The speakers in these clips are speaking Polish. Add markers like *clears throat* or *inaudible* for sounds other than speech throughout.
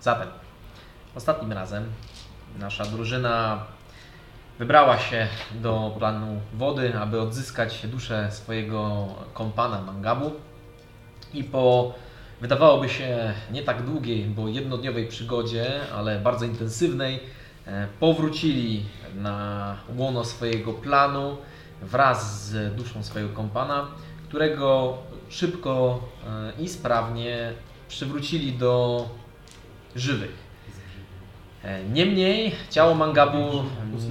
Zatem, ostatnim razem nasza drużyna wybrała się do planu wody, aby odzyskać duszę swojego kompana Mangabu. I po wydawałoby się nie tak długiej, bo jednodniowej przygodzie, ale bardzo intensywnej, e, powrócili na łono swojego planu wraz z duszą swojego kompana, którego szybko e, i sprawnie przywrócili do żywych. E, Niemniej ciało Mangabu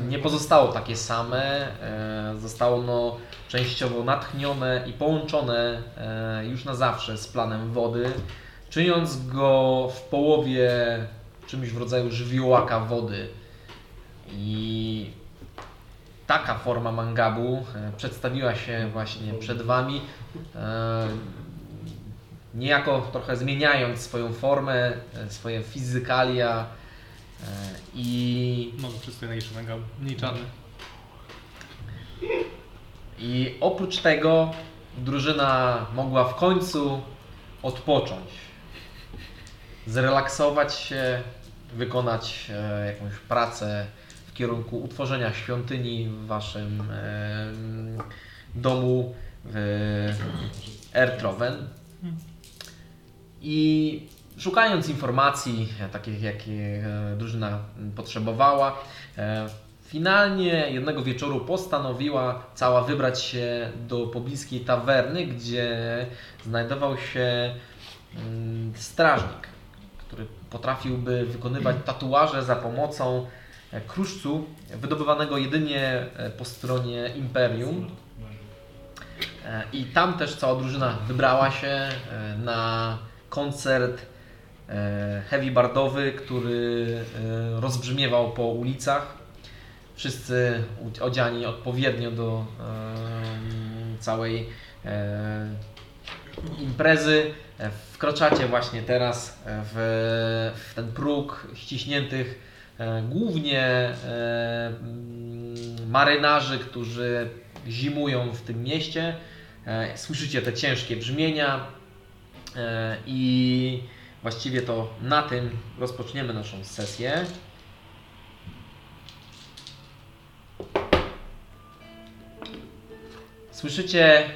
nie pozostało takie same, e, zostało ono częściowo natchnione i połączone e, już na zawsze z planem wody, czyniąc go w połowie czymś w rodzaju żywiołaka wody. I taka forma Mangabu przedstawiła się właśnie przed Wami, niejako trochę zmieniając swoją formę, e, swoje fizykalia e, i Może przystojniejszy mega, mniej czarny. I oprócz tego drużyna mogła w końcu odpocząć, zrelaksować się, wykonać e, jakąś pracę w kierunku utworzenia świątyni w waszym domu w Ertroven. I szukając informacji, e, takich jakie e, drużyna potrzebowała, e, finalnie jednego wieczoru postanowiła cała wybrać się do pobliskiej tawerny, gdzie znajdował się mm, strażnik, który potrafiłby wykonywać tatuaże za pomocą kruszcu wydobywanego jedynie po stronie Imperium. I tam też cała drużyna wybrała się na koncert e, heavy bardowy, który e, rozbrzmiewał po ulicach. Wszyscy odziani odpowiednio do całej e, imprezy. Wkraczacie właśnie teraz w, w ten próg ściśniętych głównie marynarzy, którzy zimują w tym mieście. Słyszycie te ciężkie brzmienia i właściwie to na tym rozpoczniemy naszą sesję. Słyszycie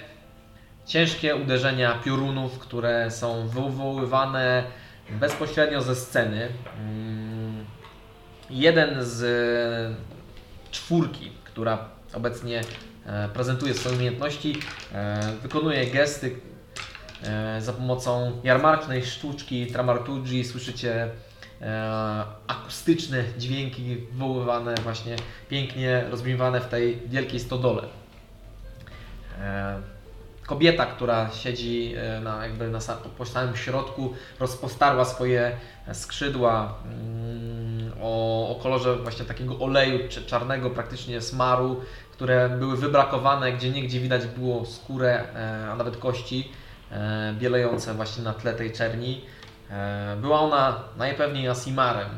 ciężkie uderzenia piorunów, które są wywoływane bezpośrednio ze sceny. Mm, Jeden z e, czwórki, która obecnie e, prezentuje swoje umiejętności, e, wykonuje gesty e, za pomocą jarmarcznej sztuczki Tramartugi. Słyszycie e, akustyczne dźwięki wywoływane właśnie pięknie rozbrzmiewane w tej wielkiej stodole. E, Kobieta, która siedzi e, na, jakby na po samym środku, rozpostarła swoje skrzydła mm, o, o kolorze właśnie takiego oleju czarnego, praktycznie smaru, które były wybrakowane, gdzie niegdzie widać było skórę, e, a nawet kości e, bielejące właśnie na tle tej czerni. E, Była ona najpewniej Asimarem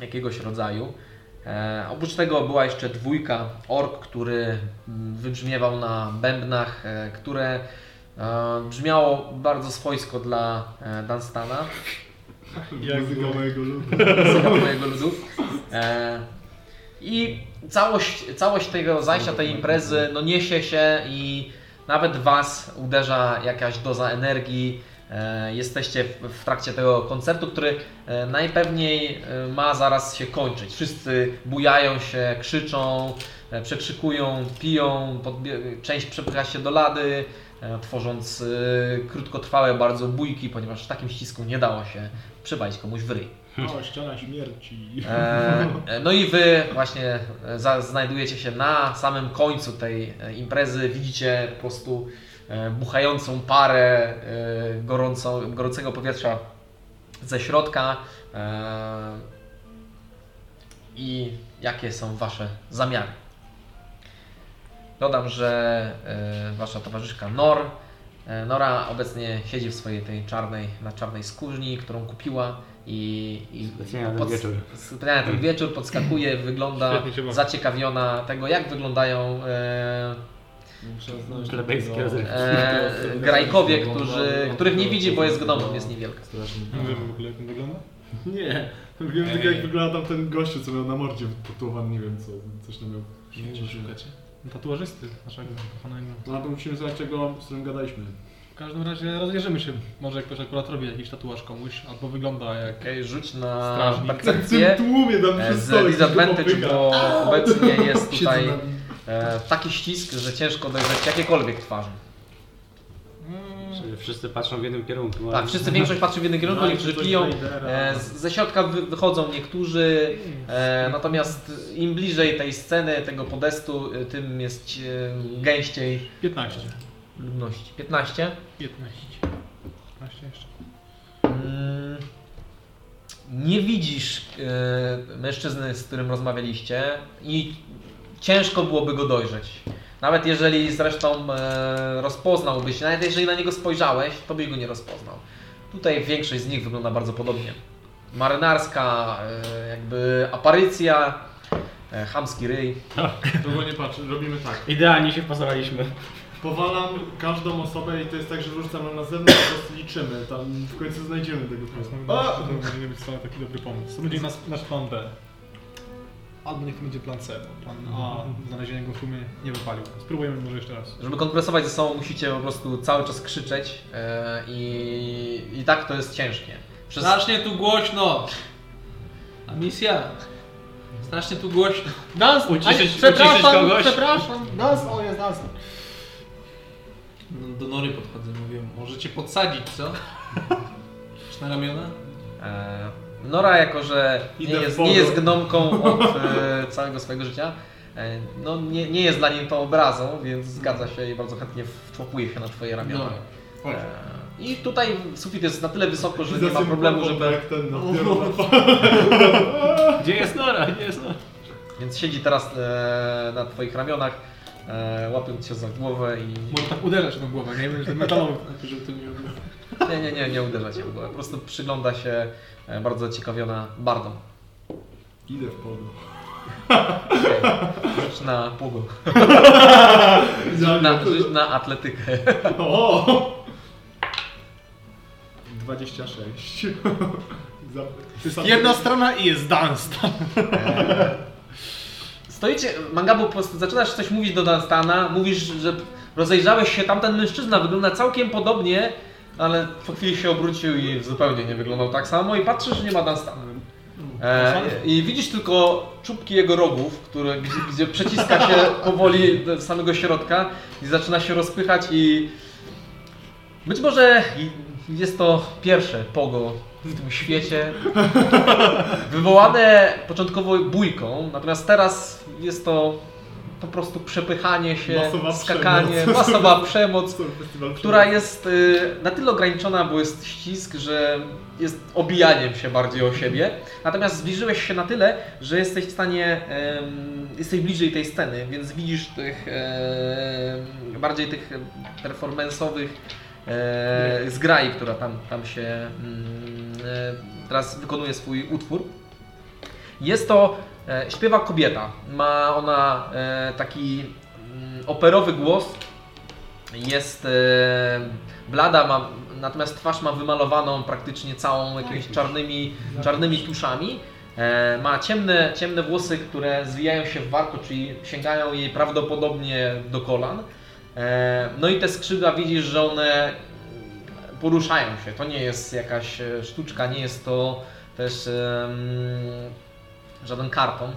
jakiegoś rodzaju. E, oprócz tego była jeszcze dwójka ork, który mm, wybrzmiewał na bębnach, e, które e, brzmiało bardzo swojsko dla e, Dunstana, Muzyka mojego ludu. muzyka mojego ludu. E, I całość, całość tego zajścia, tej imprezy no niesie się i nawet Was uderza jakaś doza energii. E, Jesteście w, trakcie tego koncertu, który e, najpewniej e, ma zaraz się kończyć. Wszyscy bujają się, krzyczą, przekrzykują, piją, część przepycha się do lady, tworząc krótkotrwałe bardzo bójki, ponieważ w takim ścisku nie dało się przywalić komuś w ryj. O, ściana śmierci. E, No i wy właśnie e, za, znajdujecie się na samym końcu tej e, imprezy. Widzicie po prostu e, buchającą parę e, gorącą, gorącego powietrza ze środka. E, I jakie są wasze zamiary? Dodam, że e, wasza towarzyszka Nor, e, Nora obecnie siedzi w swojej tej czarnej, na czarnej skórzni, którą kupiła i, i Specjalnie na ten wieczór. ten wieczór podskakuje, *laughs* wygląda zaciekawiona tego, jak wyglądają e, Muszę znaleźć Plebejskie e, grajkowie, którzy, których nie widzi, bo jest gnomem, jest niewielka. Nie wiem w ogóle jak on wygląda. *laughs* Nie. Wiem tylko jak wygląda tam ten gościu, co miał na mordzie tatuowany, nie wiem co, coś tam miał. Gdzie szukacie? Tatuażysty naszego kochanego. No a to musimy znaleźć tego, z którym gadaliśmy. W każdym razie rozejrzymy się. Może ktoś akurat robi jakiś tatuaż komuś, albo wygląda jak... Okej, rzuć na Strażnik. Tak w percepcję. tym tłumie tam E, Z disadvantage, bo obecnie jest *laughs* tutaj e, taki ścisk, że ciężko dojrzeć jakiekolwiek twarzy. Mm, Czyli wszyscy patrzą w jednym kierunku. Tak, wszyscy większość patrzy w jednym kierunku, Dajcie niektórzy piją. E, z- ze środka wy, wychodzą niektórzy, e, natomiast im bliżej tej sceny, tego podestu, e, tym jest e, gęściej 15. ludności. 15. 15. 15 jeszcze. Mm, Nie widzisz e, mężczyzny, z którym rozmawialiście i ciężko byłoby go dojrzeć. Nawet jeżeli zresztą e, rozpoznałbyś, nawet jeżeli na niego spojrzałeś, to byś go nie rozpoznał. Tutaj większość z nich wygląda bardzo podobnie. Marynarska, e, jakby aparycja, e, chamski ryj. Długo nie patrzę, robimy tak. Idealnie się pozoraliśmy. Powalam każdą osobę i to jest tak, że rzucam na zewnątrz, po prostu liczymy. Tam w końcu znajdziemy tego To A! to może nie być wcale taki dobry pomysł. To będzie nasz, nasz plan B. Albo niech to będzie plan C, bo plan A, znalezienie go w tłumie nie wypalił. Spróbujemy może jeszcze raz. Żeby kompresować ze sobą, musicie po prostu cały czas krzyczeć e, i, i tak to jest ciężkie. Przez, Strasznie tu głośno! A misja? Strasznie tu głośno. Dans! Uciszyć- uciszyć kogoś? przepraszam! Dans! O, jest dans! No, do Nory podchodzę, mówię, możecie podsadzić, co? Czy na ramiona? E, Nora, jako że nie Idę w jest, nie jest gnomką od e, całego swojego życia, e, no nie, nie jest dla niej tą obrazą, więc zgadza się i bardzo chętnie wczłapuje się na twoje ramiona. No. E, I tutaj sufit jest na tyle wysoko, że nie ma problemu, żeby... Jak ten, no, Gdzie jest Nora? Gdzie jest Nora? Więc siedzi teraz e, na twoich ramionach, e, łapiąc cię za głowę i... Może tak uderzać w tą głowę, nie? Będzie ten metalowy. Żeby to nie. Nie, nie, nie, nie uderza cię w głowę. Po prostu przygląda się e, bardzo zaciekawiona bardą. Idę w polu. Rzuć na. Idealnie. *laughs* Na, rzuć na atletykę. O! 26. *laughs* Za- Jedna strona i jest dans. Stoicie, Mangabu, po prostu zaczynasz coś mówić do Dunstana, mówisz, że rozejrzałeś się, tamten mężczyzna wygląda całkiem podobnie, ale po chwili się obrócił i zupełnie nie wyglądał tak samo i patrzysz, że nie ma Dunstana. E, I widzisz tylko czubki jego rogów, które, gdzie, gdzie przeciska się *laughs* powoli do samego środka i zaczyna się rozpychać i być może jest to pierwsze pogo w tym świecie *laughs* wywołane początkowo bójką, natomiast teraz jest to po prostu przepychanie się, Masowa skakanie, przemoc. *laughs* masowa przemoc, która jest y, na tyle ograniczona, bo jest ścisk, że jest obijaniem się bardziej o siebie. Natomiast zbliżyłeś się na tyle, że jesteś w stanie, jesteś bliżej tej sceny, więc widzisz tych bardziej tych performance'owych e, zgrai, która tam, tam się mm, e, teraz wykonuje swój utwór. Jest to e, śpiewa kobieta. Ma ona e, taki mm, operowy głos. Jest e, blada, ma, natomiast twarz ma wymalowaną praktycznie całą jakimiś czarnymi, czarnymi tuszami. E, ma ciemne, ciemne włosy, które zwijają się w warko, czyli sięgają jej prawdopodobnie do kolan. E, no i te skrzydła widzisz, że one poruszają się. To nie jest jakaś e, sztuczka, nie jest to też em, żaden karton.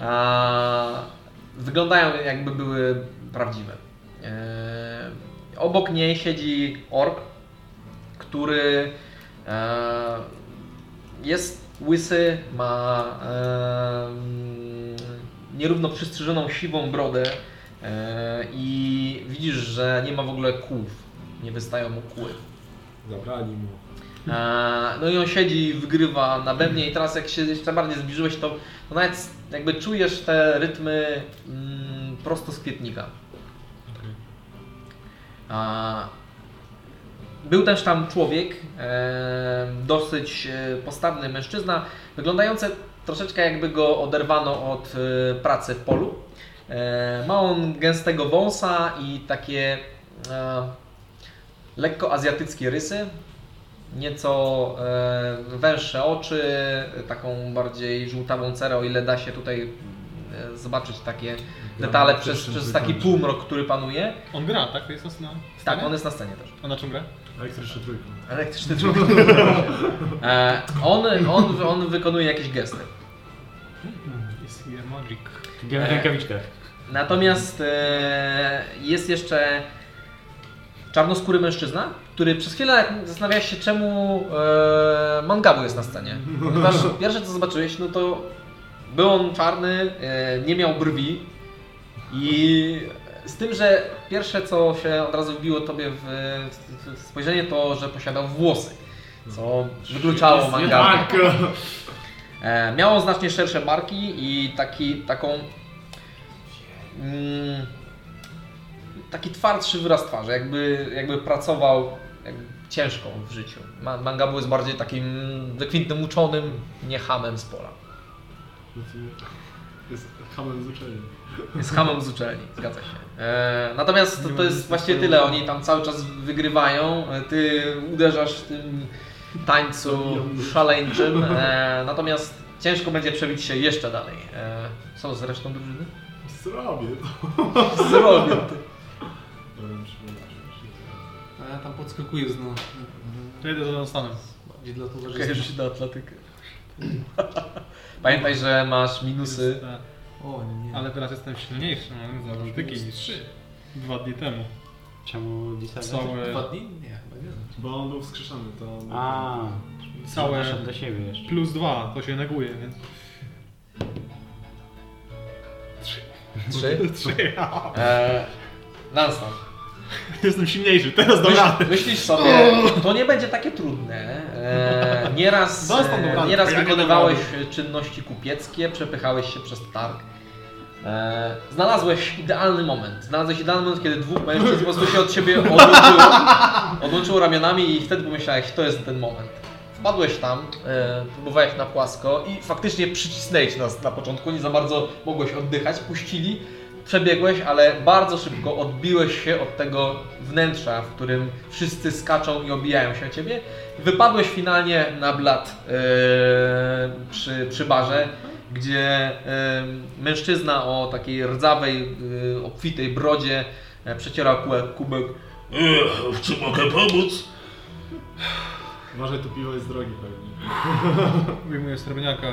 A, wyglądają jakby były prawdziwe. E, obok niej siedzi ork, który e, jest łysy, ma em, nierówno przystrzyżoną siwą brodę e, i widzisz, że nie ma w ogóle kłów. Nie wystają mu kły. Zabrali mu. E, No i on siedzi i wygrywa na bębnie i teraz jak się jeszcze bardziej zbliżyłeś, to, to nawet jakby czujesz te rytmy mm, prosto z kwietnika. A, Był też tam człowiek, e, dosyć e, postawny mężczyzna, wyglądający troszeczkę jakby go oderwano od e, pracy w polu. E, Ma on gęstego wąsa i takie e, lekko azjatyckie rysy. nieco e, węższe oczy, taką bardziej żółtawą cerę, o ile da się tutaj e, zobaczyć takie detale przez, przez taki półmrok, który panuje. On gra, tak? To jest na Tak, scenie? on jest na scenie też. A na czym gra? Elektryczny trójką. Elektryczny trójk. *laughs* e, on, on, on wykonuje jakieś gesty. Jest here magic. Białych E. rękawiczkach. Natomiast e, jest jeszcze czarnoskóry mężczyzna, który przez chwilę zastanawiałeś się, czemu e, Mangabu jest na scenie. Ponieważ *laughs* pierwsze co zobaczyłeś, no to był on czarny, e, nie miał brwi i z tym, że pierwsze co się od razu wbiło tobie w, w, w spojrzenie to, że posiadał włosy, co wykluczało Mangabu. E, miało znacznie szersze barki i taki, taką. Mm, taki twardszy wyraz twarzy, jakby, jakby pracował jakby ciężko w życiu. Ma- Mangabu jest bardziej takim wykwintnym uczonym, nie hamem z pola. Jest hamem z uczelni. Jest hamem z uczelni, zgadza się. E, natomiast to, to jest właściwie tyle, oni tam cały czas wygrywają, e, ty uderzasz w tym tańcu szaleńczym, e, natomiast ciężko będzie przebić się jeszcze dalej. E, co z resztą drużyny? Zrobię to. Zrobię to. A ja tam podskakuję znowu. To jedę za Dunstanem. Bardziej dla towarzystwa. rzuć na atletykę. Pamiętaj, że masz minusy. Tak. O nie, nie. Ale teraz jestem silniejszy, mam za atletyki niż dwa dni temu. Czemu Lisa? Całe, Dwa dni? Nie. Bo on był wskrzeszony, to... A, całe do siebie jeszcze. plus dwa, to się neguje, więc... Trzy. Trzy. *laughs* E, Lansman. *laughs* Jestem silniejszy, teraz dam radę. Myśl, myślisz sobie, to nie będzie takie trudne. E, nieraz Dostał e, radę, nieraz ja nie wykonywałeś czynności kupieckie, przepychałeś się przez targ. E, znalazłeś idealny moment. Znalazłeś idealny moment, kiedy dwóch mężczyzn po prostu się od siebie *laughs* odłączyło, odłączyło ramionami i wtedy pomyślałeś, to jest ten moment. Wpadłeś tam, e, próbowałeś na płasko i faktycznie przycisnęli cię nas na początku, nie za bardzo mogłeś oddychać, puścili, przebiegłeś, ale bardzo szybko odbiłeś się od tego wnętrza, w którym wszyscy skaczą i obijają się o ciebie. Wypadłeś finalnie na blat e, przy, przy barze, gdzie mężczyzna o takiej rdzawej, e, obfitej brodzie e, przecierał kubek, kubek Ech, w czym mogę pomóc? Uważaj, to piwo jest drogie pewnie. *laughs* Wyjmuję srebrniaka.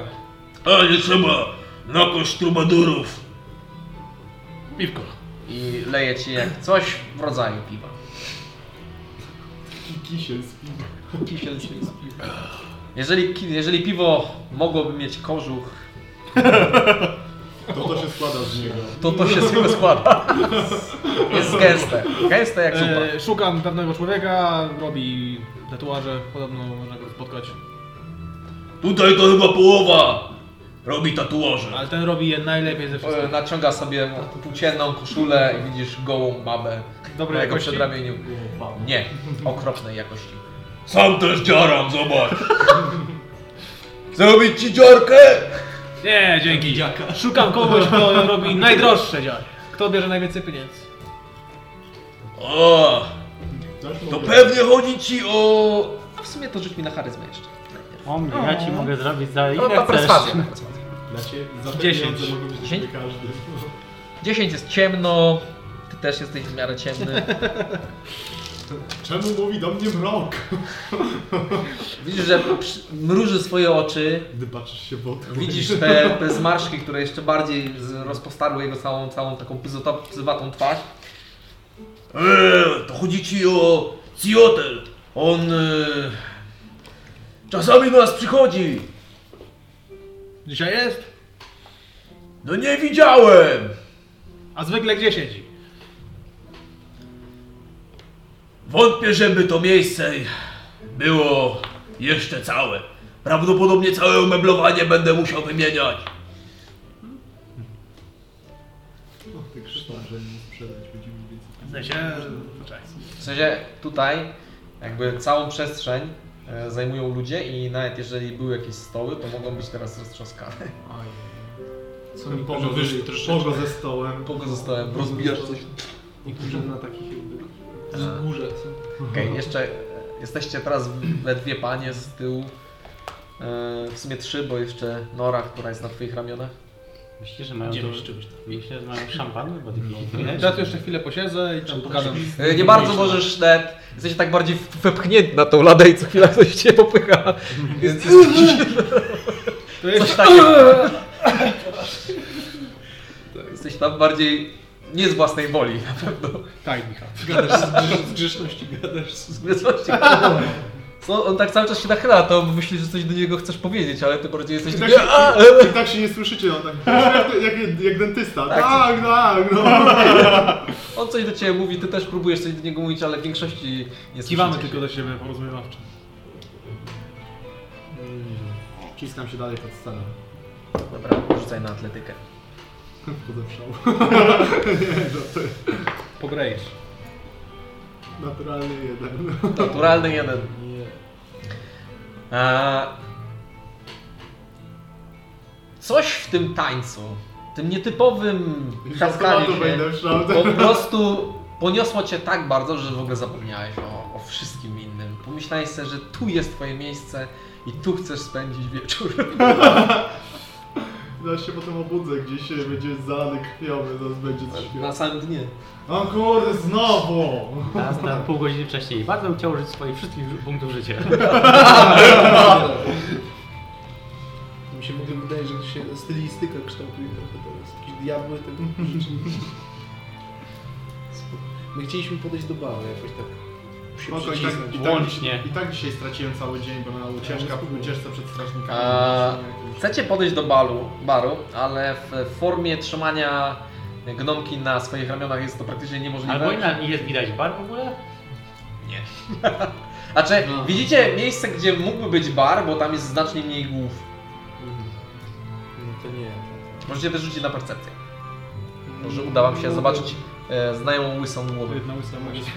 A nie trzeba na kość trubadurów. Piwko. i leje ci jak coś w rodzaju piwa. Kisiel z piwa. Kisiel z piwa. Jeżeli, jeżeli piwo mogłoby mieć kożuch, To to się składa z niego. to to się z niego składa. Jest gęste. Gęste jak zupa. E, szukam pewnego człowieka, robi tatuaże, podobno można go spotkać. Tutaj to chyba połowa robi tatuaże. Ale ten robi je najlepiej ze E, wszystkich. Naciąga sobie płócienną koszulę i widzisz gołą babę Dobrej na jego jakości? przedramieniu. Nie, okropnej jakości. Sam też dziaram, zobacz. *laughs* Zrobić ci dziarkę? Nie, dzięki. Dziaka. Szukam kogoś, kto robi najdroższe dziary. Kto bierze najwięcej pieniędzy? O, to pewnie chodzi ci o... A w sumie to rzuć mi na charyzmę jeszcze. O mnie, ja ci mogę zrobić za No ile to chcesz. perswazja. na perswazję. Dla ciebie, za te 10. pieniądze mogę być Dziesięć? sobie każdy. 10 jest ciemno, ty też jesteś w miarę ciemny. Czemu mówi do mnie mrok? *laughs* Widzisz, że mruży swoje oczy, Gdy patrzysz się w okno. Widzisz te, te zmarszczki, które jeszcze bardziej rozpostarły jego całą, całą taką pyzowatą twarz. Eee, to chodzi ci o Ciotel. On... E, czasami do nas przychodzi. Dzisiaj jest? No nie widziałem. A zwykle gdzie siedzi? Wątpię, żeby to miejsce było jeszcze całe. Prawdopodobnie całe umeblowanie będę musiał wymieniać. No, ty krzyczał, że nie sprzedać, będziemy więcej. W sensie... W sensie tutaj jakby całą przestrzeń e, zajmują ludzie i nawet jeżeli były jakieś stoły, to mogą być teraz roztrzaskane. Co mi pogo pogo, ze, troszeczkę. pogo ze stołem. Rozbijasz coś. Niektórzy na takich jakby wzgórze są. Okej, jeszcze, Jesteście teraz we dwie panie z tyłu. E, w sumie trzy, bo jeszcze Nora, która jest na twoich ramionach. Myślisz, że mają tam. Myślę, że mają szampany? Bo tych Ja tu jeszcze chwilę posiedzę i tam z- E, nie bardzo możesz nawet, jesteś tak bardziej wepchnięty na tą ladę i co chwila ktoś cię popycha. *laughs* Więc To jest coś takiego. Jesteś tam bardziej nie z własnej woli na pewno. tak, Michał. Gadasz z, grze- z grzeszności, gadasz z... Z własności. No, on tak cały czas się nachyla, to myśli, że coś do niego chcesz powiedzieć, ale ty bardziej jesteś I taki... tak, się, "A, i, i tak się nie słyszycie, no tak. Jak, jak, jak dentysta. Tak. Tak, tak, no. On coś do ciebie mówi, ty też próbujesz coś do niego mówić, ale w większości nie Kiwamy słyszycie tylko się. do siebie porozumiewawczo. Wciskam się dalej pod scenę. Dobra, rzucaj na atletykę. Wchodzę w szał. nie, naturalny jeden. Naturalny jeden. Eee, coś w tym tańcu, tym nietypowym szał. po prostu poniosło cię tak bardzo, że w ogóle zapomniałeś o, o wszystkim innym. Pomyślałeś sobie, że tu jest twoje miejsce i tu chcesz spędzić wieczór. *laughs* Zaraz się potem obudzę, gdzieś się będzie zalany krwiowy, zaraz będzie coś Na samym dnie. O kurde, znowu! Teraz na pół godziny wcześniej. Bardzo bym chciał użyć swoich wszystkich punktów życia. *laughs* Mi się w ogóle wydaje, że się stylistyka kształtuje trochę teraz. Jakieś diabły tego *laughs* rzeczy. My chcieliśmy podejść do bały jakoś tak. Się Spoko, i, przycisnąć. tak, i, tak, Łącznie. I tak dzisiaj straciłem cały dzień, bo na ucieczka, ucieczce przed strażnikami. Eee, Jakimś- Chcecie podejść do balu, baru, ale w formie trzymania gnomki na swoich ramionach jest to praktycznie niemożliwe. Albo inna, nie jest widać bar w ogóle? *laughs* Znaczy, No. widzicie miejsce, gdzie mógłby być bar, bo tam jest znacznie mniej głów. No to nie. Możecie też rzucić na percepcję. Może uda wam się zobaczyć e, znajomą łysą głowę. Jedna łysa. *laughs*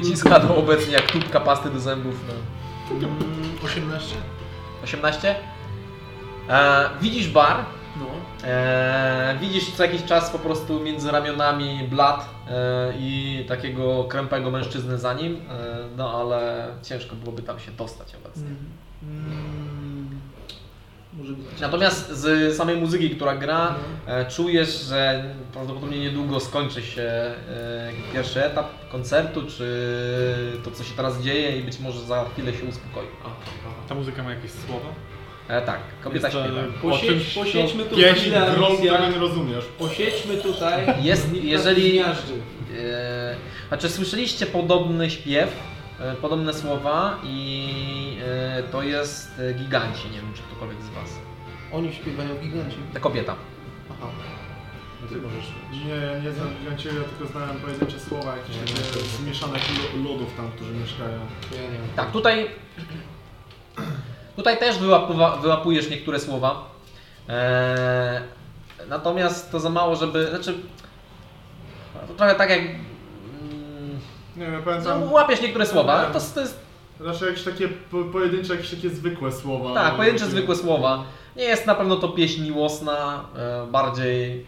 Wyciska to obecnie jak tubka pasty do zębów. No. Mm, 18? 18? E, widzisz bar, No. e, widzisz co jakiś czas po prostu między ramionami blat e, i takiego krępego mężczyzny za nim, e, no ale ciężko byłoby tam się dostać obecnie. Mm, być. Natomiast z samej muzyki, która gra, e, czujesz, że prawdopodobnie niedługo skończy się e, pierwszy etap koncertu, czy to co się teraz dzieje i być może za chwilę się uspokoi. Ta muzyka ma jakieś słowa? E, tak, kobieta Jest to- śpiewa. Posiedź, posiedźmy tu pieśń, Alicja. którego nie rozumiesz. Posiedźmy tutaj. Jest, jeżeli-. E, znaczy słyszeliście podobny śpiew, e, podobne słowa i e, to jest e, giganci, nie wiem czy ktokolwiek z Was. Oni śpiewają giganci. Ta kobieta. Aha. No ty możesz. Nie, ja nie znam gigancie, ja tylko znałem pojedyncze słowa, jakieś takie zmieszanych lu- ludów tam, którzy mieszkają. Ja nie mam. Tak, tutaj, tutaj też wyłapuwa, wyłapujesz niektóre słowa. Eee, natomiast to za mało, żeby. Znaczy. To trochę tak jak. Nie wiem, No, pamiętam. łapiesz niektóre słowa. To, to jest Raczej jakieś takie po, pojedyncze, jakieś takie zwykłe słowa. tak, pojedyncze Takie- zwykłe słowa. Nie jest na pewno to pieśń miłosna, e, bardziej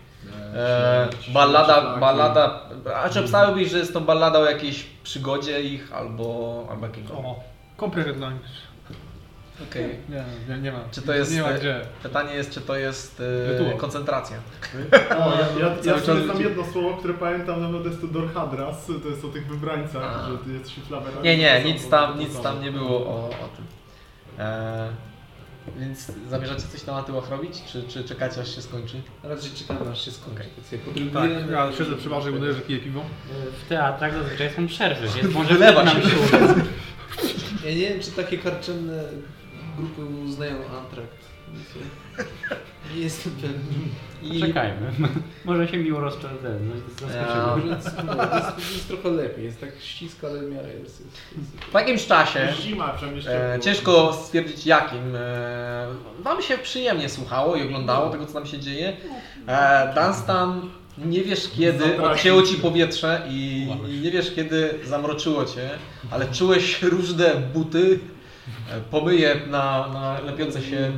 e, ballada, śmierć, ballada. A czy obstawiłbyś, że jest to ballada o jakiejś przygodzie ich albo, albo jakiego? O, comprehend language. Okej. Nie, nie, nie ma. Czy to jest, Nie ma e, gdzie. Pytanie jest, czy to jest e, koncentracja. O, ja, ja, ja jedno słowo, które pamiętam, nawet jest to Dorhadras, to jest o tych wybrańcach, A. że ty jesteś flawerami. Nie, nie, nic tam, nic tam nie było o, o tym. E, więc zamierzacie coś tam na tyłach robić, czy, czy czekacie aż się skończy? Raczej czekamy aż się skończy. Ja Tak, ja siedzę przy barze i udaję, że piję piwo. W teatrach zazwyczaj są przerwy, więc *laughs* może Wylewa nam się. *laughs* Ja nie wiem, czy takie karczemne grupy uznają antrakt. Nie jestem pewny. I Czekajmy. *laughs* Może się miło. No, zaskoczymy. Ja. Może jest, jest, jest trochę lepiej. Jest tak ściska, ale w miarę jest. jest, jest. po jakimś czasie, Zima, e, ciężko stwierdzić jakim, e, wam się przyjemnie słuchało i oglądało tego, co tam się dzieje. E, Dunstan, nie wiesz kiedy odcięło ci powietrze i, i nie wiesz kiedy zamroczyło cię, ale czułeś różne buty, pomyje na, na lepiące się e,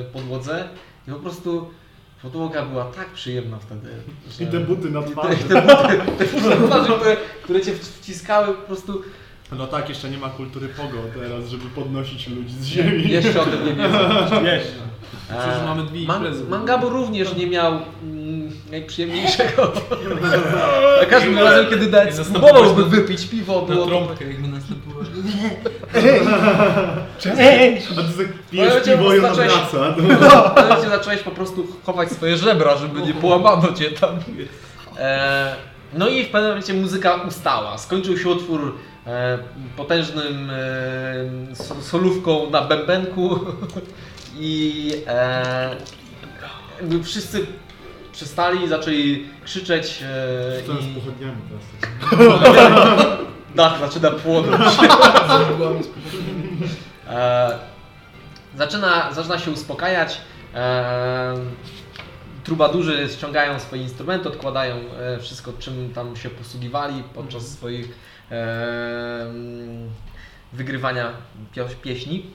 e, podłodze i po prostu podłoga była tak przyjemna wtedy. Że... I te buty na I te, twarzy. te buty, te buty na twarzy, które, które cię wciskały po prostu No tak, jeszcze nie ma kultury pogo teraz, żeby podnosić ludzi z ziemi. Jeszcze o tym nie wiedzą. Jeszcze. Przecież mamy dwie imprezy. Mangabu również nie miał mm, najprzyjemniejszego. *laughs* Za każdym razem, kiedy Dead spróbowałby wypić piwo, Na było to... trąbkę jakby następowało. *laughs* A ty tak pijesz piwo i on zacząłeś- wraca. Momencie zacząłeś po prostu chować swoje żebra, żeby nie połamano cię tam. E, no i w pewnym momencie muzyka ustała. Skończył się utwór e, potężnym e, so- solówką na bębenku *laughs* i e, jakby wszyscy przestali, zaczęli krzyczeć e, Co z i pochodniami teraz? *laughs* *laughs* dach zaczyna płonąć. *laughs* E, zaczyna, zaczyna się uspokajać. E, trubadurzy ściągają swoje instrumenty, odkładają e, wszystko, czym tam się posługiwali podczas swoich e, wygrywania pieśni.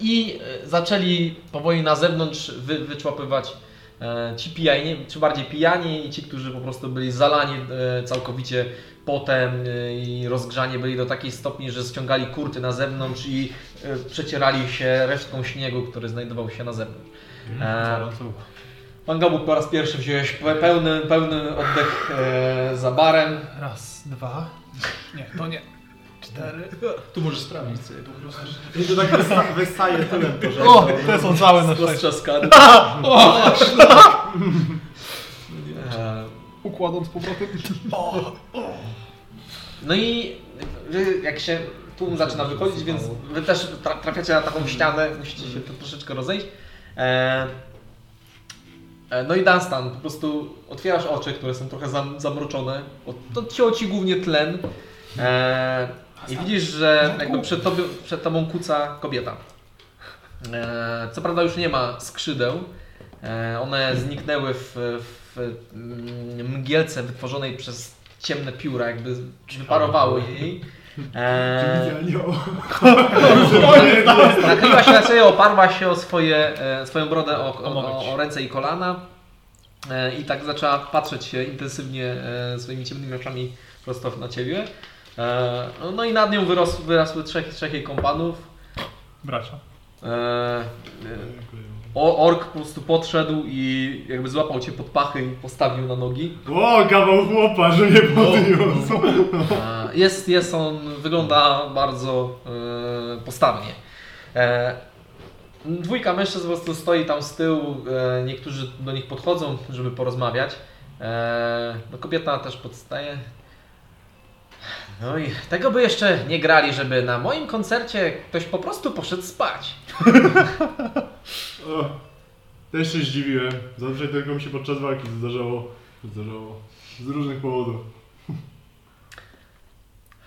I zaczęli powoli na zewnątrz wy, wyczłapywać ci pijani, czy bardziej pijani i ci, którzy po prostu byli zalani e, całkowicie potem e, i rozgrzanie byli do takiej stopni, że ściągali kurty na zewnątrz i e, przecierali się resztką śniegu, który znajdował się na zewnątrz. E, Pan Gabu po raz pierwszy wziąłeś pe- pełny, pełny oddech e, za barem. Raz, dwa. Nie, to nie. Cztery. Tu możesz sprawdzić sobie po prostu. I to tak wysta- wystaje tyłem to, że... O, te są całe na szczęście. Roztrzaskany. *laughs* E, Układam z powrotem. No i wy, jak się tłum zaczyna wychodzić, więc wy też tra- trafiacie na taką ścianę, musicie się tu troszeczkę rozejść. E, e, no i Dunstan, po prostu otwierasz oczy, które są trochę zam, zamroczone. O- To ciął ci głównie tlen. E, I widzisz, że jakby przed, tobie, przed tobą kuca kobieta. E, co prawda już nie ma skrzydeł. E, one zniknęły w, w mm, mgielce wytworzonej przez ciemne pióra, jakby wyparowały jej. E, *laughs* Nachyliła się na siebie, oparła się o swoje, e, swoją brodę, o, o, o, ręce i kolana i tak zaczęła patrzeć się intensywnie swoimi ciemnymi oczami prosto na ciebie. E, no i nad nią wyros, wyrosły trzech, trzech jej kompanów. Bracia. E, e, ork po prostu podszedł i jakby złapał cię pod pachy i postawił na nogi. O, kawał chłopa, że nie podniósł. E, Jest, jest on, wygląda bardzo e, postawnie. Dwójka mężczyzn po prostu stoi tam z tyłu, e, niektórzy do nich podchodzą, żeby porozmawiać. E, no kobieta też podstaje. No i tego by jeszcze nie grali, żeby na moim koncercie ktoś po prostu poszedł spać. *laughs* O, też się zdziwiłem. Zawsze tylko mi się podczas walki zdarzało. Zdarzało. Z różnych powodów.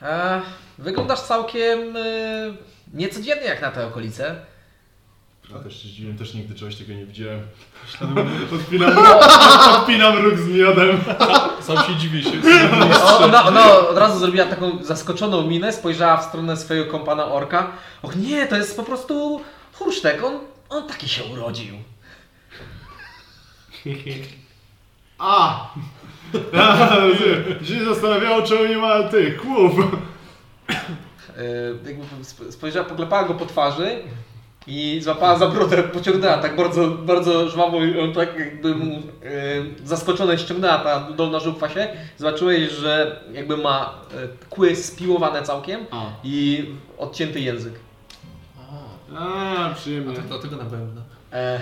E, wyglądasz całkiem e, niecodziennie jak na te okolice. Ja też się zdziwiłem, też nigdy czegoś takiego nie widziałem. *laughs* Odpinam, odpinam róg z miodem. Sam się dziwię się. O, ona, ona od razu zrobiła taką zaskoczoną minę, spojrzała w stronę swojego kompana orka. Och nie, to jest po prostu chursztek, on, on taki się urodził. A! Się zastanawiało, czemu nie ma tych kłów. Yy, jakby sp- spojrzała, poklepała go po twarzy i złapała za brodę, pociągnęła tak bardzo, bardzo żwawo i on tak jakby mu yy, zaskoczone ściągnęła ta dolna żuchwa się. Zobaczyłeś, że jakby ma yy, kły spiłowane całkiem A. i odcięty język. A, przyjemnie. A to dlatego na bębna. E,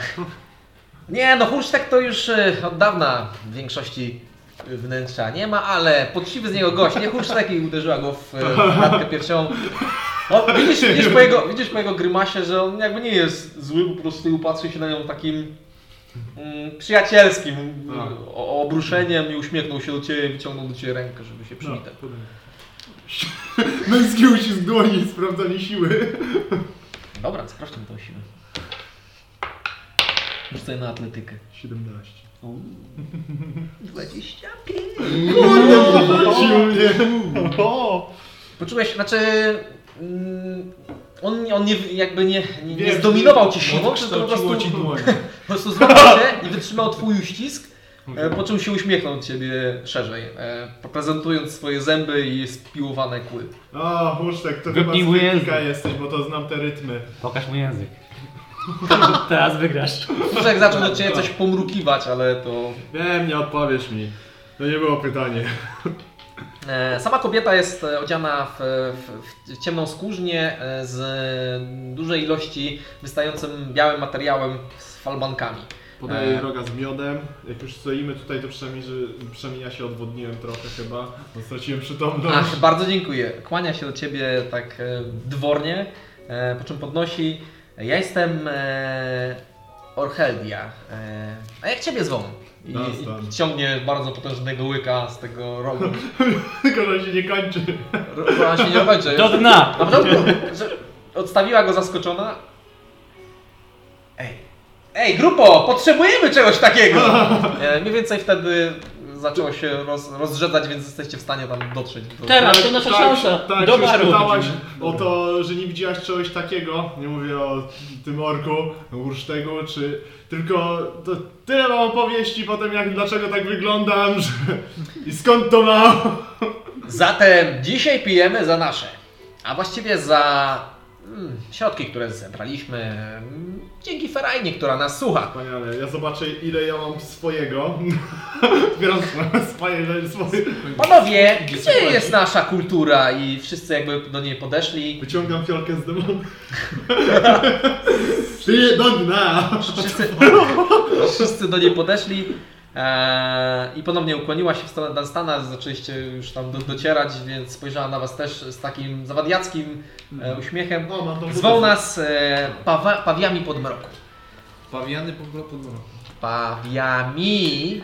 *laughs* nie, no Hursztek to już e, od dawna w większości wnętrza nie ma, ale poczciwy z niego gość, nie Hursztek i uderzyła go w, e, klatkę piersiową. O, widzisz, widzisz, po jego, widzisz po jego grymasie, że on jakby nie jest zły, po prostu patrzy się na nią takim mm, przyjacielskim Tak. o, obruszeniem i uśmiechnął się do Ciebie, wyciągnął do Ciebie rękę, żeby się przywitać. *laughs* Męski uścisk dłoni i sprawdzanie siły. Dobra, sprawdźmy tą siłę. Rzucaj na atletykę. 17. 25. Rzucił mnie. Poczułeś, znaczy... Mm, on, on nie, jakby nie, nie, nie Wiem, zdominował cię siłą, tylko po prostu, ci dłoń. *laughs* po prostu złapał cię i wytrzymał twój uścisk, e, po czym się uśmiechnął do ciebie szerzej, e, prezentując swoje zęby i spiłowane kły. O, Husztek, to chyba z język. jesteś, bo to znam te rytmy. Pokaż mu język. *laughs* Teraz wygrasz. Fuszek zaczął do ciebie coś pomrukiwać, ale to... Wiem, nie odpowiesz mi. To nie było pytanie. E, Sama kobieta jest e, odziana w, w, w ciemną skórznię e, z dużej ilości wystającym białym materiałem z falbankami. Podaję roga z miodem. Jak już stoimy tutaj, to przynajmniej, że przynajmniej ja się odwodniłem trochę chyba, bo straciłem przytomność. Ach, bardzo dziękuję. Kłania się do ciebie tak e, dwornie, e, po czym podnosi. Ja jestem e, Orcheldia. E, a jak ciebie zwą? I, Dunstan. I ciągnie bardzo potężnego łyka z tego rogu. *laughs* Tylko, że się nie kończy. Ona się nie kończy. Do dna! A potem, że odstawiła go zaskoczona. Ej, ej, grupo, potrzebujemy czegoś takiego! *laughs* E, mniej więcej wtedy zaczęło się roz, rozrzedzać, więc jesteście w stanie tam dotrzeć. Do... Teraz to nasza tak, szansa. Tak, Do się baru. spytałaś o to, że nie widziałaś czegoś takiego. Nie mówię o tym orku, ursztegu, czy tylko to tyle mam opowieści potem, jak dlaczego tak wyglądam, że... i skąd to mam. Zatem dzisiaj pijemy za nasze, a właściwie za mm, środki, które zebraliśmy dzięki Ferajnie, która nas słucha. Wspaniale, ja zobaczę ile ja mam swojego. *laughs* Zbieram swoje, swoje. Panowie, gdzie jest nasza kultura? I wszyscy jakby do niej podeszli. Wyciągam fiolkę z demonu. Ty *laughs* do dna! Wszyscy, wszyscy do niej podeszli e, i ponownie ukłoniła się w stronę Dunstana. Zaczęliście już tam do, docierać, więc spojrzała na Was też z takim zawadiackim e, uśmiechem. O, mam tą budę. nas e, pawa, pawiami podmroku. Pawiany po pod mroku. Pawiami.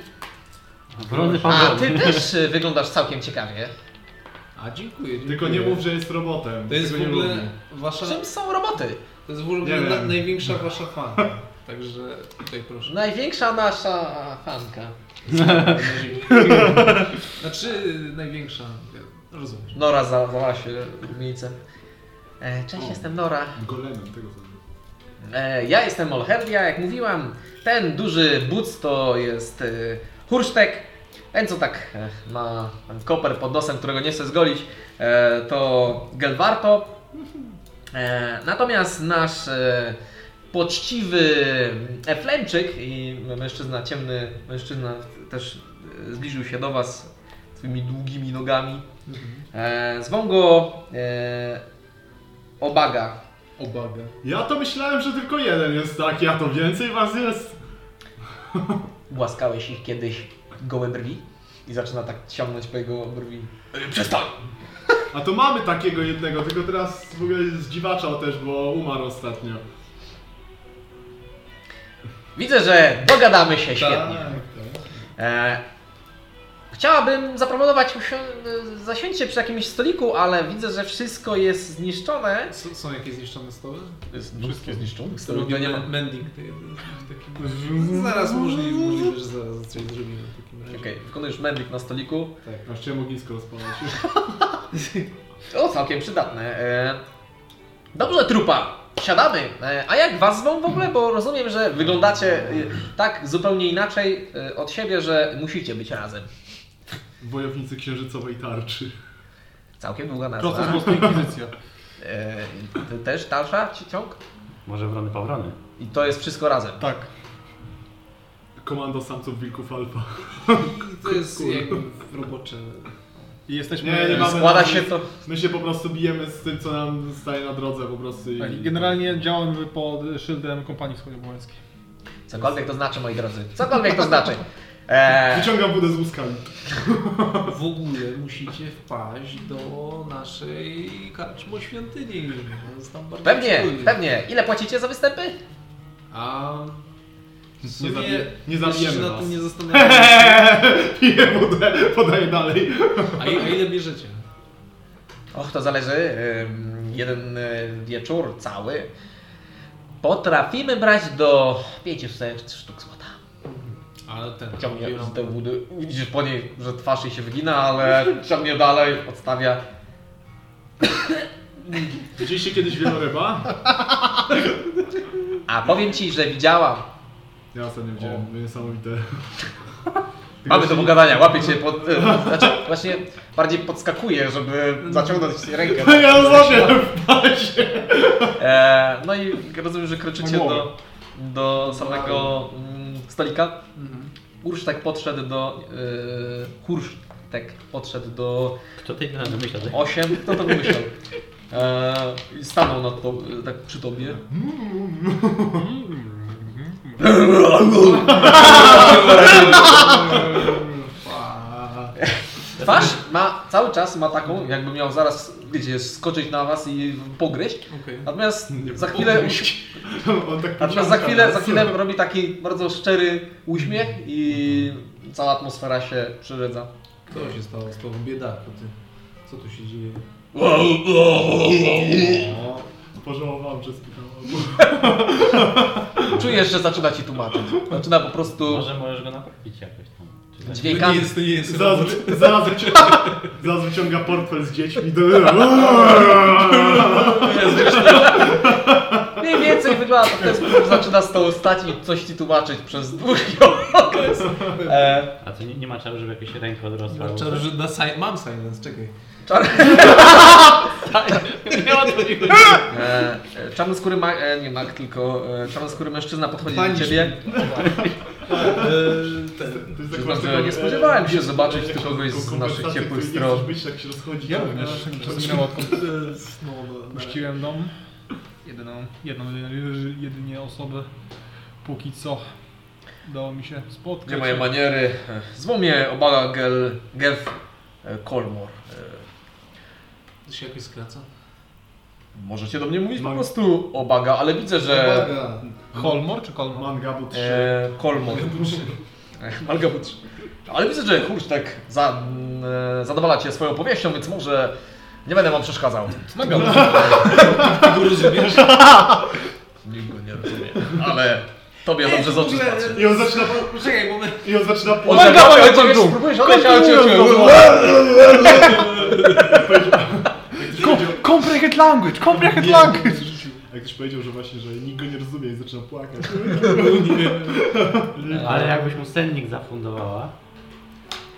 Brony A ty też e, wyglądasz całkiem ciekawie. A dziękuję, dziękuję. Tylko nie mów, że jest robotem. To jest Tego w nie ogóle lubię. wasza... Czym są roboty? To jest w ogóle Nie na, największa wasza fanka. Także tutaj proszę. Największa nasza fanka. *laughs* Znaczy największa. Rozumiesz. Nora za- zalała się rumieńcem. E, cześć, O. jestem Nora. Golemem tego sobie. E, ja jestem Olherdia, jak mówiłam. Ten duży buc to jest e, Hursztek. Ten, co tak e, ma ten koper pod nosem, którego nie chcę zgolić, e, to Gelwarto. E, natomiast nasz e, poczciwy Eflemczyk i mężczyzna, ciemny mężczyzna też e, zbliżył się do Was swoimi długimi nogami. E, zwą go e, Obaga. Obaga. Ja to myślałem, że tylko jeden jest taki, a to więcej was jest. Głaskałeś ich kiedyś gołe brwi? I zaczyna tak ciągnąć po jego brwi. E, Przestań! A to mamy takiego jednego, tylko teraz w ogóle zdziwaczał też, bo umarł ostatnio. Widzę, że dogadamy się świetnie. Tak. E, chciałabym zaproponować usi- e, zasiądźcie przy jakimś stoliku, ale widzę, że wszystko jest zniszczone. S- Są jakieś zniszczone stoły? Jest mnóstwo zniszczonych. Ja nie mam... mending tej- w takim Zaraz możliwe, możliwe, że zaraz coś zrobimy w takim razie. Okej, wykonujesz mending na stoliku. Tak. Aż chciałem ognisko rozpalać. *laughs* O, całkiem przydatne. E, dobrze, trupa. Siadamy. E, a jak was zwą w ogóle? Bo rozumiem, że wyglądacie e, tak zupełnie inaczej e, od siebie, że musicie być razem. Wojownicy księżycowej tarczy. Całkiem długa nazwa. Proces Boska Inkwizycja. E, ty też dalsza ci- ciąg? Może wrony pawrony. I to jest wszystko razem. Tak. Komando samców wilków alfa. I to jest jakby robocze. I jesteśmy... Nie, nie mamy- Składa się to. My się po prostu bijemy z tym, co nam staje na drodze po prostu. I... Tak, i generalnie działamy pod szyldem kompanii wschodniopołańskiej. Cokolwiek to znaczy, moi drodzy. Cokolwiek to znaczy. *laughs* E, Wyciągam budę z łuskami. *laughs* W ogóle musicie wpaść do naszej karczmo świątyni. Pewnie, wspólnie. pewnie. Ile płacicie za występy? A Nie zabije- nie zabijemy się nad was. tym nie *laughs* zastanawiałem. Piję budę, podaję dalej. A, i- a ile bierzecie? Och, to zależy. Ym, Jeden y, wieczór cały. Potrafimy brać do 500 sztuk złota. Ale ten Ciągnie biorą- z te wody. Widzisz po niej, że twarz jej się wygina, ale ciągnie dalej, odstawia. Widzieliście kiedyś wieloryba? A powiem ci, że widziałam. Ja ostatnio widziałem, niesamowite. *laughs* Mamy do pogadania, łapię cię pod... e, Znaczy, właśnie bardziej podskakuję, żeby zaciągnąć rękę. *laughs* Ja złapię w pasie. E, no i rozumiem, że kroczycie do, do samego mm, stolika. Ursztek podszedł do... E, Kursztek podszedł do Kto tej na wymyślał? 8. Kto to wymyślał? E, i stanął nad to, tak przy tobie. *laughs* Twarz ma cały czas ma taką, jakby miał zaraz, wiecie, skoczyć na was i pogryźć. Okej. Natomiast za chwilę, *laughs* On tak natomiast za pociąga chwilę, nas. za chwilę robi taki bardzo szczery uśmiech i cała atmosfera się przyrzedza. Co się stało z tobą biedaku, ty? Co tu się dzieje? Pożałowałem przez chwilę. Czujesz, że zaczyna ci tłumaczyć. Zaczyna po prostu Może możesz go naprawić jakoś tam. Tak? To nie dźwiękami. jest, to nie jest Zaraz, zaraz, wyciąga, zaraz wyciąga portfel z dziećmi do... Mniej więcej wygląda to w ten sposób, zaczyna z tą stać i coś ci tłumaczyć przez długi okres. E, A to nie, nie ma czaru, żeby jakieś ręka odrosła? Że na si- mam silence, czekaj. *laughs* czar... Nie o to nie chodzi. e, e, czarnoskóry ma... E, nie mak, tylko e, czarnoskóry mężczyzna podchodzi do Panisz. ciebie. Przyznam, że taką, nie e, spodziewałem się zobaczyć tu kogoś z naszych ciepłych stron. Nie chcesz być, jak się rozchodzi. Ja tak, również. tak, Czas tak. minęło odkąd dom. Jedyną, jedną, jedynie osobę. Póki co udało mi się spotkać. Gdzie moje maniery? E, Zwą mnie Obaga Gel... Gev e, Colmore. E, To się jakoś skraca? Możecie do mnie mówić po prostu Obaga, ale widzę, że... Uwaga. Holmor czy Kolmor? Mangabu 3. E, Colmore. E, Malgabut. Ale widzę, że kurcz tak za, e, zadowala Cię swoją powieścią, więc może nie będę Wam przeszkadzał. Magam. *laughs* Ty go rozumiesz? *laughs* Nikt go nie rozumie, ale Tobie dobrze z oczu patrzy. I on zaczyna... Poczekaj, moment. I on zaczyna On ciebie spróbujesz odejść, ale cię *laughs* Comprehend language! Comprehend language! Jak ktoś powiedział, że właśnie, że nikt go nie rozumie i zaczyna płakać. *laughs* Ale jakbyś mu sennik zafundowała.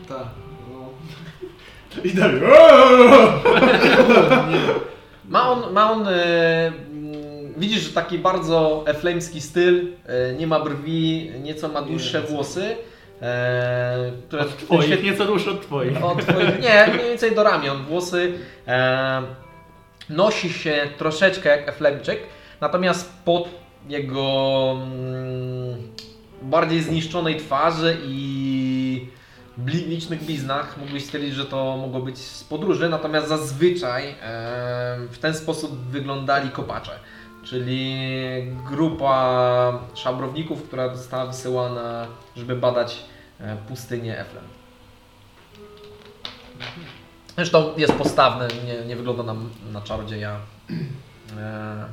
Tak. No. I dalej. Ma on, ma on e, widzisz, że taki bardzo eflemski styl, e, nie ma brwi, nieco ma dłuższe włosy, e, które tym Twoich, świetle- nieco dłuższe od twoich. Od twoich, nie, mniej więcej do ramion. Włosy e, nosi się troszeczkę jak Eflemczyk, natomiast po jego mm, bardziej zniszczonej twarzy i licznych bliznach mógłbyś stwierdzić, że to mogło być z podróży, natomiast zazwyczaj w ten sposób wyglądali kopacze. Czyli grupa szabrowników, która została wysyłana, żeby badać e, pustynię Eflem. Zresztą jest postawny, nie, nie wygląda na, na czarodzieja. E,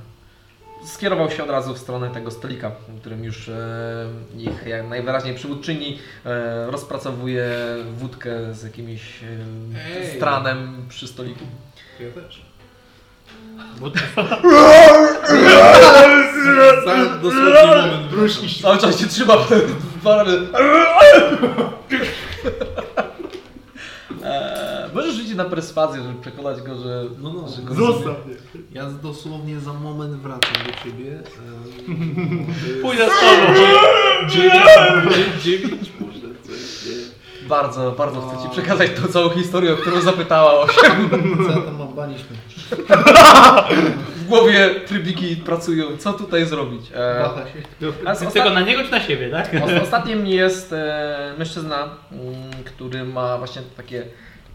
skierował się od razu w stronę tego stolika, w którym już e, ich jak najwyraźniej przywódczyni e, rozpracowuje wódkę z jakimś e, Ej. stranem przy stoliku. Ja też. Za dosłownie moment. Brusz i Cały czas się trzyma dwa *laughs* razy. E, możesz rzucić na perswazję, żeby przekonać go, że, No, no. że go. Zostaw mnie. Ja dosłownie za moment wracam do ciebie. Eee, pójdę z tobą. *laughs* Dziewięć, może coś. Bardzo, bardzo chcę Ci przekazać tą całą historię, o którą zapytała Osiem. *laughs* Co ja tam mam baniśmy? W głowie trybiki pracują, co tutaj zrobić. E, Waha się. a z Tylko na niego czy na siebie, tak? Os- Ostatnim jest e, mężczyzna, mm, który ma właśnie takie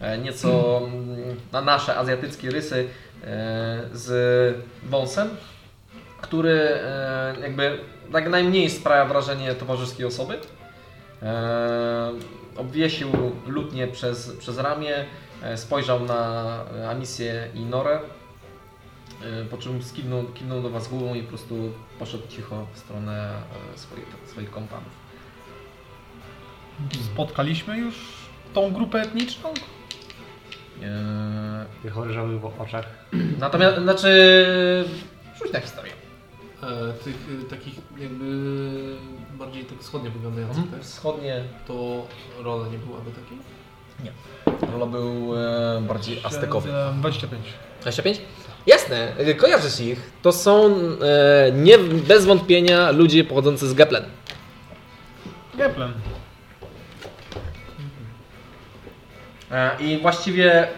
e, nieco mm, na nasze azjatyckie rysy e, z wąsem, który e, jakby tak najmniej sprawia wrażenie towarzyskiej osoby. E, obwiesił lutnię przez, przez ramię, spojrzał na e, Amisję i Norę, e, po czym skinął, kiwnął do Was głową i po prostu poszedł cicho w stronę e, swoich, swoich kompanów. Spotkaliśmy już tą grupę etniczną? E, Wychorzały w oczach. Natomiast, znaczy, rzuć na historię. E, tych e, takich jakby bardziej tak wschodnio wyglądających, Mhm. tak? Wschodnie To rola nie byłaby takiej? Rola był e, bardziej aztekowy. E, 25. 25? Jasne, y, kojarzysz ich. To są e, nie bez wątpienia ludzie pochodzący z Geplen. Geplen. E, I właściwie e,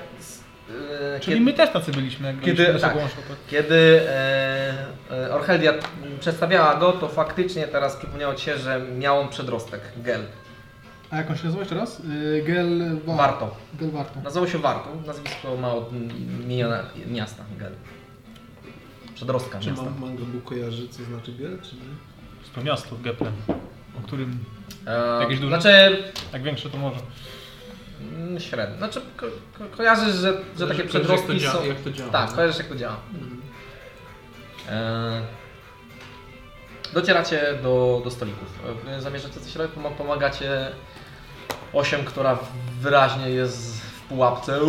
Czyli kiedy, my też tacy byliśmy, jak kiedy- byliśmy tak. Tak. kiedy e, e, Orchelia przedstawiała go, to faktycznie teraz przypomniało Ci się, że miał on przedrostek, Gel. A jak on się nazywa jeszcze raz? Y, Gel... Wa- Warto. Gel Warto. Nazywał się Warto. Nazwisko ma od imienia miasta, Gel. Przedrostka Czy miasta. mam Mangabu kojarzy, co znaczy gel, czy nie? Jest to miasto Geplen, o którym E, Jakieś duże? Znaczy, jak większe to może. mm, średnio. Znaczy, ko ko kojarzysz, że, że takie przedrostki jak to są... jak to działa, Tak, kojarzysz jak to działa. Mhm. E, Docieracie do, do stolików. E, Zamierzacie coś robić? Pom- Pomagacie osiem, która wyraźnie jest w pułapce.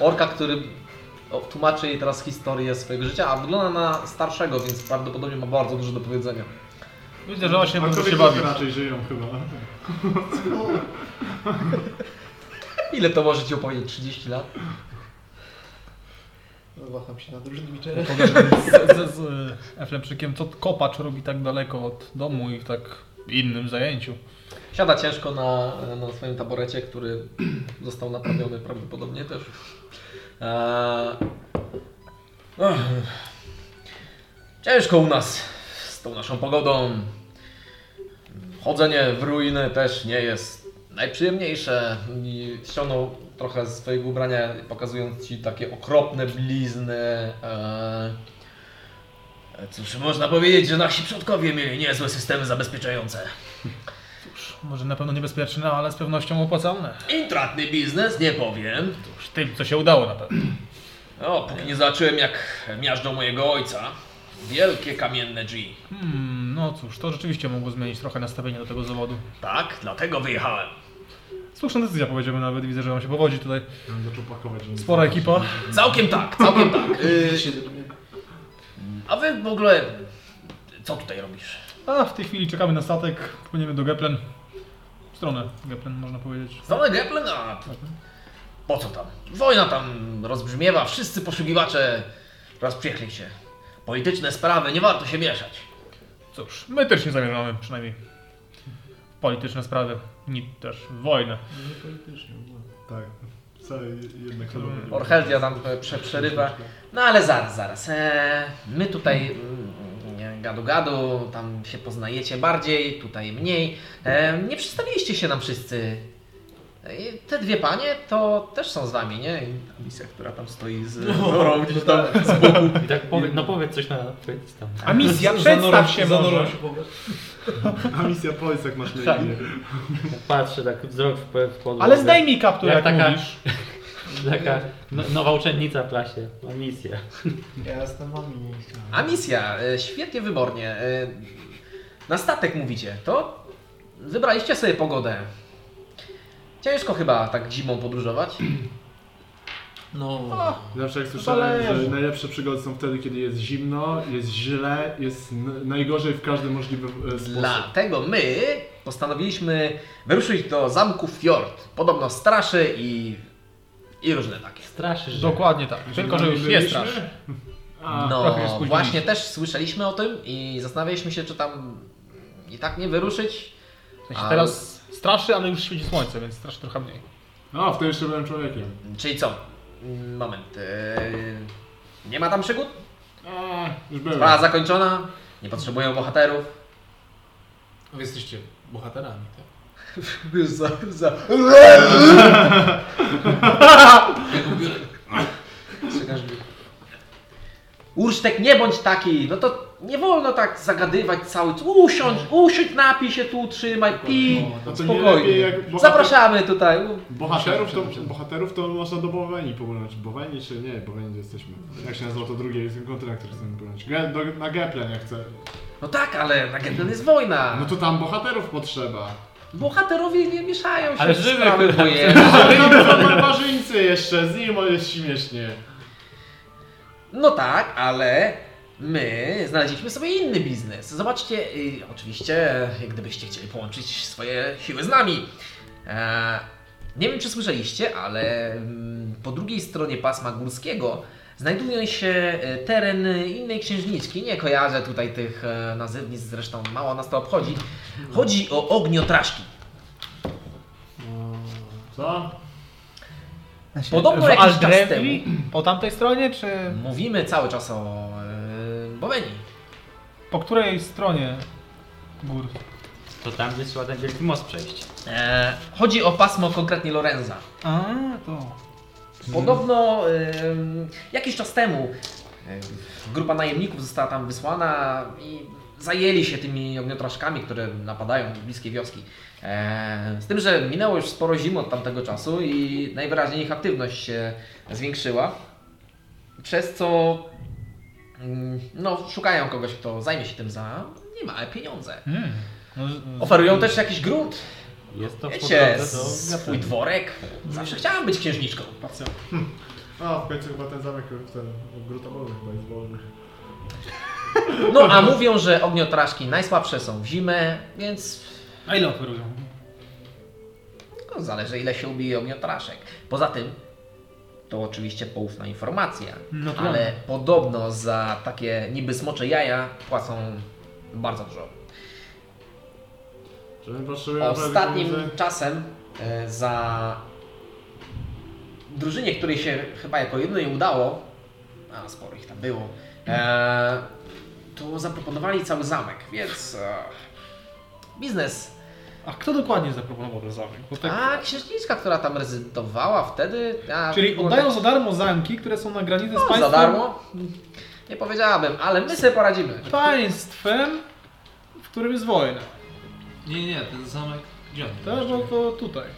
Orka, który tłumaczy jej teraz historię swojego życia, a wygląda na starszego, więc prawdopodobnie ma bardzo dużo do powiedzenia. Widzę, że właśnie A bardzo się bawi. raczej żyją chyba. *laughs* Ile to może Ci opowiedzieć? 30 lat? No, Waham się nad różnymi *laughs* z, z, z Eflemczykiem, co kopacz robi tak daleko od domu i w tak innym zajęciu. Siada ciężko na, na swoim taborecie, który *clears throat* został naprawiony prawdopodobnie też. Ach, ciężko u nas z tą naszą pogodą. Chodzenie w ruiny też nie jest najprzyjemniejsze. I ściągnął trochę z swojego ubrania, pokazując Ci takie okropne blizny. Eee, Cóż, można powiedzieć, że nasi przodkowie mieli niezłe systemy zabezpieczające. Może na pewno niebezpieczne, ale z pewnością opłacalne. Intratny biznes, nie powiem. Cóż, tym co się udało na pewno. No, póki nie zobaczyłem jak miażdżą mojego ojca. Wielkie kamienne drzwi. Hmm, no cóż, to rzeczywiście mogło zmienić trochę nastawienie do tego zawodu. Tak, dlatego wyjechałem. Słuszna decyzja powiedziałbym nawet, widzę, że wam się powodzi tutaj. Zaczął pakować. żeby- Spora ekipa. Całkiem tak, całkiem tak. *laughs* Y, a wy w ogóle... Co tutaj robisz? A w tej chwili czekamy na statek, płyniemy do Geplen. W stronę Geplen, można powiedzieć. Stronę Geplen? A po co tam? Wojna tam rozbrzmiewa, wszyscy poszukiwacze rozprzychli się. Polityczne sprawy, nie warto się mieszać. Cóż, my też nie zamierzamy, przynajmniej w polityczne sprawy, ni też w wojnę. Nie politycznie, no. Tak. Jednak. Orcheldia tam prze, przerywa. No ale zaraz, zaraz. E, my tutaj mm, nie, gadu gadu, tam się poznajecie bardziej, tutaj mniej. E, nie przedstawiliście się nam wszyscy. E, te dwie panie to też są z wami, nie? I Alicja, która tam stoi z Norą gdzieś tam. I tak powie, no powiedz coś na powiedz tam. A misja, przedstaw się za norą się powiesz. A misja powiedz jak masz na Tak. imię. Patrzę tak wzrok w, w podłogę. Ale zdejmij kaptur, jak, Jak taka- mówisz. Taka no, nowa uczennica w klasie. Ma misję. Ja jestem wami. A misja, e, świetnie wybornie. E, na statek mówicie, to wybraliście sobie pogodę. Ciężko chyba tak zimą podróżować. No, Zawsze jak słyszałem, że najlepsze przygody są wtedy, kiedy jest zimno, jest źle, jest najgorzej w każdy możliwy e, sposób. Dlatego my postanowiliśmy wyruszyć do zamku Fjord. Podobno straszy i, i różne takie. Straszy, że... Dokładnie tak. Tylko, że już nie strasz. A, No właśnie też słyszeliśmy o tym i zastanawialiśmy się, czy tam i tak nie wyruszyć. W sensie A- teraz straszy, ale już świeci słońce, więc straszy trochę mniej. no, wtedy jeszcze byłem człowiekiem. Czyli co? Moment. Yy, nie ma tam przygód? A, już byłem. Sprawa zakończona. Nie potrzebują bohaterów. wy jesteście bohaterami, *laughs* tak? za, za... Ursztek, nie bądź taki, no to nie wolno tak zagadywać cały Usiądź, usiądź, napij się tu, trzymaj, pij, No to nie lepiej spokojnie. jak bohater- Zapraszamy tutaj. Bohaterów to, bohaterów to można do Boweni poglądać. Boweni czy nie? Boweni jesteśmy. Jak się nazywa to drugie jest kontrakt, który chcemy poglądać. Ge, do, na Geplen jak chcę. No tak, ale na Geplen jest wojna. No to tam bohaterów potrzeba. Bohaterowie nie mieszają się Ale w żywych sprawy chyba. *laughs* wojenne. Ale tam są barbarzyńcy jeszcze, z nim jest śmiesznie. No tak, ale my znaleźliśmy sobie inny biznes. Zobaczcie, y, oczywiście, y, gdybyście chcieli połączyć swoje siły z nami. E, nie wiem, czy słyszeliście, ale mm, po drugiej stronie pasma górskiego znajduje się e, teren innej księżniczki. Nie kojarzę tutaj tych e, nazewnic, zresztą mało nas to obchodzi. Chodzi o ogniotraszki. Co? Podobno w jakiś czas Aldrevli? Po tamtej stronie, czy Mówimy cały czas o e, Bowenii. po której stronie gór? To tam, gdzie trzeba ten wielki most przejść. E, chodzi o pasmo konkretnie Lorenza. A, to. Podobno em, jakiś czas temu em, grupa najemników została tam wysłana i zajęli się tymi ogniotraszkami, które napadają bliskie wioski. Z tym, że minęło już sporo zim od tamtego czasu i najwyraźniej ich aktywność się zwiększyła. Przez co mm, no, szukają kogoś, kto zajmie się tym za niemałe pieniądze. Hmm. No, Oferują też jakiś grunt. Jest to Wiecie, swój dworek. Zawsze chciałam być księżniczką. Spacja. *laughs* O, w końcu chyba ten zamek, ten grutobowy chyba jest wolny. No a mówią, że ogniotraszki najsłabsze są w zimę, więc A ile oferują? no, zależy ile się ubije ogniotraszek. Poza tym, to oczywiście poufna informacja, No ale podobno za takie niby smocze jaja płacą bardzo dużo. Ostatnim czasem e, za drużynie, której się chyba jako jednej udało, a sporo ich tam było, e, to zaproponowali cały zamek, więc e, biznes. A kto dokładnie zaproponował ten zamek? Bo tak... A księżniczka, która tam rezydowała wtedy. A Czyli oddają tak- za darmo zamki, które są na granicy z no, państwem. za darmo? Nie powiedziałabym, ale my sobie poradzimy. Państwem, w którym jest wojna. Nie, nie, ten zamek... Gdzie on To, bo to tutaj.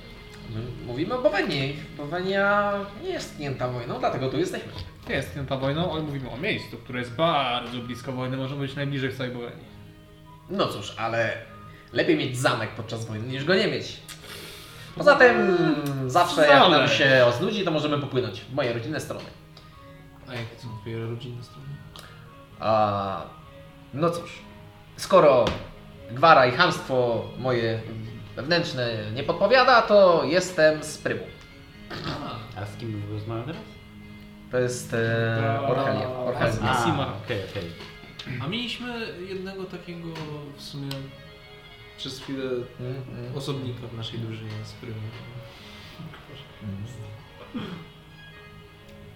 My Mówimy o Bowenii. Bowenia nie jest tknięta wojną, dlatego tu jesteśmy. Nie jest ta wojną, ale mówimy o miejscu, które jest bardzo blisko wojny, może być najbliżej w całej Bowenii. No cóż, ale lepiej mieć zamek podczas wojny niż go nie mieć. Poza tym zawsze jak nam się oznudzi, to możemy popłynąć w moje rodzinne strony. A jakie są twoje rodzinne strony? A, no cóż, skoro gwara i chamstwo moje wewnętrzne nie podpowiada, to jestem z Prymu. A, z kim rozmawiam teraz? To jest e, Orhelia. Orhelia. A. Sima. okej, okej. a mieliśmy jednego takiego w sumie przez chwilę Mm, mm. osobnika w naszej drużynie z Prymu.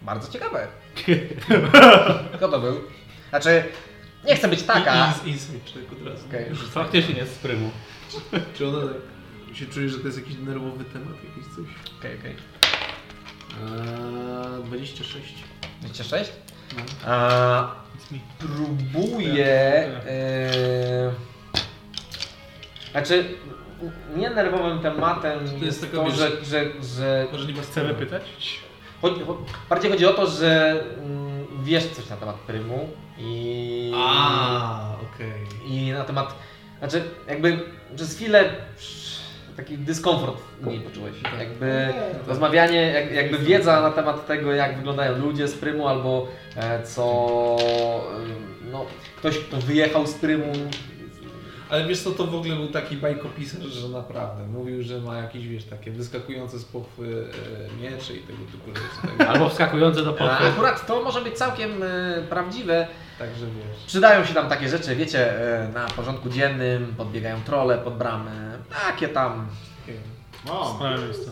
Bardzo ciekawe. Kto to był? Znaczy, nie chcę być taka. I, i, insight check od razu. Okej. Faktycznie jest z prymu. Czy ona tak się czuje, że to jest jakiś nerwowy temat, jakiś coś? Okej, okej. Eee, 26. 26? No. Me. próbuję. E, znaczy, nie nerwowym tematem To jest, jest taka, to, wiesz- że, że, że Może nie masz Chcemy pytać? chodzi, cho- bardziej chodzi o to, że mm, wiesz coś na temat Prymu i. A, okej. I na temat. Znaczy, jakby przez chwilę taki dyskomfort w niej poczułeś. Jakby rozmawianie, jak, jakby wiedza na temat tego, jak wyglądają ludzie z Prymu, albo e, co. e, No, ktoś, kto wyjechał z Prymu. Ale wiesz co, to w ogóle był taki bajkopisarz, że naprawdę mówił, że ma jakieś, wiesz, takie wyskakujące z pochwy e, miecze i tego typu rzeczy. Tak, Albo wskakujące do A pochwy. akurat to może być całkiem e, prawdziwe. także wiesz. Przydają się tam takie rzeczy, wiecie, e, na porządku dziennym, podbiegają trole pod bramę, takie tam jeszcze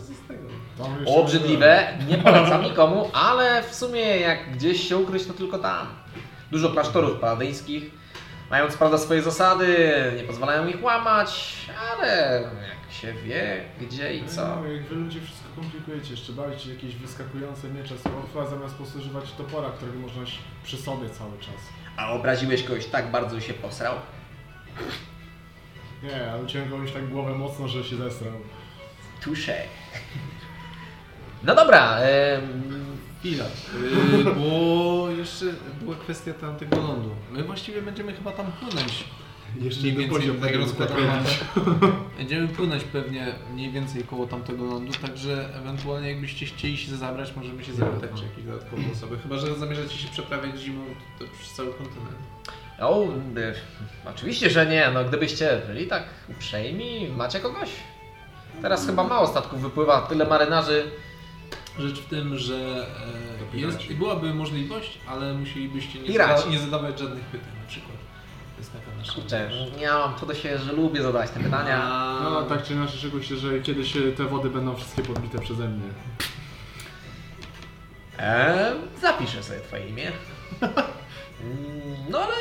obrzydliwe, nie polecam nikomu, ale w sumie jak gdzieś się ukryć, to tylko tam. Dużo klasztorów paladyńskich, mając prawda swoje zasady, nie pozwalają ich łamać, ale jak się wie, gdzie i co. No, jak wy ludzie wszystko komplikujecie, jeszcze bawicie jakieś wyskakujące miecze z pochwa, zamiast po prostu używać topora, którego można przy sobie cały czas. A obraziłeś kogoś tak bardzo, się posrał? Nie, ale uciąłem tak głowę mocno, że się zesrał. Touché. No dobra, em, Chwila, yy, bo jeszcze była kwestia tamtego lądu. My właściwie będziemy chyba tam płynąć Jeszcze mniej więcej poziom tak tego rozkładam zakręcić. *laughs* mapę. Będziemy płynąć pewnie mniej więcej koło tamtego lądu, także ewentualnie jakbyście chcieli się zabrać, możemy się zapytać, czy jakieś dodatkowe osoby. Chyba, że zamierzacie się przeprawiać zimą to przez cały kontynent. O, y, oczywiście, że nie. No, gdybyście byli tak uprzejmi, macie kogoś? Teraz chyba mało statków wypływa, tyle marynarzy. Rzecz w tym, że e, jest, byłaby możliwość, ale musielibyście nie, Piraci. zada, nie zadawać żadnych pytań na przykład. To jest taka nasza Kurczę, ja mam to do siebie, że lubię zadawać te pytania. No tak czy inaczej, szykuj się, że kiedyś e, te wody będą wszystkie podbite przeze mnie. Eee, zapiszę sobie twoje imię. Mm, No ale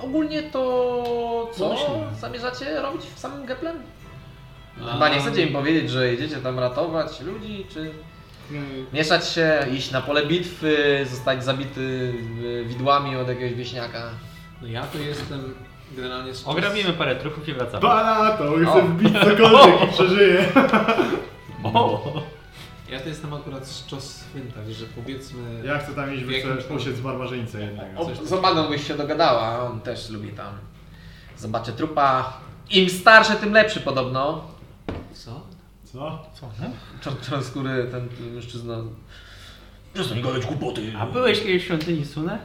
ogólnie to co Pomyślimy. zamierzacie robić w samym Geplen? A- Chyba nie chcecie im powiedzieć, że jedziecie tam ratować ludzi, czy mieszać się, iść na pole bitwy, zostać zabity widłami od jakiegoś wieśniaka. No ja to jestem generalnie z Ograbimy parę truchów i wracamy. Bala to, O. chcę wbić cokolwiek i przeżyję. *laughs* O! Ja to jestem akurat z czas swyn, także powiedzmy... Ja chcę tam iść chcę posiec barbarzyńcę jednego. Coś z Obadą byś się dogadała, on też lubi tam. Zobaczę trupa. Im starszy, tym lepszy podobno. Co? Co? No? Czar- Czarnoskóry ten mężczyzna. Przestań gadać głupoty. A byłeś kiedyś w świątyni Sune?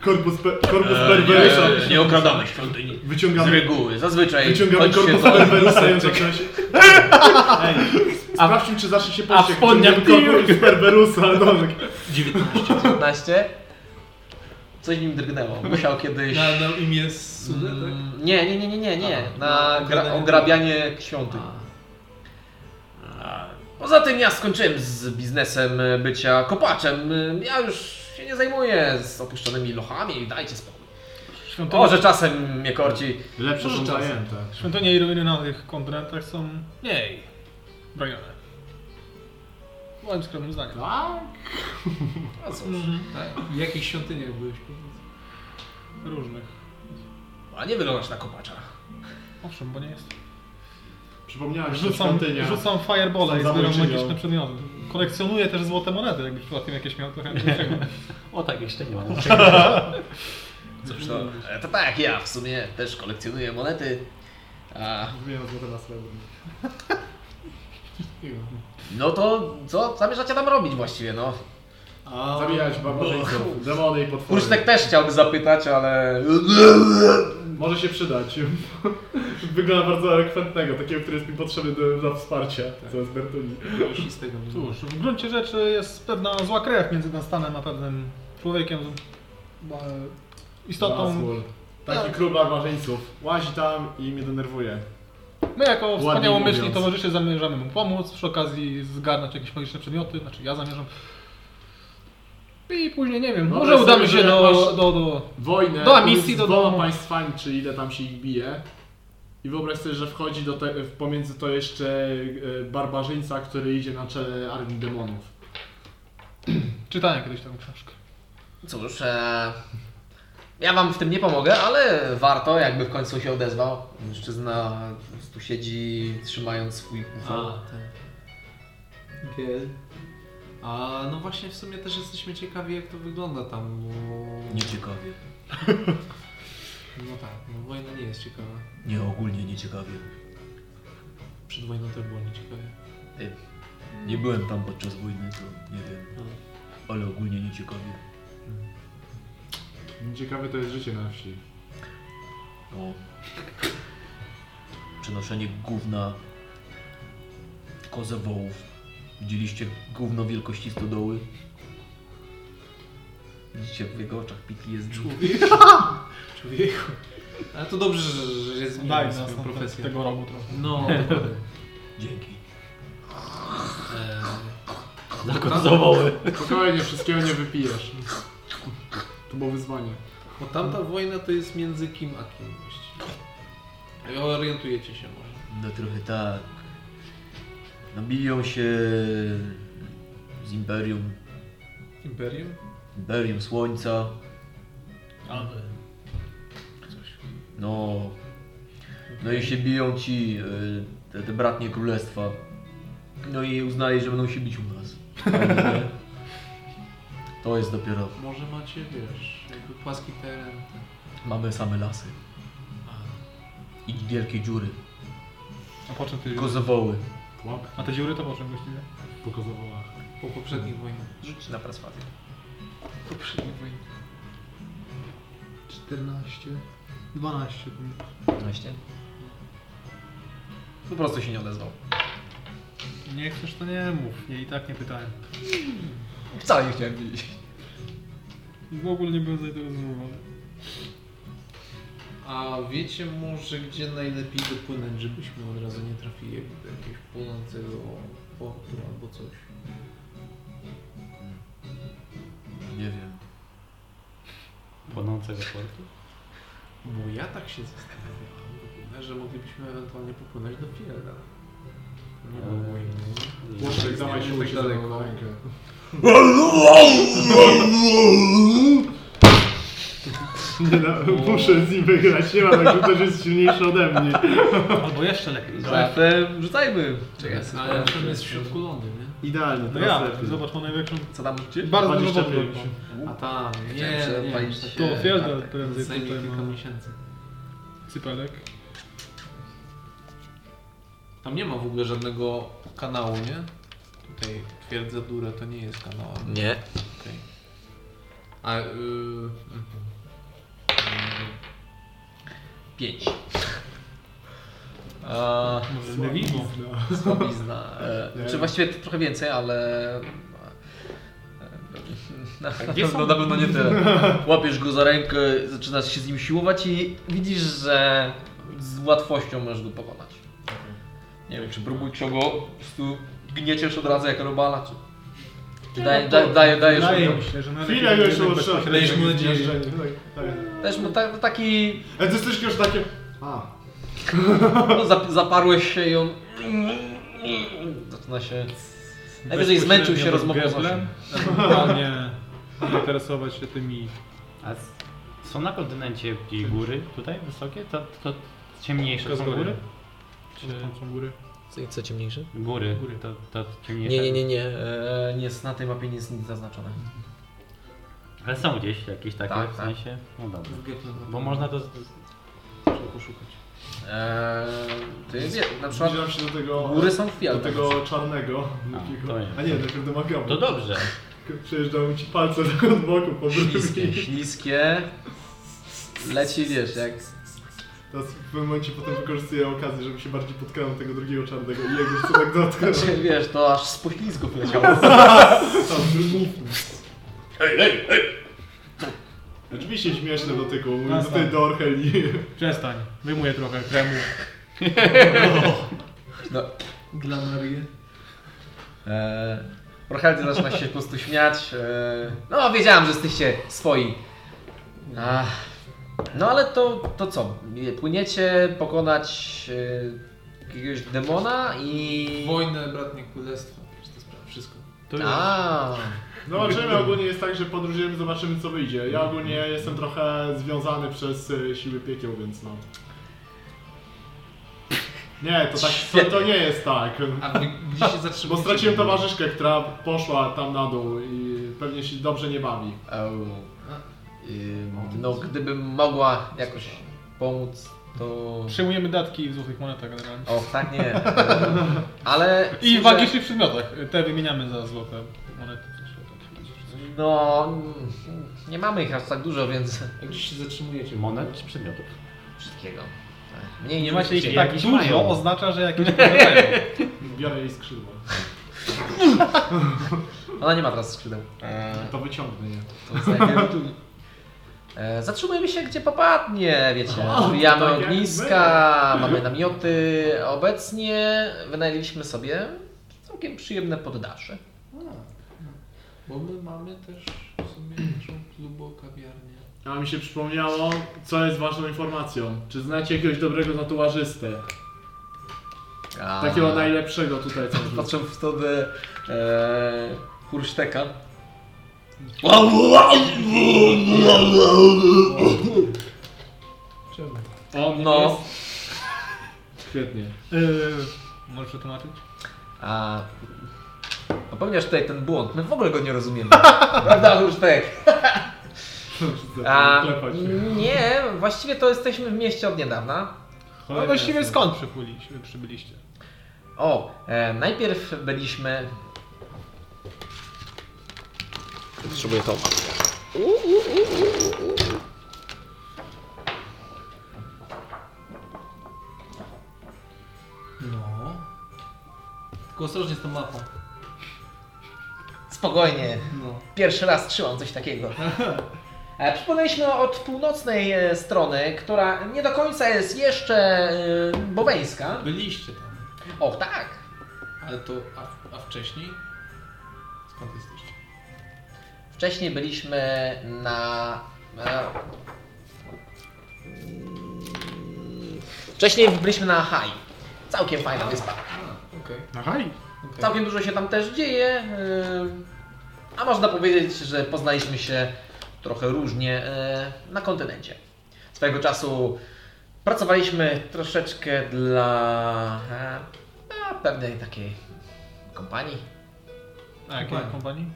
Korpus, pe, korpus Eee, Berberusa. nie, nie okradamy świątyni. Z Wyciągamy, reguły, zazwyczaj. wyciągamy korpus Berberusa i on zaczyna się... Sprawdźmy, czy zacznie się a pościg. w spodniach korpus Berberusa, ale dobrze. 19. 15. Coś nim drgnęło. Musiał kiedyś. Na, na imię Sunę, tak? Mm, Nie, nie, nie, nie, nie, nie. A, Na gra, ograbianie świątyń. Poza tym ja skończyłem z biznesem bycia kopaczem. Ja już się nie zajmuję z opuszczonymi lochami. Dajcie spokój. Świątynie, O, że czasem mnie korci. Lepsze są zajęte. świątynie i ruiny na tych kontynentach są mniej bronione. Moim skromnym zdaniem. Tak? No cóż. Tak? W jakich świątyniach byłeś? Różnych. A nie wyglądasz na kopacza. Owszem, bo nie jest. Przypomniałem się Rzucam, świątynia. rzucam fireballa i zbieram magiczne przedmioty. Kolekcjonuję też złote monety, jakbyś przypadkiem jakieś miał, to chętnie. *laughs* O tak, jeszcze nie mam. *laughs* Cóż, to, e, to tak ja w sumie też kolekcjonuję monety. A, Zmieniam złote na srebrne. *laughs* no to co zamierzacie tam robić właściwie, no? A, Zabijać barbarzyńców, demony i potwory. Kusztek też chciałby zapytać, ale... Może się przydać. *laughs* Wygląda bardzo elokwentnego, takiego, który jest mi potrzebny do, do wsparcia. Co jest Bertuni. Cóż, w gruncie rzeczy jest pewna zła krew między Dunstanem a pewnym człowiekiem, e, istotą. Taki Tak. król barbarzyńców. Łazi tam i mnie denerwuje. My jako wspaniałomyślni towarzysze zamierzamy mu pomóc, przy okazji zgarnąć jakieś magiczne przedmioty, znaczy ja zamierzam. I później, nie wiem, No, może udamy sobie, się do, do, do... Wojnę Do Amisji, z do dwoma domu. państwami, czy ile tam się ich bije. I wyobraź sobie, że wchodzi do te, pomiędzy to jeszcze e, barbarzyńca, który idzie na czele armii demonów. *clears throat* Czytałem kiedyś taką książkę. Cóż, e, ja wam w tym nie pomogę, ale warto, jakby w końcu się odezwał. Mężczyzna prostu siedzi trzymając swój A, ufo. ten. A no właśnie w sumie też jesteśmy ciekawi jak to wygląda tam, bo... Nieciekawie. *laughs* No tak, no wojna nie jest ciekawa. Nie, ogólnie nieciekawie. Przed wojną też było nieciekawie. Nie byłem tam podczas wojny, to nie wiem. No. Ale ogólnie nieciekawie. Ciekawe to jest życie na wsi. O. Przenoszenie gówna. Kozę wołów. Widzieliście gówno wielkości stodoły? Widzicie w jego oczach pikli jest Człowiek. *laughs* Człowieku. Ale to dobrze, że, że jest Daj nas swoją profesję. tego rogu trochę. No, *laughs* dokładnie. Dzięki. Eee, Zakozowoły. *laughs* Spokojnie, wszystkiego nie wypijesz. To było wyzwanie. bo tamta wojna to jest między kim a kim właściwie. Orientujecie się może. No trochę tak. No biją się z Imperium. Imperium? Imperium Słońca. Ale... No. No i się biją ci y, te, te bratnie królestwa. No i uznali, że będą się bić u nas. *laughs* To jest dopiero. Może macie, wiesz, jakby płaski teren. tak. Mamy same lasy. A, i wielkie dziury. A po czym ty... Kozowoły. Łap, A te dziury to po czym właściwie? pokazywała. Po poprzednich wojnach. Rzuć na perswazję. Poprzedniej wojnie. 14. 12. 15. Po prostu się nie odezwał. Nie chcesz, to nie mów. Ja i tak nie pytałem. Wcale nie chciałem wiedzieć. W ogóle nie byłem zainteresowany. A wiecie może gdzie najlepiej dopłynąć, żebyśmy od razu nie trafili do jakiegoś płynącego portu albo coś? Nie wiem. Płonącego portu? Bo ja tak się ogóle, że moglibyśmy ewentualnie popłynąć do Fielda. Nie było innego. Łoszek, dawaj się tak daleko. *laughs* Nie no, muszę z nim wygrać, nie ma tak, że ktoś jest silniejszy ode mnie. Albo jeszcze lepiej. Zatem rzucajmy. Czekaj, ale to jest w środku lądu, nie? Idealnie, No teraz ja, lepiej. zobacz, ma największą... Co tam rzucicie? Bardzo dużo 25. wody. A tam, nie, Chciałem nie, się. To Fielda kartę. prędzej Zajmie tutaj kilka ma miesięcy. cypelek. Tam nie ma w ogóle żadnego kanału, nie? Tutaj twierdza Durę to nie jest kanał. Nie. Okej. A, yy, mhm. 5. A, nie widmo. słabizna. E, czy właściwie to trochę więcej, ale... e, Na Gdzie pewno, na pewno nie tyle. Łapiesz go za rękę, zaczynasz się z nim siłować i widzisz, że z łatwością możesz go pokonać. Nie wiem, czy próbujesz go po prostu gnieciesz od razu jak robala, czy... daj, daj, daj, dajesz Wydaje mu- mi się, że najlepiej Chwilę utrzymać. bezpośrednio. Dajesz mu nadzieję. Dajesz mu ta, taki... Ale to jest już takie... A, No, zap, zaparłeś się i on... Zaczyna się... Najwyżej zmęczył się rozmową z Osiem. ewentualnie interesować się tymi... A s- są na kontynencie jakieś góry tutaj wysokie? To, to ciemniejsze są góry? Czy tam są góry? Co, co ciemniejsze? Góry, Góry. to, to ciemniejsze. Nie, nie, nie, nie. E, nie jest na tej mapie nie jest nic zaznaczone. Ale są gdzieś jakieś takie Tak, w tak. sensie? No dobra. Bo można to... Trzeba poszukać. E, ty wie, na przykład zbliżam się do tego... góry są w Do tego czarnego. A, to nie. A nie, najpierw do Magamu. To dobrze. Przejeżdżały ci palce tak od boku po Śliskie, brwi. śliskie. Leci, wiesz, jak... Teraz w pewnym momencie potem wykorzystuję okazję, żeby się bardziej podkręcił tego drugiego czarnego i jego tak dotknąć. *laughs* Znaczy, wiesz, to aż z poślizgów leciało. *laughs* Tam wymówny. Hej, hej, hej! Oczywiście śmieszne w dotyku, mówię Nastał. tutaj do Orcheli. Przestań. Wyjmuję trochę kremu. *laughs* No. Glamarię. E, Procheldy zaczyna się po prostu śmiać. E, no, wiedziałem, że jesteście swoi. Ach, no ale to, to co? Płyniecie pokonać e, jakiegoś demona i... Wojnę, bratnie królestwa. Wiesz, to sprawa, wszystko. To już... A, Zobaczymy, ogólnie jest tak, że podróżujemy, zobaczymy co wyjdzie. Ja ogólnie jestem trochę związany przez e, siły piekieł, więc no. Nie, to tak, to, to nie jest tak. A wy gdzie się Bo straciłem towarzyszkę, która poszła tam na dół i pewnie się dobrze nie bawi. au. No, gdybym mogła jakoś pomóc, to... Przyjmujemy datki w złotych monetach generalnie. O, tak nie. *laughs* Ale... I w magicznych przedmiotach. Te wymieniamy za złote monety. No, nie mamy ich aż tak dużo, więc... A gdzie się zatrzymujecie? Monet czy przedmiotów? Wszystkiego. Tak. Mniej Nie macie ich tak dużo, mają. oznacza, że jakieś. *laughs* Biorę jej skrzydła. Ona nie ma teraz skrzydeł. E, To wyciągnę je. to *laughs* zatrzymujemy się gdzie popadnie, wiecie. Zbijamy tak ogniska, mamy namioty. Obecnie wynajęliśmy sobie całkiem przyjemne poddasze. Bo my mamy też w sumie naszą klubo-kawiarnię. A mi się przypomniało, co jest ważną informacją. Czy znacie jakiegoś dobrego tatuażystę? A, Takiego najlepszego tutaj. *laughs* Patrzę wtedy e, Hurszteka. Czemu? On No. jest... Świetnie. Yy, możesz przetłumaczyć? A popełniasz tutaj ten błąd. My w ogóle go nie rozumiemy. *laughs* Prawda, Hursztek? A, Klepać nie, właściwie to jesteśmy w mieście od niedawna. No właściwie skąd przybyliście? przybyliście? O, e, najpierw byliśmy... Potrzebuję to. No. Tylko ostrożnie z tą mapą. Spokojnie. No. Pierwszy raz trzymam coś takiego. *laughs* E, Przypłynęliśmy od północnej e, strony, która nie do końca jest jeszcze e, boweńska. Byliście tam. O, tak. Ale to, a, a wcześniej? Skąd jesteście? Wcześniej byliśmy na. Wcześniej byliśmy na Ahai. Całkiem fajna wyspa. A, okej. Aha, i okej. Całkiem dużo się tam też dzieje. e, A można powiedzieć, że poznaliśmy się trochę różnie e, na kontynencie. Swojego czasu pracowaliśmy troszeczkę dla e, a, pewnej takiej kompanii. A jakiej Kompanii. kompanii?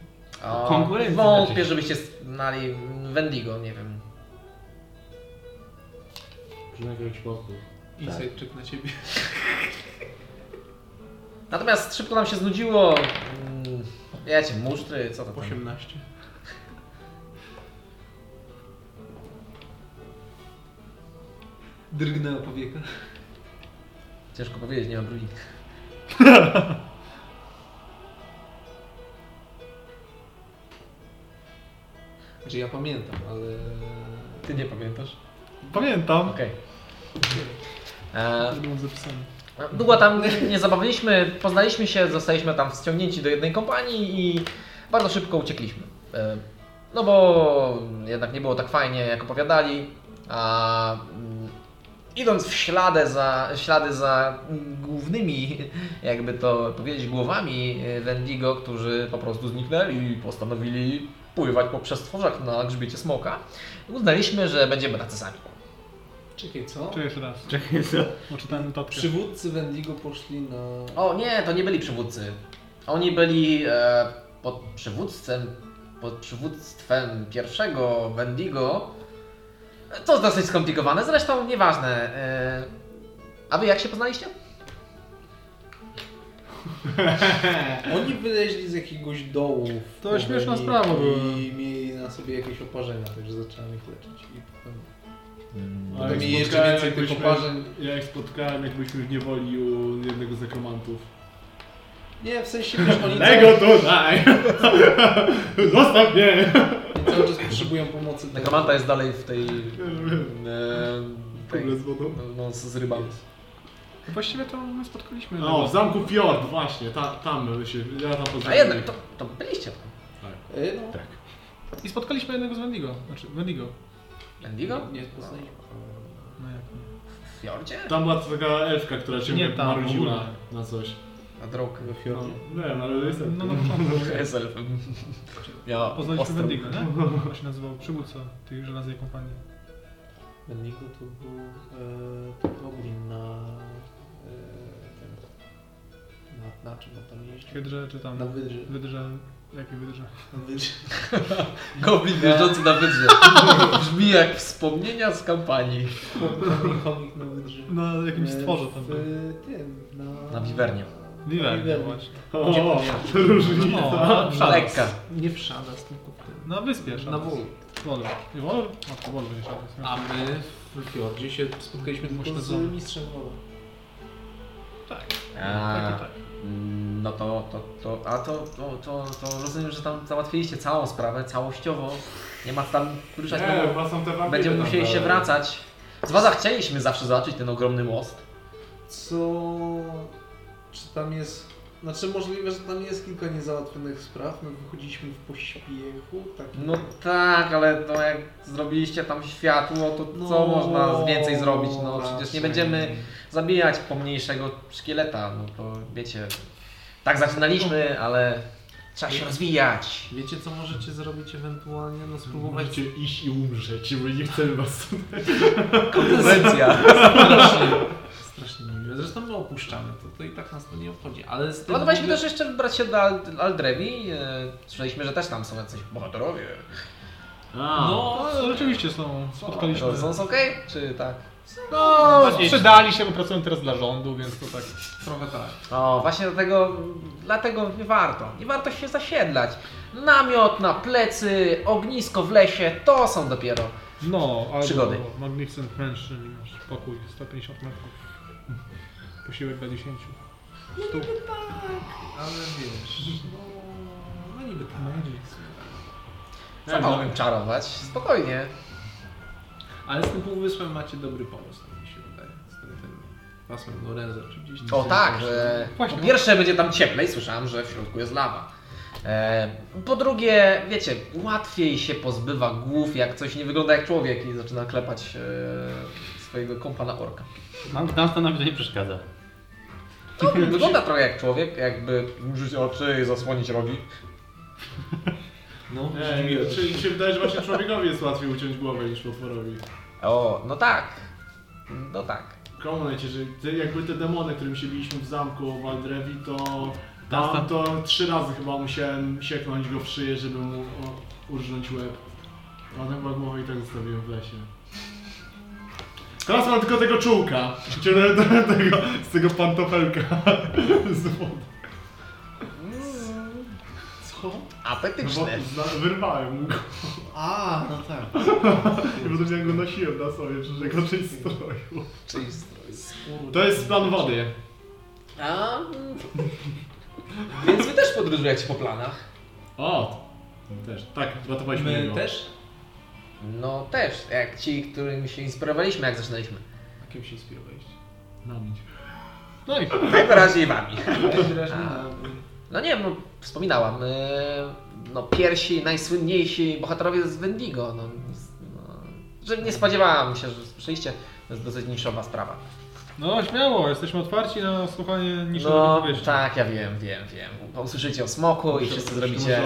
O, Konkurencji Wątpię, żebyście znali Wendigo, nie wiem. Przynajmniej jakiś sposób. Insight check na ciebie. *laughs* Natomiast szybko nam się znudziło. mm, Wiecie, musztry, co to tam? 18. Drgnęła powieka. Ciężko powiedzieć, nie mam brwi. *laughs* Znaczy ja pamiętam, ale... Ty nie pamiętasz? Pamiętam. Okej. E, To było zapisane. Długo tam nie zabawiliśmy, poznaliśmy się, zostaliśmy tam wciągnięci do jednej kompanii i bardzo szybko uciekliśmy. E, No bo jednak nie było tak fajnie, jak opowiadali, a mm, idąc w ślady za, ślady za głównymi, jakby to powiedzieć, głowami e, Wendigo, którzy po prostu zniknęli i postanowili pływać po przestworzach na grzbiecie smoka, uznaliśmy, że będziemy narcyzami. Czekaj, co? Czy jeszcze raz? Czekaj, co? Bo czytałem notatkę. Przywódcy Wendigo poszli na... O nie, to nie byli przywódcy. Oni byli e, pod przywództwem, pod przywództwem pierwszego Wendigo. To jest dosyć skomplikowane, zresztą nieważne. E, a wy jak się poznaliście? *laughs* Oni wyleźli z jakiegoś dołu. w To śmieszna sprawa była. I mieli na sobie jakieś oparzenia, także zacząłem ich leczyć. I potem... A Potem jak mieli jeszcze więcej jak tych byliśmy- oparzeń. Ja jak spotkałem, jak byliśmy w niewoli u jednego z nekromantów. Nie, w sensie wiesz, oni *laughs* Tego cały, tutaj! *laughs* Zostaw mnie! oni cały czas potrzebują pomocy. Nekromanta jest dalej w tej... E, tej z wodą. no, z, z rybami. Właściwie to my spotkaliśmy. O, w zamku Fjord, właśnie, ta, tam się, ja tam A jednak, to, to byliście tam. Y, no, Tak. I spotkaliśmy jednego z Wendigo. Znaczy, Wendigo. Wendigo? Nie poznaliśmy. No jak nie. W Fjordzie? Tam była taka elfka, która cię Nie nie tam, marudziła na coś. Na drogę. We No, Fjordzie. wiem, ale jest No na początku. *laughs* Jest elfem. Miała Poznaliśmy Wendigo, nie? *laughs* On się nazywał przywódca tej żelaznej kompanii. Wendigo to był e, to goblin na... Na, czym on tam jeździł? Hydrze czy tam? Na wydrze. Wydrze. Jakie wydrze? Na wydrze. *laughs* Goblin jeżdżący na wydrze. Brzmi jak wspomnienia z kampanii. Chomik, na wydrze. Na jakimś E, stworze tam w tym, na... Na wiwernie. Wiwer, Wiwer. właśnie. O, różnica. O, Szadas. Lekka. Nie w Szadas, tylko w tym. Na wyspie Na. Wolu. Wolor. Nie Wolor? Matko, nie Szadas. nie? A my w Fjordzie się spotkaliśmy tylko z mistrzem Wola. Tak. A, Tak, tak. Mm, no to, to, to, a to, to, to, to rozumiem, że tam załatwiliście całą sprawę, całościowo. Nie ma tam ruszać, Nie, chyba są te bo wampiry będziemy tam musieli się wracać. Z Waza chcieliśmy zawsze zobaczyć ten ogromny most. Co... Czy tam jest... Znaczy możliwe, że tam jest kilka niezałatwionych spraw. My wychodziliśmy w pośpiechu. Tak... No tak, ale no jak zrobiliście tam światło, to co można więcej zrobić? No przecież nie raczej. będziemy zabijać pomniejszego szkieleta, no to wiecie. Tak zaczynaliśmy, ale trzeba się rozwijać. Wiecie co możecie zrobić ewentualnie? No spróbować... Możecie iść i umrzeć, bo nie chcemy was tutaj. Konkurencja. *laughs* Strasznie. Zresztą my opuszczamy to, to i tak nas to nie obchodzi. Ale z tym Planowaliśmy ogóle- też jeszcze wybrać się do Al- Aldrewi. e, Słyszeliśmy, że też tam są jacyś bohaterowie. A, No, No, rzeczywiście są. Spotkaliśmy. To są okej? Czy tak? No, sprzedali się, bo pracują teraz dla rządu, więc to tak... Trochę tak. O, właśnie dlatego, dlatego nie warto. Nie warto się zasiedlać. Namiot na plecy, ognisko w lesie, to są dopiero. No, Przygody. Magnificent Mansion, masz pokój 150 metrów. Posiłek dla 10. Stóp. Ale wiesz, no, no niby tak. Co mogłem czarować? Spokojnie. Ale z tym półwysłem macie dobry pomysł, tak mi się wydaje. Z tym, tym pasmem Lorenza czy gdzieś tam. O tak, że Właśnie. po pierwsze będzie tam cieplej, słyszałem, że w środku jest lawa. E, po drugie, wiecie, łatwiej się pozbywa głów, jak coś nie wygląda jak człowiek i zaczyna klepać e, swojego kompa na orka. Nam, nam to nawet nie przeszkadza. To wygląda trochę jak człowiek, jakby użyć oczy i zasłonić rogi. No, Nie, czyli mi się wydaje, że właśnie człowiekowi jest łatwiej uciąć głowę niż potworowi. O, no tak. No tak. Komu najciężej? Te, jakby te demony, którym się biliśmy w zamku w Aldrevi, to Tam- tam to trzy razy chyba musiałem sieknąć go w szyję, żeby mu o, urżnąć łeb. A ten chyba głowę i tak zostawiłem w lesie. Teraz mam tylko tego czułka. Tego, z tego pantofelka. z wodą. Co? Bo Apetyczne. zna- wyrwałem mu go. A, no tak. I potem ja go nosiłem na sobie przez jego część stroju. Czyli strój. To jest plan wody. A, więc wy też podróżujecie po planach. O! Też. Tak, ratowaliśmy My jego. też? No też, jak ci, którymi się inspirowaliśmy, jak zaczynaliśmy. A kim się inspirowaliście? Namić. No i Najwyraźniej wami. *laughs* Najwyraźniej. No nie wiem, no, wspominałam. No pierwsi, najsłynniejsi bohaterowie z Wendigo. No, no, że nie spodziewałam się, że słyszeliście. To jest dosyć niszowa sprawa. No śmiało, jesteśmy otwarci na słuchanie niszowych No opowieści. tak, ja wiem, wiem, wiem. Usłyszycie o smoku i wszyscy zrobicie,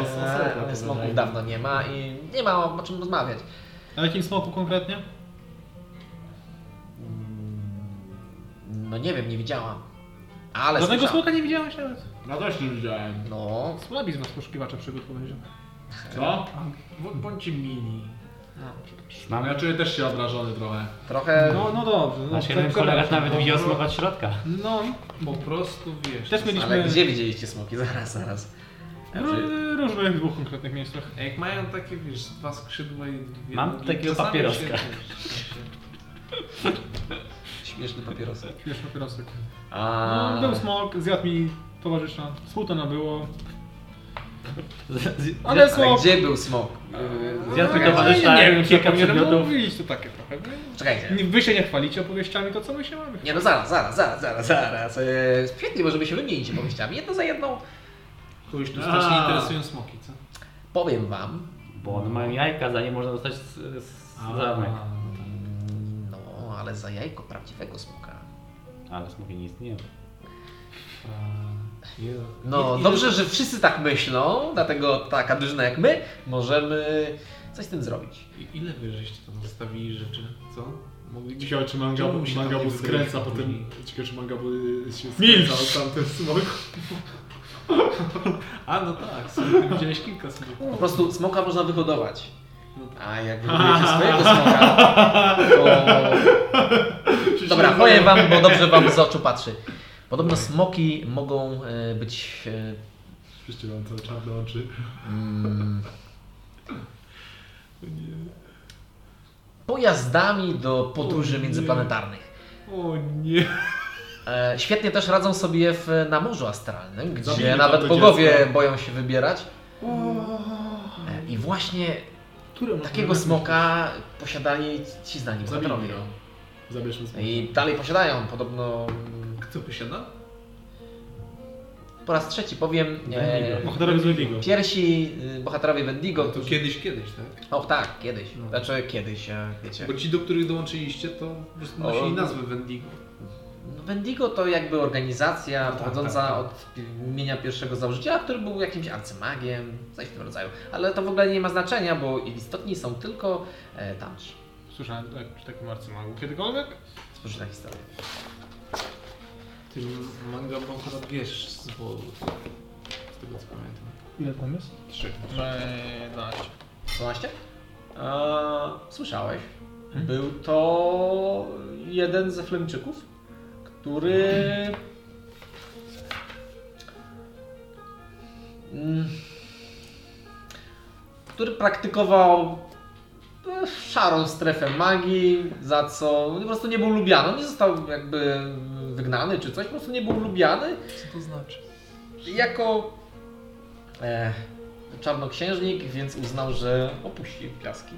e, smoków dawno nie ma i nie ma o czym rozmawiać. A jakim smoku konkretnie? No nie wiem, nie widziałam. Ale Żadnego słyszałam. smoka nie widziałeś nawet? Ja też nie widziałem. No, Słabi z was poszukiwacze przygód powiedział. Co? Bądźcie mini. No. Mam, Ja czuję też się obrażony trochę. trochę... No, no dobrze. No, nasz tak jeden kolega przepraszam. nawet widział smoka od środka. No, Po prostu wiesz. Też mieliśmy- Ale gdzie widzieliście smoki? *laughs* Zaraz, zaraz. W ró- różnych dwóch konkretnych miejscach. Jak mają takie, wiesz, dwa skrzydła i dwie Mam nogi, takiego czasami papieroska. się, *laughs* Śmieszny papierosy. Śmieszny papierosek. A... No, był smok, zjadł mi towarzysza. Smutno było. *laughs* Ale smok... gdzie był smok? Zjadł mi towarzysza, nie wiem, kilka przedmiotów. to takie trochę. Czekajcie. Nie- Wy się nie chwalicie opowieściami, to co my się mamy? Nie no zaraz, zaraz, zaraz, zaraz, zaraz. Eee, Świetnie, możemy się wymienić opowieściami. Jedno za jedną. Kogoś tu strasznie interesują smoki, co? Powiem wam. Bo one mają jajka, za nie można dostać z, z zamek. No, ale za jajko prawdziwego smoka. Ale smoki nie istnieją. No, dobrze, że wszyscy tak myślą, dlatego taka drużyna jak my możemy coś z tym zrobić. I ile wy żeście tam zostawili rzeczy, co? Ciekawe czy manga, Czemu się tam manga nie był skręca potem. Ciekawe czy manga był się Milcz! skręcał tamten smok. *laughs* *laughs* A no tak, sobie widziałeś kilka smoków. Po prostu smoka można wyhodować. A jak wyhodujecie swojego smoka, to... *laughs* Dobra, powiem wam, bo dobrze wam z oczu patrzy. Podobno smoki mogą e, być e, mam te czarne oczy. mm, pojazdami do podróży międzyplanetarnych. O nie. E, świetnie też radzą sobie w, na Morzu Astralnym, gdzie Zabili nawet bogowie dziecko. boją się wybierać. E, I właśnie takiego smoka posiadali ci znani bohaterowie. go. Zabierzmy smoka. I dalej posiadają, podobno Kto posiada? po raz trzeci powiem, e, Bohaterowie z Wendigo. pierwsi y, bohaterowie Wendigo, To którzy... kiedyś, kiedyś, tak? O tak, kiedyś, No. znaczy kiedyś, e, wiecie. Bo ci, do których dołączyliście, to po prostu O. nosili nazwę Wendigo. No, Wendigo to jakby organizacja tak, pochodząca tak, tak. od imienia pierwszego założyciela, który był jakimś arcymagiem, coś w tym rodzaju. Ale to w ogóle nie ma znaczenia, bo istotni są tylko e, tamci. Słyszałem tak, przy takim arcymagu kiedykolwiek? Spójrzcie na historię. Tym manga był akurat wiesz z wodu. Z tego co pamiętam. Ile tam jest? Trzy. 12. 12? Eee, słyszałeś? Był to jeden ze Flemczyków, który Mm. który praktykował e, szarą strefę magii, za co po prostu nie był lubiany. On nie został jakby wygnany czy coś, po prostu nie był lubiany. Co to znaczy? Jako e, czarnoksiężnik, więc uznał, że opuści piaski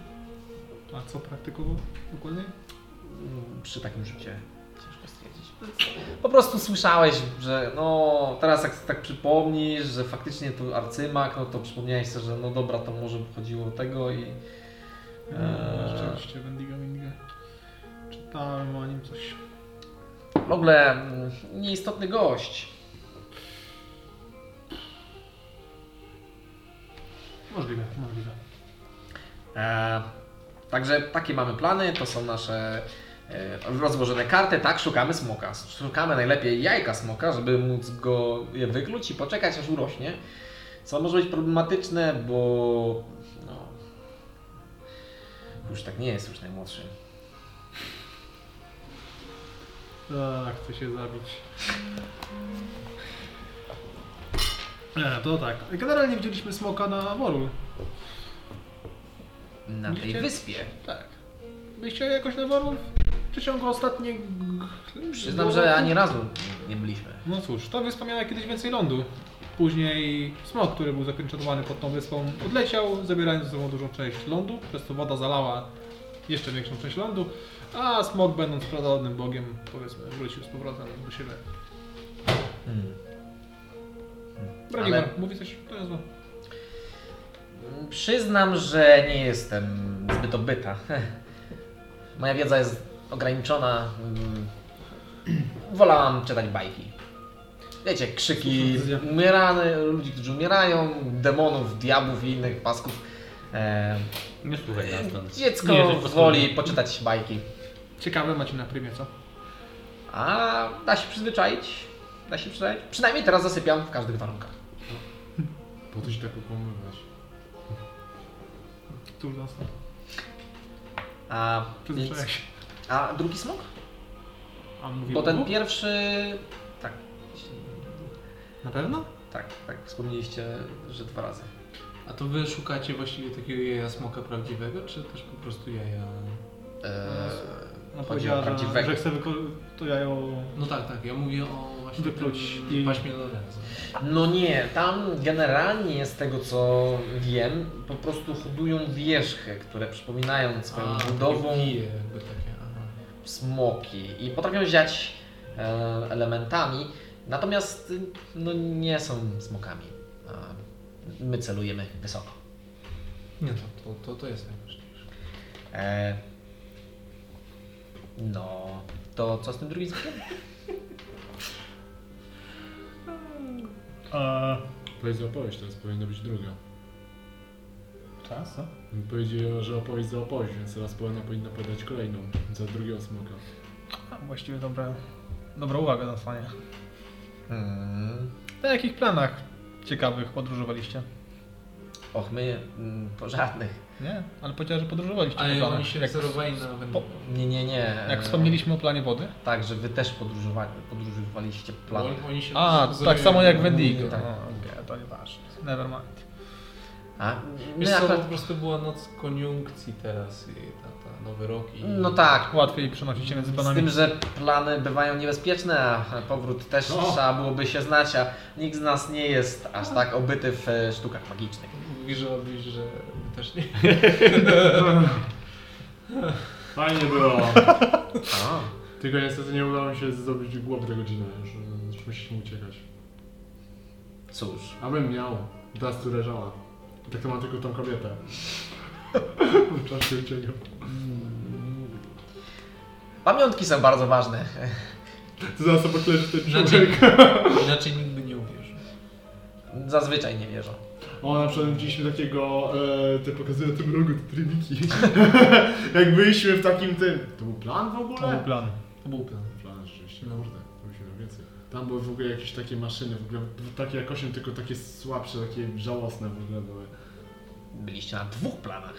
A co praktykował dokładnie? Mm, przy takim rzucie. Po prostu słyszałeś, że no teraz jak tak przypomnisz, że faktycznie to arcymak, no to przypomniałeś sobie, że no dobra, to może chodziło o tego i... Rzeczywiście, Wendiga, Wendiga. Czytałem o nim coś. w ogóle mm, nieistotny gość. Możliwe, możliwe. E, także takie mamy plany, to są nasze e, rozłożone karty. Tak, szukamy smoka. Szukamy najlepiej jajka smoka, żeby móc go je wykluć i poczekać aż urośnie. Co może być problematyczne, bo no, już tak nie jest już najmłodszy. Tak, chce się zabić. E, to tak. Generalnie widzieliśmy smoka na Worul. Na tej wyspie. Tak. Byliście jakoś na Worul w przeciągu ostatnich... Przyznam, że ani razu nie byliśmy. No cóż, ta wyspa miała kiedyś więcej lądu. Później smok, który był zapieczętowany pod tą wyspą, odleciał, zabierając ze sobą dużą część lądu, przez co woda zalała jeszcze większą część lądu, a smok, będąc pradawnym bogiem, powiedzmy, wrócił z powrotem do siebie. Hmm. Bralimer, Ale- mówi coś to jest Przyznam, że nie jestem zbyt obyta. *laughs* Moja wiedza jest ograniczona. Mm. Wolałam czytać bajki. Wiecie, krzyki umierane, ludzi, którzy umierają, demonów, diabłów i innych pasków. E, Nie słuchaj nas dziecko Nie woli poczytać bajki. Ciekawe macie na prymie, co? A da się przyzwyczaić. Da się przyzwyczaić. Przynajmniej teraz zasypiam w każdych warunkach. Po to się tak okłamywać. Cóż nas A, więc. A drugi smok? A on mówi Bo ten pierwszy... Tak, Na pewno? tak, tak. Wspomnieliście, że dwa razy. A to wy szukacie właściwie takiego jaja smoka prawdziwego, czy też po prostu jaja... Eee, No chodzi powiedziała, o że, prawdziwego. że chce wyko- to jajo... No tak, tak, ja mówię o właśnie Wypluć tym i- paśmie Lorenzo. No nie, tam generalnie z tego co wiem, po prostu hodują wierzchy, które przypominają swoją A, budową takie pije jakby takie. Smoki i potrafią ziać e, elementami, natomiast y, no, nie są smokami. My celujemy wysoko. Nie, to, to, to, to jest najważniejsze. E, no, to co z tym drugim smokiem? A... Powiedz opowieść, teraz powinna być druga. Czas, co? Powiedział, że opowieść za opowieść, więc teraz powinna, powinna podać kolejną, za drugiego smoka. A, właściwie dobra, dobra uwaga na stanie. Hmm. Na jakich planach ciekawych podróżowaliście? Och, my mm, po żadnych. Nie, ale powiedziała, że podróżowaliście po Ale planach. oni się jak, wzorowali na Wendigo. Nie, nie, nie. jak wspomnieliśmy o planie wody? Tak, że wy też podróżowali, podróżowaliście planem. Oni, oni się A, wzorują tak samo jak Wendigo. tak. No, okej, to nieważne. Never mind. A Wiesz my co, to akurat, po prostu była noc koniunkcji teraz i ta, ta nowy rok i... no tak, Łatwiej przenosić się między z planami. tym, że plany bywają niebezpieczne, a powrót też O! trzeba byłoby się znać, a nikt z nas nie jest aż tak obyty w e, sztukach magicznych. Mówisz, że robisz, że też nie. *laughs* Fajnie było. A, Tylko niestety nie udało mi się zdobyć głowy tego Gina, już, już musieliśmy uciekać. cóż, Abym miał. Teraz tu leżała. Tak to mam tylko tą kobietę. W czasie uciekał. pamiątki są bardzo ważne. To zaraz obok leży ten Inaczej, człowiek. inaczej nikt by nie uwierzył. Zazwyczaj nie wierzą. O, na przykład widzieliśmy takiego, e, te pokazują na tym rogu te trybiki. *laughs* Jak byliśmy w takim tym... To był plan w ogóle? To był plan. To był plan. Plan rzeczywiście, No. kurde, to musimy więcej. Tam były w ogóle jakieś takie maszyny, w ogóle takie jak 8, tylko takie słabsze, takie żałosne w ogóle były. Byliście na dwóch planach.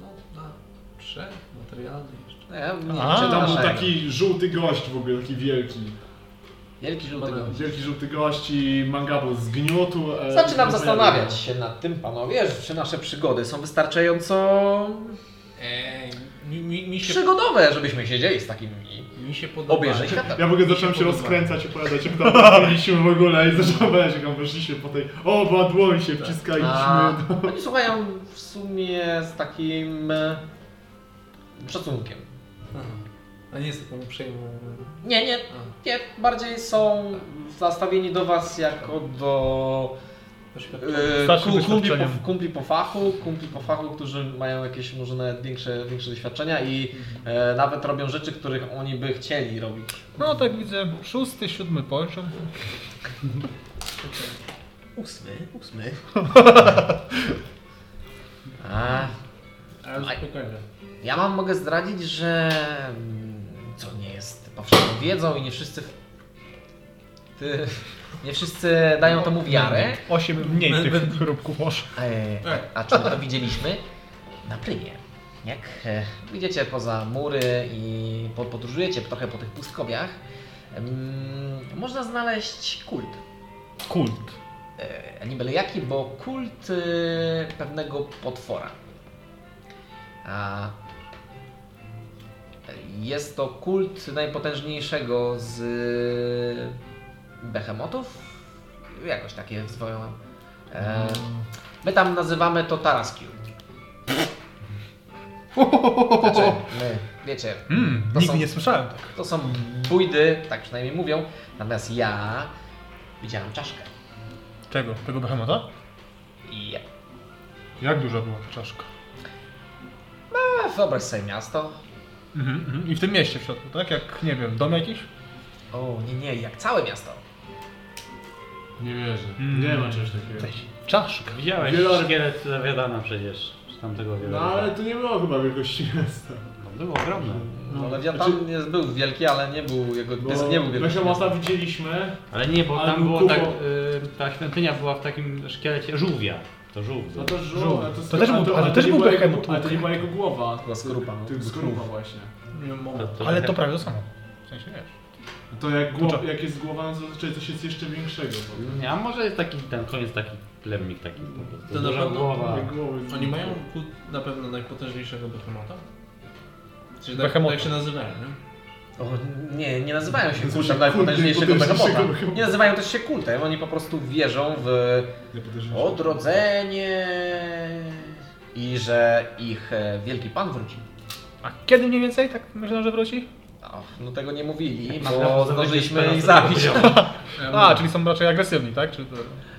No, tak. Trzech? Materialny jeszcze. Nie, nie, A, czy Tam był taki żółty gość w ogóle, taki wielki. Wielki żółty gość. Wielki żółty gość i mangabu z gniotu. e, Zaczynam nie zastanawiać się nad tym, panowie, czy nasze przygody są wystarczająco mi, mi, mi, się, przygodowe, żebyśmy siedzieli z takimi mi się podoba. obieżeć. Ja w ogóle zacząłem się podoba. rozkręcać i opowiadać, jak tam byliśmy w ogóle i zacząłem opowiadać, jak tam weszliśmy po tej o, badło się wciskaliśmy. A, no. oni słuchają w sumie z takim e, szacunkiem. Aha. A nie jest taką uprzejmą... Nie, nie, nie, bardziej są nastawieni do was jako do ku- kumpli, doświadczeniem. po, kumpli po fachu, kumpli po fachu, którzy mają jakieś może nawet większe, większe doświadczenia i e, nawet robią rzeczy, których oni by chcieli robić. No tak widzę, szósty, siódmy poziom. Ósmy, ósmy. A, Ale spokojnie. Ja wam mogę zdradzić, że mm, co nie jest powszechną wiedzą i nie wszyscy w... Ty, nie wszyscy dają temu wiarę. Osiem mniej tych chrupków może. E, a, a to widzieliśmy? Na plymie. Jak e, wyjdziecie poza mury i po, podróżujecie trochę po tych pustkowiach, można znaleźć kult. Kult. E, nie byle jaki, bo kult e, pewnego potwora. A jest to kult najpotężniejszego z behemotów. Jakoś takie swoją. E, my tam nazywamy to Taraskiu. Znaczy, my, wiecie, Hmm, To nigdy są- nie słyszałem tak. to są bójdy, tak przynajmniej mówią. Natomiast ja widziałem czaszkę. Czego? Tego behemota? I ja. Jak duża była ta czaszka? A wyobraź sobie miasto. Mhm, mhm. I w tym mieście w środku, tak? Jak, nie wiem, dom jakiś? O, nie, nie, jak całe miasto. Nie wierzę. Mm. Nie ma czegoś takiego. Cześć. Czaszka. Widziałeś Wielor- szkielet Lewiadana przecież, z tamtego No wielora. ale to nie było chyba wielkości miasta. No, było ogromne. No, Lewiatan Znaczy- jest, był wielki, ale nie był, jego Bo pysk nie był wielki. Behemota widzieliśmy. Ale nie, bo Ale tam był było tak, kupo- y, ta świątynia była w takim szkielecie żółwia. To żółw. No to żół, Żółw. ale to, To też ale był- ale ale też był jego-. Ale to nie była jego głowa. Była skorupa, no. Skorupa właśnie. To, to Ale to prawie to samo. W sensie wiesz. To jak, głowa, Kurczę. jak jest głowa, no to zazwyczaj coś jest jeszcze większego. potem. Nie, a może jest taki, ten koniec taki plemnik taki po prostu. To Duża głowa. Głowy Oni mają kult na pewno najpotężniejszego behemota? Czyli tak, Behemota. tak się nazywają, nie? O, nie, nie nazywają się kultem najpotężniejszego behemota. Nie nazywają też się kultem, oni po prostu wierzą w odrodzenie i że ich e, wielki pan wróci. A kiedy mniej więcej tak myślę, że wróci? O, no tego nie mówili, Na bo zdążyliśmy ich zabić. *laughs* A, czyli są raczej agresywni, tak? Czy to...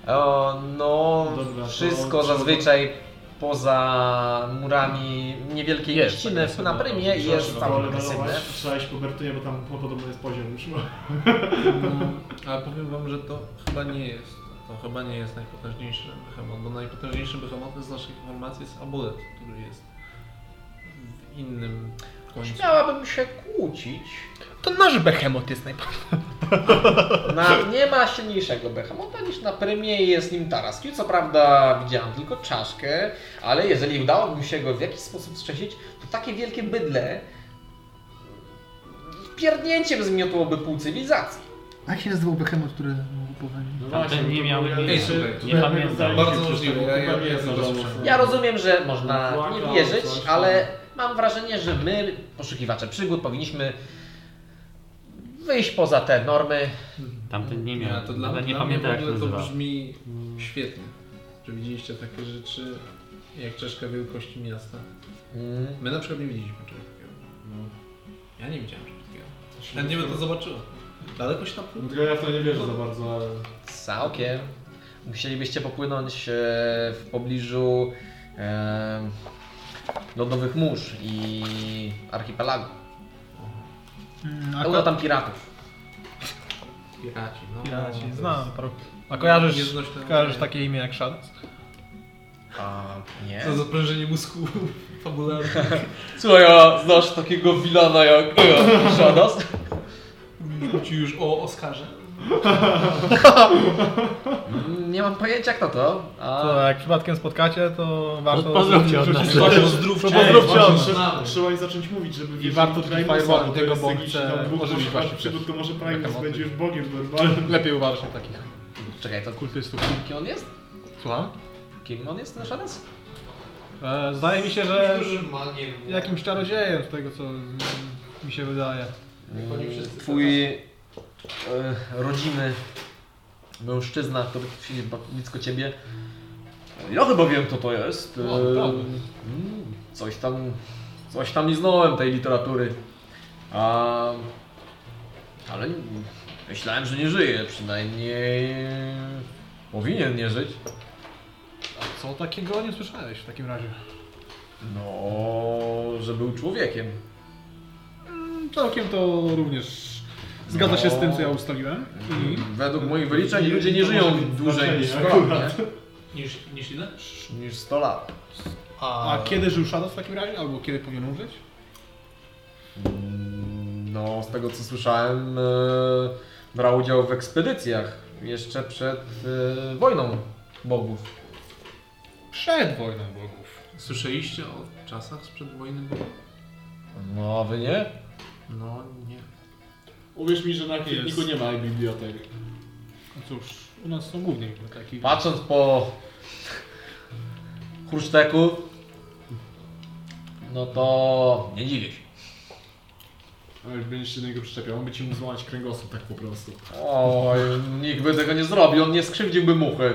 O, no, Dobra, to wszystko trzeba- zazwyczaj poza murami niewielkiej Jest mieściny agresywne, na prymie Trzeba jest się tam agresywne. Trzeba iść po Bertunie, bo tam podobno jest poziom już. Mm, Ale powiem wam, że to chyba nie jest. To chyba nie jest najpotężniejszy behemot, bo najpotężniejszy behemot z naszych informacji jest amulet, który jest w innym. Śmiałabym się kłócić. To nasz behemot jest najbardziej. Na, nie ma silniejszego behemota niż na prymie i jest nim Taraskiu. Co prawda widziałem tylko czaszkę, ale jeżeli udałoby mi się go w jakiś sposób strzesić, to takie wielkie bydle pierdnięciem zmiotłoby pół cywilizacji. A jak się nazywał Behemoth, który? No Tamten nie miał ja- imienia. Ej, słuchaj, nie pamiętam. Bardzo możliwe, ja- ja- ja tylko słyszałem. Ja rozumiem, że można nie wierzyć, ale mam wrażenie, że my, poszukiwacze przygód, powinniśmy wyjść poza te normy. Tamten nie miał, Ja, to dla, ale nie dla mnie jak to nazywa. brzmi świetnie. Że widzieliście takie rzeczy jak czaszka wielkości miasta. Mm. My na przykład nie widzieliśmy czegoś takiego. Ja nie widziałem czegoś takiego. Chętnie bym to zobaczyła. Daleko się tam No Tylko ja w to nie wierzę za bardzo, ale... Całkiem. Musielibyście popłynąć e, w pobliżu e, lodowych mórz i archipelagu. Mm, Pełno tam piratów. Piraci, no. Piraci, To znam jest- paru. A kojarzysz, kojarzysz takie imię jak Shadows? A nie. Co za prężenie mózgu *laughs* fabularnego. Słuchaj, a znasz takiego wilana jak Shadows? Mówił ci już o Oskarze. Nie mam pojęcia kto to, a To jak przypadkiem spotkacie, to warto... Pozdrówcie od nas. Pozdrówcie. Od nas. Trzeba, trzeba im zacząć mówić, żeby wiedzieli warto Primusa, Fireballu to tego, bo chce ożywić może właśnie przygód, to może Primus będzie już Bogiem werbalnym. *laughs* Lepiej uważać na takich czekaj, to kultystów. kim on jest? Słucham? Kim on jest ten szades? E, zdaje mi się, że jakimś czarodziejem z tego co mi się wydaje. Twój rodzimy mężczyzna, który siedzi blisko ciebie. Ja chyba wiem kto to jest. O, E, mm, coś tam, coś tam liznąłem tej literatury. A, ale myślałem, że nie żyje. Przynajmniej powinien nie żyć. A co takiego nie słyszałeś w takim razie? No, że był człowiekiem. Mm, Całkiem to również zgadza się z tym, co ja ustaliłem. I Według moich wyliczeń ludzie nie żyją dłużej niż 100 lat, nie? Niż, niż ile? Niż 100 lat. A kiedy żył Shadow w takim razie? Albo kiedy powinien umrzeć? Mm, No, z tego co słyszałem, e, brał udział w ekspedycjach jeszcze przed e, wojną bogów. Przed wojną bogów. Słyszeliście o czasach sprzed wojny? No, a wy nie? No nie. Uwierz mi, że na kwietniku nie ma bibliotek. No cóż, u nas są głównie biblioteki. Patrząc po chruszteku, no to nie dziwię się. Ale jak będziesz się do niego przyczepiał, on by ci mógł złamać kręgosłup tak po prostu. Oj, nikt by tego nie zrobił, on nie skrzywdziłby muchy.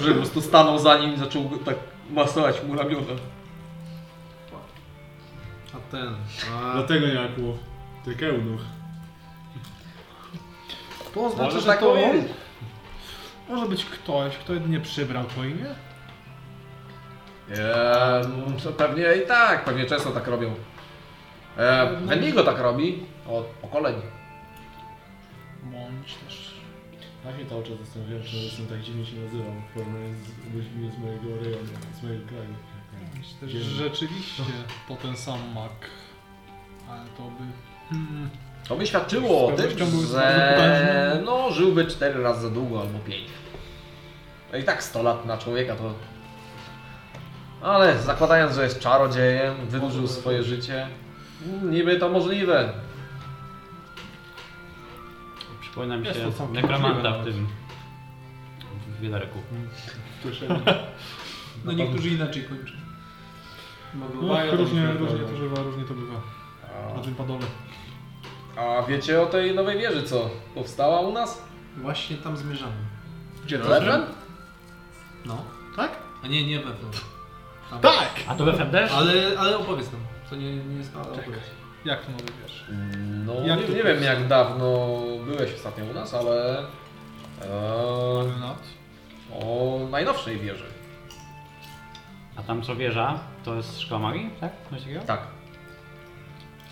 Że po prostu stanął za nim i zaczął go tak masować mu ramiona. Ten. A Dlatego nie ma kłów. Tylko eunuch. To oznacza, że tak to powiedzieć. może być ktoś, kto jedynie przybrał twoje imię? Eee, to pewnie i tak, pewnie często tak robią. Eee, Wendigo tak robi od pokoleń. Bądź też... Ja się cały czas zastanawiam, czy jestem tak dziwnie się nazywam w porównaniu z ludźmi z mojego rejonu, z mojego kraju. Myślę, że rzeczywiście to ten sam mak. Ale to by... Hmm. To by świadczyło o tym, że no, żyłby 4 razy za długo albo 5. No i tak 100 lat na człowieka to... Ale zakładając, że jest czarodziejem, wydłużył swoje życie, niby to możliwe. Przypomina mi się nekromanta w tym w wiaderku. *laughs* No niektórzy inaczej kończą. No, Mają różnie, różnie to bywa, różnie to bywa. Na tym padole. A wiecie o tej nowej wieży, co powstała u nas? Właśnie tam zmierzamy. Gdzie Lewren? No. Tak? A nie, nie we. Tam. Tak! A to we też? Ale, ale opowiedz nam. To nie, nie jest ale opowiedz. Jak to może wiesz? No, Jak nie, to nie wiem jak dawno byłeś ostatnio u nas, ale... E, o najnowszej wieży. A tam co wieża, to jest szkoła magii, tak? Coś takiego? Tak.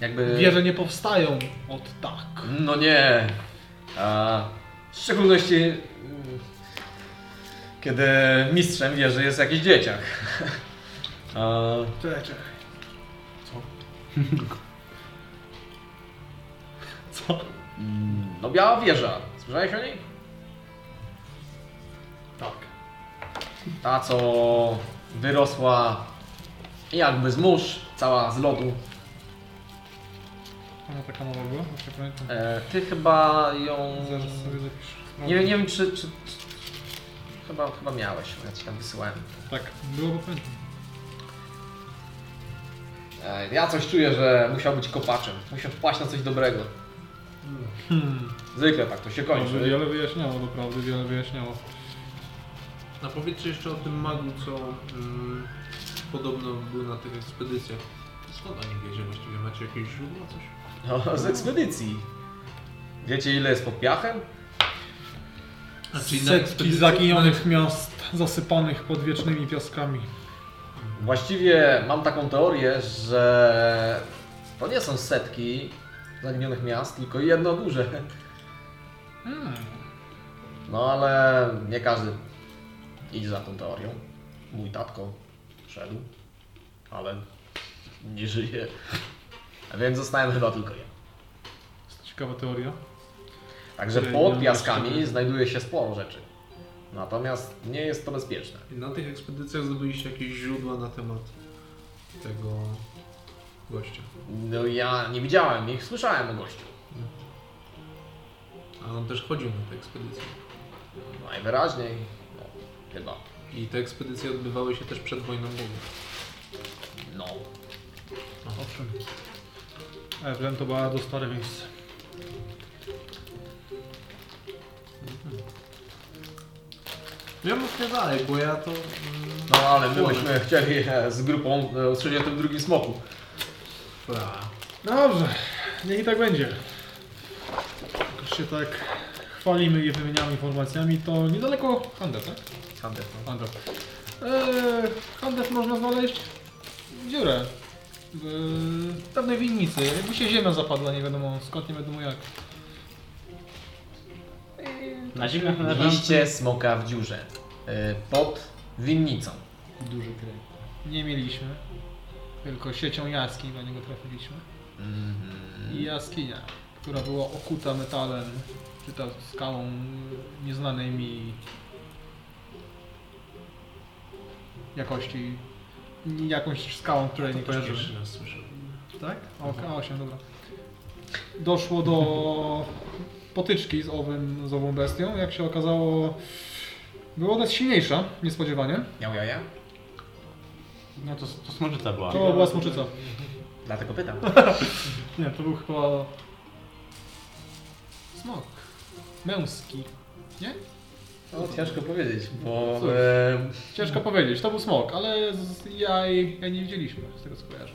Jakby... Wieże nie powstają od tak. No nie. A, w szczególności mm, kiedy mistrzem wieży jest jakiś dzieciak. *laughs* A, Czekaj, czekaj. *laughs* mm, no biała wieża. Słyszałeś o niej? Tak. Ta co wyrosła jakby z mórz, cała z lodu. Ona taka mała była? Właśnie pamiętam. E, ty chyba ją... Zaraz sobie zapiszę. Nie, nie wiem czy, czy, czy... Chyba, chyba miałeś, ja ci tam wysyłałem. Tak, było, bo pamiętam. E, Ja coś czuję, że musiał być kopaczem. Musiał wpaść na coś dobrego. Hmm. Zwykle tak to się Może kończy. wiele wyjaśniało, naprawdę wiele wyjaśniało. A powiedzcie jeszcze o tym magu, co mm, podobno był na tych ekspedycjach. Skąd oni wiecie właściwie? Macie jakieś źródła, coś? No, z ekspedycji. Wiecie ile jest pod piachem? A czyli na Setki ekspedycji- zaginionych miast zasypanych podwiecznymi piaskami. Właściwie mam taką teorię, że to nie są setki zaginionych miast, tylko jedno duże. Hmm. No ale nie każdy idzie za tą teorią. Mój tatko szedł, ale nie żyje. A więc zostałem chyba tylko ja. Jesteś Ciekawa teoria. Także pod piaskami znajduje się sporo rzeczy. Natomiast nie jest to bezpieczne. I na tych ekspedycjach zdobyliście jakieś źródła na temat tego gościa. No ja nie widziałem ich, słyszałem o gościu. A on też chodził na te ekspedycje. Najwyraźniej, no, chyba. I te ekspedycje odbywały się też przed wojną bogów. No. Owszem. Ewren to bardzo stare miejsce. Ja mówię dalej, bo ja to... No ale my byśmy chcieli e, z grupą e, usłyszeć o tym drugim smoku. Fra. Dobrze, niech i tak będzie. Jak się tak chwalimy i wymieniamy informacjami, to niedaleko Handel, tak? Handel, no. Handel. Eee, Handel można znaleźć dziurę w pewnej winnicy. Jakby się ziemia zapadła, nie wiadomo skąd, nie wiadomo jak. Na ziemiach na Liście smoka w dziurze. e, Pod winnicą. Duży kraj. Nie mieliśmy, tylko siecią jaskiń na niego trafiliśmy. Mhm. I jaskinia, która była okuta metalem, czy ta skałą nieznanej mi jakości. Jakąś skałą, której nie kojarzymy. Pierwszy raz słyszę. Tak? O, K8, dobra. Doszło do potyczki z, owym, z ową bestią. Jak się okazało, była ona silniejsza, niespodziewanie. Miał jaja? Nie, to, to smoczyca była. To była smoczyca. Dlatego pytam. *laughs* Nie, to był chyba... Smok. Męski. Nie? No ciężko powiedzieć, bo Cóż. e, Ciężko powiedzieć, to był smok, ale z jaj, jaj nie widzieliśmy, z tego co kojarzę.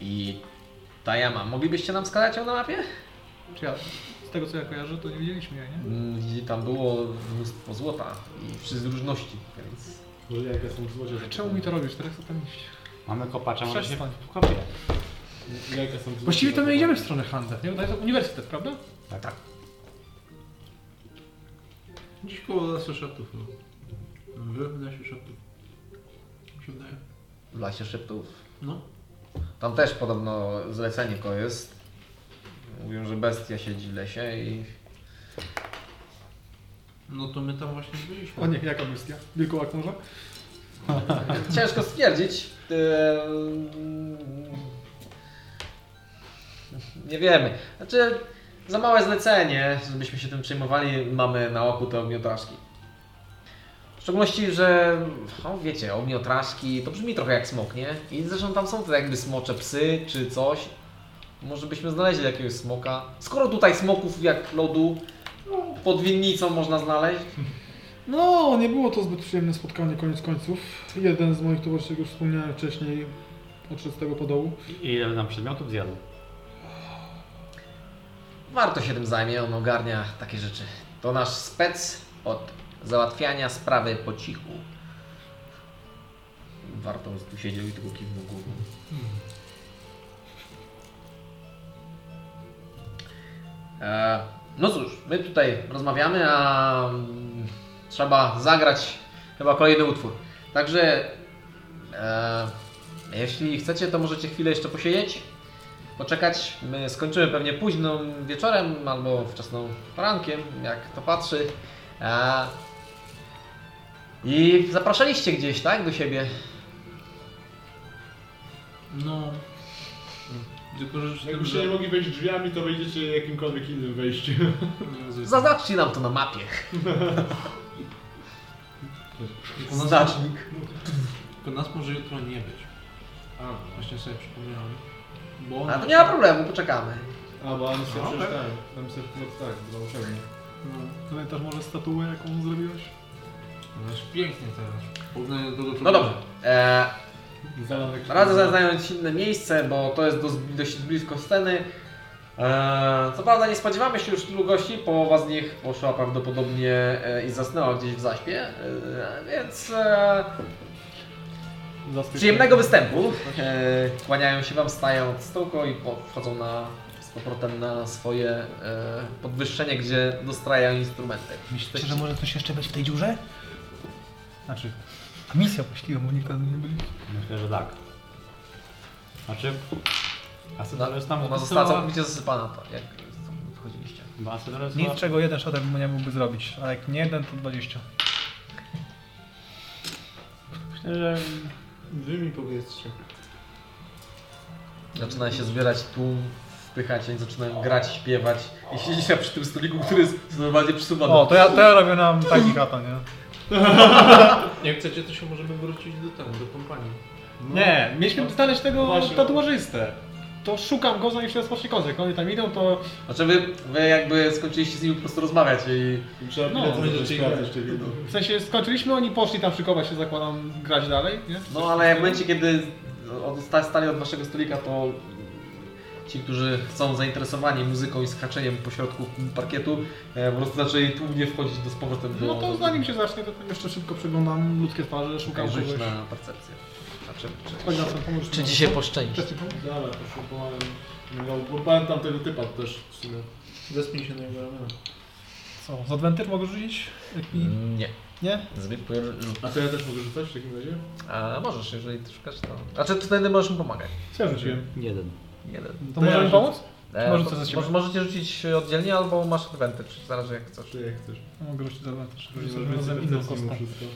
i ta jama. Moglibyście nam wskazać ją na mapie? Czy ja, z tego co ja kojarzę, to nie widzieliśmy jaj, nie? Mm, i Tam było mnóstwo złota i wszyscy różności, więc... Może są. Czemu mi to robisz? Teraz to tam iść. Mamy kopacza, może się kopie. Właściwie to my idziemy w stronę handel, nie? To jest uniwersytet, prawda? Tak, tak. Gdzieś koło lasu szeptów. No. W lesie szeptów. Mi się wydaje. W Lasie Szeptów. No. Tam też podobno zlecenie to jest. Mówią, że bestia siedzi w lesie i... No to my tam właśnie byliśmy. O nie, jaka bestia? Wilkołak może? *laughs* Ciężko stwierdzić. Eee, Nie wiemy. Znaczy, za małe zlecenie, żebyśmy się tym przejmowali, mamy na oku te ogniotraszki. W szczególności, że, no wiecie, ogniotraszki to brzmi trochę jak smok, nie? I zresztą tam są te jakby smocze psy czy coś. Może byśmy znaleźli jakiegoś smoka. Skoro tutaj smoków jak lodu pod winnicą można znaleźć, No, nie było to zbyt przyjemne spotkanie, koniec końców. Jeden z moich towarzyszy, jak już wspomniałem wcześniej, odszedł z tego podołu. I ile nam przedmiotów zjadł? Warto się tym zajmie, on ogarnia takie rzeczy. To nasz spec od załatwiania sprawy po cichu. Warto tu siedział i tylko kiwnął głową. E, no cóż, my tutaj rozmawiamy, a mm, trzeba zagrać chyba kolejny utwór. Także e, jeśli chcecie, to możecie chwilę jeszcze posiedzieć poczekać. My skończymy pewnie późno wieczorem albo wczesną porankiem, jak to patrzy. E, I zapraszaliście gdzieś, tak, do siebie. No. Tylko, że Jakbyście nie mogli wejść drzwiami, to wejdziecie jakimkolwiek innym wejściem. *laughs* Zaznaczcie nam to na mapie. Tylko nas, Znacznik. tylko nas może jutro nie być. A, Właśnie sobie przypomniałem. Bo A to nie ma problemu, poczekamy. a bo on się No, przeczytałem. Tam się, no tak, no pewnie. Pamiętasz może statuę, jaką zrobiłeś? Jest pięknie teraz. W porównaniu do tego, co No dobrze. E, Zalanek Radzę zająć inne miejsce, bo to jest dość, dość blisko sceny. Eee, co prawda nie spodziewamy się już tylu gości, połowa z nich poszła prawdopodobnie e, i zasnęła gdzieś w zaśpie, e, więc e, przyjemnego występu. E, kłaniają się Wam, stają od stołku i po, wchodzą na, z powrotem na swoje e, podwyższenie, gdzie dostrajają instrumenty. Myślicie, że może coś jeszcze być w tej dziurze? Znaczy, a misja właściwie, bo nigdy nie byli. Myślę, że tak. Znaczy... A co No, jest tam Ona została całkowicie zasypana. To, jak wchodziliście. Teraz Nic czego jeden szatek nie mógłby zrobić, a jak nie jeden, to 20. Myślę, że Wy mi powiedzcie. Zaczyna się zbierać tłum, wpychać, oni zaczynają grać, śpiewać. I siedzicie przy tym stoliku, który jest normalnie przesuwany. O, to ja, to ja robię nam taki kata, nie? *laughs* Jak chcecie, to się możemy wrócić do tego, do kompanii. Nie, mieliśmy znaleźć tego Właśnie. tatuażystę. To szukam go, zanim się rozpocznie koncert. Jak oni tam idą, to Znaczy wy, wy jakby skończyliście z nimi po prostu rozmawiać i Trzeba No, wino. w sensie skończyliśmy, oni poszli tam szykować się, zakładam, grać dalej, nie? No ale w momencie, kiedy od- sta- stali od waszego stolika, to ci, którzy są zainteresowani muzyką i skaczeniem po środku parkietu, e, po prostu zaczęli tłumnie wchodzić do z powrotem do... No to zanim się zacznie, to tam jeszcze szybko przeglądam ludzkie twarze, szukam kogoś. na percepcję. Znaczy, czy, Chodź na ten pomóż. czy ci się poszczęści? Dobra, poszukałem. No, bo pamiętam tego typa też w sumie. Zespnij się na jego ramiona. Co, z adwentyr mogę rzucić? Jak mi... Nie. Nie? Zwykły rzut. A to ja też mogę rzucać w takim razie? A możesz, jeżeli ty szukasz to... Znaczy to wtedy możesz mu pomagać. Co ja rzuciłem? jeden. Jeden. To, To może ja mi pomóc? E, Może to- co ze siebie? może- Możecie rzucić oddzielnie albo masz advantage, zależy jak chcesz. Czy jak chcesz? No, mogę rzucić z adwentyr. Rzucić Żeby sobie razem inną percepcji mimo kostką. wszystko.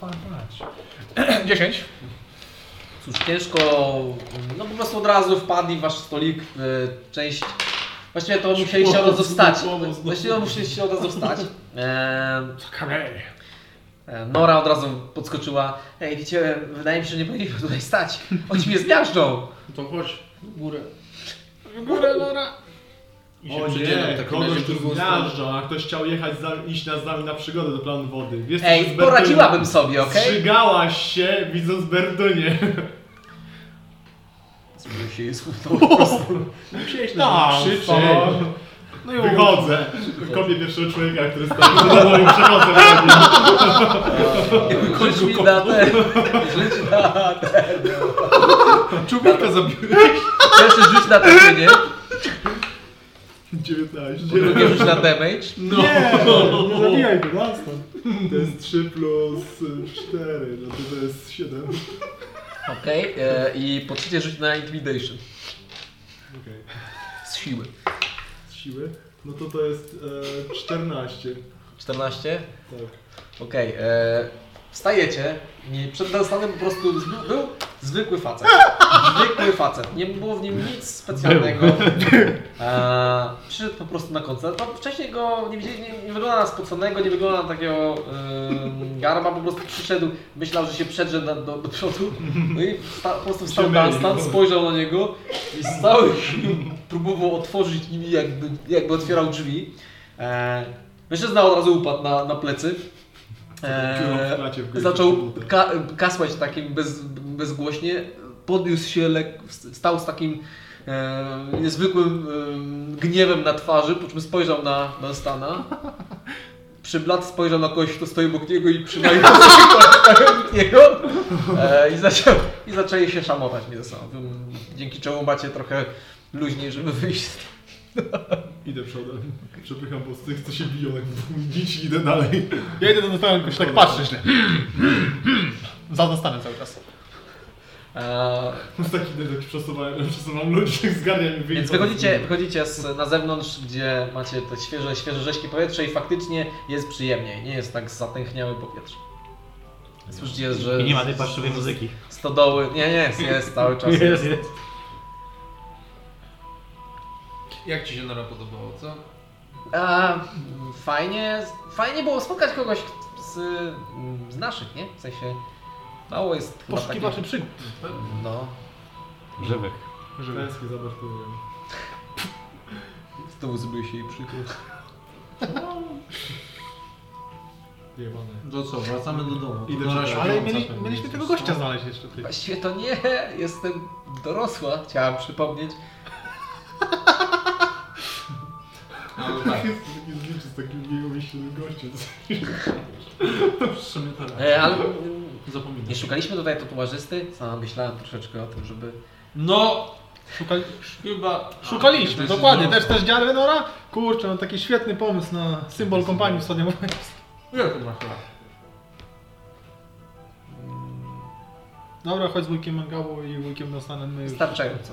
5. 10. *clears throat* Cóż, ciężko, no po prostu od razu wpadli w wasz stolik, w część, właściwie to musieliście od razu wstać, właściwie musieliście od razu wstać. E, e, Nora od razu podskoczyła, ej wiecie, wydaje mi się, że nie powinniśmy tutaj stać, oni mnie zmiażdżą. To chodź, w górę. W górę, Lora. I się O nie, kogoś tu zmiażdżą, a ktoś chciał jechać, za, iść na, z nami na przygodę do planu wody. Wiesz, Ej, poradziłabym sobie, okej? Strzygałaś się, widząc Bertunie. Spróbuj się jej po prostu. *laughs* Musiałeś na mnie krzyczeć. No i Wychodzę. Kopię pierwszego człowieka, który stoi za mną i przechodzę na nim. Rzuć *laughs* mi na ten, rzuć na ten. Człowieka zabiłeś. Pierwszy rzuć na trafienie, 19. drugie rzuć na damage. No. Nie, nie zabijaj go, nastąp. To jest 3 plus 4, no to to jest 7. Okej, e, i po trzecie rzuć na intimidation. Okej. Z siły. Z siły? No to to jest e, 14. 14? Tak. Okej, e, wstajecie i przed Dunstanem po prostu był zwykły facet. Zwykły facet. Nie było w nim nic specjalnego. E, przyszedł po prostu na koncert. No, wcześniej go nie widzieli, nie, nie wygląda na spoconego, nie wygląda na takiego garba, po prostu przyszedł, myślał, że się przedrze na, do, do przodu. No i po prostu wstał. Dunstan, spojrzał na niego i z całych próbował otworzyć nimi, jakby, jakby otwierał drzwi. E, mężczyzna od razu upadł na, na plecy. Eee, klacie zaczął ka kasłać takim bez, bezgłośnie, podniósł się, lek stał z takim e, niezwykłym e, gniewem na twarzy, po czym spojrzał na, na Stana. Przybladł, spojrzał na kogoś, kto stoi obok niego i przynajmniej niego e, i, zaczął, i zaczęli się szamować między sobą. Dzięki czemu macie trochę luźniej, żeby wyjść z *laughs* Idę przodem. Przepycham po tych, co się biją, jak dziś idę dalej. Ja idę do tylko się tak patrzę źle. Za Nastanem cały czas. e, jest *laughs* taki idę, taki przesuwam, przesuwam ludzi, tak zgarniam i Więc wychodzicie, wychodzicie z, na zewnątrz, gdzie macie te świeże, świeże rzeźkie powietrze i faktycznie jest przyjemniej. Nie jest tak zatęchniałe powietrze. Słyszycie, że I nie ma tej paszczowej muzyki. stodoły... Nie, nie, jest, jest cały czas. *laughs* Jest, Jest. Jak ci się Nora podobało, co? A, fajnie, fajnie było spotkać kogoś z, z naszych, nie? W sensie mało jest chyba Poszukiwaczy takich... przygód. No, Żywych. Tęsknię za Bertuliem. znowu zrobił się jej przykro. Jebane. To co, wracamy do domu. Idę się Ale mieli, mieliśmy tego gościa znaleźć jeszcze. Ty. Właściwie to nie, jestem dorosła, chciałam przypomnieć. Tak. Taki zdjęcie z takim jego myślnym gościem. W sumie tak. E, ale Zapominam. nie szukaliśmy tutaj tatuażysty? Sam myślałem troszeczkę o tym, żeby... No, Szukali... chyba... Szukaliśmy, jest dokładnie. Też też dziary Nora? Kurczę, mam taki świetny pomysł na symbol kompanii wschodniej. Jak to masz lat? Dobra, chodź z wujkiem Mangabu i wujkiem Nastanem my już... Wystarczająco.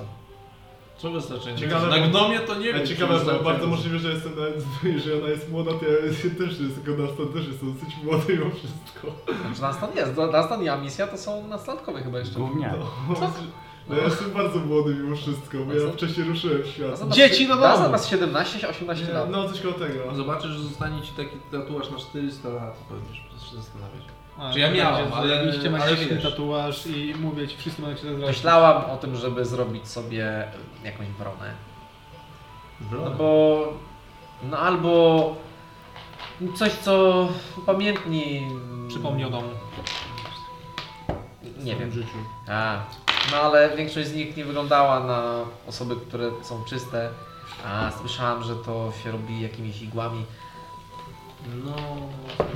Co wystarczy? Ciekawe, Na gnomie to nie Ja wiem. ciekawe, bo wystarczy. bardzo możliwe, że jestem nawet, *laughs* że ona jest młoda, to ja *laughs* też jest, tylko Dunstan też jest dosyć młody mimo wszystko. Znaczy Dunstan jest, Dunstan i Amisja to są nastolatkowe chyba jeszcze. Gówniak. No ja jestem bardzo młody mimo wszystko, bo ja wcześniej ruszyłem w świat. Dzieci do domu. Dunstan ma 17, 18 Nie, lat. No coś koło tego. Zobaczysz, że zostanie ci taki tatuaż na 400 lat, to będziesz się zastanawiać. A, Czy ja miałem, będzie ale- zajebiście ale magiczny wiesz. tatuaż i mówię ci, wszyscy będą się zazdrościć. Myślałam o tym, żeby zrobić sobie jakąś bronę. No bo... No albo... Coś, co upamiętni... Przypomnij o domu. Nie wiem. A, no ale większość z nich nie wyglądała na osoby, które są czyste. A słyszałam, że to się robi jakimiś igłami. No,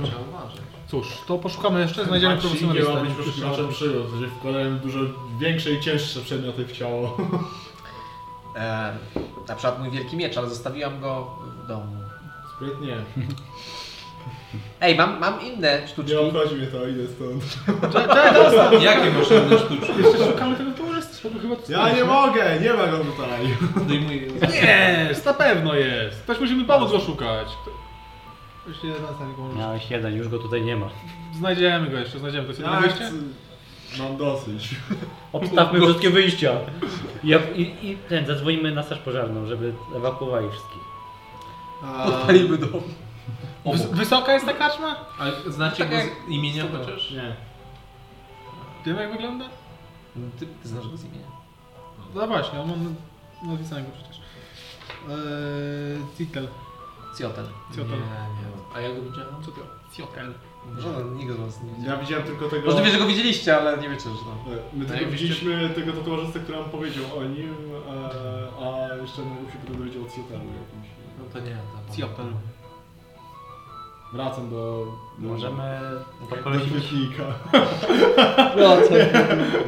trzeba uważać. Cóż, to poszukamy jeszcze, znajdziemy nie ma być profesjonalistę. poszukiwaczem przygód, że wkładają dużo większe i cięższe przedmioty w ciało. *laughs* E, na przykład mój wielki miecz, ale zostawiłam go w domu. Sprytnie. *laughs* Ej, mam, mam inne sztuczki. Nie obchodzi mnie to, idę stąd. *laughs* Jakie masz inne sztuczki? Jeszcze szukamy tego towarzystwa, bo chyba to Ja nie mogę, nie ma go tutaj. Zdejmuję. Jest, na pewno jest. Też musimy pomóc go szukać. Jeszcze jeden następny pomoże. Miałeś jeden, już go tutaj nie ma. Znajdziemy go jeszcze, znajdziemy. Jest jedno Ja wyjście? chcę... Mam dosyć. Obstawmy wszystkie *laughs* wyjścia. Ja, i, I ten, zadzwonimy na straż pożarną, żeby ewakuowali wszystkich. A, Podpalimy dom. Wys wysoka jest ta karczma? a znacie Tak go z imienia chociaż? Nie. Wiem jak wygląda? Ty, ty znasz go z imienia. No właśnie, on ma napisanego przecież. Eee, Citel. Cioten. Nie, Ciotel. nie. A jak go widziałem? Co to? Ciotel. Żaden, nikt z was nie widział. Ja widziałem tylko tego... Możliwe, że go widzieliście, ale nie wiecie, że no. My A tylko widzieliśmy tego tatuażystę, który nam powiedział o nim, e, a jeszcze mógł się potem dowiedzieć o Cjotelu jakimś. No to nie. To Ciotel. Wracam do... do Możemy do poprosić, kwietnika.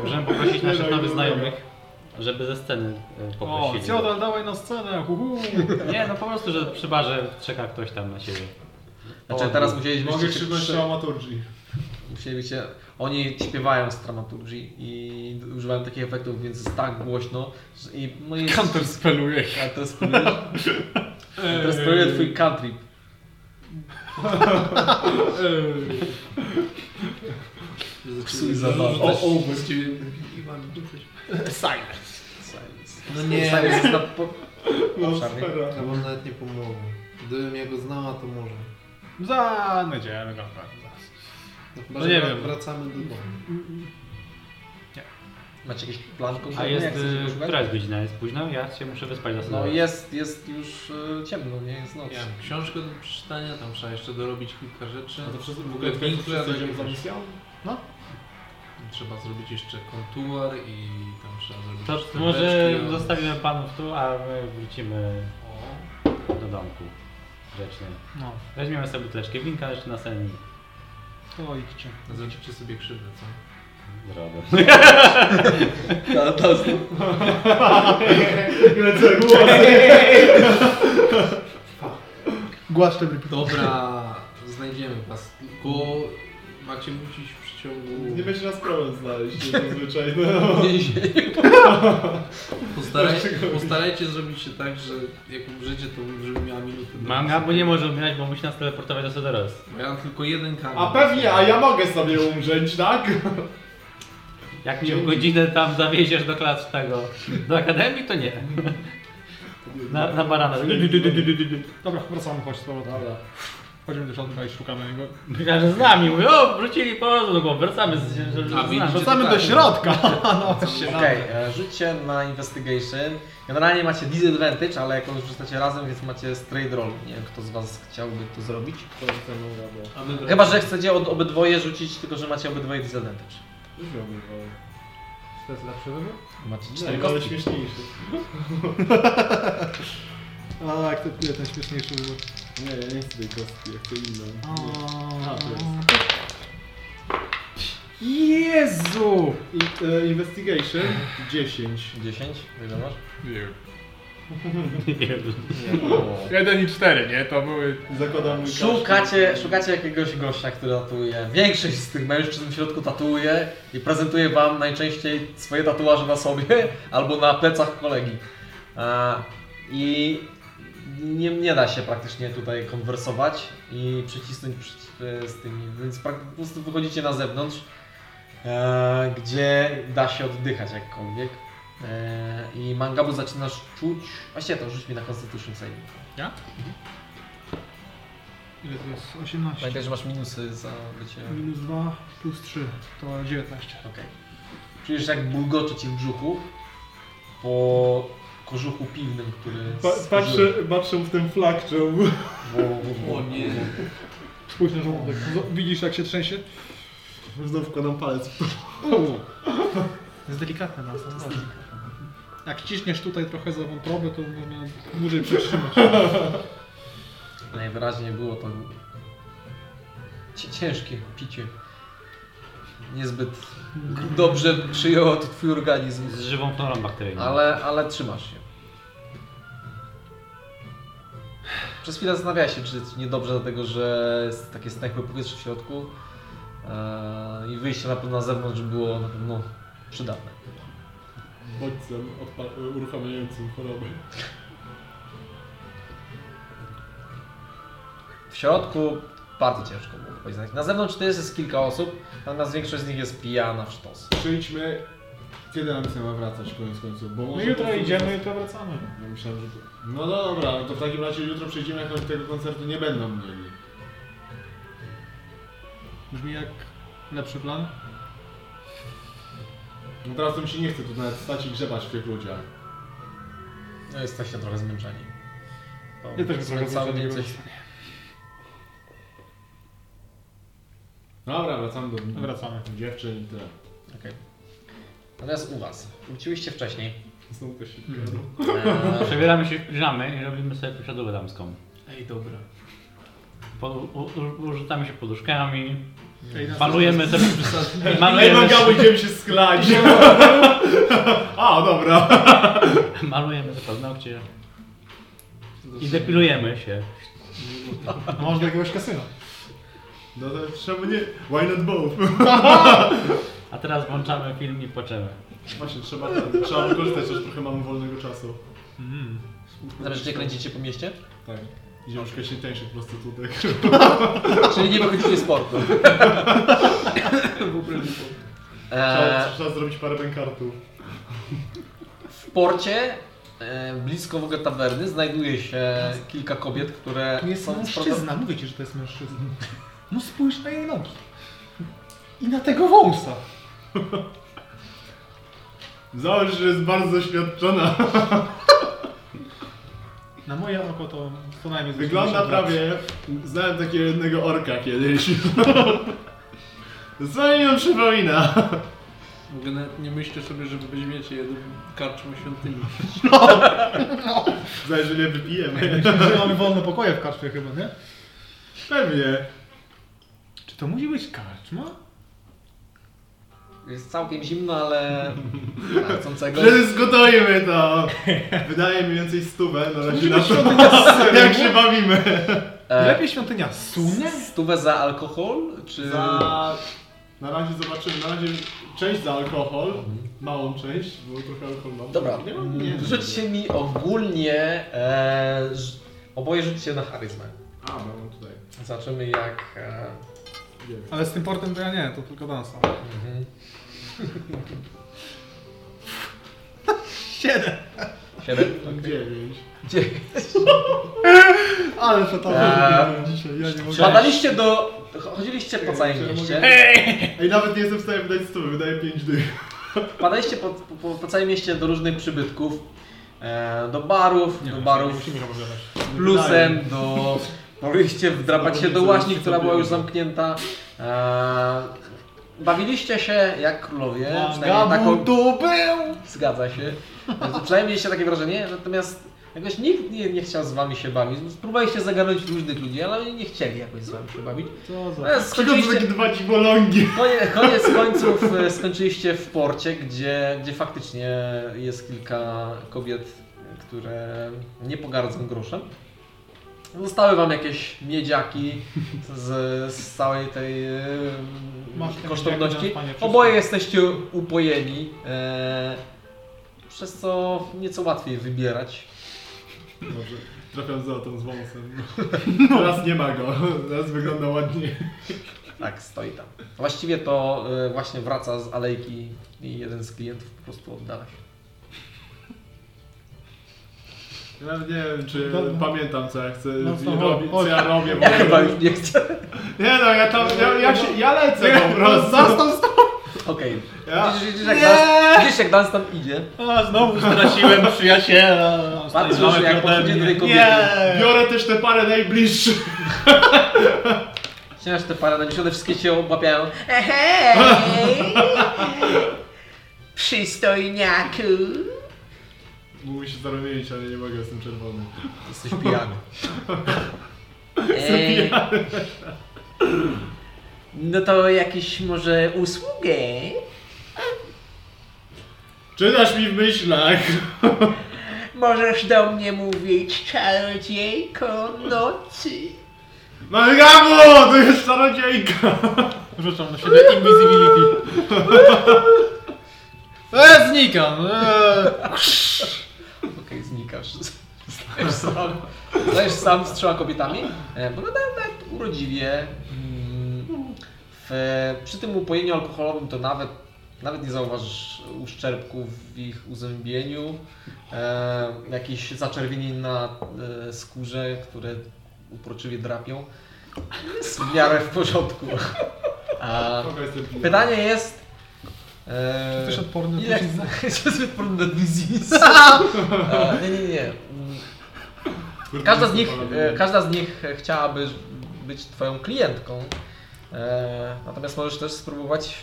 możemy poprosić naszych Nie, no, nowych nie, znajomych, żeby ze sceny e, O, poprosili. Ciotel, dawaj na scenę. Uhu. Nie, no po prostu, że przy barze czeka ktoś tam na ciebie. Znaczy teraz musielibyście... Mogę się krzyknąć dramaturgii. Musielibyście... Oni śpiewają z dramaturgii i używają takich efektów, więc jest tak głośno, że... I, no jest... Counter speluje. Teraz spróbuję... Teraz spróbuję twój country. Psuj zabawę. O, o, dupy. Silence. No nie, jest na po... *laughs* no, spera. ja wam nawet nie pomogę. Gdybym jego znała, to może. Znajdziemy go. zaraz. No, chyba, No nie wiem. Wracamy do domu. Macie jakiś plan A konkretny, jest, jak chcecie y, go która jest godzina? Jest późno? Ja się muszę wyspać do No jest, jest już y, ciemno, nie jest noc. Ja mam książkę do przeczytania, tam trzeba jeszcze dorobić kilka rzeczy. A to wszyscy w W ogóle ogóle Winkler wszyscy idziemy za misją? Trzeba zrobić jeszcze kontuar i tam trzeba zrobić To może beczki, a- zostawimy panów tu, a my wrócimy O, do domku. Grzecznie. No, Weźmiemy sobie buteleczkę winka jeszcze na sen. to idźcie. Zrobicie sobie krzywdę, co? Zrobię. *laughs* To jest... Lecę. Głaszczę Dobra, znajdziemy was. Tylko macie wrócić w przeciągu... Nie będzie nas problem znaleźć, to zazwyczaj. No. *laughs* Postarajcie, postarajcie zrobić się tak, że jak umrzecie, to żeby miała minutę. do Manga, bo nie może umierać, bo musi nas teleportować do. Bo ja mam tylko jeden kamień. A pewnie, a ja mogę sobie umrzeć, tak? *laughs* Jak w godzinę tam zawieziesz do klas tego, do akademii, to nie. *laughs* Na, na barana. Dobra, wracamy, chodź powrotem. Dobra. Chodzimy do środka i szukamy jego. Myślałem, że z nami. Mówię, o, wrócili po no go, wracamy z, z, z, A, z widzicie? Wracamy do tak. środka. *laughs* No, się Okej, e, rzućcie na investigation. Generalnie macie disadvantage, ale jako już rzucacie razem, więc macie straight roll. Nie wiem, kto z was chciałby to zrobić. To jest ten dobra. A my Chyba, że chcecie od, obydwoje rzucić, tylko że macie obydwoje disadvantage. Już miałbym dwa. To jest lepszy wybór? Macie cztery ale kostki. śmieszniejszy. *laughs* *laughs* A, akceptuję ten śmieszniejszy wybór. Nie, ja nie chcę tej kostki, ja chcę inną. A, to jest. Jezu! I, e, investigation 10. 10, ile masz? Jeden i cztery, nie? To były... Zakładam mój Szukacie, szukacie jakiegoś gościa, który tatuuje. Większość z tych mężczyzn w środku tatuuje i prezentuje wam najczęściej swoje tatuaże na sobie albo na plecach kolegi. E, I nie, nie da się praktycznie tutaj konwersować i przycisnąć przy- e, z tymi, więc po prostu wychodzicie na zewnątrz, e, gdzie da się oddychać jakkolwiek. E, I Mangabu zaczynasz czuć. Właściwie to rzuć mi na Constitution Saving. Ile to jest? 18. Pamiętaj, że masz minusy za bycie. Minus 2 plus 3 to 19. Okej. Czujesz jak bulgocze ci w brzuchu po kożuchu piwnym, który. Pa, patrzę, patrzę w ten flak, czy on... O nie. Spójrz na żołądek. Widzisz jak się trzęsie? Znowu wkładam palec. Jest delikatne na Jak ciśniesz tutaj trochę za wątrobę, to można dłużej przytrzymać. Najwyraźniej było to ciężkie picie. Niezbyt dobrze przyjęło to twój organizm, Z żywą florą bakteryjną. ale, ale trzymasz się. Przez chwilę zastanawiałeś się, czy niedobrze, dlatego że jest takie stęchłe powietrze w środku eee, i wyjście na pewno na zewnątrz było na pewno przydatne. Bodźcem uruchamiającym chorobę. W środku bardzo ciężko było powiedzieć. Na zewnątrz to jest, jest kilka osób, natomiast większość z nich jest pijana w sztos. Przyjdźmy... Kiedy nam chcemy wracać koniec końców? Bo No może jutro po prostu- idziemy, jutro wracamy. Ja myślałem, że... No dobra, no to w takim razie jutro przyjdziemy, jak oni tego koncertu nie będą mieli. Brzmi jak lepszy plan. No teraz to mi się nie chce tu nawet stać i grzebać w tych ludziach. No jesteście trochę zmęczeni. Ja też trochę cały dzień zmęczony coś... Dobra, wracamy do Wracamy. dziewczyn i tyle. Okej. Natomiast u Was, wróciłyście wcześniej. Znowu to się Eee, Przebieramy się w piżamy i robimy sobie posiadówę damską. Ej, dobra. Po, u, u, urzucamy się poduszkami, Ej, nas- malujemy sobie... i *laughs* malujemy, idziemy się sklać. *laughs* A, dobra. malujemy te paznokcie i depilujemy się. Może do jakiegoś kasyna. No to czemu nie? Why not both? *laughs* A teraz włączamy film i płaczemy. Właśnie, trzeba, trzeba wykorzystać, że trochę mamy wolnego czasu. Wreszcie kręcicie po mieście? Tak. Idziemy szukać najtańszych prostytutek. *laughs* Czyli nie wychodzicie z portu. Trzeba, trzeba zrobić parę bękartów. w porcie, e, blisko w ogóle tawerny, znajduje się kilka kobiet, które Tu jest są mężczyzna, mówię ci, że to jest mężczyzna. No spójrz na jej nogi. I na tego wąsa. Zobacz, że jest bardzo doświadczona. Na moje oko to co najmniej Wygląda 80 lat. prawie... Znałem takiego jednego orka kiedyś. Co mi ją przypomina? W ogóle nawet nie myślę sobie, żeby weźmiecie jedną karczmę świątyni. Znaczy, że nie wypijemy. Że mamy wolne pokoje w karczmie chyba, nie? Pewnie. Czy to musi być karczma? Jest całkiem zimno, ale. *laughs* Że zgotujmy to. Wydaje mniej więcej stówę na razie na to, *laughs* jak się bawimy. E, Lepiej świątynia sunie? Stówę za alkohol, czy... Za... Na razie zobaczymy, na razie część za alkohol, małą część, bo trochę alkohol mam. Dobra, nie mam, nie rzućcie mi ogólnie, e, oboje rzućcie na charyzmę. A, mam tutaj. Zobaczymy jak... E, Ale z tym portem to ja nie, to tylko dansa. mhm. Siedem. Siedem? Dziewięć. Dziewięć. Ale to tam Eee, dzisiaj, ja nie mogę. Badaliście do... Chodziliście po całym mieście. Ej, nawet nie jestem w stanie wydać stówy, wydaję pięć dych. Padaliście po, po, po całym mieście do różnych przybytków. E, do barów, do barów plusem, do... Mogliście wdrapać się do łaźni, która była już zamknięta. E, bawiliście się jak królowie. taką, tu był! Zgadza się. Przynajmniej mieliście takie wrażenie, natomiast jakoś nikt nie, nie chciał z wami się bawić. Spróbowaliście zagarnąć różnych ludzi, ale oni nie chcieli jakoś z wami się bawić. Co za... Takie skończyliście, dwa dziwolągi. koniec, koniec końców e, skończyliście w porcie, gdzie, gdzie faktycznie jest kilka kobiet, które nie pogardzą groszem. Zostały wam jakieś miedziaki z, z całej tej e, kosztowności. Oboje jesteście upojeni. E, przez co nieco łatwiej wybierać. Dobrze. Trafiam za tą z wąsem. *laughs* Teraz nie ma go. Teraz wygląda ładnie. Tak, stoi tam. Właściwie to y, właśnie wraca z alejki i jeden z klientów po prostu oddala się. Ja nawet nie wiem, czy Dobra. pamiętam co ja chcę No, no, robię, co ja robię. Ja bo- chyba już nie chcę. Nie no, ja tam, ja, ja, się, ja lecę po *laughs* prostu. Zastaw, stop! Okej. Ja- Widzisz, jak Dan, widzisz jak Dan tam idzie. A, znowu straciłem przyjaciela. Patrzysz, Zostali jak podchodzi do tej kobiety. Nie! Biorę też te parę najbliższych. *laughs* Ścinasz te parę, one wszystkie cię obłapiają. Hej! *laughs* Przystojniaku! Mógłbym się zarobić, ale nie mogę, jestem czerwony. Jesteś pijany. *laughs* Jestem Eee, pijany. no to jakieś może usługę? Czytasz mi w myślach. *laughs* Możesz do mnie mówić czarodziejko nocy. Magamu, to jest czarodziejka. Rzucam na siebie invisibility. Eee, *laughs* znikam! Eee. Okej, znikasz. Stajesz sam, stajesz sam z trzema kobietami. E, Wyglądają nawet urodziwie. Mm, W, przy tym upojeniu alkoholowym to nawet, nawet nie zauważysz uszczerbków w ich uzębieniu. E, jakieś zaczerwienień na e, skórze, które uporczywie drapią. Jest w miarę w porządku. A, pytanie jest... E, Jesteś odporny na ile? Jesteś odporny na disease. Nie, nie, nie. Każda z nich, e, każda z nich chciałaby być twoją klientką. E, natomiast możesz też spróbować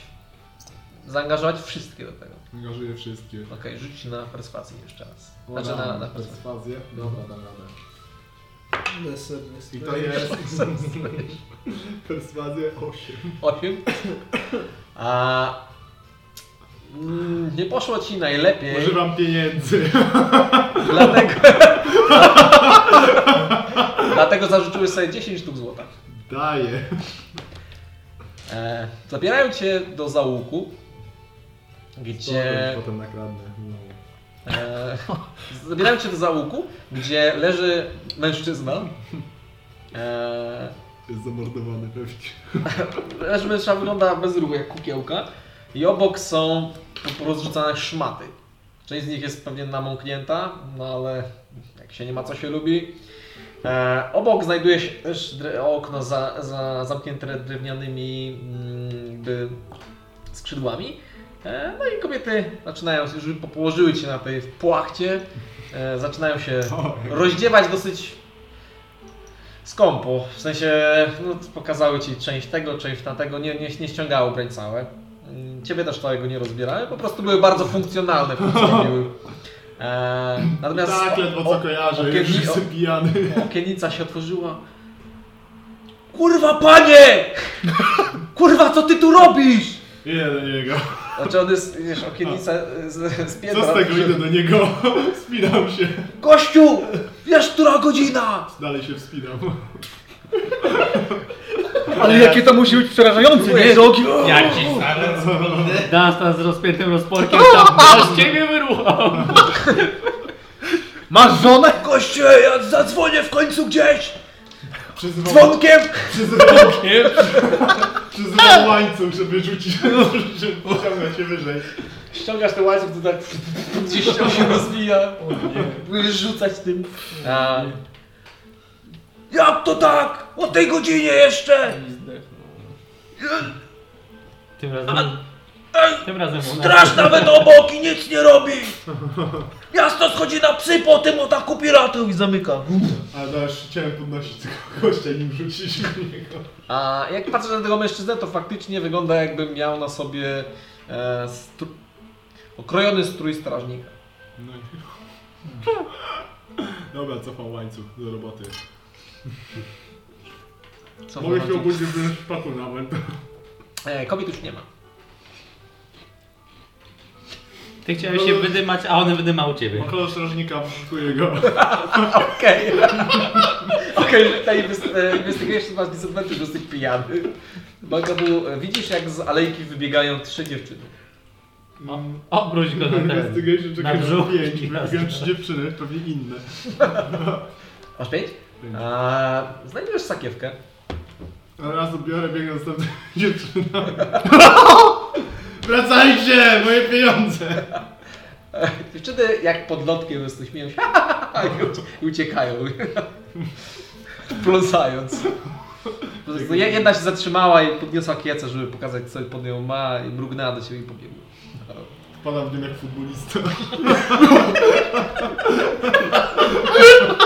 zaangażować wszystkie do tego. Angażuję wszystkie. Okej, rzuć na perswazję jeszcze raz. Znaczy na, na perswazję. perswazję. Dobra, dam radę. I to jest... *laughs* Perswazję 8. 8. *laughs* A mm, nie poszło ci najlepiej, Używam pieniędzy. dlatego *laughs* dlatego zarzuciłeś sobie 10 sztuk złota. Daję. E, zabierają cię do załuku, gdzie Potem nakradnę. No. E, zabierają cię do załuku, gdzie leży mężczyzna. E, Jest zamordowany pewnie. *laughs* leży mężczyzna, wygląda bez ruchu jak kukiełka. I obok są rozrzucane szmaty. Część z nich jest pewnie namąknięta, no ale jak się nie ma co się lubi. E, obok znajduje się też okno za, za, zamknięte drewnianymi mm, jakby skrzydłami. E, no i kobiety zaczynają, już po- położyły się na tej płachcie, e, zaczynają się *laughs* rozdziewać dosyć skąpo. W sensie no, pokazały ci część tego, część tamtego, nie, nie, nie ściągały ubrań całe. Ciebie też całego nie rozbierały, po prostu były bardzo funkcjonalne. robiły. E, natomiast Tak, ledwo co kojarzę, już jestem pijany. Okienica się otworzyła. Kurwa panie! Kurwa co ty tu robisz? Idę do niego. Znaczy on jest, wiesz, okienica z, z piętra. Co z tego idę do niego? Wspinam się. Gościu! Wiesz, która godzina? Dalej się wspinam. Ale jakie to musi być przerażające, nie? Że oki... Jak ci zaraz Dunstan z rozpiętym rozporkiem tam z ciebie wyruchał. Masz żonę? Goście, ja zadzwonię w końcu gdzieś! Przyzywam, Dzwonkiem! przyzywam, *laughs* przyzywam łańcuch, żeby rzucić, żeby pociągnąć się wyżej. Ściągasz ten łańcuch, to tak gdzieś tam się rozwija. Będziesz rzucać tym. A... Jak to tak? O tej godzinie jeszcze? Tym razem... Tym razem u nas... Straż nawet obok i nic nie robi! Miasto schodzi na psy po tym ataku piratów i zamyka. Ale też chciałem podnosić tego gościa, nim rzucić w niego. A jak patrzę na tego mężczyznę, to faktycznie wygląda jakby miał na sobie e, stru... okrojony strój strażnika. No i... Dobra, cofam łańcuch do roboty. Co Mogę wychodzi? się obudzić w szpaku nawet. e, Kobiet już nie ma. Ty chciałeś się wydymać, a one wydymały ciebie. Okolo strażnika, poszukuję go. Okej. *laughs* Okej, że ta inwest- e, masz disadvantage, że jesteś pijany. Bagabu, e, widzisz jak z alejki wybiegają trzy dziewczyny. O, obróć go na ten. Investigation na czekaj brzuch. 5. Wybrałem trzy dziewczyny, pewnie inne. Masz pięć? A, znajdujesz sakiewkę. Raz odbiorę, biegnę z dziewczyną. Wracajcie! Moje pieniądze! Dziewczyny jak pod lotkiem po prostu śmieją się i ucie- i uciekają. *laughs* Pląsając. Je- Jedna się zatrzymała i podniosła kiecę, żeby pokazać co pod nią ma i mrugnęła do ciebie i pobiegła. Wpadam w nim jak futbolista.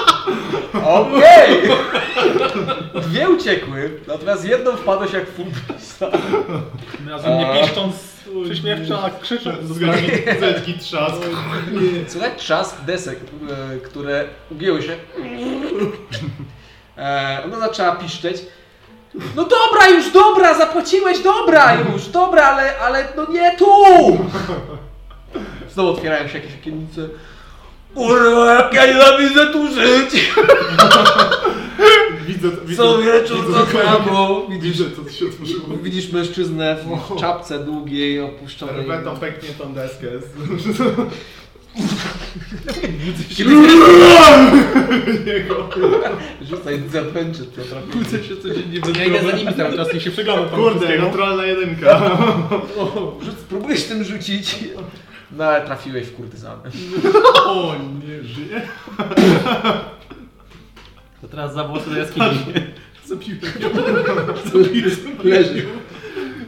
*laughs* Okej! Dwie uciekły, natomiast jedną wpadłeś jak futbolista. Razem nie piszcząc prześmiewczo, a krzycząc. Zgadnij, zetki, trzask. Słychać trzask desek, e, które ugięły się. E, Ona zaczęła piszczeć. No dobra już, dobra, zapłaciłeś, dobra już, dobra, ale, ale no nie tu! Znowu otwierają się jakieś okiennice. Kurwa, jak ja nienawidzę tu żyć! *laughs* Widzę, widzę, Co wieczór widzę, to samo. Widzę, co się otworzyło. Widzisz mężczyznę w czapce długiej, opuszczonej. Herbeto pęknie tą deskę. *laughs* Rzucaj *laughs* zapęczy, to. Kłócę się codziennie bez Ja idę za nimi cały czas i się przyglądam tam Kurde, naturalna jedynka. Rzuc, spróbujesz tym rzucić. No ale trafiłeś w kurtyzanę. *laughs* O nie, żyje. To teraz za włosy do jaskini. Zabiłem Leży.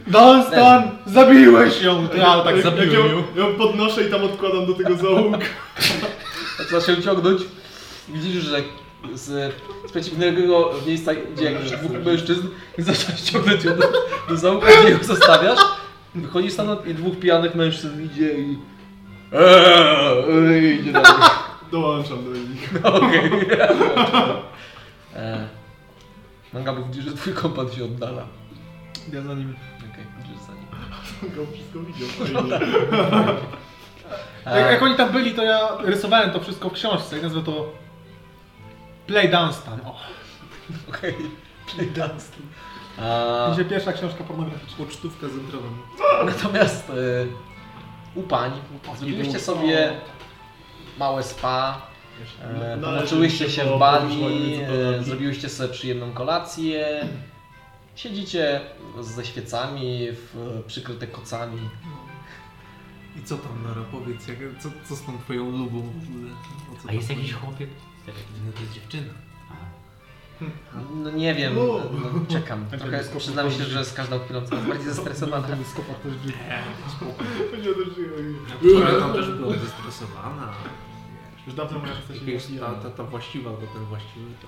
Dunstan, zabiłeś ją! Ja tak zabiłem ją, ją. ją podnoszę i tam odkładam do tego zaułka. *laughs* Zaczyna się ciągnąć. Widzisz, że z, z przeciwnego miejsca idzie jak dwóch mężczyzn i zaczynasz ciągnąć ją do, do załuka, gdzie ją zostawiasz. Wychodzisz stamtąd i dwóch pijanych mężczyzn idzie i... Eee, idzie dalej. *laughs* Dołączam do nich. *laughs* Okej. E, Manga bo widzisz, że twój kompan się oddala. Ja za nim. Okej, idziesz za nim. *laughs* Go wszystko widział, fajnie. E, Jak, jak oni tam byli, to ja rysowałem to wszystko w książce i nazwę to Play Dunstan. O, Okej. Play dance. A, będzie pierwsza książka pornograficzna. Pocztówka z entrawem. natomiast e, u pań zrobiliście sobie małe spa, e, No, pomoczyłyście się w bali, e, zrobiłyście sobie przyjemną kolację. Siedzicie ze świecami, w, przykryte kocami. I co tam, Nara, powiedz, jak, co, co z tą twoją lubą w ogóle? A jest jakiś chłopiec? No to jest dziewczyna. No nie wiem, no, czekam. Trochę przyznam się, że z każdą chwilą coraz bardziej zestresowana. Ten skopar też żyje. Która tam też była zestresowana. Już dawno moja się ta, ta, ta właściwa, bo ten właściwy to...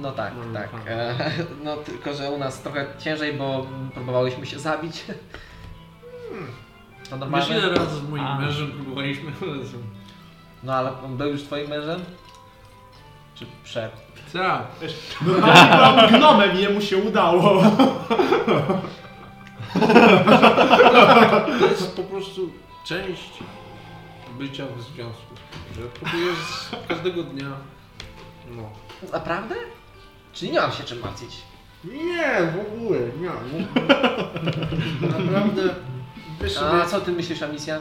No tak, No, tak. fajnie. E, no tylko, że u nas trochę ciężej, bo próbowałyśmy się zabić. To Wiesz normalne. ile razy z moim A. mężem próbowaliśmy razem? No ale on był już twoim mężem? Czy przed? Tak. Normalnie byłam gnomem i jemu się udało. To jest po prostu część bycia w związku. Że próbujesz każdego dnia... No. Naprawdę? Czyli nie mam się czym martwić. Nie, w ogóle, nie. Naprawdę, wiesz sobie... A co ty myślisz o misja?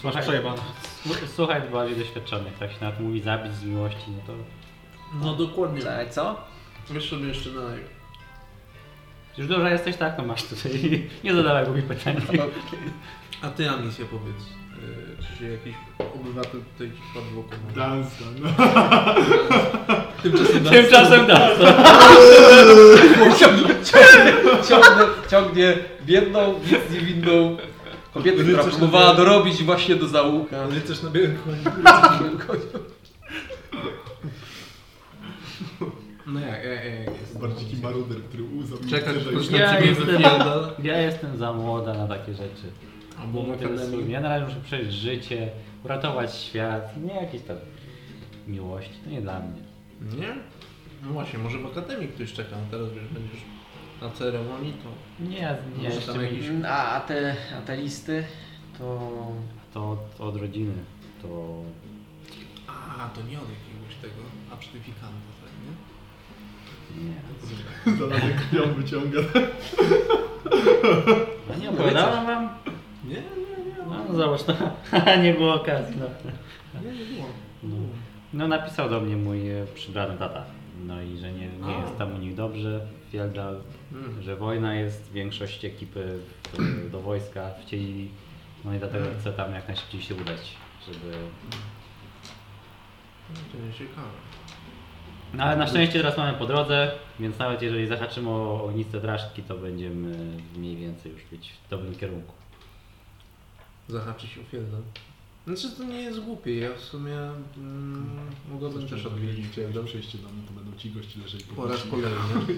Słuchaj, przejebane. słu- słuchaj bardziej doświadczonych, tak się nawet mówi zabić z miłości, no to... No dokładnie. Czekaj, co? Wiesz sobie jeszcze dalej. Już dobrze jesteś, tak? No masz tutaj. *laughs* Nie zadawaj głupich pytań. A ty, Amisja, powiedz. Yy, czy się jakiś obywatel tutaj ci wpadł w oko? Dunstan. No. *laughs* Tymczasem *laughs* Tymczasem da. Ciągnie, ciągnie biedną, nic niewinną kobietę, która Rycerz na próbowała dorobić właśnie do załuka. Ale też na białym koniu. No jak, jak, jak jest? Bardziej taki maruder, który uzał Czekać, że już na Ja ciebie jestem, ja jestem za młoda na takie rzeczy. Albo Nie mnie. akademii. Ja na razie muszę przejść życie, uratować świat, nie jakieś tam miłości, to nie dla mnie. Nie? No właśnie, może w akademii ktoś czeka, a teraz wiesz, będziesz na ceremonii, to Nie, ja, ja Może jeszcze tam jakiś- A, a, te, a te listy to... to od, od rodziny, to A, to nie od jakiegoś tego absztyfikanta, nie? nie. Zalany krwią wyciąga. A nie opowiadałem wam? Nie, nie, nie. zobacz, no. *laughs* nie było okazji, no. No. No napisał do mnie mój e, przybrany tata. No i że nie, nie jest tam u nich dobrze, Fieldal, że wojna jest, większość ekipy w, do wojska wcielili. No i dlatego chcę tam jak najszybciej się udać, żeby... To nie ciekawe. No ale na szczęście teraz mamy po drodze, więc nawet jeżeli zahaczymy o ogniste draszki, to będziemy mniej więcej już być w dobrym kierunku. Zahaczyć Ufieldem. Znaczy to nie jest głupie, ja w sumie mm, mogłabym też odwiedzić że przejście do mnie, to będą ci gości leżeli Po raz kolejny. *laughs*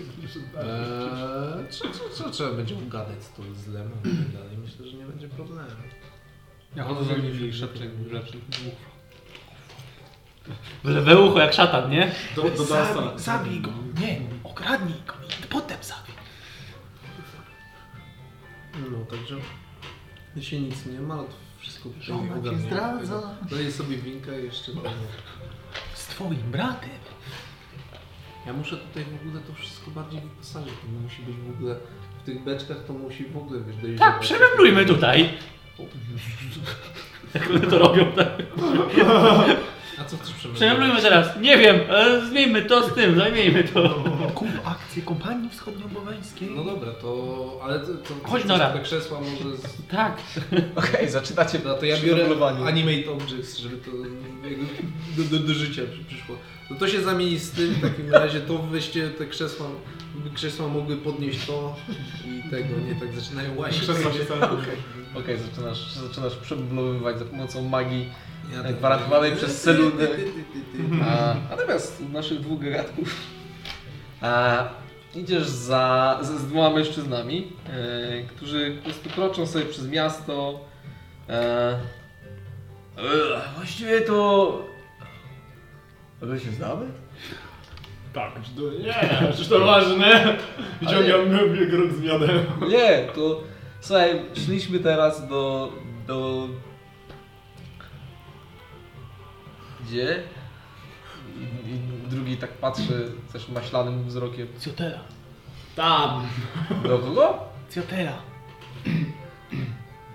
Eee, co, co, co trzeba będzie gadać z tą zlem i tak dalej? Myślę, że nie będzie problemu. Ja chodzę za nim i szepczę rzeczy. We ucho jak szatan, nie? Do, do. Zabij, zabij go. Nie, okradnij go i potem zabij. No także jeśli nic nie ma, to wszystko Żona cię zdradza. Daję sobie winka i jeszcze to. Z twoim bratem. Ja muszę tutaj w ogóle to wszystko bardziej wyposażyć. To musi być w ogóle w tych beczkach to musi w ogóle wiesz dojrzewać. Tak, przemeblujmy tutaj. Jak one to robią, tak? *laughs* A co chcesz przemyśleć? Teraz. Nie wiem, e, zmieńmy to z tym, zajmijmy to. Kup akcję kompanii wschodnioboweńskiej. No dobra, to... ale to... to Chodź, to- Nora. Te krzesła może... Z... Tak. *laughs* Okej, zaczynacie No to ja przy biorę animate objects, żeby to jakby do, do, do życia przy- przyszło. No to się zamieni z tym, w takim razie to weźcie te krzesła, by krzesła mogły podnieść to i tego, nie tak zaczynają łasić. Krzesła się. *laughs* Okej, zaczynasz, zaczynasz przeblowywać za pomocą magii gwarantowanej przez Seludę. A, natomiast u naszych dwóch gagatków a, idziesz za, z, z dwoma mężczyznami, e, którzy po prostu kroczą sobie przez miasto. E, e, właściwie to... My się znamy? Tak, czy to, nie, czy to ważne? Wyciągam grób z miodem. Nie, to słuchaj, szliśmy teraz do. do. Gdzie? I, i drugi tak patrzy też maślanym wzrokiem. Ciotela. Tam. Do kogo? Ciotela.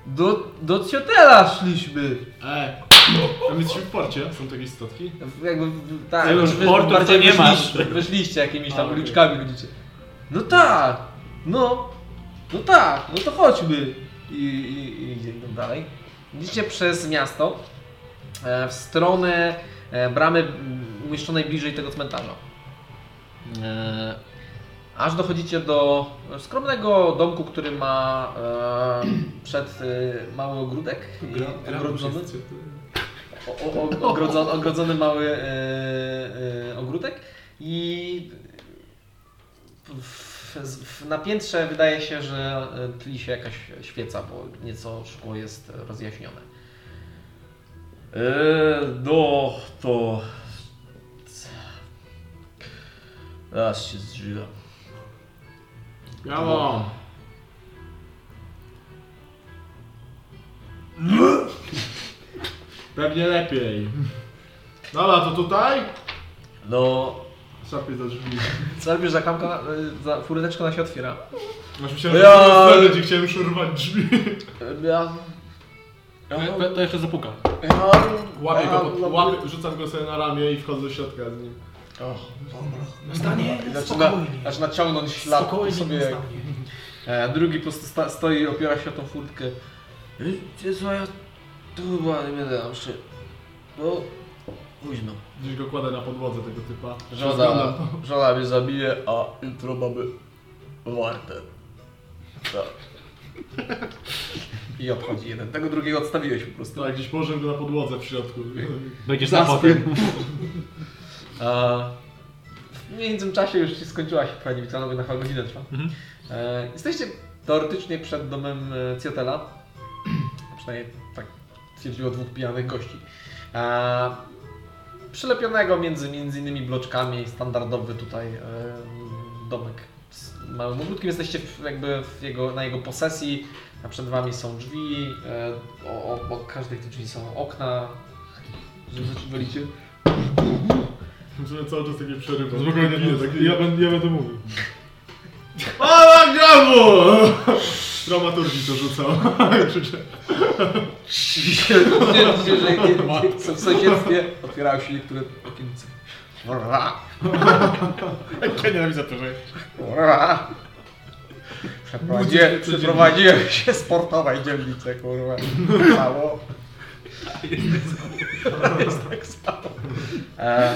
Do, do Ciotela szliśmy. E, a my jesteśmy w porcie, są takie statki? Jakby, tak, już wy- portu bardziej nie masz. wyszliście, wyszliście jakimiś A, tam okej. uliczkami chodzicie. No tak, no, no tak, no to chodźmy. I, i, i idziemy dalej. Idziecie przez miasto w stronę e, bramy umieszczonej bliżej tego cmentarza. E, aż dochodzicie do skromnego domku, który ma e, przed e, mały ogródek ogrodzony. O, o, o, ogrodzony, ogrodzony mały e, e, ogródek i w, w, na piętrze wydaje się, że e, tli się jakaś świeca, bo nieco szkło jest rozjaśnione. E, no to... Raz się. Ja mam. Pewnie lepiej. Dobra, to tutaj? No, Szarpie za drzwi. co robisz za klamka, za furteczka na się otwiera? Masz myślałem, Ja- że to będzie chciałem szurwać drzwi. E, Ja... To, to jeszcze zapukam. Ja... Łapię go, pod, łapię, rzucam go sobie na ramię i wchodzę do środka z nim. Stanie, Zaczyna, spokojnie. zaczyna ciągnąć ślad po Spokojnie, sobie. stanie. E, drugi po prostu sta, stoi, opiera się o tą furtkę. Wiecie co, ja tu chyba nie będę tam szedł. Bo późno. Gdzieś go kładę na podłodze tego typa. Żona, Rozglądam. żona mnie zabije, a jutro mamy wartę. Tak. *laughs* I odchodzi jeden. Tego drugiego odstawiłeś po prostu. Tak, gdzieś położyłem go na podłodze w środku. Będziesz na potem. *laughs* W międzyczasie już się skończyła się twoja niewidzialna na chyba godzinę trwa. E, jesteście teoretycznie przed domem e, Ciotela. Przynajmniej tak twierdziło dwóch pijanych gości. E, przylepionego między, między innymi bloczkami, standardowy tutaj e, domek z małym ogródkiem. Jesteście w, jakby w jego, na jego posesji, a przed wami są drzwi, e, o- obok każdej tych drzwi są okna. Że wolicie? Musimy cały czas takie przerywa. Spokojnie, Nie, tak ja, będę, ja będę mówił. Pana Gabu! Z dramaturgii to rzucał. Krzyczę. Że nie- nie- w sąsiedztwie otwierały się niektóre okiennice. Ja nienawidzę to, że... Przeprowadziłem, przeprowadziłem się sportowej dzielnicy, kurwa. Cało. Jest tak samo. E,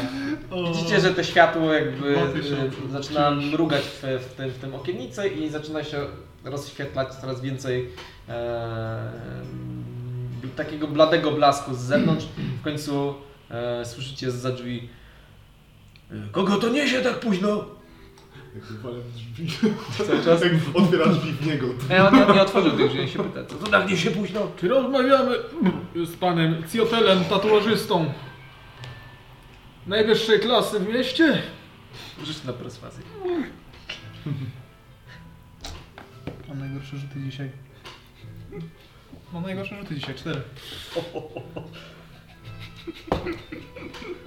widzicie, że to światło jakby e, zaczyna mrugać w, w, tym, w tym okiennicy i zaczyna się rozświetlać coraz więcej e, takiego bladego blasku z zewnątrz. W końcu e, słyszycie za drzwi Kogo to niesie tak późno? Jak walę w drzwi. *laughs* Cały czas. Jak otwiera drzwi w niego. Ja on nie, nie otworzył tych drzwi, się pyta, co to tak niesie późno? Czy rozmawiamy z panem Ciotelem, tatuażystą najwyższej klasy w mieście? Rzuć na perswazję. Mam najgorsze rzuty dzisiaj. Mam najgorsze rzuty dzisiaj, cztery.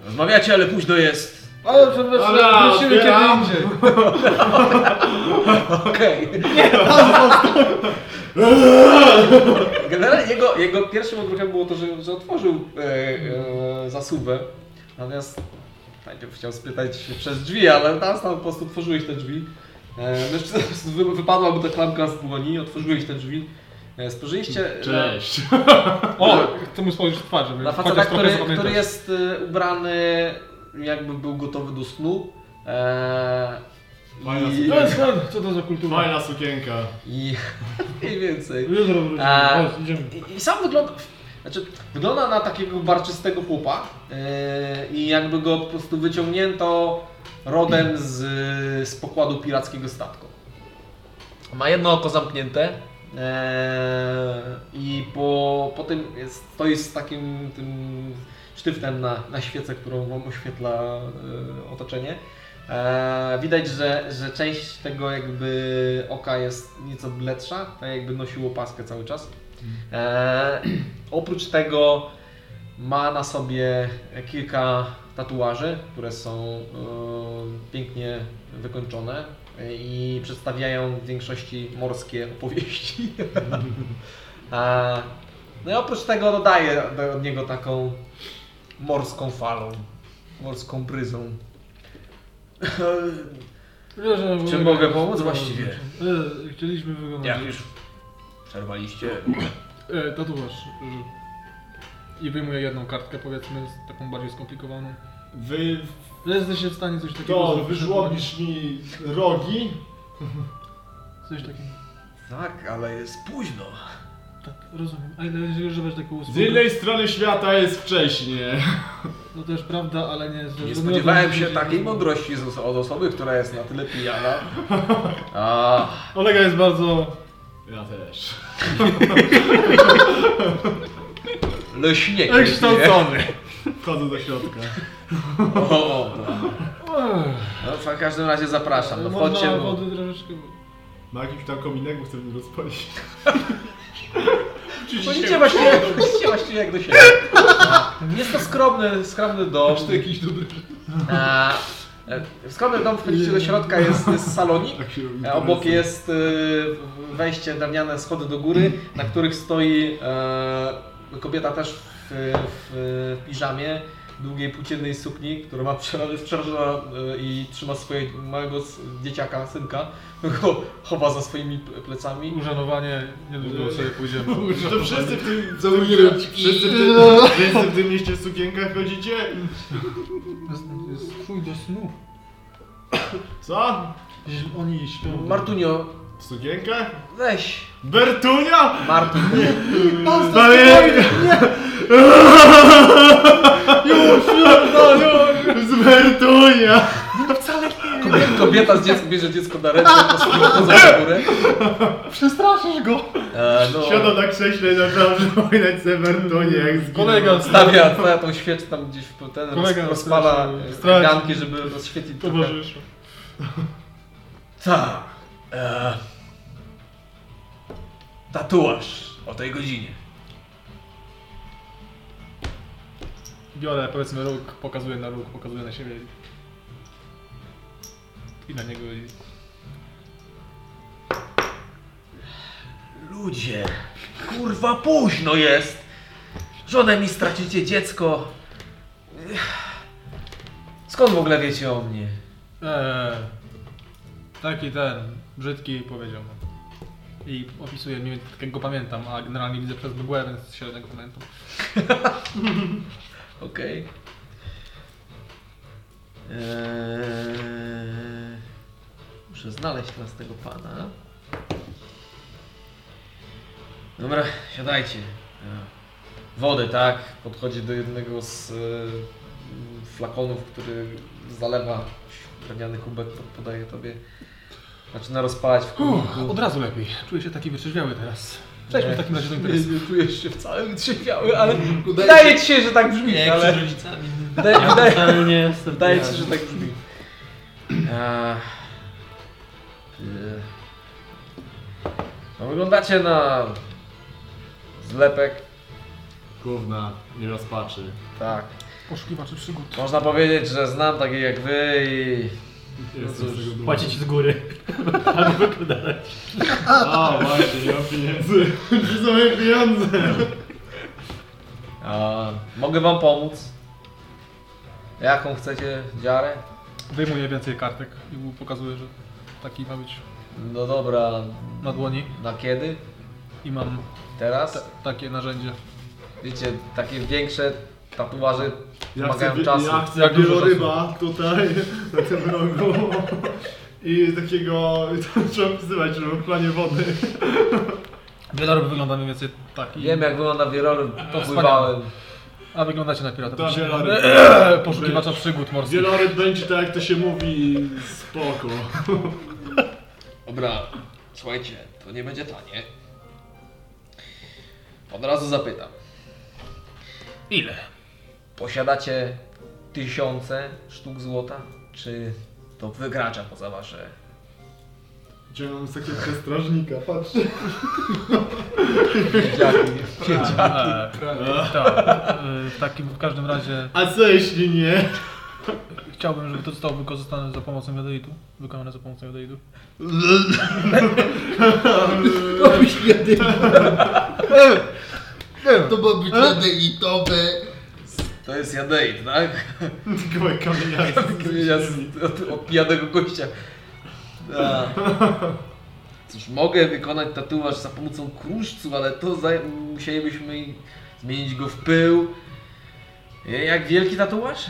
Rozmawiacie, ale późno jest. Ale przepraszam, Ale wrócimy kiedy otwieram. indziej. *laughs* Okej. *laughs* Generalnie jego, jego pierwszym odruchem było to, że, że otworzył e, e, zasuwę. Natomiast najpierw chciał spytać się przez drzwi, ale teraz tam po prostu otworzyłeś te drzwi. E, mężczyzna po prostu wy- wypadła mu ta klamka z dłoni, otworzyłeś te drzwi. E, spojrzeliście na, Cześć. O, *laughs* chcę mu spojrzeć w twarz, żeby na chociaż faceta, trochę który, zapamiętać. który jest e, ubrany jakby był gotowy do snu. E, Fajna i, fan, co to za kultura? Fajna sukienka. i *laughs* mniej więcej. Jutro idziemy. I, I sam wygląda. Znaczy, wygląda na takiego barczystego chłopa yy, i jakby go po prostu wyciągnięto rodem z, z pokładu pirackiego statku. Ma jedno oko zamknięte yy, i po, po tym jest, stoi z takim tym sztyftem na, na świecę, którą wam oświetla yy, otoczenie. E, widać, że, że część tego jakby oka jest nieco bledsza, tak jakby nosił opaskę cały czas. E, oprócz tego ma na sobie kilka tatuaży, które są e, pięknie wykończone i przedstawiają w większości morskie opowieści. *laughs* e, no i oprócz tego dodaje do- od niego taką morską falą, morską bryzą. Czy mogę pomóc właściwie? E, Chcieliśmy wyglądać. Jak już przerwaliście? E, tatuaż. że- I wyjmuję jedną kartkę, powiedzmy, z taką bardziej skomplikowaną. Wy Że Jesteś się w stanie coś takiego to zrobić? wyżłobisz mi rogi. Coś takiego. Tak, ale jest późno. Tak, rozumiem. A ile jeżeli używasz takiego Z innej strony świata jest wcześnie. No też prawda, ale nie... Nie spodziewałem się takiej mądrości z- od osoby, która jest na tyle pijana. *laughs* A, Olega jest bardzo... Ja też. *laughs* leśniek. Wykształcony. Wchodzę do środka. O, no, w każdym razie zapraszam. No, wchodźcie. Wody troszeczkę... Ma jakiś tam kominek, bo chcę mi rozpalić. *laughs* Wchodzicie właściwie, wchodzicie właściwie jak do siebie. *laughs* Jest to skromny, skromny dom. To jakiś dobry... A, e, w skromny dom wchodzicie do środka, jest, jest salonik. Tak się robi E, Obok jest e, wejście, drewniane schody do góry, na których stoi e, kobieta też w, w, w piżamie, długiej płóciennej sukni, która ma przerażona e, i trzyma swojego małego dzieciaka, synka, go chowa za swoimi ple- plecami. Użanowanie, niedługo sobie pójdziemy. *laughs* To wszyscy w tym, wszyscy w tym, *laughs* wszyscy w tym mieście w sukienkach chodzicie? Jest twój do snu. Co? Oni śpią. Martunio, W sukienkach? weź. Bertunia? Martun, *laughs* Spokojnie! *laughs* Już, już, no już! Z Bertunia! kobieta z dzieckiem bierze dziecko na ręce, po prostu wchodzą na górę. *laughs* Przestraszysz go! E, no, Siadał na krześle i zaczął przypominać sobie Bertunię jak zginął. Kolega stawia, stawia tą świeczkę tam gdzieś w ten, Kolega roz, rozpala ganki, żeby rozświetlić trochę. towarzyszu. Tak. E, tatuaż o tej godzinie. Biorę powiedzmy róg, pokazuję na róg, pokazuję na siebie. I na niego i... Ludzie, kurwa późno jest. Żonę mi stracicie, dziecko. Skąd w ogóle wiecie o mnie? Eee, taki ten, brzydki powiedział. no. I opisuje mniej więcej, tak jak go pamiętam, a generalnie widzę przez mgłę, więc średnio go pamiętam. *laughs* Okej. Eee, muszę znaleźć teraz tego pana. Dobra, siadajcie. Ja. Wodę, tak? Podchodzi do jednego z e, flakonów, który zalewa drewniany kubek, pod- podaje tobie. Zaczyna rozpalać w Uff, kubku. od razu lepiej. Czuję się taki wytrzeźwiały teraz. Przejdźmy w takim razie do imprezy. Nie czujesz się wcale wytrzeźwiały, ale wydaje ci się, że tak brzmi, Nie, ale... przed rodzicami. Wydaje, Ja wydaje, nie jestem wydaje ci się, że tak brzmi. No wyglądacie na zlepek, Gówna, nie rozpaczy. tak. Poszukiwaczy przygód. Można powiedzieć, że znam takich jak wy i... Dumny. Płacić z góry. *laughs* Albo wykładać. A, właśnie, nie mam pieniędzy. *laughs* Gdzie są moje pieniądze? A, mogę wam pomóc. Jaką chcecie dziarę? Wyjmuję więcej kartek i mu pokazuję, że taki ma być No dobra, na dłoni. na kiedy? I mam Teraz? te, takie narzędzie. Wiecie, takie większe tatuaże Ja chcę, wymagają wie- czasu. ja chcę Jak dużo wieloryba tutaj, *laughs* na tym rogu. I takiego, to trzeba wpisywać, żeby w planie wody. Wieloryb wygląda mniej więcej taki. Wiem jak wygląda wieloryb, To popływałem. A wyglądacie na pirata. To wieloryb. Eee, *clears throat* Poszukiwacza przygód morskich. Wieloryb będzie tak, jak to się mówi, spoko. Dobra, słuchajcie, to nie będzie tanie. Od razu zapytam. Ile? Posiadacie tysiące sztuk złota? Czy to wykracza poza wasze... Ciągnąłem sekretkę strażnika, patrz. Wiedziaki. Eee, tak. W takim w każdym razie A co jeśli nie? chciałbym, żeby to zostało wykorzystane za pomocą jadeitu. Wykonane za pomocą jadeitu. To ma być jadelitowe. To jest jadeit, tak? *laughs* Tylko jak kamieniarz. *laughs* Kamienia z- od, od pijanego gościa. A. Cóż, mogę wykonać tatuaż za pomocą kruszcu, ale to musielibyśmy zmienić go w pył. E, Jak wielki tatuaż?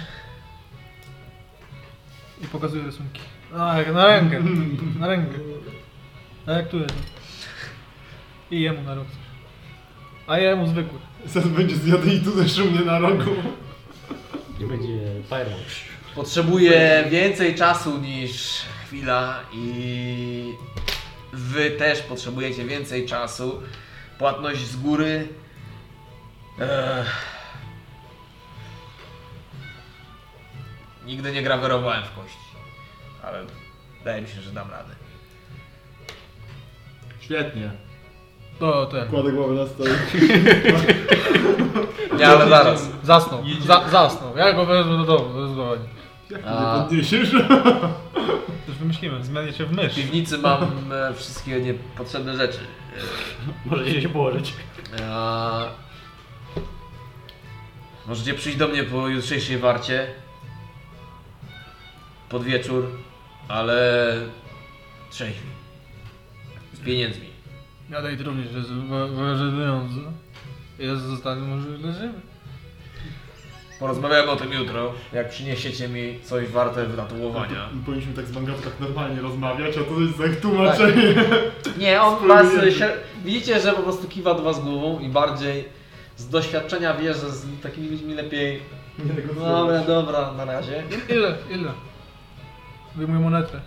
I pokazuję rysunki. A, jak na rękę. Na rękę. A jak tu jest? I jemu na rok. A jemu zwykły. Zaraz będzie zjadł i tu zeszł mnie na rogu. I będzie pyro. Potrzebuję więcej czasu niż chwila i wy też potrzebujecie więcej czasu. Płatność z góry. Ech. Nigdy nie grawerowałem w kości, ale wydaje mi się, że dam radę. Świetnie. To ten. Kładę głowę na stole. *laughs* Nie, ale zaraz. Zasnął. Za, zasnął. Ja go wezmę do domu, zdecydowanie. Jak A. nie podniesiesz? *laughs* Już wymyśliłem, zmienię się w mysz. W piwnicy mam e, wszystkie niepotrzebne rzeczy. Możecie się położyć. A... Możecie przyjść do mnie po jutrzejszej warcie. Pod wieczór, ale trzeźwi. Z pieniędzmi. Jadeit również jest waży pieniądze. Jest zostanie może leżymy. Porozmawiamy o tym jutro, jak przyniesiecie mi coś warte wytatuowania. Powinniśmy tak z Mangawą tak normalnie rozmawiać, a to jest jak tłumaczenie. Nie, on *laughs* was... Się, widzicie, że po prostu kiwa do was głową i bardziej z doświadczenia wie, że z takimi ludźmi lepiej... Nie Dobra, negocjować. dobra, na razie. Ile? Ile? Wyjmuję monetę.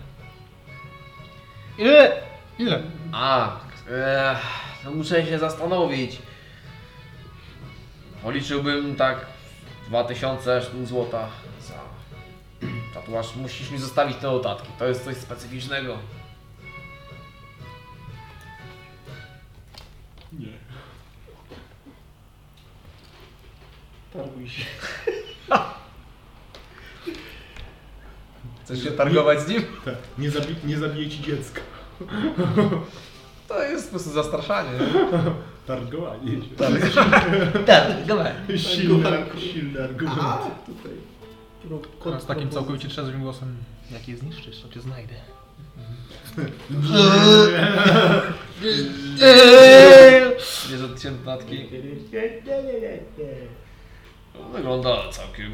Ile? Ile? A, e, no muszę się zastanowić. Policzyłbym tak 2000 sztuk złota za tatuaż. Musisz mi zostawić te notatki. To jest coś specyficznego. Nie. Targuj się. Chcesz się targować z nim? Tak. Nie, zabi nie zabiję ci dziecka. To jest jest po prostu zastraszanie. Targowanie. Tak, *laughs* dobra. Silny, silny argument. Tutaj. Teraz z takim całkowicie trzezwym głosem. Jak je zniszczysz, to cię znajdę. *laughs* Jest odcięty natki. Wygląda całkiem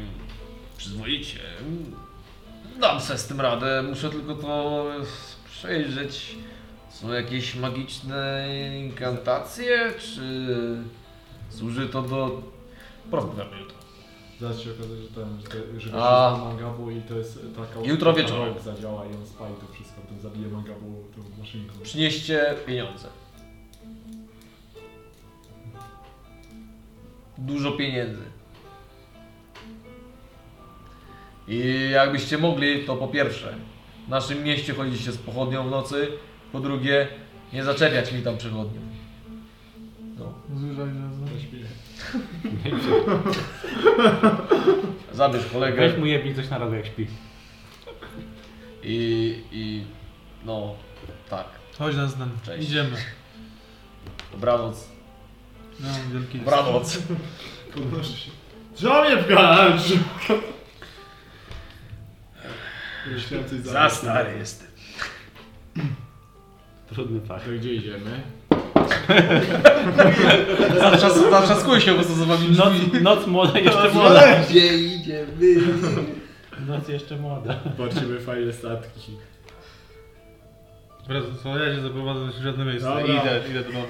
przyzwoicie. Dam sobie z tym radę, muszę tylko to przejrzeć. Są jakieś magiczne inkantacje, czy służy to do... Porozmawiamy jutro. Zaraz się okazać, że ten, że, że A. Mangabu i to jest taka... Jutro wieczorem. zadziała i on spali to wszystko, to zabije Mangabu tą maszynką. Przynieście pieniądze. Dużo pieniędzy. I jakbyście mogli, to po pierwsze, w naszym mieście chodzicie z pochodnią w nocy, po drugie, nie zaczepiać mi tam przechodniów. No. *laughs* Zabierz kolegę Weź mu jebnij coś na rogę jak śpi. i, i no, tak, Chodź nas tam. Cześć. Idziemy. dobranoc. No, wielki. Dobranoc. Podnoszę się. Trzeba mnie pchać! Myślałem coś Za stary jestem. *clears throat* Trudny fakt. To gdzie idziemy? Zatrzas- Zatrzaskuję się po prostu za wami Noc, noc młoda, jeszcze młoda. Gdzie idziemy? Noc jeszcze młoda. Patrzymy fajne statki. Dobra, co ja cię zaprowadzę w żadne miejsce. Dobra. Idę, idę do domu.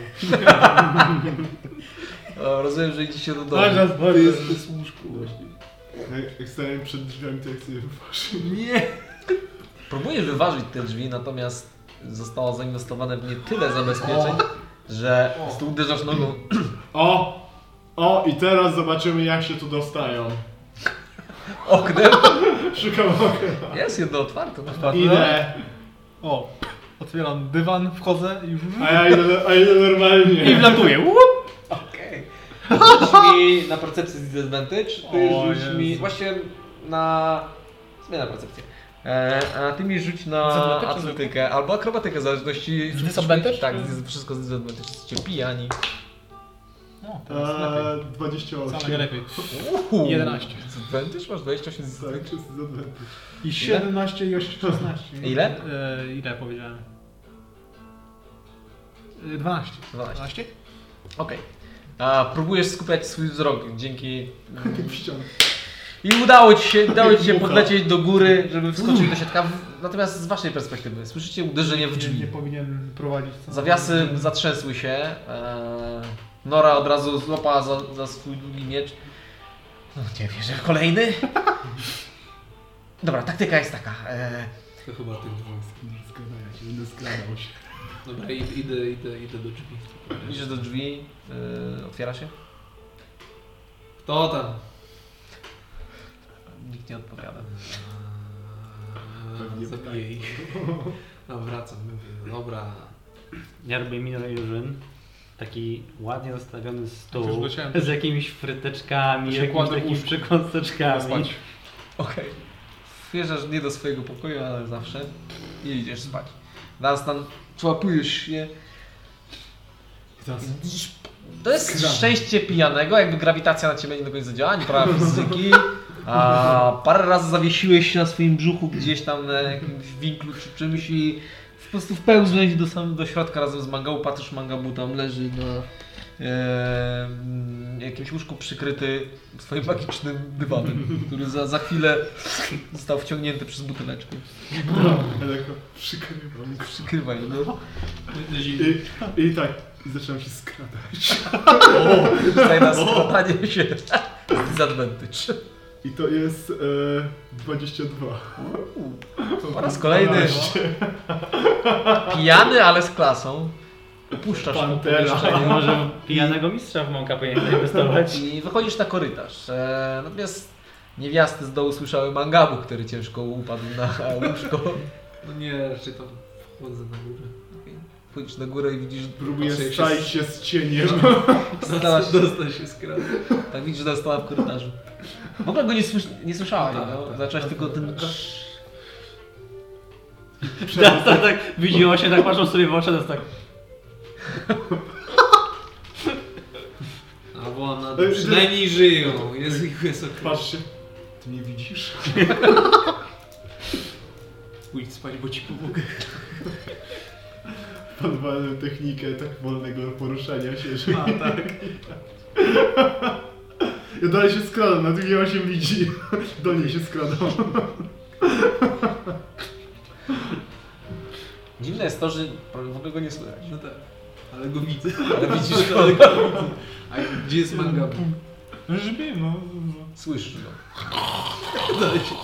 O, rozumiem, że idziecie do domu. Nas, To jest bez łóżku właśnie. Jak, jak stałem przed drzwiami, to ja chcę je wyważyć. Nie! Próbuję wyważyć te drzwi, natomiast zostało zainwestowane w nie tyle zabezpieczeń, że po prostu uderzasz nogą. *clears throat* O! O! I teraz zobaczymy jak się tu dostają. *laughs* Oknem. *laughs* Szukam okna. Jest jedno otwarte. No. Idę. O, otwieram dywan, wchodzę i. A ja idę, a idę normalnie. I wlatuję. Łup! Okej. Rzuć mi na percepcję z disadvantage. Ty O rzuć mi... Jezu. Właśnie na... Zmiana percepcję. E, a ty mi rzuć na Disadvantage, atletykę albo akrobatykę, w zależności... Z disadvantage? Tak, z- wszystko z disadvantage. Jesteście pijani. No, lepiej. Eee, 28. Wcale nie lepiej. Uhu. 11. Disadvantage? Masz 28 z Tak, zadęty. I 17 i 16. Ile? E, ile powiedziałem? E, 12. 12. 12? Okej. A próbujesz skupiać swój wzrok dzięki... *laughs* W ścianę. I udało ci się, udało ci się podlecieć do góry, żeby wskoczyć do środka. Natomiast z waszej perspektywy słyszycie uderzenie w Nie, nie drzwi. powinien prowadzić. Zawiasy zatrzęsły się. Eee, Nora od razu złapała za, za swój długi miecz. No nie wierzę, kolejny? Dobra, taktyka jest taka. Eee, To chyba tych dwóch. Skradania się, będę skradał się. Dobra, idę, idę, idę, idę do drzwi. idziesz do drzwi, eee, otwiera się. Kto tam? Nikt nie odpowiada. Pewnie Zabiję ich. *laughs* No wracam, mówię, dobra. Ja robię minę Jurzyn. Taki ładnie zastawiony Już stół leciałem. z jakimiś fryteczkami, się jakimiś kładę takimi przekąseczkami. Spać. Okej. Wjeżdżasz nie do swojego pokoju, ale zawsze i idziesz spać. Dunstan, człapujesz się. Widzisz, To jest szczęście pijanego, jakby grawitacja na ciebie nie do końca działa, nie prawa fizyki. *laughs* A parę razy zawiesiłeś się na swoim brzuchu gdzieś tam na jakimś winklu czy czymś i po prostu wpełzłeś do, sam, do środka razem z mangału, patrzysz mangabu tam leży na e, jakimś łóżku przykryty swoim magicznym dywanem, który za, za chwilę został wciągnięty przez buteleczkę. Przykrywam. Przykrywaj, no. I, I tak, i zacząłem się skradać. Tutaj na składanie się disadvantage. I to jest e, 22. Po raz kolejny pijany, ale z klasą. Opuszczasz Pantera. Może pijanego mistrza w mąka powinien zainwestować. I wychodzisz na korytarz. E, natomiast niewiasty z dołu słyszały mangabu, który ciężko upadł na łóżko. No nie, raczej tam wchodzę na górę. Wchodzisz na górę i widzisz... Próbuję jak się stać się z cieniem. Dostałaś, Dostać się z kranu. tak widzisz, że stała w korytarzu. W ogóle go nie, słysz, nie słyszała, Tak, no? tak, Zaczęłaś tak, tylko tak, ten... tak. Tak, tak, tak. Widziło się, tak patrzą sobie w oczy, to jest tak. A bo one Ej, przynajmniej żyją. Jest ich jest okej. Patrz się. Ty mnie widzisz? Pójdź spać, bo ci pomogę. Podwalę technikę tak wolnego poruszania się, że... A, tak. Ja dalej się skradam, na drugiej się widzi. Do niej się skradam. Dziwne jest to, że w ogóle go nie słychać. No tak. Ale go widzę. Ale widzisz, *laughs* Ale go widzę. A gdzie jest manga? Żeby, no. słyszysz go. Dalej się.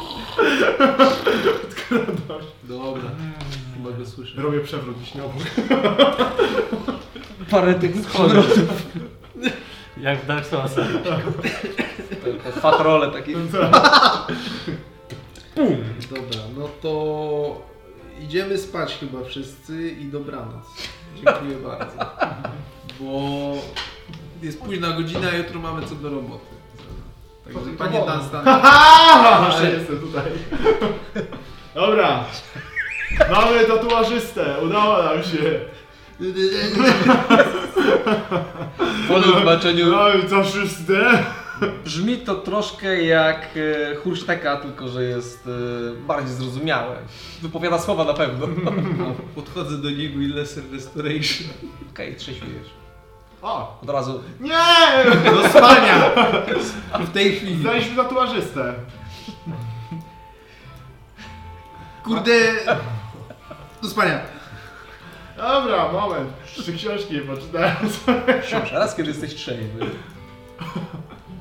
Dobra. Chyba go słyszę. Robię przewrót obok. *laughs* Parę tych schodów. *laughs* Jak w Dark Soulsa. Te, te fatrole takie. Dobra, no to idziemy spać chyba wszyscy i dobranoc. Dziękuję *laughs* bardzo. Bo jest późna godzina, a jutro mamy co do roboty. Także panie Dunstan, Haha! Jestem tutaj. Dobra. Mamy tatuażystę. Udało nam się. Po tym zobaczeniu Mamy tatuażystę. brzmi to troszkę jak e, Hurszteka, tylko że jest e, bardziej zrozumiałe. Wypowiada słowa na pewno. *laughs* podchodzę do niego i Lesser Restoration. Okej, trzeźwiejesz. O! Od razu Nie! Do spania! W tej chwili. Znaleźliśmy tatuażystę. Kurde! Do spania. Dobra, moment. Trzy książki nie poczytałem. Raz kiedy jesteś trzeźwy.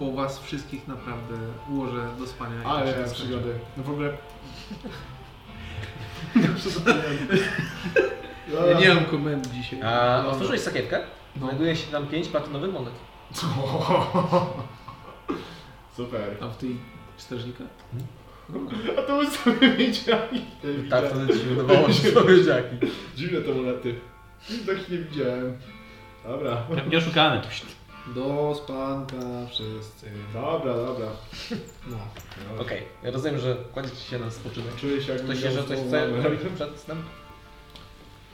Bo was wszystkich naprawdę ułożę do spania. i Ale się miałem skończy. przygody. No w ogóle... Ja nie mam komendy dzisiaj. A, otworzyłeś sakiewkę? No. Znajduje się tam pięć platynowych monet. Super. A w tej strażnika? A to my sobie wiedzieli. Tak, wtedy ci się wydawało, że to *laughs* wiedziaki. Dziwne te monety. Nigdy takich nie widziałem. Dobra. Nie oszukany. Do spanka wszyscy. Dobra, dobra. No. Okej, ja rozumiem, że kładziecie się na spoczynek. Czuję się jak Ktoś jeszcze coś chce robić przed snem?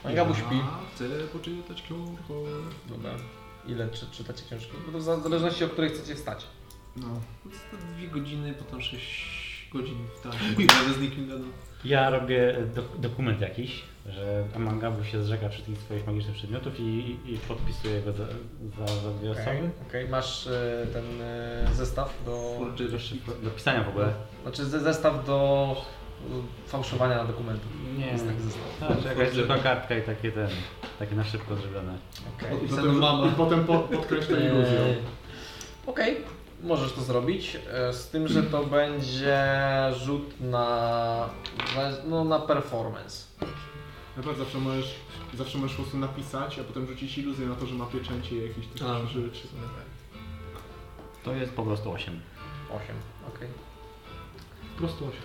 Mangabu śpi. Chcę poczytać książkę. Dobra. Ile czy, czytacie książki? Bo to w zależności o której chcecie wstać. No. Dwie godziny, potem sześć godzin w tam. Z nikim gadam. Ja robię do, dokument jakiś, że Amangabu się zrzeka wszystkich swoich magicznych przedmiotów i, i podpisuje go za, za, za dwie Okej, osoby. okej. masz e, ten e, zestaw do... Do pisania w ogóle. Znaczy ze- zestaw do e, fałszowania dokumentów. Nie. Jest taki zestaw. Tak, jakaś zwykła kartka i takie ten, takie na szybko zrobione. Okej. Podpisana mama. I potem po, podkreślę iluzją. Okej, możesz to zrobić, e, z tym, że to będzie rzut na, no, na performance. Naprawdę zawsze możesz, zawsze możesz po prostu napisać, a potem rzucić iluzję na to, że ma pieczęcie i jakieś A, takie rzeczy. To jest po prostu 8. 8, okej. Prosto osiem.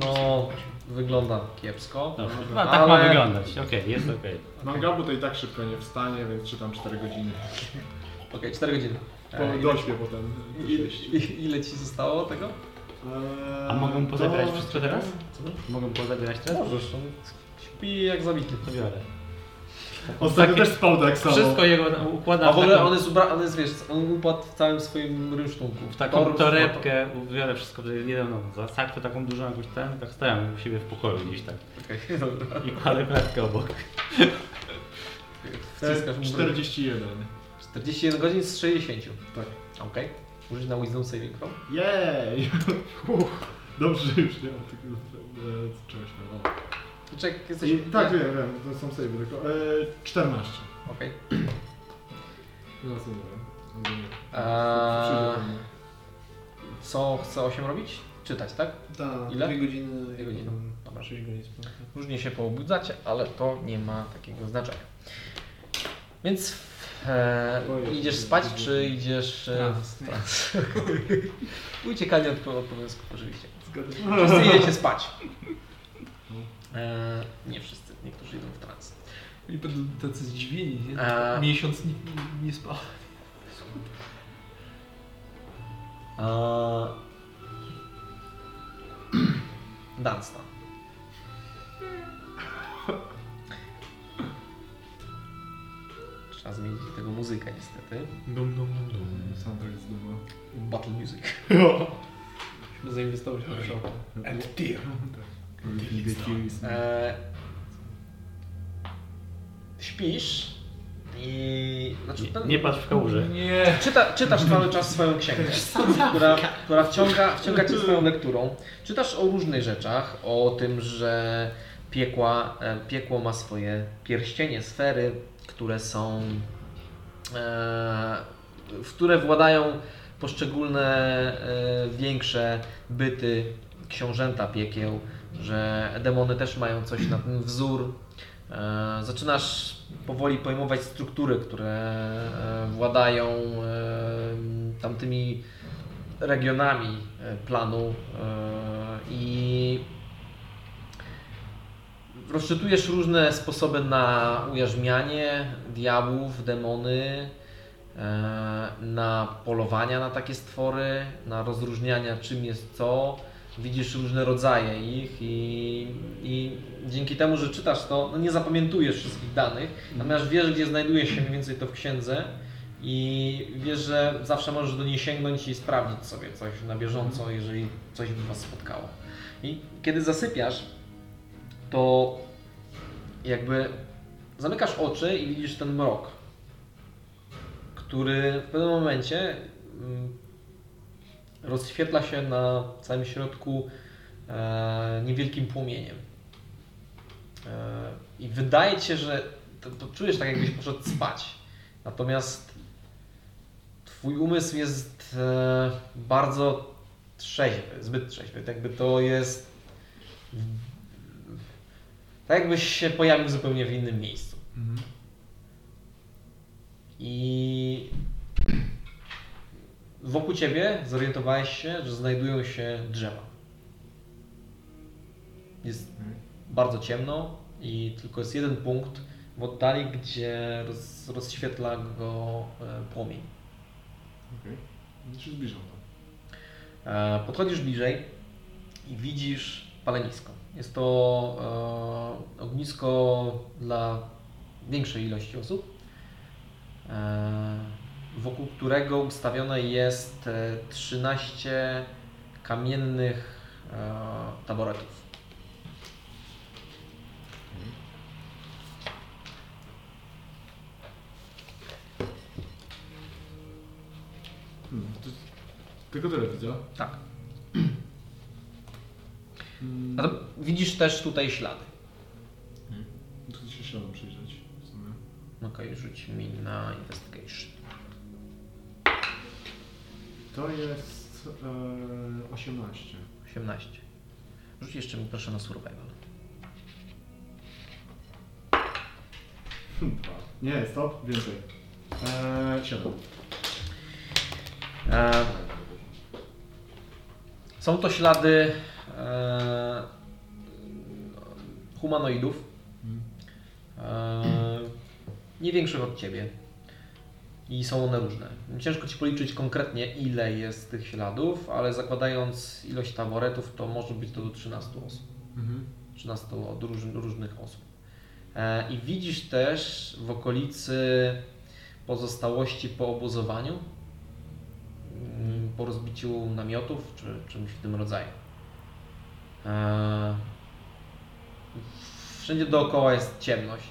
No, wygląda kiepsko. Dobrze. No, tak ma Ale- wyglądać. Okej, jest okej. Mangabu to i tak szybko nie wstanie, więc czytam 4 godziny. Okej, 4 godziny. Po, E, ile, dośpię potem. i, 6. i, ile ci zostało tego? A mogą pozabierać wszystko teraz? Mogą pozabierać teraz? Możesz, śpi jak zabity. To biorę. Ostatnio też spał tak samo. Wszystko jego układam A w ogóle taką- on jest, ubra- on jest, wiesz, on upadł w całym swoim rynsztunku. w taką Tor- torebkę, biorę wszystko, że jeden no, za sakwę taką dużą jakąś ten, tak stałem u siebie w pokoju gdzieś tak. Okej, *laughs* dobra. I kładę klatkę obok. Wciskasz mu 41. 41 godzin z 60. Tak. Okej. Użyć na Wisdom Saving Throw. Jej! *laughs* Uff, Dobrze, że już nie mam takiego e, czegoś tam. o. Czek, jesteś... I, tak, wiem, wiem, to są save tylko. E, 14. Okej. *clears throat* No, co nie Eee, co chce 8 robić? Czytać, tak? Tak, Ile? dwie godziny. Dwie godziny. Dobra. Sześć godzin spania. Różnie się poobudzacie, ale to nie ma takiego znaczenia. Więc e, idziesz spać, czy idziesz e, Trans. w trans? *laughs* Uciekanie od obowiązków oczywiście. Wszyscy idziecie *laughs* spać. E, nie wszyscy, niektórzy idą w trans. I będą tacy zdziwieni, nie? A- Miesiąc nie, nie spał. A... *clears throat* Dunstan. Trzeba zmienić tego muzykę niestety. Dum, dum, dum, dum. Soundtrack z domu. Battle music. Musimy zainwestować w workshopy. And dear. E, śpisz i... Znaczy, ten, Nie patrz w kałużę. Nie! Czyta, czytasz cały czas swoją księgę, która, która wciąga, wciąga cię swoją lekturą. Czytasz o różnych rzeczach, o tym, że piekła, e, piekło ma swoje pierścienie, sfery, które są, e, w które władają poszczególne e, większe byty, książęta piekieł, że demony też mają coś na ten wzór. E, Zaczynasz powoli pojmować struktury, które władają tamtymi regionami planu i rozczytujesz różne sposoby na ujarzmianie diabłów, demony, e, na polowania na takie stwory, na rozróżniania czym jest co. Widzisz różne rodzaje ich i, i dzięki temu, że czytasz to, no nie zapamiętujesz wszystkich danych, natomiast wiesz, gdzie znajduje się mniej więcej to w księdze i wiesz, że zawsze możesz do niej sięgnąć i sprawdzić sobie coś na bieżąco, jeżeli coś by Was spotkało. I kiedy zasypiasz, to jakby zamykasz oczy i widzisz ten mrok, który w pewnym momencie mm, rozświetla się na całym środku e, niewielkim płomieniem. E, I wydaje ci się, że to, to czujesz tak, jakbyś poszedł spać. Natomiast twój umysł jest e, bardzo trzeźwy, zbyt trzeźwy. Tak jakby to jest. Tak jakbyś się pojawił zupełnie w innym miejscu. I wokół ciebie zorientowałeś się, że znajdują się drzewa. Jest bardzo ciemno i tylko jest jeden punkt w oddali, gdzie roz, rozświetla go e, płomień. Okej. No się zbliżam tam. E, Podchodzisz bliżej i widzisz palenisko. Jest to e, ognisko dla większej ilości osób, e, wokół którego ustawione jest e, 13 kamiennych e, taboretów. Hmm, to, tylko tyle widzę. Tak. *clears throat* Hmm, A widzisz też tutaj ślady. to się śladem przyjrzeć. sumie. Okej, rzuć mi na investigation. To jest e, 18. 18. Rzuć jeszcze mi proszę na survival. Dwa. Nie, stop, więcej. E, 7. E, są to ślady e, humanoidów. E, nie większych od ciebie. I są one różne. Ciężko ci policzyć konkretnie, ile jest tych śladów, ale zakładając ilość taboretów, to może być to do 13 osób. Mhm. 13 od róż, różnych osób. E, I widzisz też w okolicy pozostałości po obozowaniu, mm, po rozbiciu namiotów czy czymś w tym rodzaju. E, Wszędzie dookoła jest ciemność,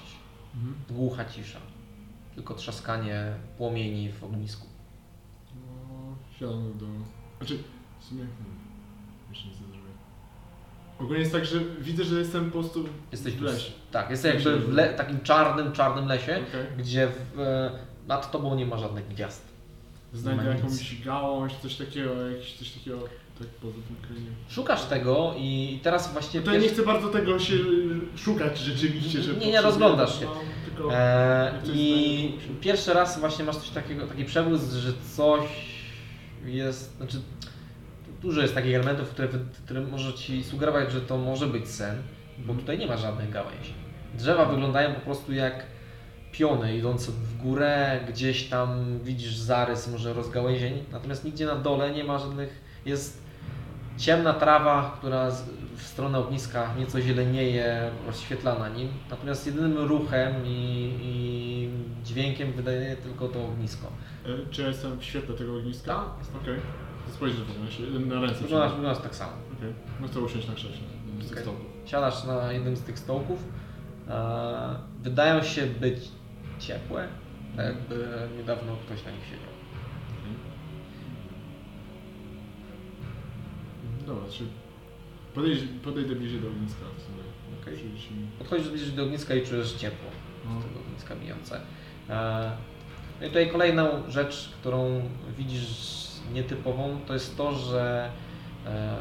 Mhm. głucha cisza. Tylko trzaskanie płomieni w ognisku. No, siadam do... Znaczy, w sumie... Hmm, jeszcze nic nie zrobię. Ogólnie jest tak, że widzę, że jestem po prostu Jesteś w lesie. tak, jesteś jakby w le, takim czarnym, czarnym lesie, Okej. gdzie w, e, nad tobą nie ma żadnych gwiazd. Znajdę jakąś gałąź, coś takiego, jakieś coś takiego, tak poza tym krajem. Szukasz tego i teraz właśnie No to ja nie chcę bardzo tego się y, szukać rzeczywiście, że Nie, nie, rozglądasz się. no. E, coś I pierwszy raz właśnie masz coś takiego, taki przebłysk, że coś jest, znaczy dużo jest takich elementów, które, które może Ci sugerować, że to może być sen, bo tutaj nie ma żadnych gałęzi. Drzewa wyglądają po prostu jak piony idące w górę, gdzieś tam widzisz zarys może rozgałęzień, natomiast nigdzie na dole nie ma żadnych, jest ciemna trawa, która w stronę ogniska nieco zielenieje, rozświetla na nim, natomiast jedynym ruchem i, i dźwiękiem wydaje tylko to ognisko. E, Czy ja jestem w świetle tego ogniska? Tak. Okej. To spojrzysz się na ręce. Wyglądasz, wyglądasz tak samo. Okej. No chcę usiąść na krześle. Z tych Okej. stołków. Siadasz na jednym z tych stołków. E, wydają się być ciepłe, tak jakby niedawno ktoś na nich siedział. Dobra, czy podejdę, podejdę bliżej do ogniska w sumie. Mi. Podchodzisz bliżej do ogniska i czujesz ciepło No. z tego ogniska bijące. E, No i tutaj kolejną rzecz, którą widzisz nietypową, to jest to, że e,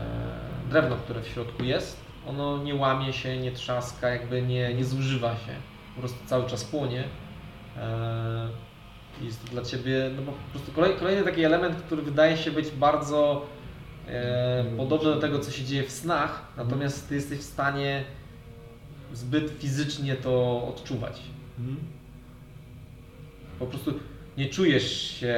drewno, które w środku jest, ono nie łamie się, nie trzaska, jakby nie, nie zużywa się. Po prostu cały czas płonie. E, Jest to dla Ciebie no bo po prostu kolej, kolejny taki element, który wydaje się być bardzo e, podobny do tego, co się dzieje w snach, natomiast Ty jesteś w stanie zbyt fizycznie to odczuwać. Mhm. Po prostu nie czujesz się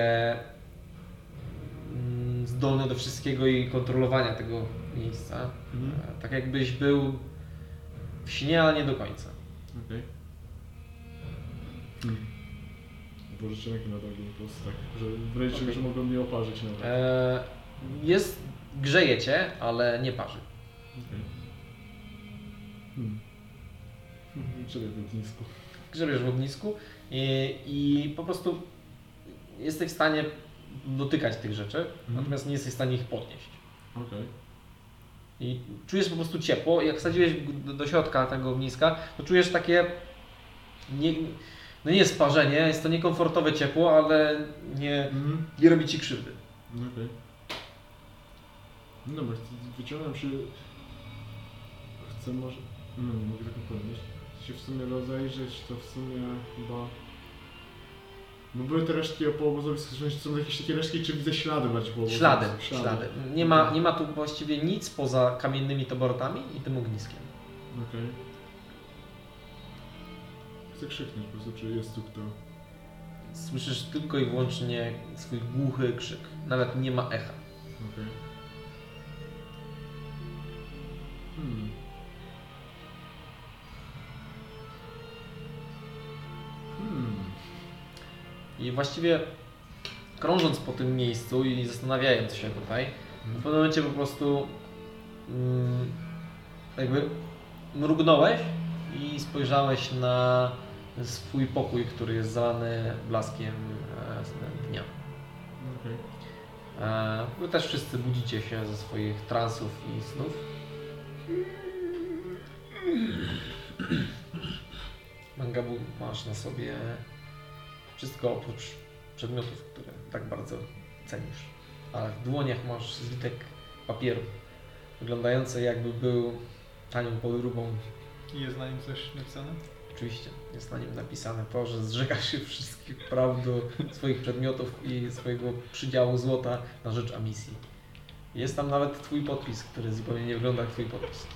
mm, zdolny do wszystkiego i kontrolowania tego miejsca. Mhm. E, Tak jakbyś był w śnie, ale nie do końca. Okej. Hmm. Pożyczę rękę na drogi po prostu tak, że w razie czego, że mogą mnie oparzyć nawet. E, Jest, grzeje cię, ale nie parzy. Okej. Hmm. Czekaj w ognisku. grzebiesz w ognisku i, i po prostu jesteś w stanie dotykać tych rzeczy, natomiast nie jesteś w stanie ich podnieść. Okej. I czujesz po prostu ciepło. Jak wsadziłeś do, do środka tego ogniska, to czujesz takie. Nie, no nie jest parzenie, jest to niekomfortowe ciepło, ale nie, Mhm. nie robi ci krzywdy. Okej. No chcę- wyciągam się... Chcę może... No nie mogę tak podnieść. Chcę się w sumie rozejrzeć, to w sumie chyba... No były te resztki po obozowisku, czy są jakieś takie resztki, czy widzę ślady bardziej po obozowisku? Ślady, ślady. Nie ma, nie ma tu właściwie nic poza kamiennymi tobortami i tym ogniskiem. Okej. Chcę krzyknąć po prostu, czy jest tu kto. Słyszysz tylko i wyłącznie swój głuchy krzyk. Nawet nie ma echa. Okej. Hmm. Hmm. I właściwie krążąc po tym miejscu i zastanawiając się tutaj, w pewnym momencie po prostu mm, jakby mrugnąłeś i spojrzałeś na swój pokój, który jest zalany blaskiem e, dnia. Okej. E, Wy też wszyscy budzicie się ze swoich transów i snów. Mangabu masz na sobie wszystko oprócz przedmiotów, które tak bardzo cenisz. Ale w dłoniach masz zwitek papieru, wyglądający jakby był tanią podróbą. I jest na nim coś napisane? Oczywiście jest na nim napisane to, że zrzekasz się wszystkich praw do swoich przedmiotów i swojego przydziału złota na rzecz Amisji. Jest tam nawet Twój podpis, który zupełnie nie wygląda jak Twój podpis.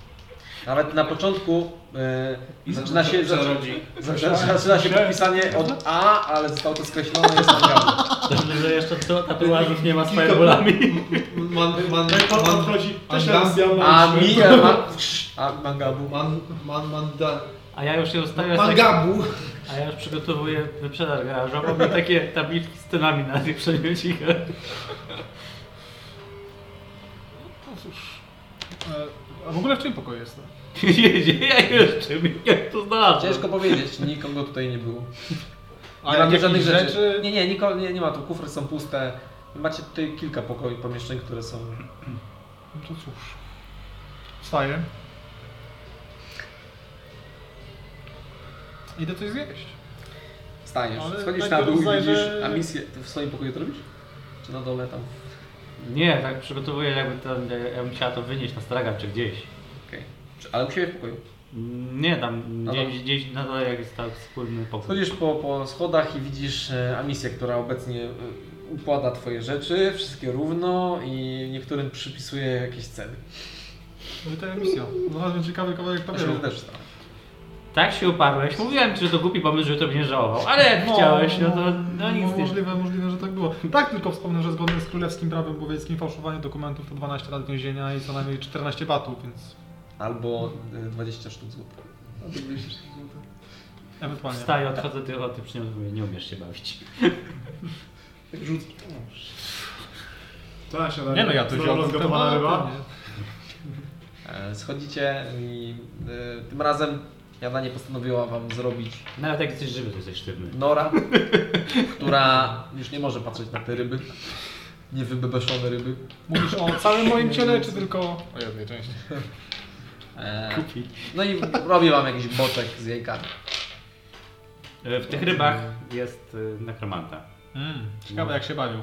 Nawet na początku e, zaczyna się, zaczyna, zaczyna, zaczyna się podpisanie od A, ale zostało to skreślone jest Mangabu. Dobrze, że jeszcze to tatuażów nie ma z fireballami. Ja A mam mi, a, ma, a Mangabu. man, man, A ja już się ustawiam, tak, mangabu. a ja już przygotowuję wyprzedaż garażową i takie tabliczki z cenami na tych przedmiotach. A w ogóle w czym pokoju jest? Jedzie, *laughs* ja jeszcze, jak to znalazłem. Ciężko powiedzieć, nikogo tutaj nie było. A Nie macie żadnych rzeczy. rzeczy? Nie, nie, niko, nie, nie ma tu, kufry są puste. Macie tutaj kilka pokoi, pomieszczeń, które są No to cóż. Wstaję. Idę coś zjeść. Stajesz, Ale schodzisz tak na dół i widzisz że- a misję. Ty w swoim pokoju to robisz? Czy na dole tam? Nie, tak przygotowuję jakby to, ja bym chciała to wynieść na stragan czy gdzieś. Okej. Ale u siebie w pokoju. Nie, tam No gdzieś, dobrze. gdzieś na dole jak jest tak wspólny pokój. Schodzisz po, po schodach i widzisz e, Amisję, która obecnie e, układa twoje rzeczy, wszystkie równo i niektórym przypisuje jakieś ceny. No to emisja. Znalazłem ciekawy kawałek papieru. się też. Tak się uparłeś. Mówiłem ci, że to głupi pomysł, że to będziesz żałował. Ale jak chciałeś, no to no nic nie. możliwe, możliwe, że tak było. Tak, tylko wspomnę, że zgodnie z królewskim prawem łowieckim fałszowanie dokumentów to 12 lat więzienia i co najmniej 14 batów, więc... Albo e, 20 sztuk złota. Ewentualnie. Wstaję, odchodzę, ty, o, ty przy nią mówię, nie umiesz się bawić. Co na śniadanie? Nie no, ja to Znowu wziąłem rozgotowana ryba? E, Schodzicie i e, tym razem Jana postanowiła wam zrobić Nawet jak jesteś żywy, to jesteś sztywny. Nora, *laughs* która już nie może patrzeć na te ryby. Niewybebeszone ryby. Mówisz o całym moim ciele, czy tylko o jednej części? E, no i robię wam jakiś boczek z jajkami. E, W tych rybach jest y, nekromanta. Mm, ciekawe jak się bawił.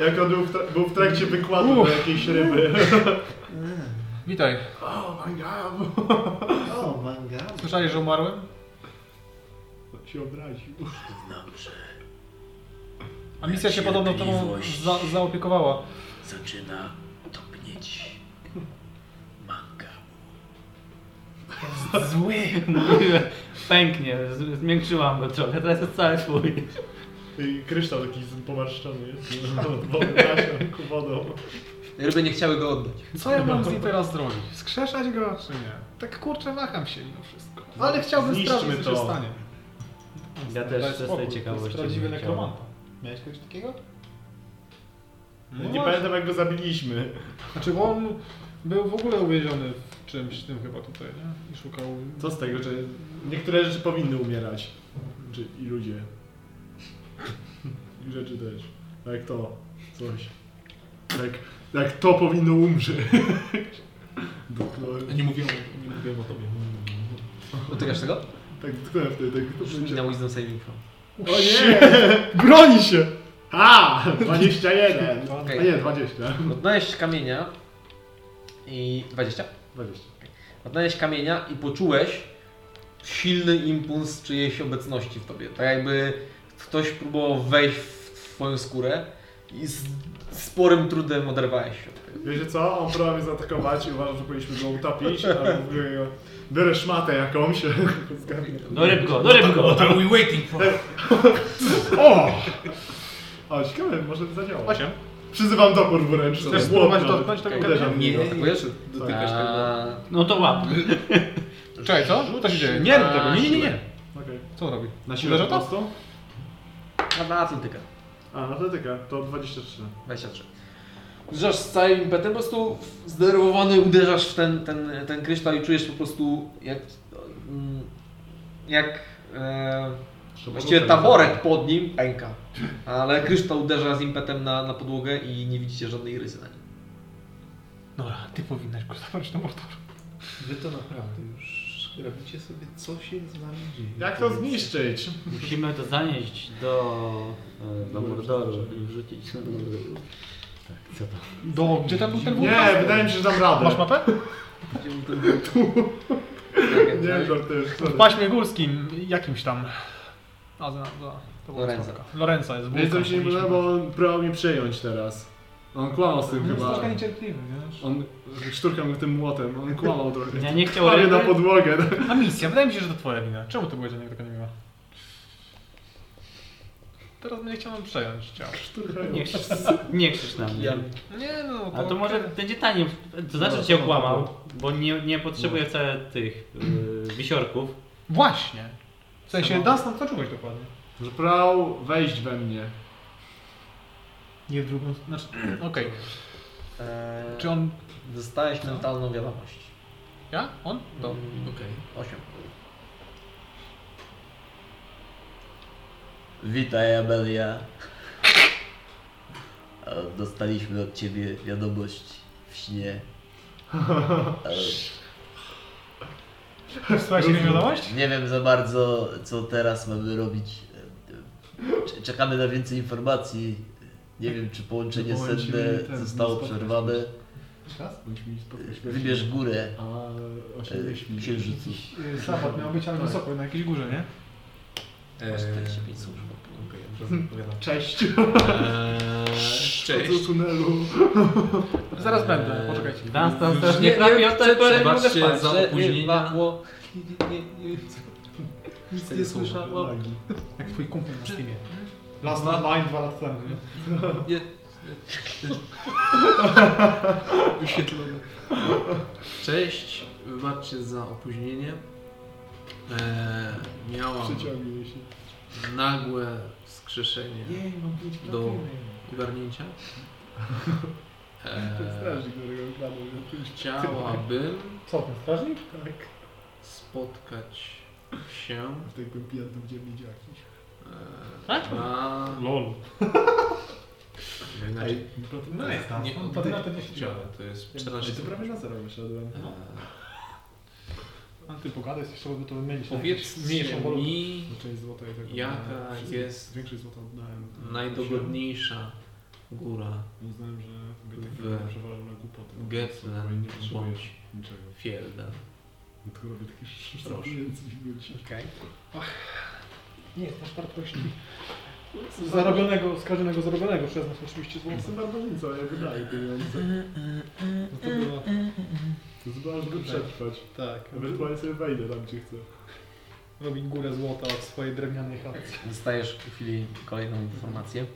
Jak on był w, tra- był w trakcie wykładu do jakiejś ryby. *laughs* Witaj. O my god. O, manga. Słyszałeś, że umarłem? Się obraził. Dobrze, A misja się podobno tobą za, zaopiekowała. zaczyna topnieć manga. Zły. Mówiłem, *laughs* Pęknie, z- zmiękczyłam go trochę, teraz jest cały twój. I kryształ taki pomarszczony jest. Wodą ku wodą. Ryby nie chciały go oddać. Co ja mam z nim *laughs* teraz zrobić? Skrzeszać go, czy nie? Tak kurczę waham się mimo wszystko. Ale chciałbym Zniszczmy sprawdzić, co się to. stanie. Ja też z tej To ciekawości jest prawdziwy bym chciał. nekromanta. Miałeś kogoś takiego? Nie właśnie. pamiętam jak go zabiliśmy. Znaczy, bo on był w ogóle uwięziony w czymś tym chyba tutaj, nie? I szukał... Co z tego, że niektóre rzeczy powinny umierać. Czy, I ludzie. I rzeczy też. Tak Jak to. Coś. Jak, jak to powinno umrzeć. *laughs* Dotknąłem. Nie mówiłem, nie mówiłem o tobie. Dotykasz tego? Tak dotknąłem wtedy. Tak, to I będzie- na Wisdom Saving Throw. O nie! *laughs* Broni się! A! 21! *laughs* Okej. A nie, 20. Odnaleźć kamienia i... 20? 20. Odnaleźć kamienia i poczułeś silny impuls czyjejś obecności w tobie. Tak jakby ktoś próbował wejść w twoją skórę i z sporym trudem oderwałeś się tego. Wiecie co? On próbował mnie zaatakować i uważam, że powinniśmy go utopić, ale mówię go, biorę szmatę jakąś. Do rybko, do rybko! What are we waiting for? O! O, ciekawe, może by zadziałał. 8. Przyzywam topór w ręcz. Chcesz spróbować dotknąć tego Uderzam w niego. Atakujesz? Dotykasz A, No to łap. Czekaj, co? Co się dzieje? Nie rób tego, nie, nie, nie, nie. Okej. Co on robi? Na siłę po to? prostu? A na atletykę. A, atletyka, to 23. 23. Uderzasz z całym impetem, po prostu zdenerwowany uderzasz w ten, ten, ten kryształ i czujesz po prostu jak, mm, jak e, właściwie taborek pod nim pęka. Ale kryształ uderza z impetem na, na podłogę i nie widzicie żadnej rysy na nim. Dobra, ty powinnaś go zabrać na motor. Wy to naprawdę już robicie sobie, co się z nami dzieje. Jak to zniszczyć? Musimy to zanieść do, e, do Mordoru i wrzucić na Mordoru. Tak, co to? Do... Gdzie tam był ten wulkan? Nie, wydaje mi się, że dam radę. Masz mapę? Nie, żartujesz. W paśmie górskim, jakimś tam. A, za, za, to była Lorenza. Lorenza jest Wiesz co mi się nie podoba, bo on próbował mnie przejąć teraz. On kłamał z tym On jest chyba. troszkę niecierpliwy, wiesz? On szturkał mnie tym młotem, on kłamał trochę. Ja nie chciał Prawie na podłogę. A misja, wydaje mi się, że to twoja wina. Czemu ty byłeś za niego taka niemiła? Teraz będzie chciał nam przejąć ciało. Nie krzycz, *laughs* nie krzycz na mnie. Nie no, A to może będzie taniej. To znaczy, że cię okłamał, bo nie, nie potrzebuje wcale tych yy, wisiorków. Właśnie. W sensie, Dunstan, co czułeś dokładnie? Że próbował wejść we mnie. Nie w drugą... Znaczy, *clears throat* okej. E, Czy on... Dostałeś mentalną wiadomość. Ja? On? To Okej. 8. Witaj Amelia. E, Dostaliśmy od ciebie wiadomość w śnie. E, Słuchaj się wiadomość? Nie wiem za bardzo, co teraz mamy robić. E, cze- Czekamy na więcej informacji. Nie wiem, czy połączenie senne zostało przerwane. Wybierz górę A, e, 8 myśli. księżycu. Sabat miał być, ale wysoko, na jakiejś górze, nie? Eee, 45 służb. Okej, okay, odpowiadam. Cześć. Eee, cześć. tunelu. Zaraz będę, poczekajcie. Dunstan strasznie chrapie od tego, że nie spać. za opóźnienia. Nic nie słyszałem. Jak twój kumpel na Steamie. Last Online dwa lata temu, nie? Nie, Wyświetlone. Cześć, wybaczcie za opóźnienie. Eee, miałam się. nagłe wskrzeszenie do ogarnięcia. *laughs* Ten Eee, strażnik, którego ukradł. chciałabym Co, ten strażnik? Tak. spotkać się W tej pijany w ziemi jakiś. eee, na... Lol. Inaczej, No jest tam. nie, On patyna to 10 chciałem, to jest Ej, 14 to prawie na zero wyszedłem. Eee, A ty pogadaj, trzeba by to wymienić. Powiedzcie mi No część złota i tak Jaka jest Większość złota oddałem. najdogodniejsza góra Uznałem, że W Nie potrzebujesz bądź niczego. Fielda. Tylko robię takie Proszę. *laughs* więcej ludzi. Okej. Nie jest nasz wartości. Zarobionego, skażonego zarobionego przez nas oczywiście złoto. Jestem barbarzyńcą, ja wydaję pieniądze. No to było... To jest ważne, żeby przetrwać. Tak. Ewentualnie sobie wejdę tam, gdzie chcę. Robić górę złota od swojej drewnianej chaty. Dostajesz w chwili kolejną informację.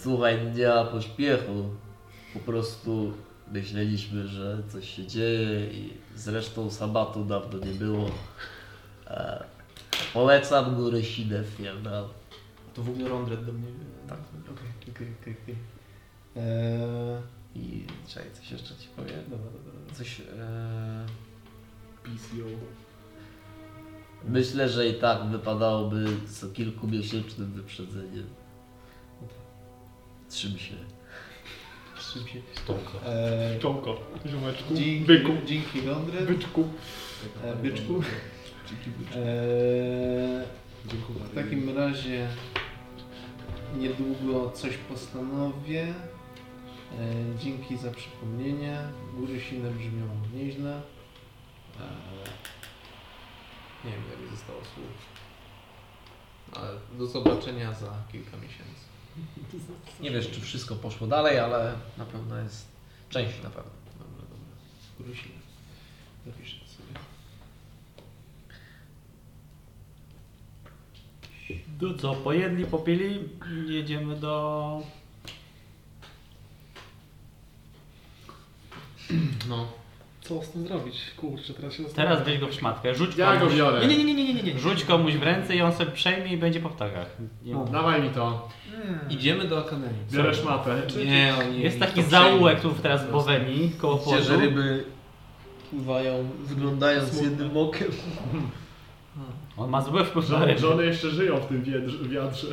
Słuchaj, nie ma pośpiechu. Po prostu myśleliśmy, że coś się dzieje i zresztą sabatu dawno nie było. E, polecam górę Sinew, prawda? To w ogóle Rondred do mnie. Tak. Okej, okej, okej. I czekaj, coś jeszcze ci powiem. Dobra, dobra, dobra. Coś... E... PCO. Myślę, że i tak wypadałoby z kilkumiesięcznym wyprzedzeniem. Trzym się. Czym się... Stonko. Eee, Czołko, ziomeczku, dzięki, byku, dzięki Rondred. byczku. E, byczku. Eee, Dziękuję. w takim razie niedługo coś postanowię. E, dzięki za przypomnienie. Góry silne brzmią nieźle. E, nie wiem, jak mi zostało słów. Ale do zobaczenia za kilka miesięcy. Nie wiesz, czy wszystko poszło dalej, ale na pewno jest... Część na pewno. Dobra, dobra. Góry silne. Zapiszę sobie. To co, pojedli, popili, jedziemy do... No. Co z tym zrobić? Kurczę, teraz się Teraz weź go w szmatkę, rzuć Ja go komuś, biorę. Nie, nie, nie, nie, nie, nie, nie. rzuć komuś w ręce i on sobie przejmie i będzie po ptakach. Nie. Dawaj mi to. Idziemy do Akademii. Biorę szmatę. Nie, on nie Jest taki zaułek tu teraz w Bowenii, koło Widzicie, że ryby pływają, wyglądając jednym okiem. *laughs* On ma zły wpływ na Żony, ryby. żony jeszcze żyją w tym wiatrze.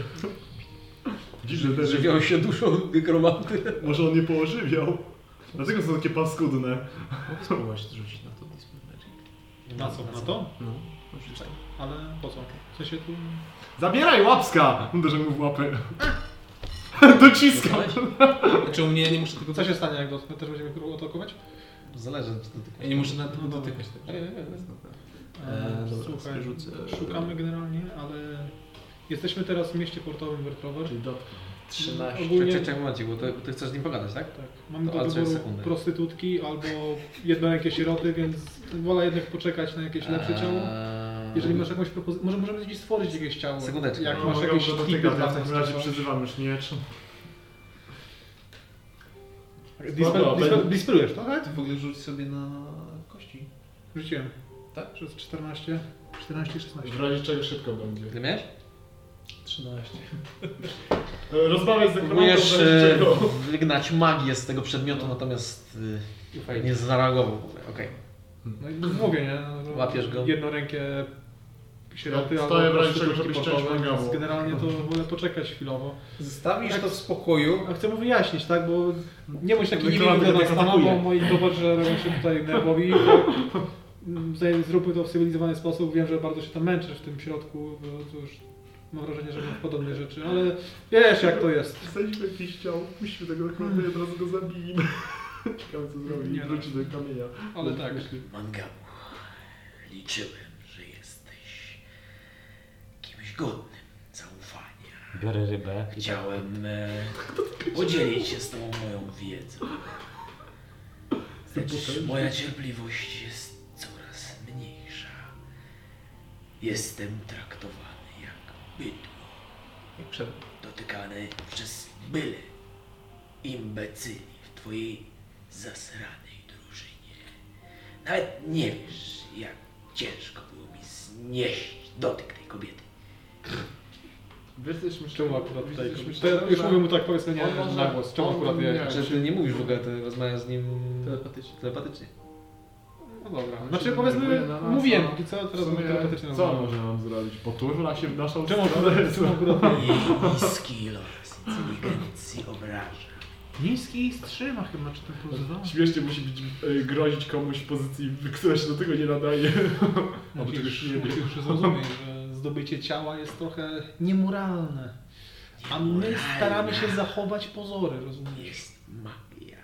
Dziwne te ryby. Żywią się duszą nekromanty. Może on nie poożywiał. Dlatego są takie paskudne. Mogę spróbować rzucić na to Dispel Magic. Na co? Na to? No, rzuć tak. Ale po co? W sensie tu... Zabieraj łapska! Uderzę mu w łapę. Dociskam. Znaczy u mnie nie muszę tego Co się stanie, jak dotknę? Też będziemy próbował atakować? Zależy. Ja nie muszę tego dotykać. Tak. Nie, nie, nie. Eee, dobra, Słuchaj, rzucę. szukamy generalnie, ale jesteśmy teraz w mieście portowym Wertrower. Czyli dotknę. 13. Ogólnie- Czekaj, czekaj, momencik, bo ty, ty chcesz z nim pogadać, tak? Tak, mamy To- do wyboru prostytutki albo jednorękie sieroty, więc wolę jednak poczekać na jakieś lepsze ciało. Eee, Jeżeli masz jakąś propozycję, może możemy gdzieś stworzyć jakieś ciało. Sekundeczkę. Jak No, masz mogę jakieś go tipy dotykać, dla ja w takim razie przyzywam już miecz. Dispel, Dobra, dispel, ben- dispelujesz to, tak? Ty w ogóle rzuć sobie na kości. Rzuciłem. Tak? Przez 14, 14, 16. W razie czego szybko będzie. Ty miałeś? 13. E, *laughs* Rozmawiaj z Próbujesz e, wygnać magię z tego przedmiotu, natomiast e, nie zareagował. Okej. No i mówię, nie? No, Łapiesz go. Jednorękie sieroty Ja albo prostytutki żebyś część portowe, więc Generalnie to wolę poczekać chwilowo. Zostawisz to w spokoju. A chcę mu wyjaśnić, tak? Bo nie bądź taki Nekromanty dla nas tak bo moi towarzysze robią się tutaj nerwowi. *laughs* Zróbmy to w cywilizowany sposób. Wiem, że bardzo się tam męczysz w tym środku, bo to już mam wrażenie, że mam podobne rzeczy, ale wiesz jak to jest. Wsadźmy jakiś ciało, puśćmy tego i od razu go zabijmy. *laughs* Ciekawe co zrobi. Nie, no. Wróci do kamienia. Ale tak. Mangabu, liczyłem, że jesteś kimś godnym zaufania. Biorę rybę tak Chciałem e, *laughs* podzielić się z tobą moją wiedzą. Lecz moja cierpliwość jest Jestem traktowany jak bydło, Jak przed... dotykany przez byle imbecyli w twojej zasranej drużynie. Nawet nie wiesz, jak ciężko było mi znieść dotyk tej kobiety. Wiesz, myślę, Czemu akurat tutaj? myślę, już mówię mu tak powiedzmy nie na głos. Czemu akurat ty nie mówisz w ogóle, ty rozmawiasz z nim Telepatycznie. telepatycznie. No dobra. Znaczy, powiedzmy, mówiłem póki co, teraz sumie, mówię telepatycznie. Co może nam zrobić? Poturla się w naszą Czemu stronę? niski los inteligencji obraża. Niski strzyma chyba, czy to pozwala? Śmiesznie musi być e, grozić komuś w pozycji, która się do tego nie nadaje. Albo czegoś nie wie. Zrozumieć, że zdobycie ciała jest trochę niemoralne. A my staramy się zachować pozory, rozumiesz? Jest magia.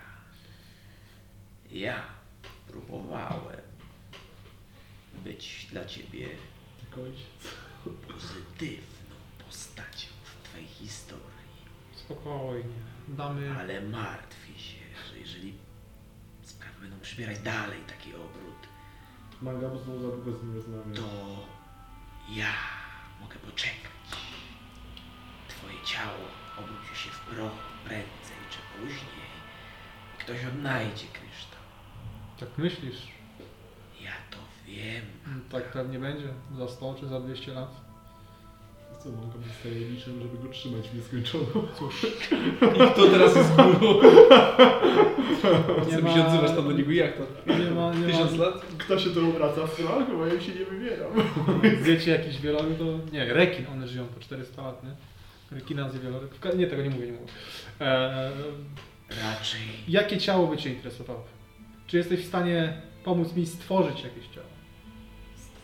Ja próbowałem być dla ciebie pozytywną postacią w twojej historii, Spokojnie. Damy... ale martwię się, że jeżeli sprawy będą przybierać dalej taki obrót, Manga, bo znowu za długo z nim rozmawiam. to ja mogę poczekać. Twoje ciało obróci się w proch prędzej czy później. Ktoś odnajdzie kryształ. Tak myślisz? Ja to wiem. Tak pewnie będzie. Za 100 czy za 200 lat. Co, manga zostaje liczem, żeby go trzymać w nieskończoną. Cóż, Kto teraz jest górą? Nie Co mi ma- się odzywasz tam do niego jak to? nie ma... Nie Tysiąc ma... lat? Kto się tu obraca w stronę? Chyba ja się nie wybieram. Wiecie jakiś wieloryb to... Nie, rekin, one żyją po 400 lat, nie? Rekina z wieloryb. Nie, tego nie mówię, nie mówię. Eee, Raczej jakie ciało by Cię interesowało? Czy jesteś w stanie pomóc mi stworzyć jakieś ciało?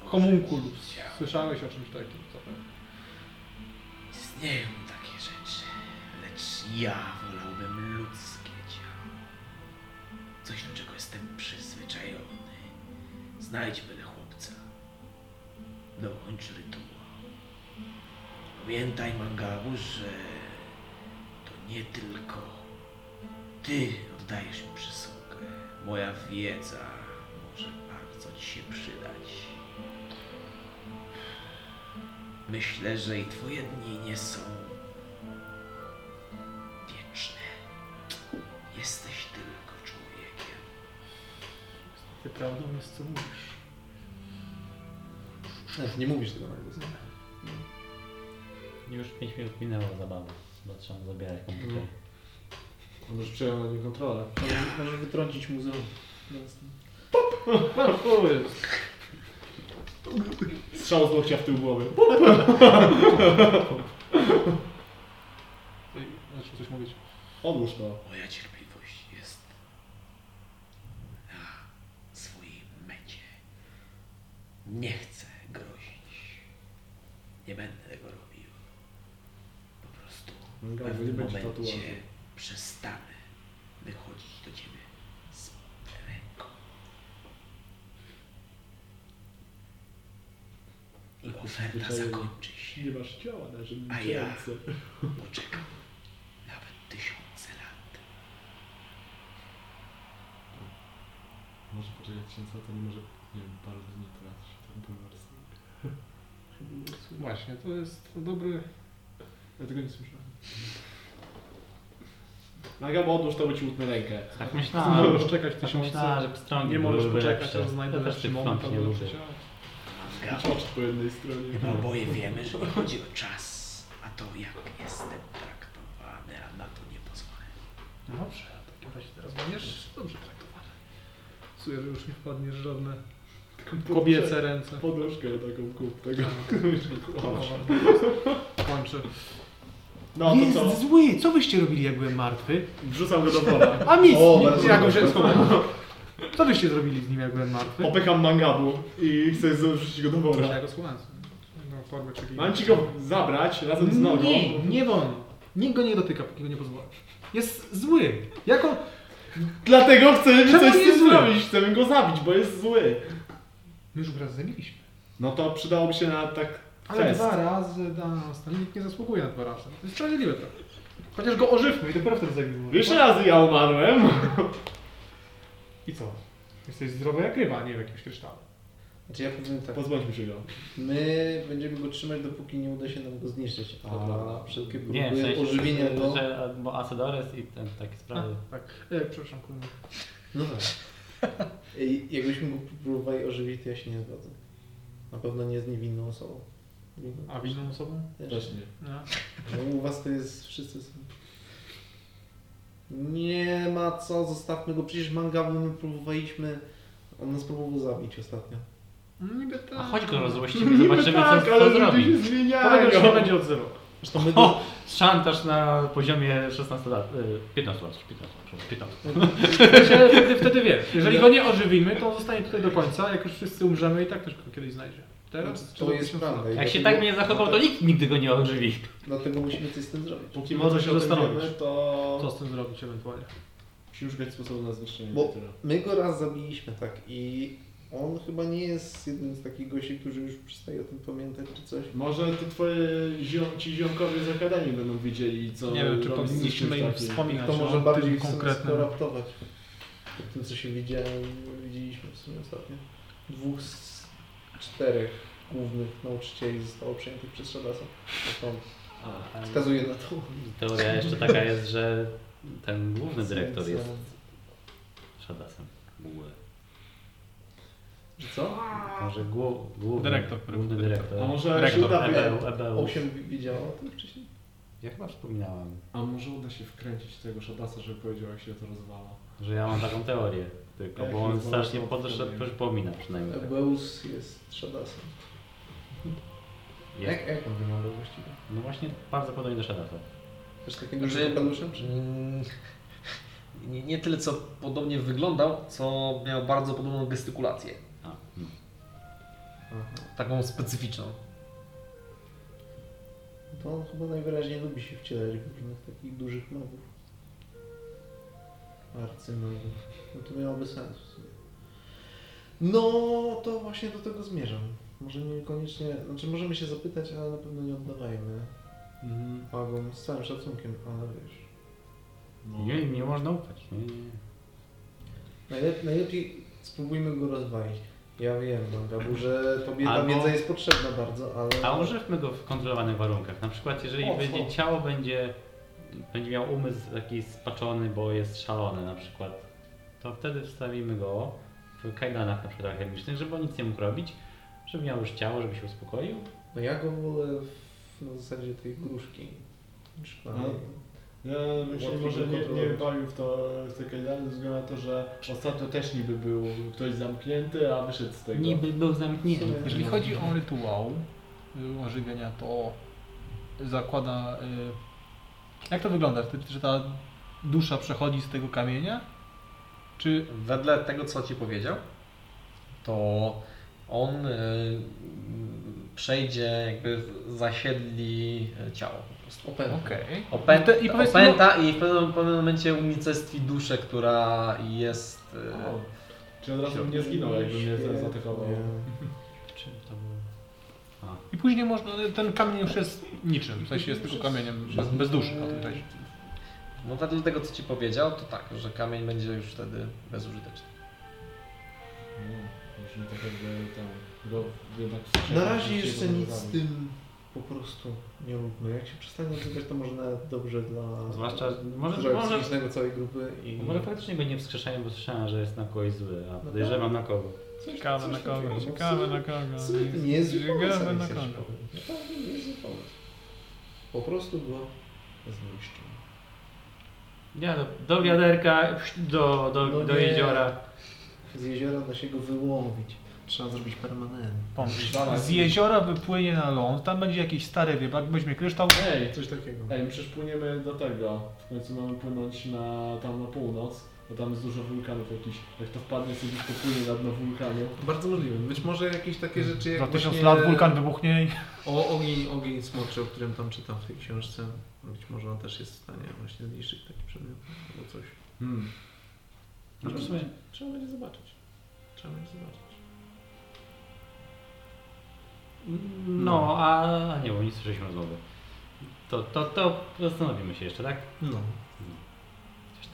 Homunculus. Słyszałeś o czymś takim? Istnieją takie rzeczy, lecz ja wolałbym ludzkie ciało. Coś, do czego jestem przyzwyczajony. Znajdź byle chłopca. Dokończ rytuał. Pamiętaj, Mangabu, że to nie tylko ty oddajesz mi przysługę. Moja wiedza może bardzo ci się przydać. Myślę, że i twoje dni nie są wieczne. Jesteś tylko człowiekiem. Ty prawdą jest co mówisz. Nawet nie mówisz tego na głos. Już 5 minut minęło zabawa. Bo trzeba zabierać komputer. On już przejął na nie kontrolę. Może wytrącić muzeum. Strzał z łokcia w tył głowy. Ej, Znaczy coś mówić. Odłóż to. Moja cierpliwość jest na swojej mecie. Nie chcę grozić. Nie będę tego robił. Po prostu w Manga, bo nie pewnym będzie momencie tatuażu. Przestanę wychodzić do ciebie z ręką. I oferta zakończy się. Nie masz ciała na A ja *laughs* poczekam nawet tysiące lat. Może poczekać tysiąc lat, to nie może, nie wiem, parę dni teraz się ten pomysł. Właśnie, to jest dobry... Ja tego nie słyszałem. Naga, bo odłóż to, bo ci utnę rękę. Tak Nie myślałem. możesz czekać Tak tysiące... myślałem, że pstrągi Nie możesz poczekać, aż znajdę Ja lepszy moment, nie lubię. Oczy po jednej stronie. Oboje wiemy, że nie chodzi o czas, a to jak jestem traktowany, a na to nie pozwolę. No dobrze, w takim razie teraz będziesz dobrze traktowany. Czuję, że już nie wpadniesz w żadne kobiece ręce. Poduszkę taką kup tego. *laughs* Kończy. No to co? zły! Co byście robili, jak byłem martwy? Wrzucam go do wora. A nic! O, nic bardzo jak go dobrze. się schowałem. Co byście zrobili z nim, jak byłem martwy? Popykam mangabu i chcę wrzucić go do Proszę, wora. ja go schowałem. No, torbę czy Mam ci go zabrać razem z nogą. Nie, nie wolno. Nikt go nie dotyka, póki go nie pozwolę. Jest zły. Jak on... Dlatego chcemy Czemu coś z tym zły? zrobić. Chcemy go zabić, bo jest zły. My już go raz zabiliśmy. No to przydałoby się na tak Ale test. dwa razy nas, to nikt nie zasługuje na dwa razy. To jest sprawiedliwe trochę. Chociaż go ożywmy i dopiero wtedy zabijmy. Wiesz, razy ja umarłem. *laughs* I co? Jesteś zdrowy jak ryba, a nie w jakimś krysztale. Znaczy ja powiem tak, Pozbądźmy się go. my będziemy go trzymać dopóki nie uda się nam go zniszczyć, a wszelkie Nie, w próby sensie, ożywienia go... że bo Asedores i ten, takie sprawy. Tak. E, przepraszam, kurwa. No tak. *laughs* Jakbyśmy go próbowali ożywić, to ja się nie zgodzę. Na pewno nie z niewinną osobą. A winną osobą? też. Też nie. No. No, u was to jest wszyscy są. Nie ma co, zostawmy go. Przecież mangabu my próbowaliśmy. On nas próbował zabić ostatnio. No Niby tak. A chodź go rozłościmy, zobaczymy tak, co, ale co ludzie zrobi. się zmieniają. się będzie odzywał. Zresztą my go, O! Szantaż na poziomie 16 lat. y, 15 lat, 15, przepraszam, 15. Wtedy, *laughs* wtedy, wtedy wiesz, jeżeli go nie ożywimy, to on zostanie tutaj do końca, jak już wszyscy umrzemy i tak też go kiedyś znajdzie. Teraz? to jest prawda. Jak się tak nie zachował, to nikt nigdy go nie ożywi. Dlatego musimy coś z tym zrobić. Póki Może się zastanowić. to Co z tym zrobić ewentualnie? musimy szukać sposobu na zniszczenie Bo my go raz zabiliśmy, tak, i on chyba nie jest jednym z takich gości, którzy już przestaje o tym pamiętać czy coś. Może to twoje ziom, ci ziomkowie z Akademii będą wiedzieli, co Nie wiem, czy powinniśmy im wspominać To może o bardziej konkretnym. skoraptować. Po tym, co się widziałem, widzieliśmy w sumie ostatnio. Dwóch z czterech głównych nauczycieli zostało przejętych przez Shadasa. Wskazuje na to. Teoria jeszcze taka jest, że ten główny dyrektor jest Shadasem. Że co? Może głu, główny, Dyrektor, główny dyrektor. a może się Rektor, uda wy... Ebeu, Ebeu. Osiem widziało o tym wcześniej? Ja chyba wspominałem, A może uda się wkręcić tego Shadasa, żeby powiedział jak się to rozwala. że ja mam taką teorię. Tylko, bo on strasznie nie. przypomina przynajmniej. tak. Ebeus jest Shadasem. Jak, jak on wyglądał właściwie? No właśnie bardzo podobnie do Shadasa. Też takim dużym Znaczy, kapeluszem? Czy? mm, nie, nie tyle co podobnie wyglądał, co miał bardzo podobną gestykulację. A, no. Aha. Taką specyficzną. To on chyba najwyraźniej lubi się wcielać w różnych takich dużych magów. Arcymagów. No to miałoby sens w sumie. No, to właśnie do tego zmierzam. Może niekoniecznie, znaczy możemy się zapytać, ale na pewno nie oddawajmy Mhm. magom z całym szacunkiem, ale wiesz. No. Nie, nie można ufać. Nie, nie. Najlep, najlepiej spróbujmy go rozwalić. Ja wiem, Mangabu, że tobie ta wiedza jest potrzebna bardzo, ale... A używmy go w kontrolowanych warunkach. Na przykład jeżeli O, będzie ciało będzie, będzie miał umysł taki spaczony, bo jest szalony na przykład, to wtedy wstawimy go w kajdanach na przykład chemicznych, żeby on nic nie mógł robić, żeby miał już ciało, żeby się uspokoił. No ja go wolę w, na zasadzie tej gruszki. No. Ja Łatwiej może nie, nie bawił w to w te kajdany ze względu na to, że ostatnio też niby był ktoś zamknięty, a wyszedł z tego. Niby był zamknięty. Jeżeli chodzi o rytuał y, ożywienia, to zakłada. y, Jak to wygląda? Czy ta dusza przechodzi z tego kamienia? Czy Wedle tego, co Ci powiedział, to on y, przejdzie, jakby zasiedli ciało po prostu. Opęta. okej. Opę No to- i opęta i w pewnym, pewnym momencie unicestwi duszę, która jest... y, O, Czy od razu nie zginął, jakby mnie zaatakował. *laughs* To było? I później można. Ten kamień już jest niczym. W sensie jest tylko kamieniem bez, bez duszy na tym czasie. No wedle tego, co Ci powiedział, to tak, że kamień będzie już wtedy bezużyteczny. No, musimy tak jakby tam go jednak Na razie jeszcze nic z tym po prostu nie róbmy. Jak się przestanie odzywać, to może nawet dobrze dla Zwłaszcza, może, może, całej grupy i... może faktycznie go nie wskrzeszają, bo słyszałem, że jest na kogoś zły, a podejrzewam na kogo. Ciekawe na kogo, ciekawe na kogo. Nie jest zły pomysł, Ciekawe na kogo. zły pomysł. Po prostu go zniszczymy. Ja do, do wiaderka, do, do, No do nie. jeziora. Z jeziora da się go wyłowić. Trzeba zrobić permanent. Pomyśl, z jeziora wypłynie na ląd, tam będzie jakiś stary rybak, weźmie kryształ. Ej, Coś takiego. ej, my przecież płyniemy do tego. W końcu mamy płynąć na, tam na północ, bo tam jest dużo wulkanów jakichś. Jak to wpadnie sobie gdzieś popłynie na dno wulkanu. Bardzo możliwe. Być może jakieś takie rzeczy jak Za tysiąc właśnie lat wulkan wybuchnie i... O, ogień, ogień smoczy, o którym tam czytam w tej książce. Być może on też jest w stanie właśnie zniszczyć taki przedmiot albo coś. Hmm. No w sumie Trzeba będzie zobaczyć. Trzeba będzie zobaczyć. No, a, a nie, bo nie słyszeliśmy rozmowy. To, to, to zastanowimy się jeszcze, tak? No.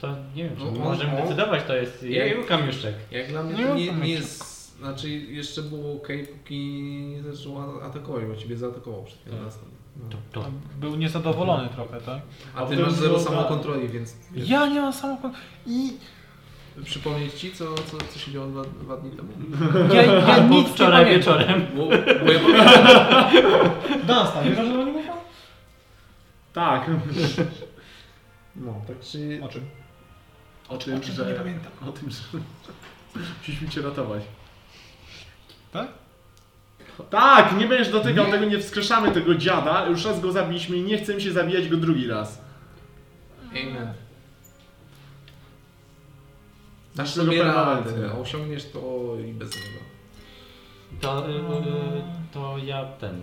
To nie wiem, czy No, możemy on- decydować, to jest Jak- jej kamiuszczek. Jak dla mnie Nie to mam nie, nie jest Znaczy jeszcze było ok, póki nie zaczął a- atakować, bo ciebie zaatakował przed chwilą nas. No. To, to. Był niezadowolony trochę, tak? A ty masz zero samokontroli, więc wiesz, Ja nie mam samochodu. I przypomnieć ci, co, co, co się działo dwa, dwa dni temu. *laughs* ja, ja Albo nic wczoraj nie wieczorem. Bo, bo ja *laughs* Dunstan, wiesz o czym oni mówią? Tak. *laughs* No, tak czy... O czym? O tym, że... nie pamiętam. O tym, że... *laughs* Musieliśmy cię ratować. Tak? Tak, nie będziesz dotykał tego, nie wskrzeszamy tego dziada. Już raz go zabiliśmy i nie chcemy się zabijać go drugi raz. Amen. Dasz Tego sobie radę, a osiągniesz to i bez niego. To, y, y, to ja ten.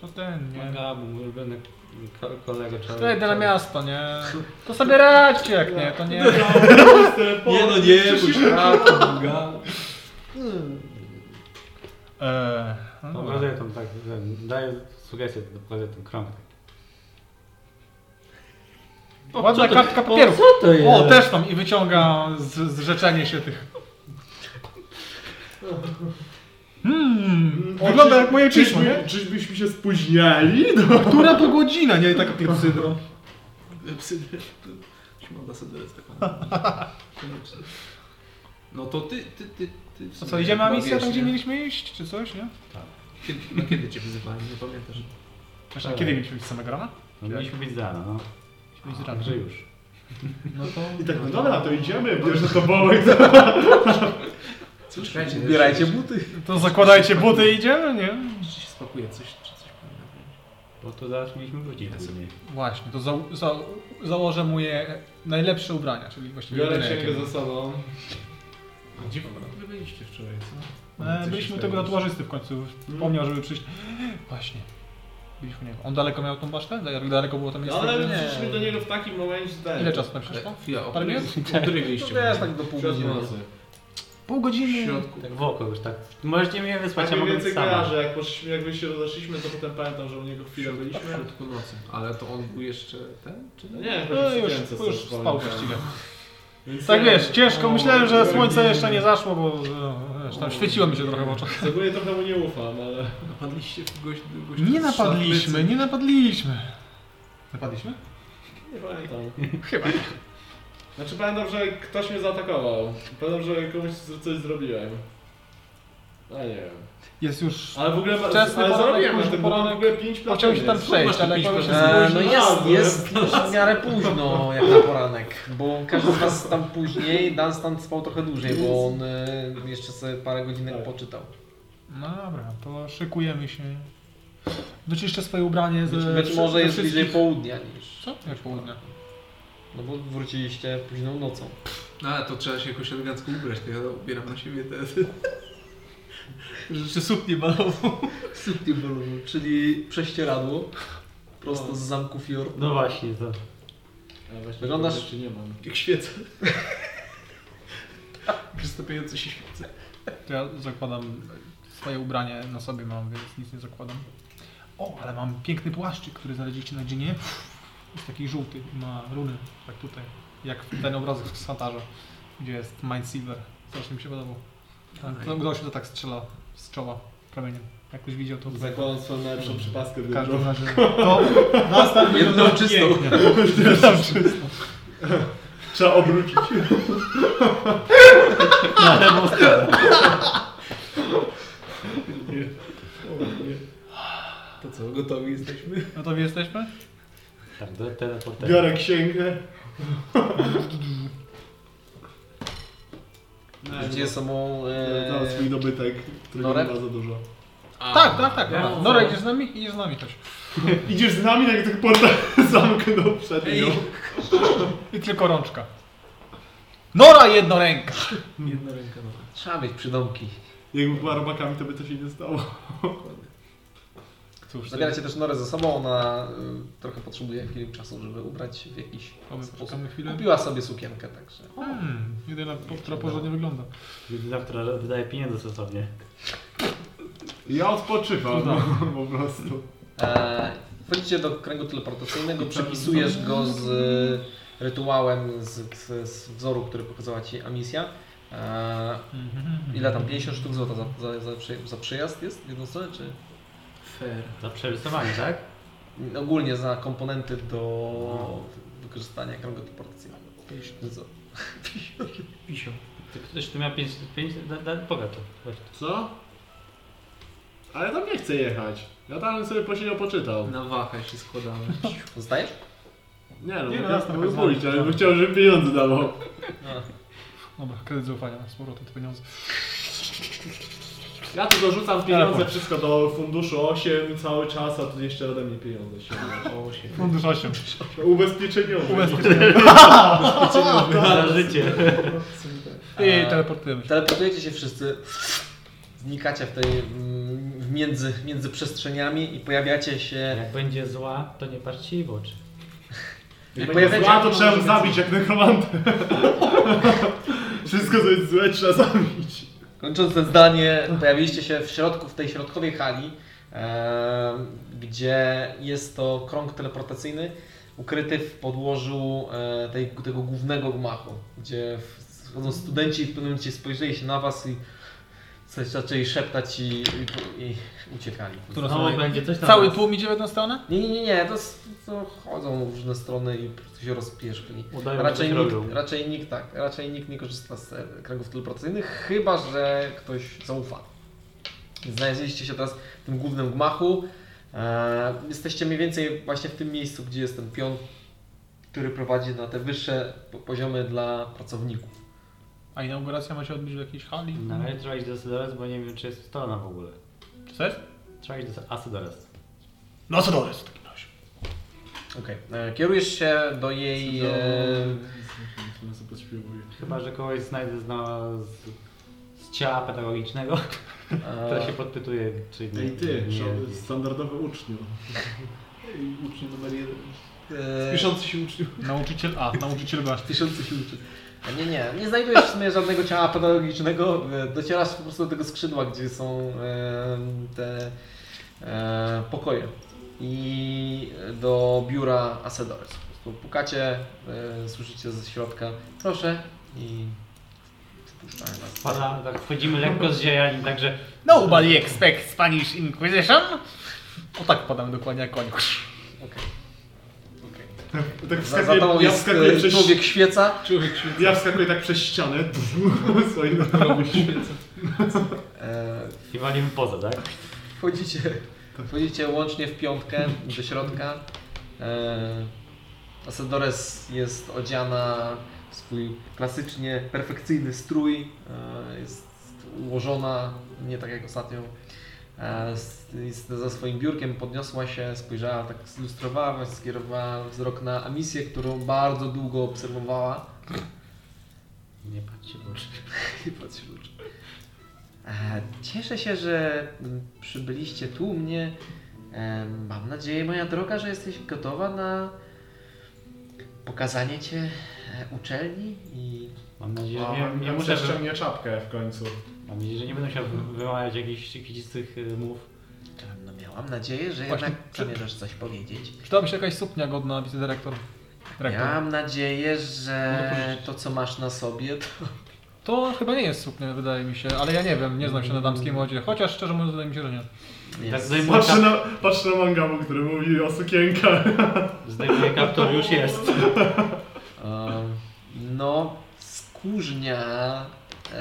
To ten, nie? Ulubiony ko- kolega czarny. To jedę na miasto, nie? *laughs* To sobie radźcie jak nie, to nie. *laughs* Nie no nie, bo Boga. Eee, no. Pokazuję tą tak, daję sugestię, pokazuję ten krąg. Ładna kartka papierów. Co to jest? O, też tam i wyciąga z, zrzeczenie się tych. Hmm, wygląda jak moje? Czyżby, czyżbyśmy się spóźniali? *laughs* No. Która to godzina, nie? Tak pieprzydro. Śmada Sederec taką. Koniecznie. No to ty, ty, ty, ty. sumie co, idziemy na misję tam, gdzie mieliśmy iść, czy coś, nie? Kiedy, no kiedy cię wyzywali, nie pamiętasz? Kiedy mieliśmy iść samego rana? No, mieliśmy być z rana, no. Mieliśmy iść z rana. Także już. No to... I tak, no dobra, to idziemy, bierze to bołek. *laughs* Co, czekajcie, Zbierajcie buty. To zakładajcie buty i idziemy, nie? Czy się spakuje coś, czy coś powinno być? Bo to zaraz mieliśmy wrócić później. Właśnie, to za, za, założę moje najlepsze ubrania, czyli właściwie Biorę jedyne, jakie księgę ze sobą. A gdzie w ogóle byliście wczoraj, co? E, Coś byliśmy u tego stało? tatuażysty w końcu. Wspomniał, żeby przyjść. Właśnie. Byliśmy u niego. On daleko miał tą basztę? Jak daleko było tam miejsce? Ale gdzie- przyszliśmy do niego w takim momencie, że. Ile czasu tam Ale przeszło? chwila, o Parę której, minut? o której To byliście? wiesz, tak do pół godziny. nocy. Pół w godziny. środku. Tak w oko już tak. Możecie mnie wysłać, Tak ja mogę być więcej sama. kojarzę, jak, jak wy się rozeszliśmy, to potem pamiętam, że u niego chwilę W byliśmy. środku nocy. Ale to on był jeszcze ten? Czy No nie? nie, No chodzi już, w już co spał właściwie. Więc Tak nie, wiesz, ciężko. o, Myślałem, że słońce jeszcze nie zaszło, bo e, wiesz, tam świeciło mi się trochę w oczach. Z ogóle trochę mu nie ufam, ale... Napadliście w gość, gość Nie napadliśmy, nie napadliśmy. Napadliśmy? Nie pamiętam. Chyba. Znaczy pamiętam, że ktoś mnie zaatakował. Pamiętam, że komuś coś zrobiłem. A nie wiem. Jest już... Ale w ogóle Wczesny ale poranek, zarobiłem na późny tym, bo mam w poranek. ogóle 5 platyny. Chciał się tam przejść, ale jak się? E, no Spóźnił jest, jest już w miarę późno jak na poranek, bo każdy z Was tam później, Dunstan spał trochę dłużej, bo on e, jeszcze sobie parę godzinek Tak. poczytał. No dobra, to szykujemy się. Wyczyszczę swoje ubranie Być, być może jest bliżej południa niż... Co? Jak południa? No bo wróciliście późną nocą. No ale to trzeba się jakoś elegancko ubrać, to ja ubieram na siebie te... *laughs* Jeszcze suknię balową. Suknię balową, czyli prześcieradło prosto z zamku Fjord. No właśnie, to. A właśnie Wyglądasz- jeszcze nie mam. Jak *laughs* świecę. Przystępujące się świece. To ja zakładam swoje ubranie na sobie mam, więc nic nie zakładam. O, ale mam piękny płaszczyk, który znaleźliście na dzienie. Jest taki żółty, ma runy, tak tutaj. Jak ten obrazek z Swatarza, gdzie jest Mind Silver. Strasznie mi się podobał. Tak, udało się to tak strzela z czoła promieniem. Jak ktoś widział to... Zakładam swoją najlepszą przypaskę W do każdym razie to następny Jedną *laughs* czystą. Jedną czystą. Trzeba obrócić. Na lewą stronę. To co, gotowi jesteśmy? No to wy jesteśmy? Tak, do teleportera. Biorę księgę. Gdzie są... E, Dam swój dobytek, którego Norem? nie ma za dużo. Tak, tak, tak. Ja- No, Nora, idziesz z nami? Idziesz z nami też. *laughs* Idziesz z nami, jak tych portal *laughs* zamknął przed nią. I tylko rączka. Nora jednoręka! Jedna ręka no. Trzeba mieć przydomki. Jakby była robakami, to by to się nie stało. *laughs* Cóż, Zabieracie też Norę ze sobą, ona y, trochę potrzebuje chwili czasu, żeby ubrać się w jakiś A my sposób. poczekamy chwilę. Kupiła sobie sukienkę, także... Hmm, jedyna, która porządnie wygląda. Jedyna, która wydaje pieniądze stosownie. Ja odpoczywam No. *laughs* po prostu. E, wchodzicie do kręgu teleportacyjnego, przepisujesz go z rytuałem, z, z, z wzoru, który pokazała Ci Amisja. E, ile tam? 50 sztuk złota za, za, za, za przyjazd jest w jedną stronę, czy Fair. Za przerysowanie, tak? ogólnie za komponenty do wykorzystania kręgu teleportacyjnego? No co? Pisio. Ty ktoś tu miał 5, 5 da, da, powiedz to. Co? Ale tam nie chcę jechać. Ja tam sobie posiedział, poczytał. Na wachę się składamy. *laughs* Zostajesz? Nie no, Nie, no, tak pójść, ale bym chciał, żeby pieniądze dawał. A. Dobra, kredyt zaufania, z powrotem te pieniądze. Ja tu dorzucam pieniądze Teleport. wszystko do funduszu 8 cały czas, a tu jeszcze ode mnie pieniądze się. *laughs* O, się. Fundusz 8. Ubezpieczeniowe. Ubezpieczenie. *laughs* Za życie. *laughs* I teleportujemy się. Teleportujecie się wszyscy, znikacie w tej mm, w między, między przestrzeniami i pojawiacie się. Jak będzie zła, to nie patrzcie jej w oczy. Jak Pojawiacie- będzie zła, to trzeba zabić jak nekromantę. Wszystko co jest złe trzeba zabić. Kończąc to zdanie, pojawiliście się w środku, w tej środkowej hali, em, gdzie jest to krąg teleportacyjny ukryty w podłożu e, tej, tego głównego gmachu, gdzie wchodzą studenci i w pewnym momencie spojrzeli się na was i coś zaczęli szeptać i, i, i uciekali. Która Znowu strona? będzie coś tam. Cały tłum idzie w jedną stronę? Nie, nie, nie, nie, to, to chodzą w różne strony i po prostu się rozpieszkli. Udają, Raczej nikt, robią. raczej nikt tak, raczej nikt nie korzysta z e, kręgów teleportacyjnych, chyba że ktoś zaufa. Więc Znaleźliście się teraz w tym głównym gmachu. E, jesteście mniej więcej właśnie w tym miejscu, gdzie jest ten pion, który prowadzi na te wyższe po- poziomy dla pracowników. A inauguracja ma się odbyć w jakiejś hali? Na razie trzeba iść do Asydoras, bo nie wiem czy jest strona w ogóle. Co jest? Trzeba iść do Asydoras. No jest w takim razie? Okej. E, Kierujesz się do jej... E, Chyba, że kogoś znajdę z, no, z, z ciała pedagogicznego, *laughs* to się podpytuje, czy nie. Ej ty, nie, standardowy uczniu. *laughs* Uczeń numer jeden. e, Piszący się uczniów. Nauczyciel A, nauczyciel B. Tysiące się uczy. Nie, nie, nie znajdujesz w sumie żadnego ciała pedagogicznego. e, Docierasz po prostu do tego skrzydła, gdzie są e, te e, pokoje. I do biura Asedores. Po prostu pukacie, e, słyszycie ze środka, proszę i. Pada, tak wchodzimy lekko zziejani, także Nobody expects Spanish Inquisition. O tak padamy dokładnie jak koń. Okej. Tak Za, za wskakuję, tobą ja jest wskakuję e, przez, człowiek świeca. ja wskakuję tak przez ścianę. *laughs* Swoim robię świecę. E, i walimy poza, tak? Wchodzicie, wchodzicie łącznie w piątkę do środka. E, Asedores jest odziana w swój klasycznie perfekcyjny strój. E, jest ułożona, nie tak jak ostatnio. E, s- jest za swoim biurkiem, podniosła się, spojrzała, tak zilustrowała, skierowała wzrok na Amisję, którą bardzo długo obserwowała. Nie patrzcie w oczy. *laughs* Nie patrzę w oczy. E, Cieszę się, że przybyliście tu u mnie. E, Mam nadzieję, moja droga, że jesteś gotowa na pokazanie Cię uczelni i Mam nadzieję, że nie, nie muszę ściągnie czapkę w końcu. Mam nadzieję, że nie będę musiał wy- wymawiać jakichś kwiecistych y, mów. no, miałam nadzieję, że Właśnie, jednak zamierzasz coś powiedzieć. Przydałaby się jakaś suknia godna wicedyrektor. Dyrektor. Miałam nadzieję, Mogę że pożyczyć. to co masz na sobie to To chyba nie jest suknia, wydaje mi się, ale ja nie wiem, nie znam się na damskiej modzie. Chociaż szczerze mówiąc, wydaje mi się, że nie. nie Tak jest. zdejmuję, Patrzę kap... na, patrzę na mangabu, który mówi o sukienkach. *laughs* zdejmuję kaptur, już jest. *laughs* Um, No, skórznia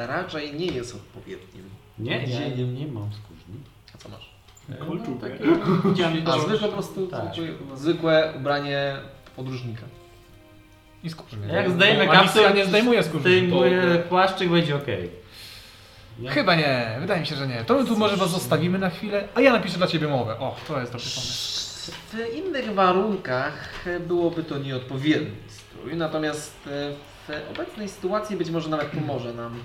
raczej nie jest odpowiednim. Nie, ja nie, Dzieniem. nie mam skórzni. A co masz? Kolczugę. Chciałem A zwykłe po prostu Tak. zwykłe, zwykłe ubranie podróżnika. I skórznie. Jak zdejmę Amicia kaptur, nie zdejmuje skórzni. zdejmuję płaszczyk, będzie okej. Nie? Chyba nie, wydaje mi się, że nie. To my tu może was zostawimy na chwilę, a ja napiszę dla ciebie mowę. O, to jest dobry pomysł. W innych warunkach byłoby to nieodpowiedni strój, natomiast e, w obecnej sytuacji być może nawet pomoże nam.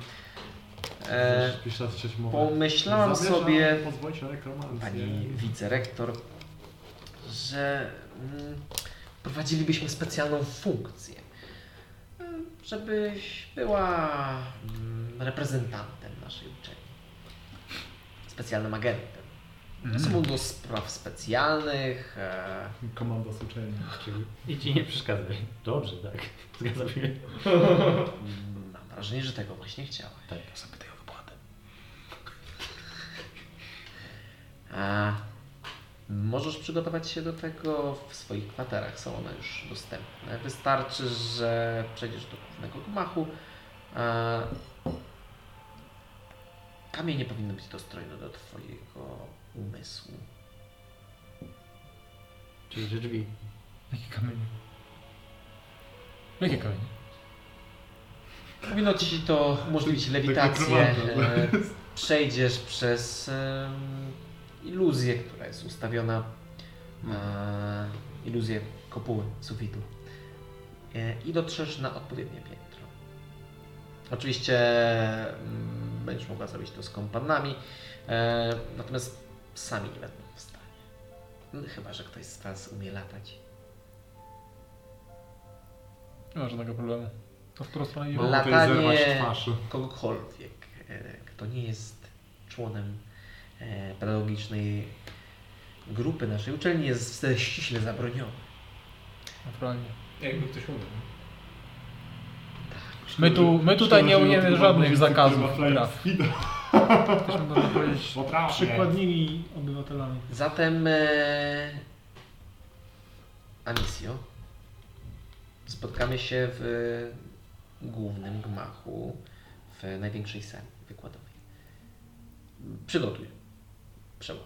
E, pomyślałam Zamierzam sobie, pani wicerektor, że mm, prowadzilibyśmy specjalną funkcję, mm, żebyś była mm, reprezentantem naszej uczelni, specjalnym agentem. Osobą do spraw specjalnych. E, Komando z uczelni. I ci nie przeszkadzaj. Dobrze, tak. Zgadzam się. mm, mam wrażenie, że tego właśnie chciałeś. Tak. Zapytaj o wypłatę. A możesz przygotować się do tego w swoich kwaterach, są one już dostępne. Wystarczy, że przejdziesz do głównego gmachu. A kamień nie powinno być dostrojone do Twojego umysłu. Czyli że drzwi. Jakie kamienie? Jakie kamienie? Powinno Ci to umożliwić lewitację. E, Przejdziesz przez iluzję, która jest ustawiona. E, iluzję kopuły, sufitu. E, I dotrzesz na odpowiednie piętro. Oczywiście mm, będziesz mogła zrobić to z kompanami, e, natomiast sami nie będą w stanie. No, Chyba, że ktoś z Was umie latać. Nie ma żadnego problemu. To w którą stronę idzie? La- Mogę tutaj zerwać Latanie- kogokolwiek, e, kto nie jest członem pedagogicznej grupy naszej uczelni jest ściśle zabroniony. Naturalnie. Jakby ktoś umiał. My, tu, my tutaj nie umiemy żadnych zakazów Chyba praw. Jesteśmy, można powiedzieć, *laughs* przykładnymi obywatelami. Zatem e, Amisjo, spotkamy się w głównym gmachu w największej sali wykładowej. Przygotuj przemowę.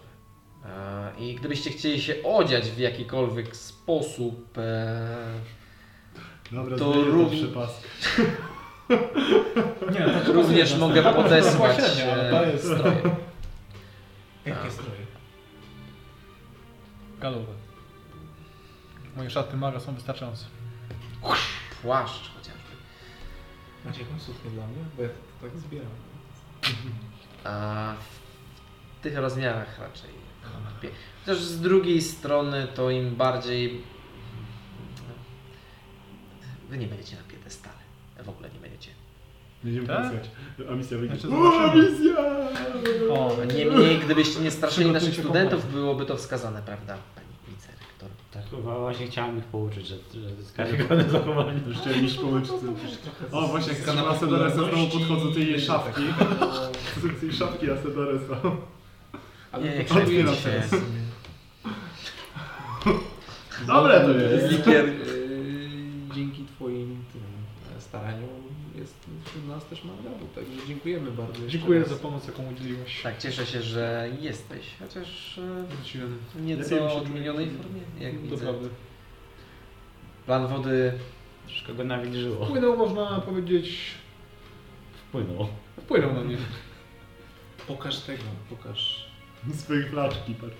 E, I gdybyście chcieli się odziać w jakikolwiek sposób, e, Dobra, To to przepas. Nie, to również mogę podesłać ale to e, jest stroje. *laughs* Jakie stroje? galowe. Moje szaty maga są wystarczające. Płaszcz chociażby. Macie jakąś suknię dla mnie? Bo ja to tak zbieram. A w tych rozmiarach raczej. wątpię. Chociaż z drugiej strony to im bardziej. Wy nie będziecie na piedestale. W ogóle nie będziecie. Będziemy Tak? A misja wyjdzie. Jeszcze O, misja! O, Niemniej, gdybyście nie straszyli naszych studentów, byłoby to wskazane, prawda, pani wicerektor? Tak, chyba właśnie chciałem ich pouczyć, że, że to jest karygodne *laughs* zachowanie. Już chciałem iść pomóc. O, właśnie jak na Asedoresa znowu podchodzą tej jej będzie szafki. *laughs* Tej szafki Asedoresa. Ale Nie, potrzebujecie otwieram się. teraz. *laughs* Dobre to jest. Likier. Yy, Dzięki Twoim tym e, staraniom jest wśród nas też Mangabu, także dziękujemy bardzo. dziękuję raz. za pomoc, jaką udzieliłeś. Tak, cieszę się, że jesteś, chociaż e, Wróciłem. nieco odmienionej formie, jak widzę. Doprawdy. Plan wody Troszkę go nawilżyło. Wpłynął, można powiedzieć, Wpłynął. wpłynął na mnie. Pokaż tego, pokaż. *laughs* Swojej flaczki, patrz.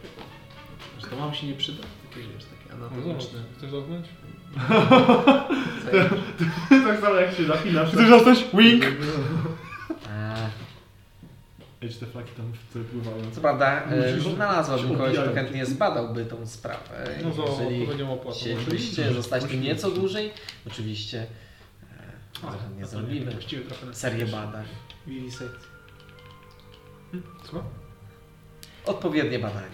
Że to wam się nie przyda, takie wiesz, takie No anatomiczne. chcesz dotknąć? *laughs* tak samo jak się napinasz. Chcesz dostać? Wink! e, *laughs* Ej, te flaki tam sobie pływają. Co prawda, e, kogoś, kto chętnie zbadałby tą sprawę. No za Jeżeli odpowiednią opłatą. chcielibyście zostać tu nieco dłużej, oczywiście e, nie to zrobimy serię badań. Vivisekcja. Co? Odpowiednie badania.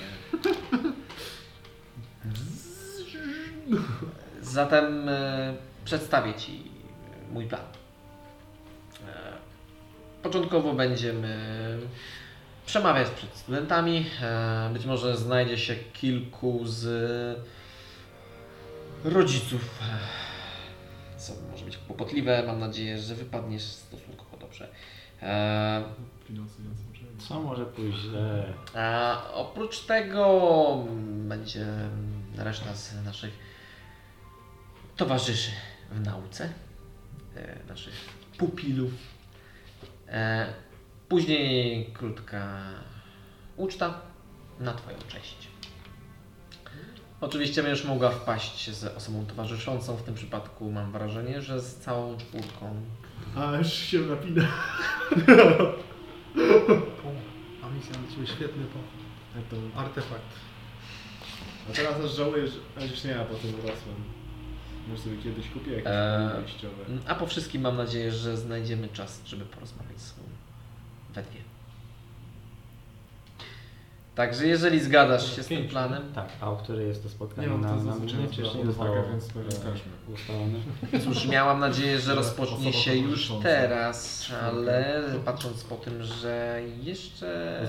Zatem e, przedstawię Ci mój plan. E, początkowo będziemy przemawiać przed studentami. E, być może znajdzie się kilku z rodziców. E, co może być kłopotliwe. Mam nadzieję, że wypadniesz stosunkowo dobrze. E, Co może pójść źle? a oprócz tego będzie reszta z naszych towarzyszy w nauce, e, naszych pupilów. E, Później krótka uczta na Twoją cześć. Oczywiście będziesz mogła wpaść z osobą towarzyszącą. W tym przypadku mam wrażenie, że z całą czwórką. A, już się napina. *laughs* A misja na ciebie świetny po To... artefakt. A teraz aż żałuję, że... A już nie, ja potem urosłem. Może sobie kiedyś kupię jakieś Eee, eee... wyjściowe. A po wszystkim mam nadzieję, że znajdziemy czas, żeby porozmawiać z sobą we dwie. Także jeżeli zgadasz się z tym planem, Tak, a o której jest to spotkanie? Nie mam na, to na głównej, czy jeszcze nie uwagę, więc każmy. ustalone? cóż, miałam nadzieję, że rozpocznie się już teraz, ale patrząc po tym, że jeszcze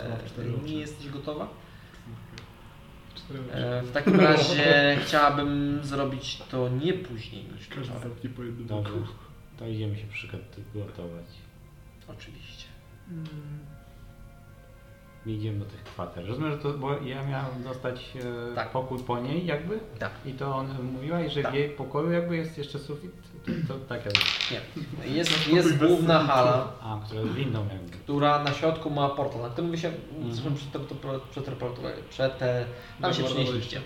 nie jesteś gotowa, e, w takim razie *laughs* chciałabym zrobić to nie później niż Każdy zamknie po jednym Dobrze, to idziemy się przygotować. Oczywiście. Idziemy do tych kwater. Rozumiem, że to, bo ja miałem dostać e, Tak. pokój po niej jakby? Tak. I to on mówiła, i że Tak. w jej pokoju jakby jest jeszcze sufit? To, to tak jakby. Nie. Jest, jest główna hala, A, która jest windą jakby. która na środku ma portal, na którym wy się Mhm. przeteleportowali, przete, tam się przenieśliście.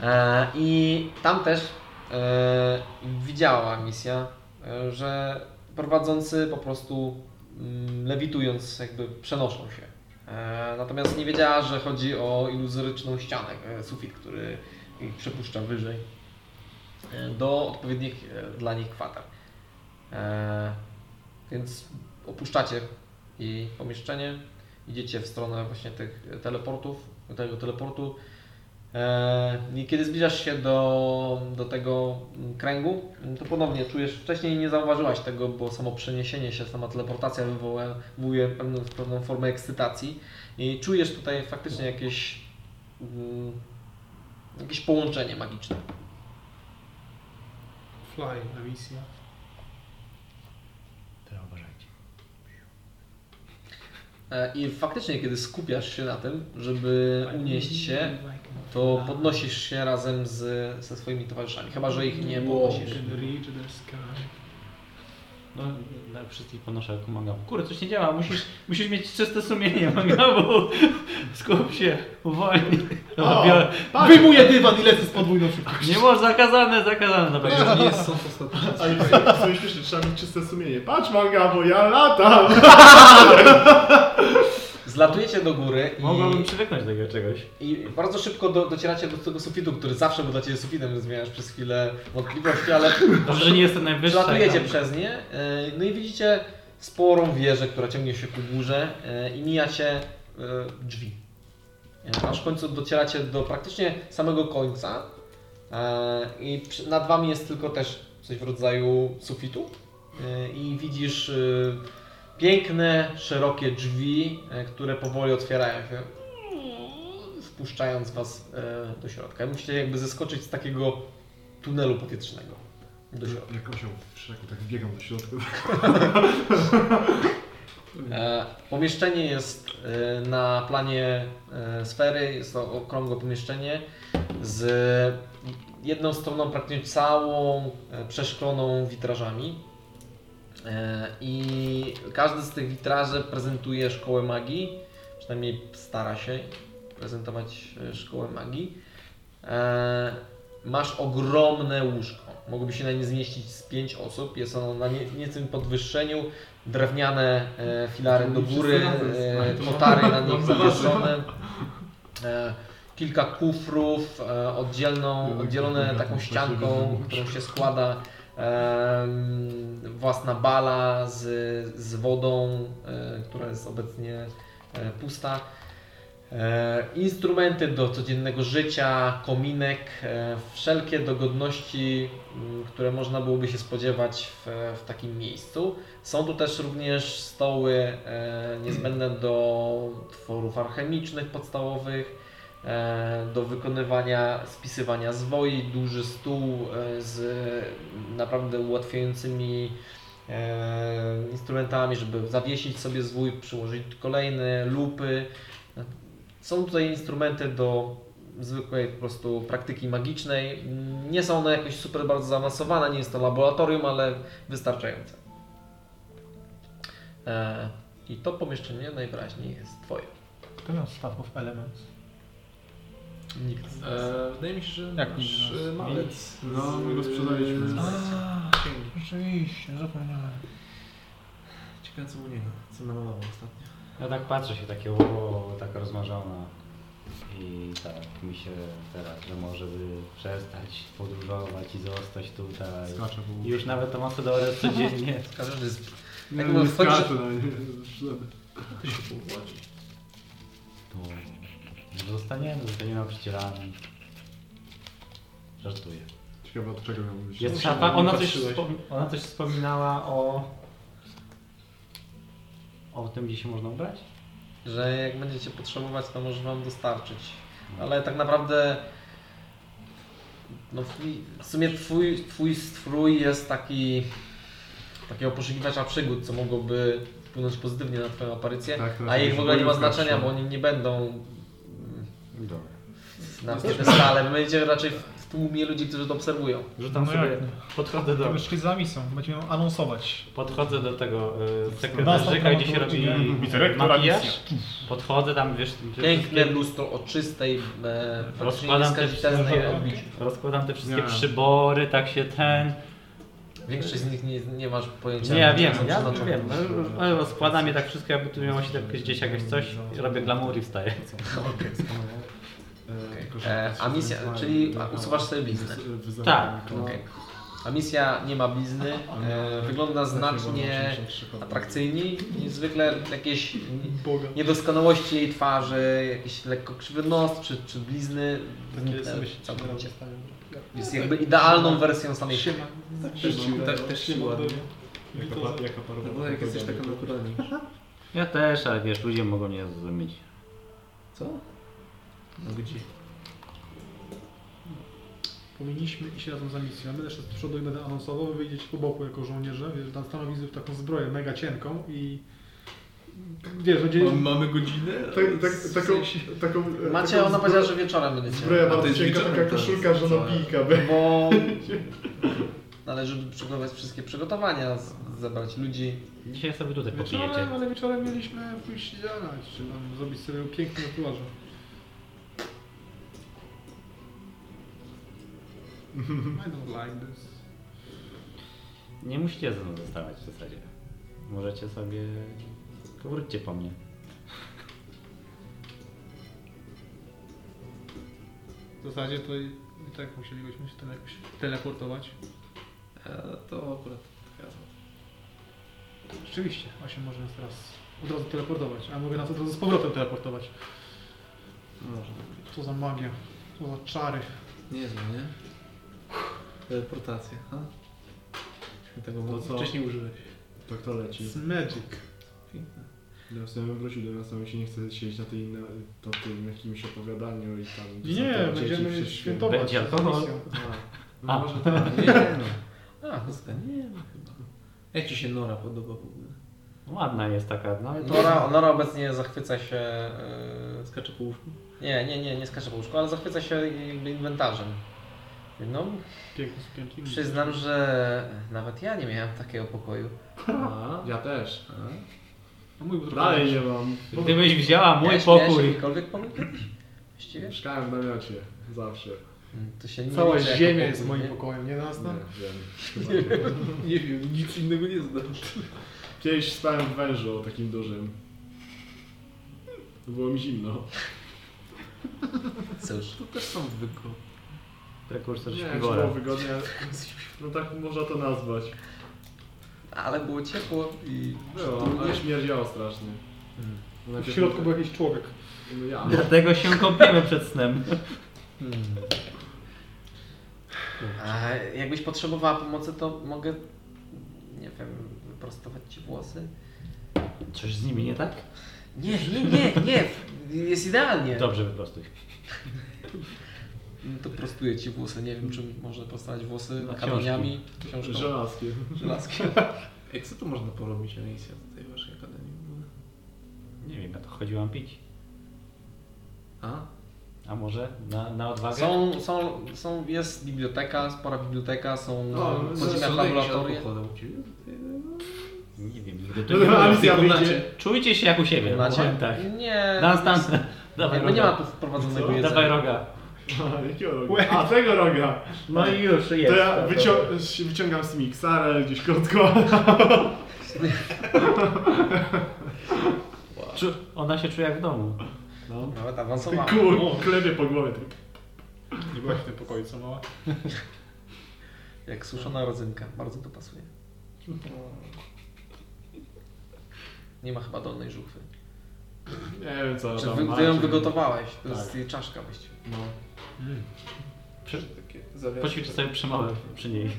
E, I tam też e, widziała misja, e, że prowadzący po prostu mm, lewitując jakby przenoszą się. E, natomiast nie wiedziała, że chodzi o iluzoryczną ścianę, e, sufit, który ich przepuszcza wyżej e, do odpowiednich dla nich kwater. Więc opuszczacie jej pomieszczenie, idziecie w stronę właśnie tych teleportów, tego teleportu. E, I kiedy zbliżasz się do, do tego mm, kręgu, mm, to ponownie czujesz, wcześniej nie zauważyłaś tego, bo samo przeniesienie się, sama teleportacja wywołuje, pewną, pewną formę ekscytacji i czujesz tutaj faktycznie jakieś, mm, jakieś połączenie magiczne. Fly na misję. Teraz uważajcie. E, I faktycznie, kiedy skupiasz się na tym, żeby unieść się, to podnosisz się razem z, ze swoimi towarzyszami. Chyba, że ich nie podnosisz. Can reach the sky. No, dla wszystkich podnoszę jako mangabu. Kurde, coś nie działa, musisz, musisz mieć czyste sumienie *laughs* mangabu. Skup się, uwolnij. O, Biorę- patrz, Wyjmuję dywan i lecę z podwójną szybkością. Nie można, zakazane, zakazane. Dobra, już nie jest sąd ostateczny. Ale w sumie śmiesznie, trzeba mieć czyste sumienie. Patrz manga, bo ja latam! *laughs* Zlatujecie do góry Mogłabym i, przywyknąć do takiego czegoś. i bardzo szybko do, docieracie do tego sufitu, który zawsze był dla Ciebie sufitem, miałeś przez chwilę wątpliwości, ale *laughs* Dobrze, że nie jestem najwyższa. przelatujecie tam. przez nie. e, No i widzicie sporą wieżę, która ciągnie się ku górze e, i mijacie drzwi. E, Aż w końcu docieracie do praktycznie samego końca i nad Wami jest tylko też coś w rodzaju sufitu i widzisz piękne, szerokie drzwi, e, które powoli otwierają się, wpuszczając Was e, do środka. Musicie jakby zeskoczyć z takiego tunelu powietrznego do środka. Jak osioł w tak biegam do środka. *laughs* E, Pomieszczenie jest na planie sfery, jest to okrągłe pomieszczenie z jedną stroną praktycznie całą przeszkloną witrażami. E, I każdy z tych witraży prezentuje szkołę magii, przynajmniej stara się prezentować e, szkołę magii. E, Masz ogromne łóżko. Mogłoby się na nie zmieścić z pięć osób. Jest ono na nie, nieco podwyższeniu. Drewniane filary do góry, kotary na nich *laughs* zawieszone. Kilka kufrów, oddzielną, oddzielone taką ścianką, którą się składa. Własna bala z, z wodą, e, która jest obecnie e, pusta. E, instrumenty do codziennego życia, kominek, wszelkie dogodności, m, które można byłoby się spodziewać w, w takim miejscu. Są tu też również stoły niezbędne do tworów alchemicznych podstawowych, do wykonywania, spisywania zwoi, duży stół e, z naprawdę ułatwiającymi e, instrumentami, żeby zawiesić sobie zwój, przyłożyć kolejny, lupy. Są tutaj instrumenty do zwykłej po prostu praktyki magicznej. Nie są one jakoś super bardzo zaawansowane, nie jest to laboratorium, ale wystarczające. E, I to pomieszczenie najwyraźniej jest Twoje. Kto miał Staff of Elements? Nikt. E, wydaje mi się, że Jak nasz nikt e, malec. No, my go sprzedaliśmy. A, rzeczywiście, zapomniałem. Ciekawe co u niego, co namalował ostatnio. Ja tak patrzę się takie, o, taka rozmarzona. I tak mi się teraz, że może by przestać podróżować i zostać tutaj. Skaczę po I już nawet to Macedorę codziennie. *laughs* Każdy z... Nie, Jak nie wchodzisz- skaczę na nie. To się połodzi. To Zostaniemy, zostaniemy nauczycielami. Żartuję. Ciekawe od czego miał być. Jest No, szafa, nie ona coś, ona coś wspominała o... O tym, gdzie się można ubrać? Że jak będziecie potrzebować, to może wam dostarczyć. Ale tak naprawdę no, w sumie twój, twój strój jest taki takiego poszukiwacza przygód, co mogłoby wpłynąć pozytywnie na twoją aparycję, Tak, a ich już w ogóle nie ma znaczenia, bo oni nie będą Dobra. na piedestale, wy będziecie raczej w tłumie ludzi, którzy to obserwują. Rzucam No sobie, jak podchodzę do, To szli za misją, będziemy ją anonsować. podchodzę do tego y, sekretarzyka, gdzie się robi makijaż. Podchodzę tam, wiesz, Piękne lustro o czystej, e, Rozkładam te wszystkie- rozkładam te wszystkie Nie. przybory, tak się ten... Większość z nich nie, nie masz pojęcia. Nie, ja wiem, ja przeznaczone. wiem, no, ale rozkładam je tak wszystko, jakby tu miało się jakieś gdzieś jakieś coś, robię glamour i wstaję. *laughs* E, a misja, czyli usuwasz sobie bliznę. Tak. Okej. A misja nie ma blizny, e, wygląda znacznie atrakcyjniej i zwykle jakieś niedoskonałości jej twarzy, jakiś lekko krzywy nos czy, czy blizny zniknęły całkowicie. Jest jakby idealną wersją samej siebie. Też ci, tak, też ci ładnie. Jaka, jaka No parowa bo jak jesteś taka naturalniejsza. Ja też, ale wiesz, ludzie mogą mnie zrozumieć. Co? No gdzie? Powinniśmy iść razem za misją. Ja będę szedł z przodu i będę anonsował, wy po boku jako żołnierze, wiesz, tam stanowisk w taką zbroję mega cienką i wiesz, będzie... Mamy godzinę? Tak, tak, taką, taką, Macie, taką ona powiedziała, że wieczorem będziecie. Zbroja bardzo cienka, taka koszulka teraz, żonobijka. by- Bo *laughs* należy przygotować wszystkie przygotowania, z- zebrać ludzi. Dzisiaj sobie tutaj Wieczorem, popijecie. ale wieczorem mieliśmy pójść działać, czy tam zrobić sobie piękny. I don't like this. Nie musicie ze mną zostawać w zasadzie. Możecie sobie... Powróćcie po mnie. W zasadzie to i, i tak musielibyśmy się jakoś teleportować. E, to akurat taka Rzeczywiście, właśnie może nas teraz od razu teleportować, a mogę nas od razu z powrotem teleportować. Co za magia, co za czary. Niezłe, nie? Teleportacja, ha? Myśmy tego To no co? wcześniej użyłeś. To kto leci? It's magic. Piękne. Ja w sumie wrócił do mi się nie chce siedzieć na, tej, na tym jakimś opowiadaniu i tam... Nie, dzieci będziemy świętować. Będzie alkohol. No A. może tak. Nie, no. A, to nie no chyba. Jak ci się Nora podoba w ogóle? Ładna jest taka, no. Nora, Nora obecnie zachwyca się. e, Skacze po łóżku? Nie, nie, nie, nie skacze po łóżku, ale zachwyca się inwentarzem. No, przyznam, że nawet ja nie miałem takiego pokoju. A, Ja też. A mój był Dalej nie mam. Gdybyś wzięła mój Miałeś pokój... jakikolwiek pokój? Właściwie? Mieszkałem w namiocie. Zawsze. Mm, To się nie Cała liczy jako ziemia pokój, jest moim nie? pokojem, nie nas tam? Nie, wiem. *laughs* nie wiem, nic innego nie znam. Kiedyś spałem w wężu takim dużym. Było mi zimno. Cóż. To też są zwykłe. Prekursor Nie, śpiwora. było wygodnie. No tak można to nazwać. Ale było ciepło i... Było, ale śmierdziało strasznie. W środku był jakiś człowiek. No ja. Dlatego się kąpiemy przed snem. Hmm. A jakbyś potrzebowała pomocy, to mogę, nie wiem, wyprostować ci włosy? Coś z nimi nie tak? Nie, nie, nie, nie, jest idealnie. Dobrze, wyprostuj. No To prostuję ci włosy, nie wiem, czy można prostować włosy Na kamieniami, książką, Żelazkie. żelazkiem. *laughs* Ej, co tu można porobić, Alicja, w tej waszej akademii? Nie wiem, ja to chodziłam pić. A? A może na, na odwagę? Są, są, są, jest biblioteka, spora biblioteka, są No, podziemia ciebie? Nie wiem, nigdy tu *laughs* nie. Alicja wyjdzie. Czujcie się jak u siebie. Macie? Tak. Nie. Dans, dans. Dawaj Jakby nie ma roga. tu wprowadzonego jedzenia. Dawaj roga. A, jakiego roga? A, tego roga. No i już To jest. ja wycią- wyciągam z miksarę, gdzieś krótko. Czu- Ona się czuje jak w domu. No. Nawet awansowałem. Kur, klebie po głowie. tak. Nie byłaś w tym pokoju, co mała? Jak suszona rodzynka, bardzo to pasuje. Nie ma chyba dolnej żuchwy. Nie wiem co Czy tam wy, macie. ty ją wygotowałeś? To jest Tak. jej czaszka właściwie. No. Takie zawiasy. Poćwicz sobie przemowę przy niej.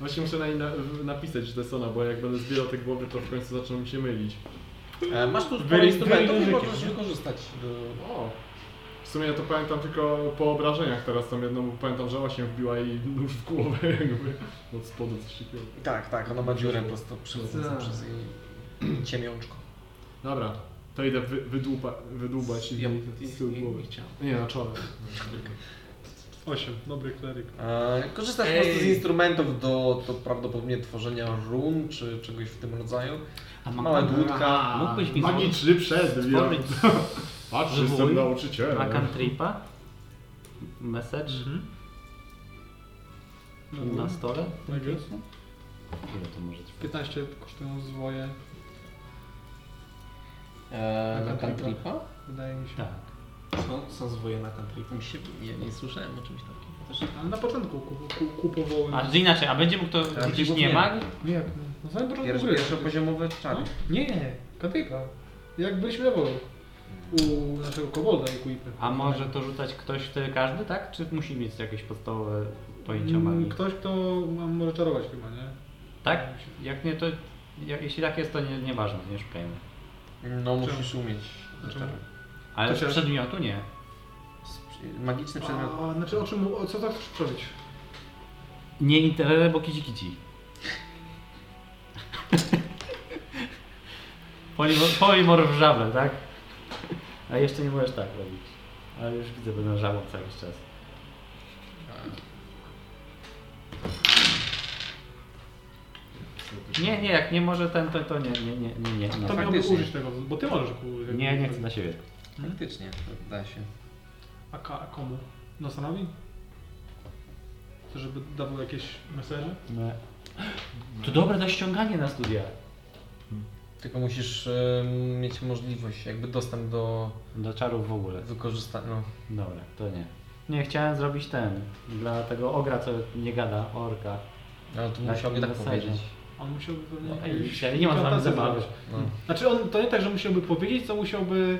Właśnie muszę na niej na, napisać że to jest ona, bo jak będę zbierał te głowy, to w końcu zaczną mi się mylić. E, masz tu sporo instrumentów i możesz wykorzystać do... O! W sumie ja to pamiętam tylko po obrażeniach teraz, tam jedną pamiętam, że się wbiła i nóż w głowę *laughs* jakby od spodu coś takiego. Tak, tak, ona ma dziurę prosto przechodzącą Tak. przez jej ciemiączko. Dobra, to idę wy, wydłuba, wydłubać i Ja z tyłu nie, głowy. nie na czole. 8, dobry kleryk. E, korzystasz po prostu z instrumentów do, do prawdopodobnie tworzenia run, czy czegoś w tym rodzaju. A Małe dłudka. Mógłbyś mi Magiczny przedmiot. stworzyć *laughs* Patrz, zwój jestem nauczycielem. na cantripa? Message na stole? Tak jest. Ile to może trwać? 15 kosztują zwoje, E, na cantripa? cantripa? wydaje mi się. Tak. Są, są zwoje na. Mi się, nie, nie słyszałem o czymś takim. Ale na początku ku- ku- kupowały. A, że inaczej, a będzie mógł to Tak, rzucić nie. nie mag? Nie, jak na samym początku Pierwszy, gry. pierwszopoziomowy czar. Nie, nie, Katyka. Jak byliśmy na. U naszego kobolda i Kuipy. A może to rzucać ktoś wtedy każdy, tak? Czy musi mieć jakieś podstawowe pojęcia Mm, magii? Ktoś, kto ma- może czarować chyba, nie? Tak? Jak nie, to jak, jeśli tak jest, to nie, nieważne, nie szukajmy. No musisz umieć. Czemu? Ale To z przedmiotu nie. Magiczny przedmiot. A, znaczy o czym, o co tak chcesz przeżyć? Nie interere, bo kici kici. *laughs* Polimor, polimor w żabę, tak? A jeszcze nie możesz tak robić. Ale już widzę, będę żabą cały czas. Nie, nie, jak nie może ten, to, to nie, nie, nie, nie, nie. To nie. miałby faktycznie. użyć tego, bo ty możesz użyć. Nie, nie chcę dla siebie. Faktycznie, to da się. A, ka, a komu? Nosanowi? Chcesz, żeby dawał jakieś mesaże? Nie. To dobre na ściąganie na studia. Tylko musisz e, mieć możliwość, jakby dostęp do Do czarów w ogóle. wykorzystania. No. Dobra, to nie. Nie, chciałem zrobić ten. Dla tego ogra, co nie gada, orka. Ale to musiałby tak mesaże. powiedzieć. On musiałby pewnie... No, ej, dzisiaj nie ma z nami zabawy. No. Znaczy on, to nie tak, że musiałby powiedzieć, co musiałby...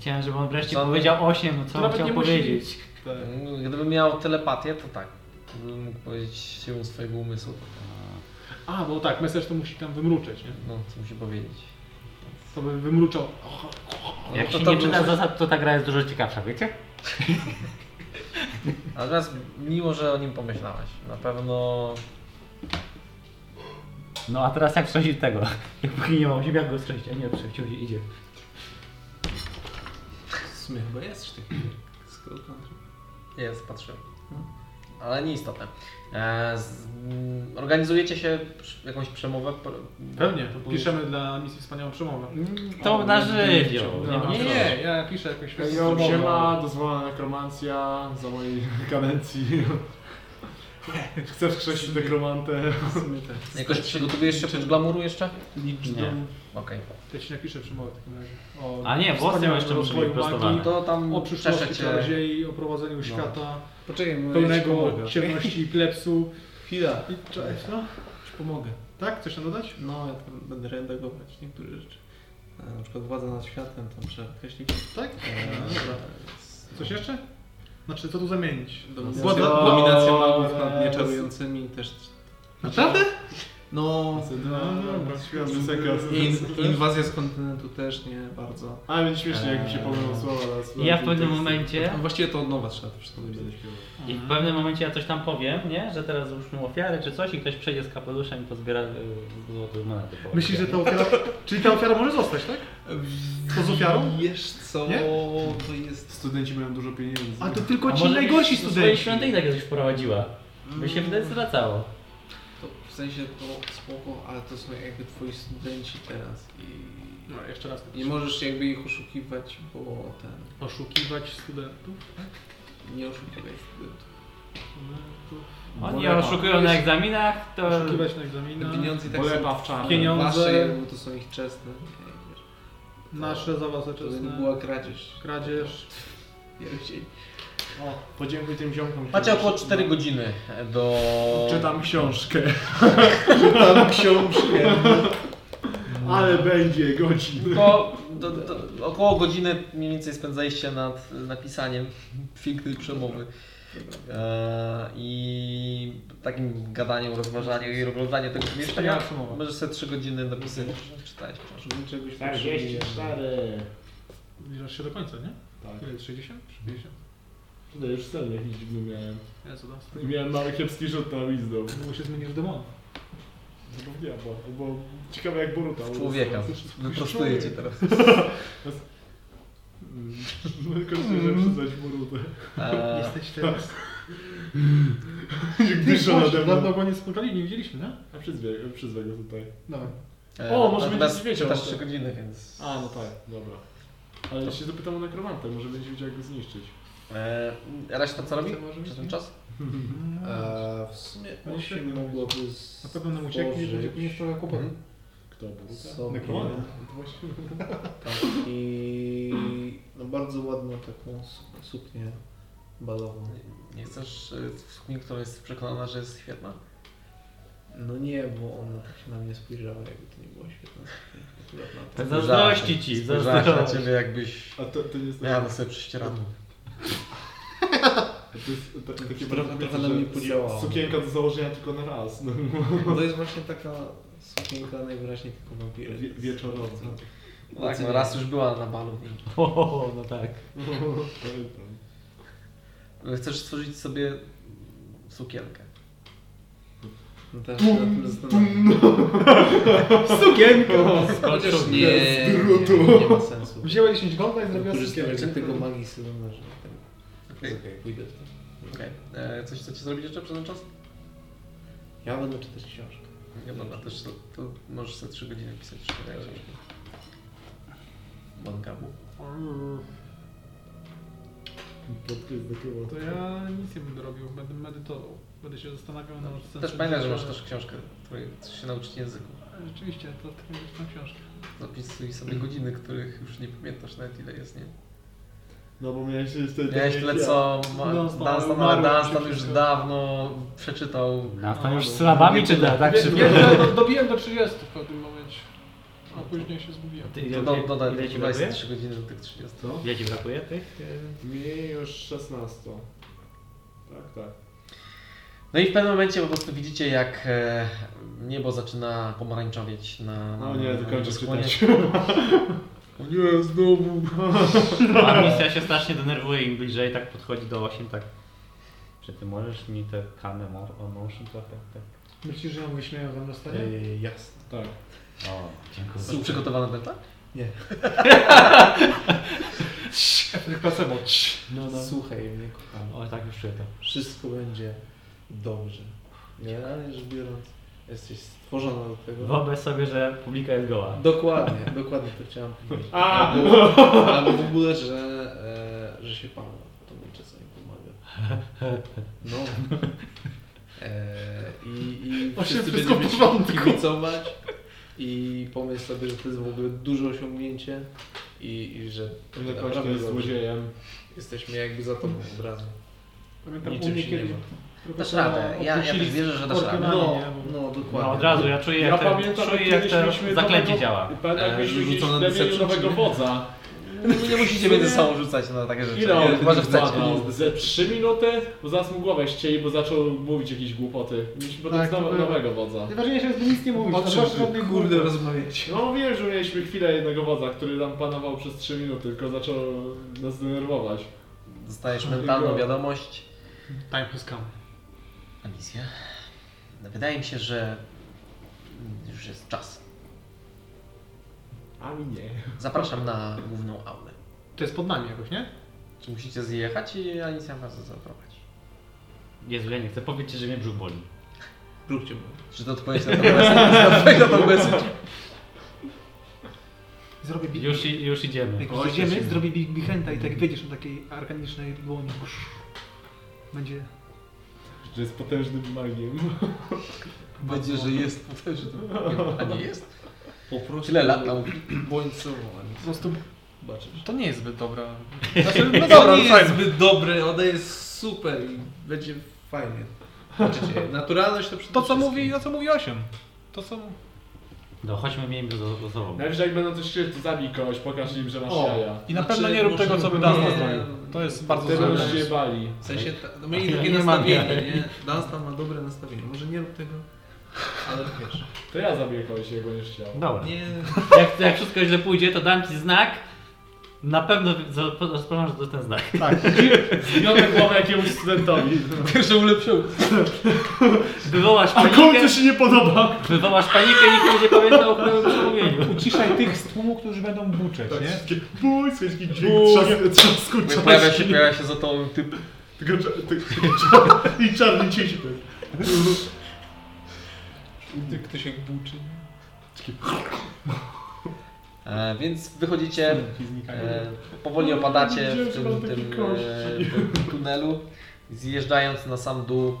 Chciałem, żeby on wreszcie Co? powiedział 8, no co nawet chciał musi- powiedzieć. Tak. No, Gdybym miał telepatię, to tak. Gdybym mógł powiedzieć siłą swojego umysłu, to A, bo tak, mesaj to musi tam wymruczeć, nie? no, co musi powiedzieć. To by wymruczał. Jak No to się to nie czyta zasad, to ta gra jest dużo ciekawsza, wiecie? *laughs* Natomiast miło, że o nim pomyślałeś. Na pewno No a teraz jak strzelić tego? *laughs* Jak póki nie mam siebie, jak go strzelić? A nie, przeciął idzie. W sumie chyba jest country. jest, patrzę. Ale nieistotne. E, z, mm, organizujecie się przy- jakąś przemowę? P- Pewnie, próbujesz- piszemy dla misji wspaniałą przemowę. To na żywioł. Nie, Nie, ma nie, ja piszę yo, siema, dozwolona nekromancja za mojej kadencji. *laughs* Chcesz krzesić sumie tak. Jakoś przygotowujesz się oprócz glamuru jeszcze? Licz Nie. Okej. Ja ci napiszę przemowę w takim razie. O A nie, włosy wspaniałym jeszcze muszą być rozwoju prostowane. magii, To tam O przyszłości przeszecie. czarodziei, o prowadzeniu świata, Poczekaj, bo ja ci pełnego pomogę. ciemności i klepsu. Chwila. I cześć, no. Ci pomogę. Tak? Coś tam dodać? No, ja tam będę redagować niektóre rzeczy. E, Na przykład władza nad światem, tam przekreślić. Tak? E, No, dobra. Coś jeszcze? Znaczy, co tu zamienić? Dominacja, Władza- dominacja magów nad nieczarującymi też. Naprawdę? No, No, in, inwazja z kontynentu też nie bardzo. Ale będzie śmiesznie, jak mi się pomylą słowa ja w pewnym momencie, No, właściwie to od nowa trzeba to wszystko i w pewnym momencie ja coś tam powiem, nie? Że teraz złóżmy ofiarę czy coś i ktoś przejdzie z kapeluszem i pozbiera y, złote monety. Myślisz, że ta ofiara... Czyli ta ofiara może zostać, tak? To z ofiarą? Wiesz co, Nie? to jest... Studenci mają dużo pieniędzy. A to tylko A ci najgorsi byś swojej studenci. świątyni tak coś wprowadziła. By się wtedy zwracało. To w sensie to spoko, ale to są jakby twoi studenci teraz i... No, jeszcze raz. Nie możesz jakby ich oszukiwać, bo ten... Oszukiwać studentów. Nie oszukiwać studentów. Oni Bolepa. oszukują na egzaminach, to... Oszukiwać na egzaminach. pieniądze i tak Bolepa są w czarne. Pieniądze. wasze, bo to są ich czesne. Nie, wiesz. Nasze za was To czesne. była kradzież. Kradzież. *laughs* Pierścień. O, podziękuj tym ziomkom. Macie około 4 godziny do... Czytam książkę. *laughs* Czytam książkę. Ale będzie godzin. To do, do, około godziny mniej więcej spędzaliście nad napisaniem pięknej przemowy. E, I takim gadaniem, rozważaniu i oglądaniem tego pomieszczenia. Możesz sobie 3 godziny napisać, czytałeś książkę. Czegoś 44. Zbliżasz się do końca, nie? Tak. Ile jest 60 czy 50? No już sen jakiś dziwny miałem. Jezu, no. Miałem mały kiepski rzut na wisdom. Bo się zmienisz w demona. Albo w diabła, albo ciekawe jak Boruta. W człowieka. Wyprostuję cię teraz. *laughs* Kończy, że przyznać Borutę. E, Jesteś teraz... Jak dyszą nade Dawno mną. go nie spotkali, nie widzieliśmy, nie? A przyzwę, przyzwę go tutaj. E, O, może będziesz wiedział tym. 3 godziny, więc... A, no tak, dobra. Ale ja się zapytam o nekromantę, może będzie wiedział jak go zniszczyć. E, reszta co robi przez ten czas? A *laughs* w sumie 8 świetnie. mogłoby Na pewno nam ucieknie i będzie później trochę kłopotów. Mhm. Kto, Boruta? sobie Nekromanta. *laughs* No to właśnie... tak, i no bardzo ładną taką su- suknię balową. Nie chcesz e, w sukni, która jest przekonana, że jest świetna? No nie, bo ona tak się na mnie spojrzała, jakby to nie było *laughs* to. Zazdrości ci, Spojrzałaś na zazdrości. ciebie jakbyś A to, to nie jest... miała na sobie prześcieradło. To jest ta, takie Trochę- bardzo trochę że na mnie podziałało. Sukienka do założenia tylko na raz. No. To jest właśnie taka sukienka najwyraźniej tylko wampiry. Wie, wieczorowa. No tak, no raz już była na balu. O, no tak. Chcesz stworzyć sobie sukienkę. No teraz się na tym zastanawiam. Sukienko! Chociaż nie, nie, nie ma sensu. Wzięła 10 golda i zrobiła sukienkę. z tego magii ten... Okej. Pójdę to. Okej. E, Coś chcecie zrobić jeszcze przez ten czas? Ja będę czytać książkę. Nie, dobra, też to, to możesz sobie 3 godziny pisać czytanie książki. Mangabu. Podkryt do koło. To ja nic nie będę robił, będę medytował. Będę się zastanawiał na sensu Też pamiętaj, że masz też książkę, której chcesz się nauczyć języku. Rzeczywiście, to będzie tą książkę. Zapisuj sobie godziny, których już nie pamiętasz nawet ile jest, nie? No bo miałeś wtedy... Miałeś tyle co Dunstan, Dunstan, ale Dunstan już wszystko. dawno przeczytał. Tam już z sylabami czy da, tak szybko? że do- *laughs* Dobiłem do 30 w pewnym momencie. A później się zgubiłem. Ty, ile, do, ile, dodaj, ile ci dodaj sobie brakuje? 3 godziny do tych 30. Co? Ile ci brakuje tych? e, Mi już 16. Tak, tak. No i w pewnym momencie po prostu widzicie, jak e, niebo zaczyna pomarańczowieć na. No nie, na dokończę skłonie. *laughs* nie, znowu. *laughs* A misja się strasznie denerwuje, im bliżej tak podchodzi do 8, tak. Czy ty możesz mi te kamy motion trochę? Tak. Myślisz, że ją wyśmieją za dostanie? Ej, jasne. Tak. O, dziękuję. Są przygotowane tego? Efekt placebo. No, no. Słuchaj mnie, kochany. O, tak już czuję to. Wszystko będzie dobrze. Generalnie rzecz biorąc, jesteś stworzona do tego. Wyobraź sobie, że publika jest goła. Dokładnie, *laughs* dokładnie to chciałem powiedzieć. A! Albo, albo w ogóle, że, e, że się Pan to mi czasami pomaga. No. E, I i O, wszyscy będziemy kibicować i pomyśl sobie, że to jest w ogóle duże osiągnięcie i, i że Na naprawdę jest złodziejem. jesteśmy jakby za tobą od razu. Pamiętam u Niczym mnie się nie kiedyś ma. Dasz radę. Ja, ja też wierzę, że dasz radę. No, No. no dokładnie. No od razu, ja czuję Ja jak, te, pamiętam, czuję, jak mieliśmy zaklęcie nowego- działa. Pamiętam, jak E, mieliśmy gdzieś rzucone nowego wodza. Nie, nie musicie między sobą rzucać na takie rzeczy. Ile on Chyba, że chcecie. Ze 3 minuty, bo zaraz mu głowę ścieli, bo zaczął mówić jakieś głupoty. Mieliśmy potem Tak, było- nowego wodza. Najważniejsze jest, by nic nie mówić. O na czym zwłaszcza wy, żadnych kurde rozmawiacie? No wiem, że mieliśmy chwilę jednego wodza, który tam panował przez 3 minuty, tylko zaczął nas denerwować. Dostajesz mentalną wiadomość. Time has come. Alicja, wydaje mi się, że już jest czas. A mi nie. Zapraszam na główną aulę. To jest pod nami jakoś, nie? Czy musicie zjechać i Alicja was zaprowadzi? Jezu, ja nie chcę powiedzieć, że mnie brzuch boli. Róbcie mu. Czy to odpowiedź na *laughs* to message? Zrobię big... Już, i- już idziemy. Jak już idziemy, zrobię big bichenta i tak wyjdziesz na takiej arkanicznej dłoni. Będzie... Że jest potężnym magiem. *laughs* Będzie, że jest potężny. A nie jest? Po prostu Tyle lat bądź sobą, Po prostu... Zobaczysz. To nie jest zbyt dobra... Znaczy, *laughs* no To dobra, nie fajnie. jest zbyt dobre, ona jest super i będzie fajnie. Zobaczycie, naturalność to przede To co wszystkim. mówi, to co mówi 8. To co... No chodźmy, miejmy za, za sobą. Najwyżej jak będą coś chcieli, to zabij kogoś, pokaż im, że masz O. jaja. I na Znaczy, pewno nie rób może- tego, co by Dan nie. zrobił. To jest bardzo złe. pomysł. się bali. W sensie, ta, no mieli Ja takie nie mam nastawienie, jaj. nie? Dunstan ma dobre nastawienie. Może nie rób tego, ale wiesz. To ja zabiję kogoś, jak będziesz chciał. Dobra. Nie, Jak, jak wszystko źle pójdzie, to dam ci znak. Na pewno rozpoznasz, że to ten znak. *laughs* Zbiorę głowę jakiemuś studentowi. Pierwsze ulepszył. Wywołasz A panikę, komu to się nie podoba? wywołasz panikę i nikt nie pamięta o całym przemówieniu. Uciszaj tych z tłumu, którzy będą buczeć, nie? Takie bój, słyszki dźwięk trzask- trzasku Pojawia się, pojawia się za tą typ. Tylko *laughs* I czarny cień ty ktoś jak buczy. *laughs* E, więc wychodzicie, e, powoli opadacie w tym, tym, e, tym tunelu. Zjeżdżając na sam dół,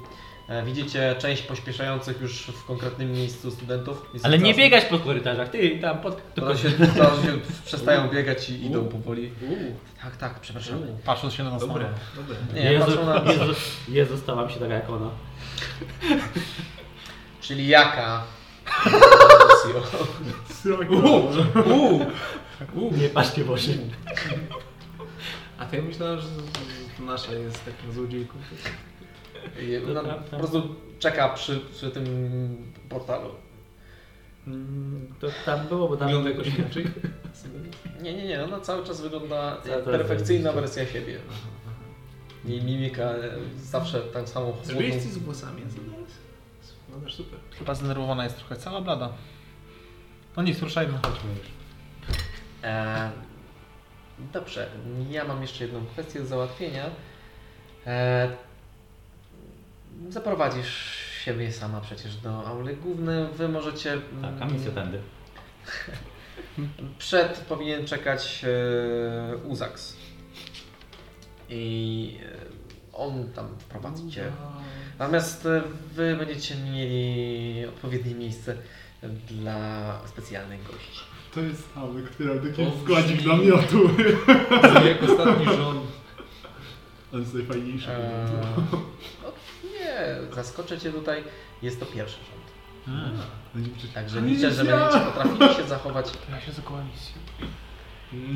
e, widzicie część pośpieszających już w konkretnym miejscu studentów. Jest Ale nie biegać po korytarzach, ty tam pod... Tylko się, się przestają biegać i idą powoli. Tak, tak, przepraszam. Patrząc się na nas Dobre, dobre. Nie, Jezu, patrzą na... Jezu, Jezu, stałam się taka jak ona. Czyli jaka? Nie patrzcie w oczy. A ja myślałem, że to nasza jest taką złodziejką. I Ona po prostu czeka przy, przy tym portalu. Mm, To tam było, bo tam... Wygląda jakoś inaczej? Nie, nie, nie, ona cały czas wygląda Cały jak czas perfekcyjna wersja siebie. I mimika e, zawsze tak samo chłodną. Coś z włosami? Wyglądasz super. Chyba zdenerwowana jest trochę, cała blada. No nic, ruszajmy. Chodźmy już. E, dobrze, ja mam jeszcze jedną kwestię do załatwienia. E, zaprowadzisz siebie sama przecież do auly głównej. Wy możecie... Tak, a misja tędy. *laughs* Przed powinien czekać e, Uzax. I e, on tam prowadzi cię. Natomiast e, wy będziecie mieli odpowiednie miejsce dla specjalnych gości. To jest Ały, który taki To składzik brzmi- namiotu. *laughs* Jak ostatni rząd. On jest najfajniejszy. Eee, no, nie, zaskoczę cię tutaj. Jest to pierwszy rząd. Będzie przecież- Także liczę, że będziecie potrafili się zachować. Ja się zakołam misję.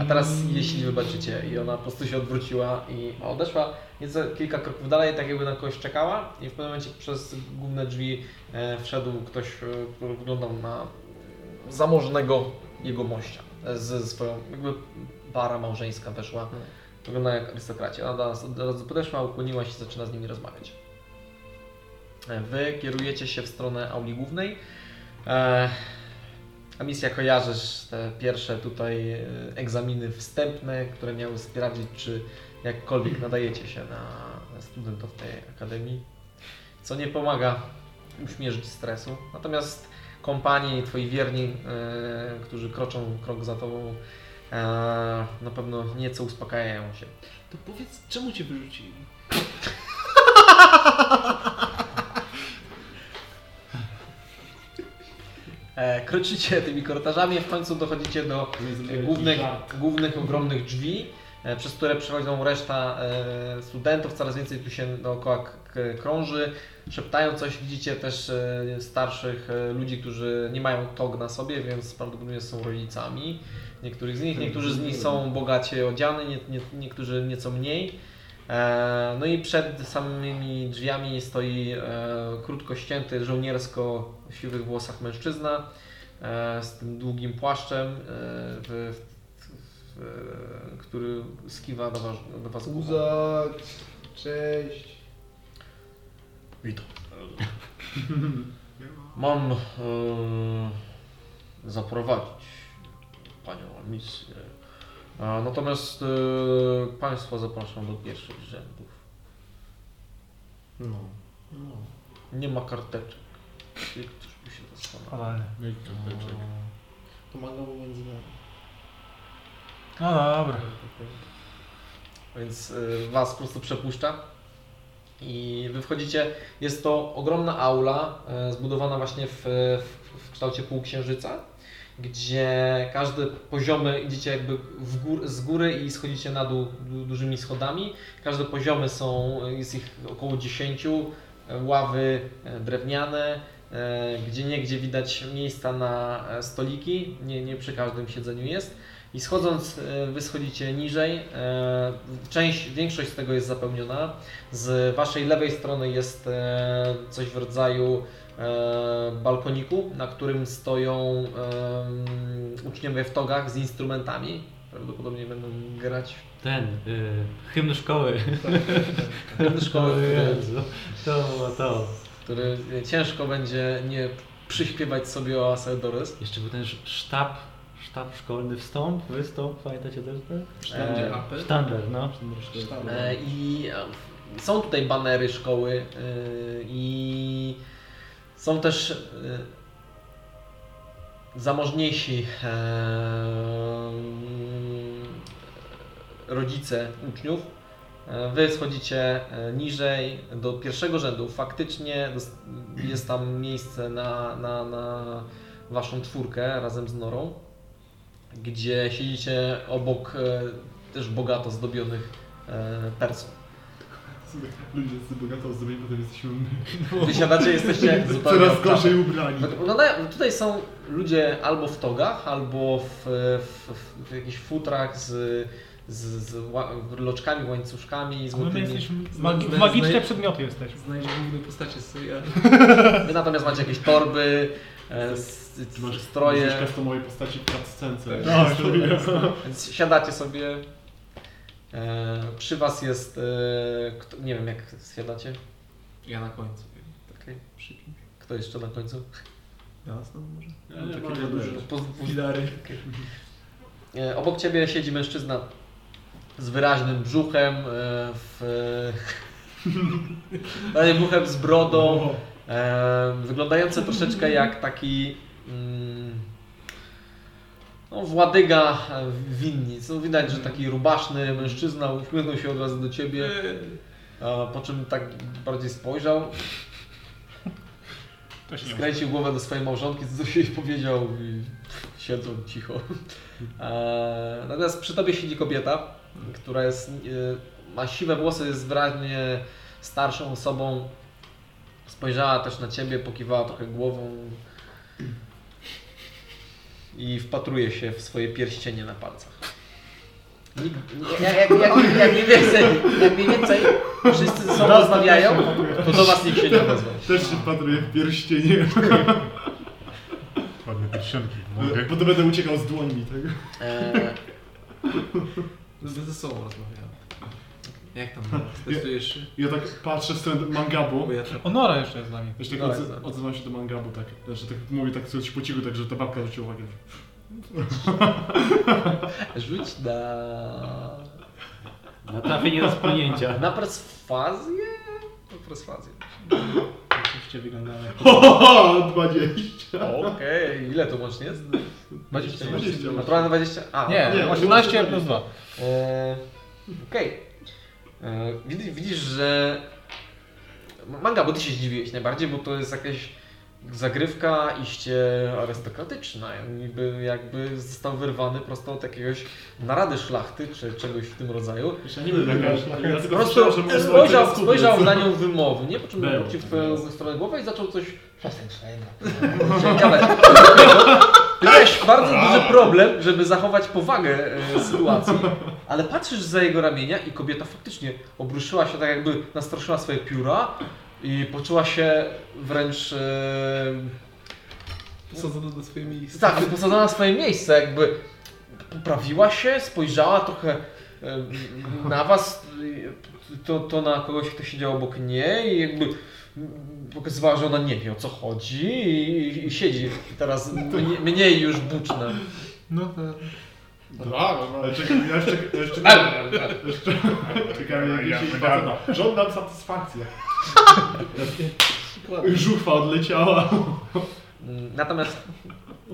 A teraz, jeśli wybaczycie, i ona po prostu się odwróciła i odeszła nieco kilka kroków dalej, tak jakby na kogoś czekała, i w pewnym momencie przez główne drzwi e, wszedł ktoś, e, który wyglądał na zamożnego jego mościa. E, Z swoją, jakby para małżeńska weszła. Wygląda jak arystokraci. Ona do nas od razu podeszła, ukłoniła się i zaczyna z nimi rozmawiać. E, Wy kierujecie się w stronę auli głównej. E, a misja kojarzysz te pierwsze tutaj e, egzaminy wstępne, które miały sprawdzić, czy jakkolwiek nadajecie się na studentów tej akademii, co nie pomaga uśmierzyć stresu. Natomiast kompanie i twoi wierni, e, którzy kroczą krok za tobą, e, na pewno nieco uspokajają się. To powiedz, czemu cię wyrzucili? *laughs* kroczycie tymi korytarzami, w końcu dochodzicie do e, głównych, głównych ogromnych drzwi, e, przez które przechodzą reszta e, studentów, coraz więcej tu się dookoła krąży, szeptają coś, widzicie też e, starszych e, ludzi, którzy nie mają tog na sobie, więc prawdopodobnie są rodzicami niektórych z nich, niektórzy z nich są bogacie odziani, nie, nie, niektórzy nieco mniej. E, No i przed samymi drzwiami stoi e, krótko ścięty, żołniersko w siwych włosach mężczyzna e, z tym długim płaszczem, w, w, w, który skiwa do was, do was cześć. Witam. *laughs* Mam e, zaprowadzić Panią misję. Natomiast e, Państwa zapraszam do pierwszych rzędów. No. Nie ma karteczek. Jeśli ktoś by się zastanawiał. Fatalnie. Pomagał między nami. No dobra. Więc y, was po prostu przepuszcza. I wy wchodzicie. Jest to ogromna aula, y, zbudowana właśnie w, w, w kształcie półksiężyca, gdzie każdy poziomy idziecie jakby gór, z góry i schodzicie na dół du, dużymi schodami. Każde poziomy są, jest ich około 10, y, ławy y, drewniane, e, gdzie niegdzie widać miejsca na e, stoliki, nie, nie przy każdym siedzeniu jest. I schodząc, e, wy schodzicie niżej. e, Część, większość z tego jest zapełniona. Z waszej lewej strony jest e, coś w rodzaju e, balkoniku, na którym stoją uczniowie w togach z instrumentami. Prawdopodobnie będą grać Ten, y, hymn szkoły. hymn szkoły, który, *laughs* To, to. który ciężko będzie nie przyśpiewać sobie o Aseldores. Jeszcze był ten sz- sztab, sztab szkolny wstąp, wystąp, pamiętacie też tak? Sztandzie E, no. E, I e, są tutaj banery szkoły e, i są też e, zamożniejsi e, rodzice uczniów. E, Wy schodzicie niżej do pierwszego rzędu. Faktycznie jest tam miejsce na, na, na waszą czwórkę razem z Norą, gdzie siedzicie obok też bogato zdobionych persów. Ludzie z bogato ozdobieni, potem jesteśmy my. *laughs* Wysiadacie, jesteście *laughs* zupełnie Coraz gorzej ubrani. Wyglądają- Tutaj są ludzie albo w togach, albo w, w, w jakichś futrach z, z, z loczkami, łańcuszkami, My złotymi. jesteśmy, Zna- magi zna- magiczne przedmioty jesteśmy. Znajdź główne postacie z serialu. Wy natomiast macie jakieś torby, e, s- Ty masz stroje, użyć customowej postaci w cutscence. No, *laughs* więc siadacie sobie. E, przy was jest, e, kto, nie wiem jak siadacie, Ja na końcu. Kimś. kto jeszcze na końcu? Może. Ja nie Takie mam dwa duże żadnego. Po- filary. E, Obok ciebie siedzi mężczyzna z wyraźnym brzuchem, e, w, *laughs* brzuchem z brodą, e, wyglądający troszeczkę jak taki mm, no, władyga e, winnic. No, widać, że taki rubaszny mężczyzna uśmiechnął się od razu do ciebie, a po czym tak bardziej spojrzał, *laughs* skręcił głowę do swojej małżonki, coś jej powiedział i siedzą cicho. E, natomiast przy tobie siedzi kobieta, która jest, e, ma siwe włosy, jest wyraźnie starszą osobą. Spojrzała też na ciebie, pokiwała trochę głową i wpatruje się w swoje pierścienie na palcach. Nikt- Jak, jak, jak, jak, mniej więcej, jak mniej więcej wszyscy ze sobą rozmawiają, to do was nikt się nie odezwał. *laughs* Też się wpatruję w pierścienie. Ładne pierścionki. Bo to będę uciekał z dłońmi, tak? E, Ze sobą rozmawiałem. Jak tam? Testujesz się? Ja tak patrzę w stronę mangabu. Ja trap- Onora jeszcze jest z nami. Wiesz, tak odzy- odzywam się do mangabu, tak. Znaczy, tak mówię tak coś po cichu, tak, że ta babka zwróciła uwagę. rzuć na... Na trafienie do spłynięcia. Na perswazję? Na perswazję. Oczywiście wyglądają jak... Ho, 20. Okej, ile to łącznie jest? 20. 20. Naturalne 20? A, Nie, Nie, 18 plus 2. E, Okej. E, Widzisz, widzisz, że... Manga, bo ty się zdziwiłeś najbardziej, bo to jest jakaś zagrywka iście arystokratyczna. Jakby, jakby został wyrwany prosto od jakiegoś narady szlachty, czy czegoś w tym rodzaju. Jeszcze nie wiem, jaka ja tylko prostu słyszałem, że można spojrzał, na nią wymownie, po czym Był. obrócił w twoją stronę głowę i zaczął coś przestań szaleć. *laughs* *laughs* miałeś bardzo duży problem, żeby zachować powagę e, sytuacji, ale patrzysz za jego ramienia i kobieta faktycznie obruszyła się tak jakby nastroszyła swoje pióra i poczuła się wręcz e, Wsadzone do swojej miejsca. tak, wyposadzona w swoje miejsce, jakby poprawiła się, spojrzała trochę e, na was, to, to na kogoś, kto siedział obok niej i jakby pokazywała, że ona nie wie o co chodzi i, i siedzi teraz mniej, mniej już buczna. No to... Ale czekaj, ja jeszcze, ja jeszcze, jeszcze czekam jak Ja się wygadam. Żądam satysfakcji. Żuchwa odleciała. Natomiast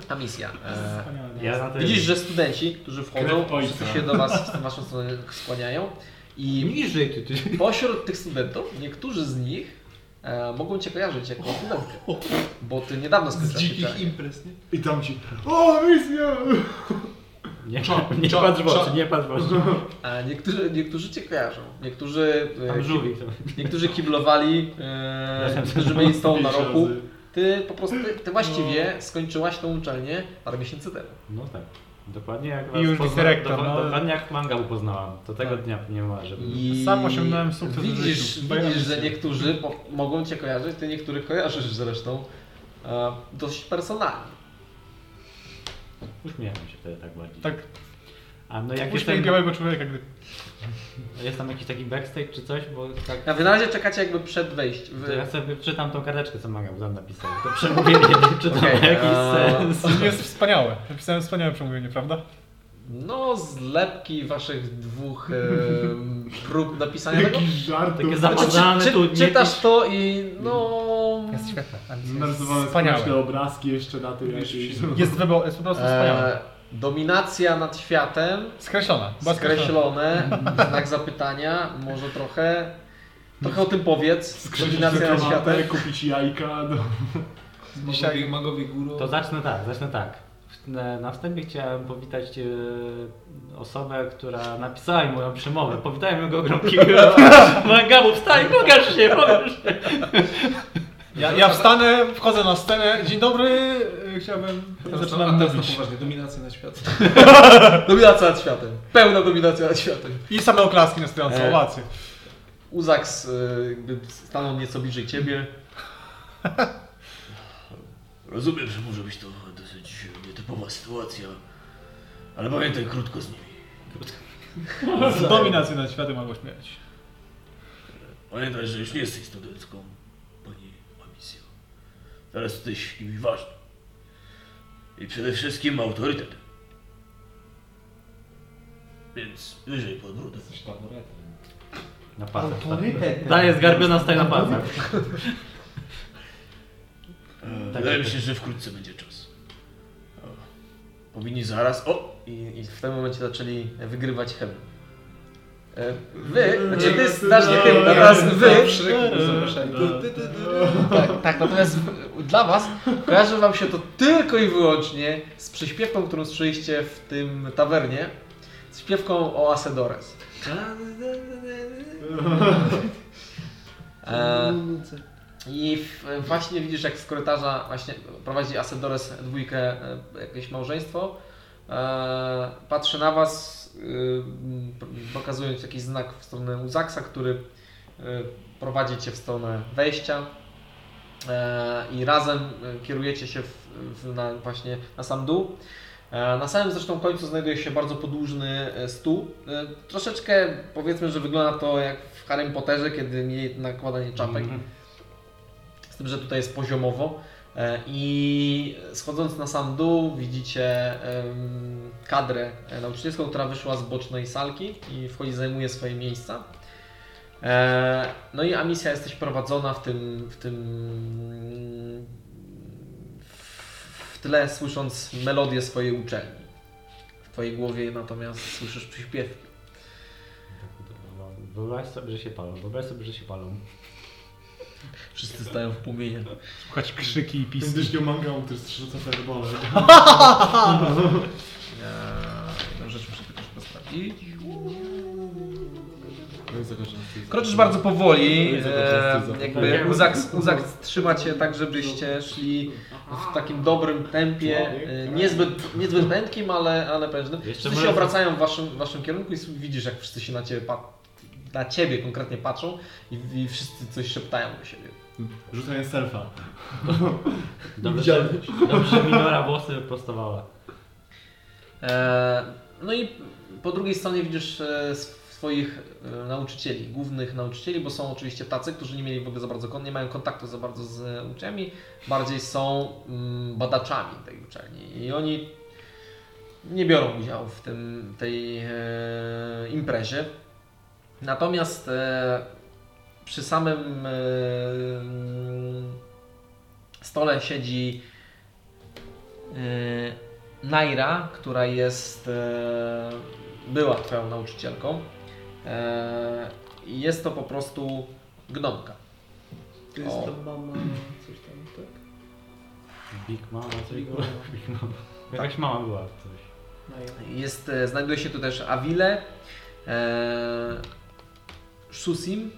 ta misja. E, Ja widzisz, że studenci, którzy wchodzą, wszyscy się do was w waszą stronę skłaniają i Niżej ty, ty. Pośród tych studentów, niektórzy z nich e, mogą Cię kojarzyć jako *laughs* studentkę, bo Ty niedawno Z skończyłaś dzikich uczelnię. imprez, nie? I tam ci. O, misja! Nie, *laughs* nie patrz w oczy, nie patrz w oczy. A niektórzy, niektórzy Cię kojarzą. Niektórzy, e, Tam żółwik. to- niektórzy kiblowali, e, niektórzy byli z Tobą na Pięć roku, razy. Ty po prostu, ty, ty właściwie skończyłaś tą uczelnię parę miesięcy temu. No tak. Dokładnie jak I już pozna- wicerektor, do- no. Dokładnie jak manga poznałam. To tego Tak. dnia nie ma, żeby... I Sam osiągnąłem sukces Widzisz, życiu. widzisz że niektórzy po, mogą Cię kojarzyć, Ty niektórych kojarzysz zresztą e, dość personalnie. Uśmiecham się wtedy tak bardziej. Tak, A no jak jestem, białego człowieka, gdy... jest tam jakiś taki backstage czy coś, bo tak... A Wy na razie czekacie jakby przed wejściem. To ja sobie czytam tą karteczkę, co manga tam napisał. To przemówienie, czy to ma Okej, jakiś sens. To jest wspaniałe. Napisałem wspaniałe przemówienie, prawda? No, zlepki Waszych dwóch e, prób napisania tego. Jakiś żart. Takie Znaczy, zamazane czy, czy, czytasz to i no... Jest świetne. Narysowane Wspaniałe. obrazki jeszcze na tym. Jest, wybo- jest po prostu wspaniałe. Dominacja nad światem, Skreślona. Skreślone, znak zapytania, może trochę... Trochę o tym powiedz. Dominacja nad światem. kupić jajka. No. Magowie, magowie górą. To zacznę tak, zacznę tak. Na, wstępie chciałem powitać e, osobę, która napisała mi moją przemowę. Powitałem go gromkiego. *laughs* Mangabu, wstań, pokaż się, pokaż się. Ja, ja wstanę, wchodzę na scenę. Dzień dobry, y, chciałbym... Zaczynam teraz na poważnie. Dominacja na świat. *laughs* Dominacja nad światem. Pełna dominacja nad światem. I same oklaski na stojące E. Uzaks y, jakby stanął nieco bliżej ciebie. *laughs* Rozumiem, że może być to dosyć nietypowa sytuacja, ale pamiętaj krótko z nimi. *laughs* Dominację nad światem albo śmierć. Pamiętaj, że już nie jesteś studentką, Amisjo. Teraz jesteś kimś ważnym. I przede wszystkim autorytetem. Więc wyżej pod brudę. Na pasach. tak. Daję zgarbiona staje na pasach. Tak Wydaje mi jest. się, że wkrótce będzie czas. O, Powinni zaraz. O! I, I w tym momencie zaczęli wygrywać hem. E, Wy, znaczy ty znasz nie tym, natomiast wy. Tak, tak, natomiast dla was kojarzy wam się to tylko i wyłącznie z przyśpiewką, którą słyszeliście w tym tawernie. Z śpiewką o Asedores. E, I w, właśnie widzisz, jak z korytarza właśnie prowadzi Asedores dwójkę, e, jakieś małżeństwo. E, patrzy na was, y, pokazując jakiś znak w stronę Uzaksa, który y, prowadzi cię w stronę wejścia. E, I razem kierujecie się w, w, na, właśnie na sam dół. E, Na samym zresztą końcu znajduje się bardzo podłużny e, stół. E, Troszeczkę powiedzmy, że wygląda to jak w Harry Potterze, kiedy mieli nakładanie czapek. Z tym, że tutaj jest poziomowo. E, I schodząc na sam dół widzicie kadrę e, nauczycielską, która wyszła z bocznej salki i wchodzi, zajmuje swoje miejsca. E, No i Amisja jesteś prowadzona w tym, w tym w tle słysząc melodię swojej uczelni. W twojej głowie natomiast słyszysz przyśpiewki. Wyobraź sobie, że się palą. Wyobraź sobie, że się palą. Wszyscy stają w płomieniu. Słuchać krzyki i pisy. Będziesz miał mangał, który strzelca firebole. Jedną rzecz muszę tylko szybko sprawdzić. No Kroczysz bardzo powoli, e, jakby Uzak, Uzak trzyma Cię tak, żebyście szli w takim dobrym tempie, e, niezbyt, niezbyt mętkim, ale, ale. Jeszcze Wszyscy się obracają w waszym, w waszym kierunku i widzisz, jak wszyscy się na Ciebie, pa- na ciebie konkretnie patrzą i, i wszyscy coś szeptają do siebie. Rzucanie selfa. *laughs* Dobrze, dobrze, że Minora włosy wyprostowała. E, no i po drugiej stronie widzisz e, swoich e, nauczycieli, głównych nauczycieli, bo są oczywiście tacy, którzy nie mieli w ogóle za bardzo, nie mają kontaktu za bardzo z uczniami, bardziej są mm, badaczami tej uczelni i oni nie biorą udziału w tym, tej e, imprezie. Natomiast e, przy samym e, stole siedzi e, Naira, która jest, e, była twoją nauczycielką. E, jest to po prostu gnomka. To jest ta mama, coś tam, tak? Big Mama, coś Big? Mama. Big Mama. Jakaś mama była coś. Jest, e, znajduje się tu też Avile, e, Shusim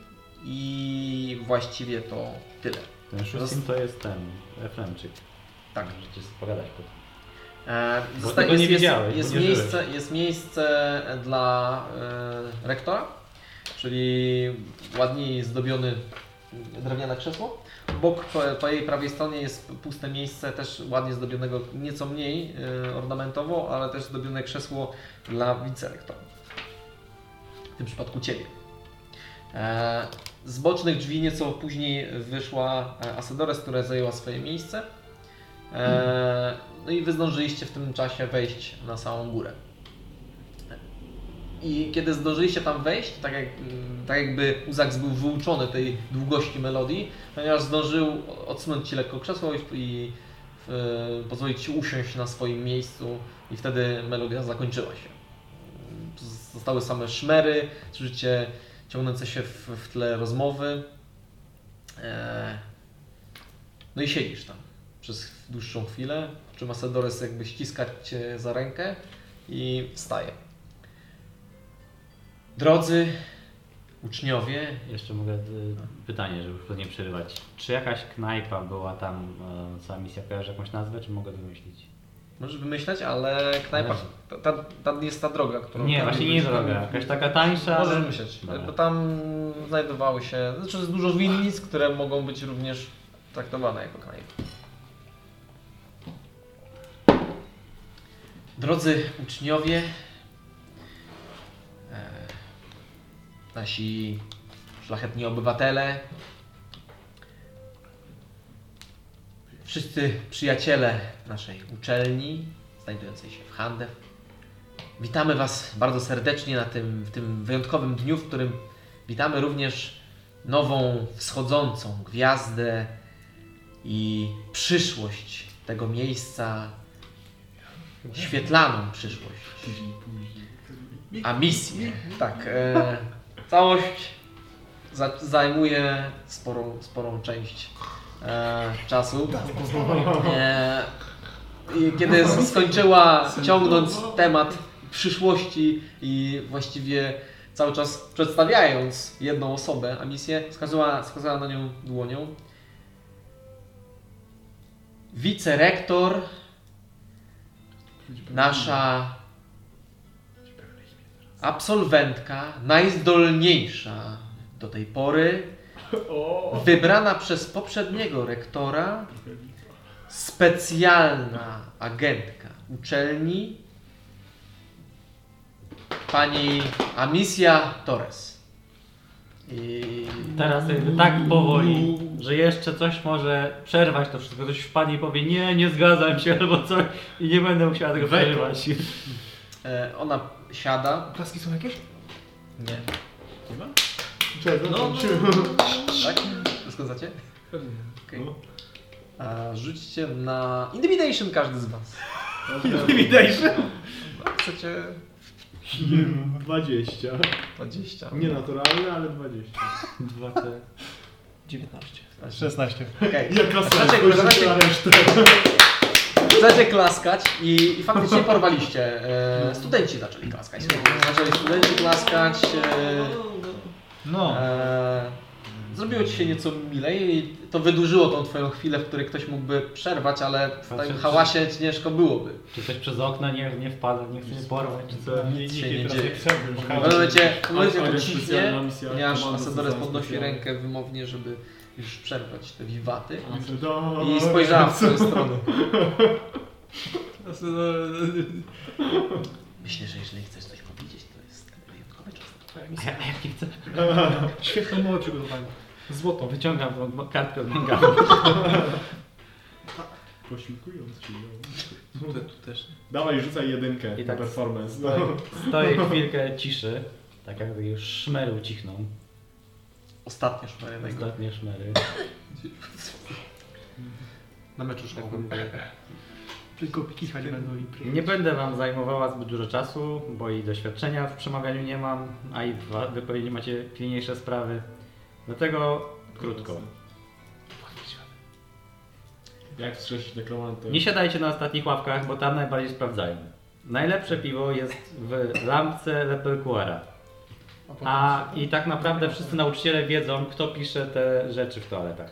i właściwie to tyle. Ten szóstym to jest ten, Efremczyk. Tak. Możecie spogadać po tym. E, zosta- tego nie jest, widziałeś, jest, miejsce, jest miejsce dla e, rektora, czyli ładnie zdobiony drewniane krzesło. Obok po, po jej prawej stronie jest puste miejsce, też ładnie zdobionego, nieco mniej e, ornamentowo, ale też zdobione krzesło dla wicerektora. W tym przypadku Ciebie. E, z bocznych drzwi nieco później wyszła e, Asedores, która zajęła swoje miejsce. E, no i wy zdążyliście w tym czasie wejść na samą górę. I kiedy zdążyliście tam wejść, tak, jak, mm, tak jakby Uzaks był wyuczony tej długości melodii, ponieważ zdążył odsunąć Ci lekko krzesło i, i e, pozwolić Ci usiąść na swoim miejscu i wtedy melodia zakończyła się. Zostały same szmery, słyszycie ciągnące się w, w tle rozmowy. E, no i siedzisz tam przez dłuższą chwilę, po czym Asedores jakby ściska Cię za rękę i wstaje. Drodzy uczniowie, Jeszcze mogę y, pytanie, żeby nie przerywać. Czy jakaś knajpa była tam, e, cała misja kojarzy jakąś nazwę, czy mogę wymyślić? Możesz wymyślać, ale knajpa, ta, ta, ta jest ta droga, którą... Nie, właśnie nie droga, jakaś taka tańsza. Możesz ale- myśleć, bo tam znajdowały się, znaczy jest dużo winnic, które mogą być również traktowane jako knajpy. Drodzy uczniowie, e, nasi szlachetni obywatele, wszyscy przyjaciele naszej uczelni, znajdującej się w Handew, Witamy Was bardzo serdecznie na tym, w tym wyjątkowym dniu, w którym witamy również nową wschodzącą gwiazdę i przyszłość tego miejsca, świetlaną przyszłość. A misję, tak, e, całość za, zajmuje sporą, sporą część e, czasu. E, i kiedy skończyła ciągnąć temat przyszłości i właściwie cały czas przedstawiając jedną osobę, a misję, wskazała, wskazała na nią dłonią. Wicerektor, nasza absolwentka, najzdolniejsza do tej pory, wybrana przez poprzedniego rektora, specjalna agentka uczelni, pani Amicia Torres. I Teraz jakby tak powoli, że jeszcze coś może przerwać to wszystko. Ktoś wpadnie i powie, nie, nie zgadzam się albo coś i nie będę musiała tego przerywać. e, ona siada. Klaski są jakieś? Nie. Czego? No, no. *laughs* Tak? Zgadzacie? Okej. A Rzućcie na Intimidation każdy z Was. Intimidation? Chcecie 20. 20. Nienaturalne, ale 20. Dwa te... 19. 16. Okej. Jaka Zaczek- sens? zaczek- na resztę. Zaczęcie klaskać i, i faktycznie porwaliście. E, studenci zaczęli klaskać. Zaczęli studenci klaskać. E, No. e, zrobiło ci się nieco milej i to wydłużyło tą twoją chwilę, w której ktoś mógłby przerwać, ale w tym Patrzę, hałasie ciężko byłoby. Czy ktoś przez okno nie, nie wpadł, nie chce mnie porwać, czy co? Nic się nie dzieje. W momencie, w momencie to misja, ponieważ Asadores podnosi rękę wymownie, żeby już przerwać te wiwaty. I spojrzała w twoją stronę. *laughs* Myślę, że jeżeli chcesz A ja, a ja nie chcę. *laughs* Świetną mowę przygotowałem. Złoto. Wyciągam tą kartkę od mangami. Posiłkując się. no. Tu, tu też. Dawaj, rzucaj jedynkę I na tak performance. No. Stoję, stoję *laughs* chwilkę ciszy, tak jakby już szmery ucichną. Ostatnia szmarenego. Ostatnie szmery. Na meczu szkołowym. Tylko kichać będą i przyjść. Nie będę Wam zajmowała zbyt dużo czasu, bo i doświadczenia w przemawianiu nie mam, a i wa- Wy pewnie macie pilniejsze sprawy. Dlatego krótko. Jak wstrzeć deklamantem? Nie siadajcie na ostatnich ławkach, bo tam najbardziej sprawdzają. Najlepsze piwo jest w lampce Lepelcuara. A i tak naprawdę wszyscy nauczyciele wiedzą, kto pisze te rzeczy w toaletach.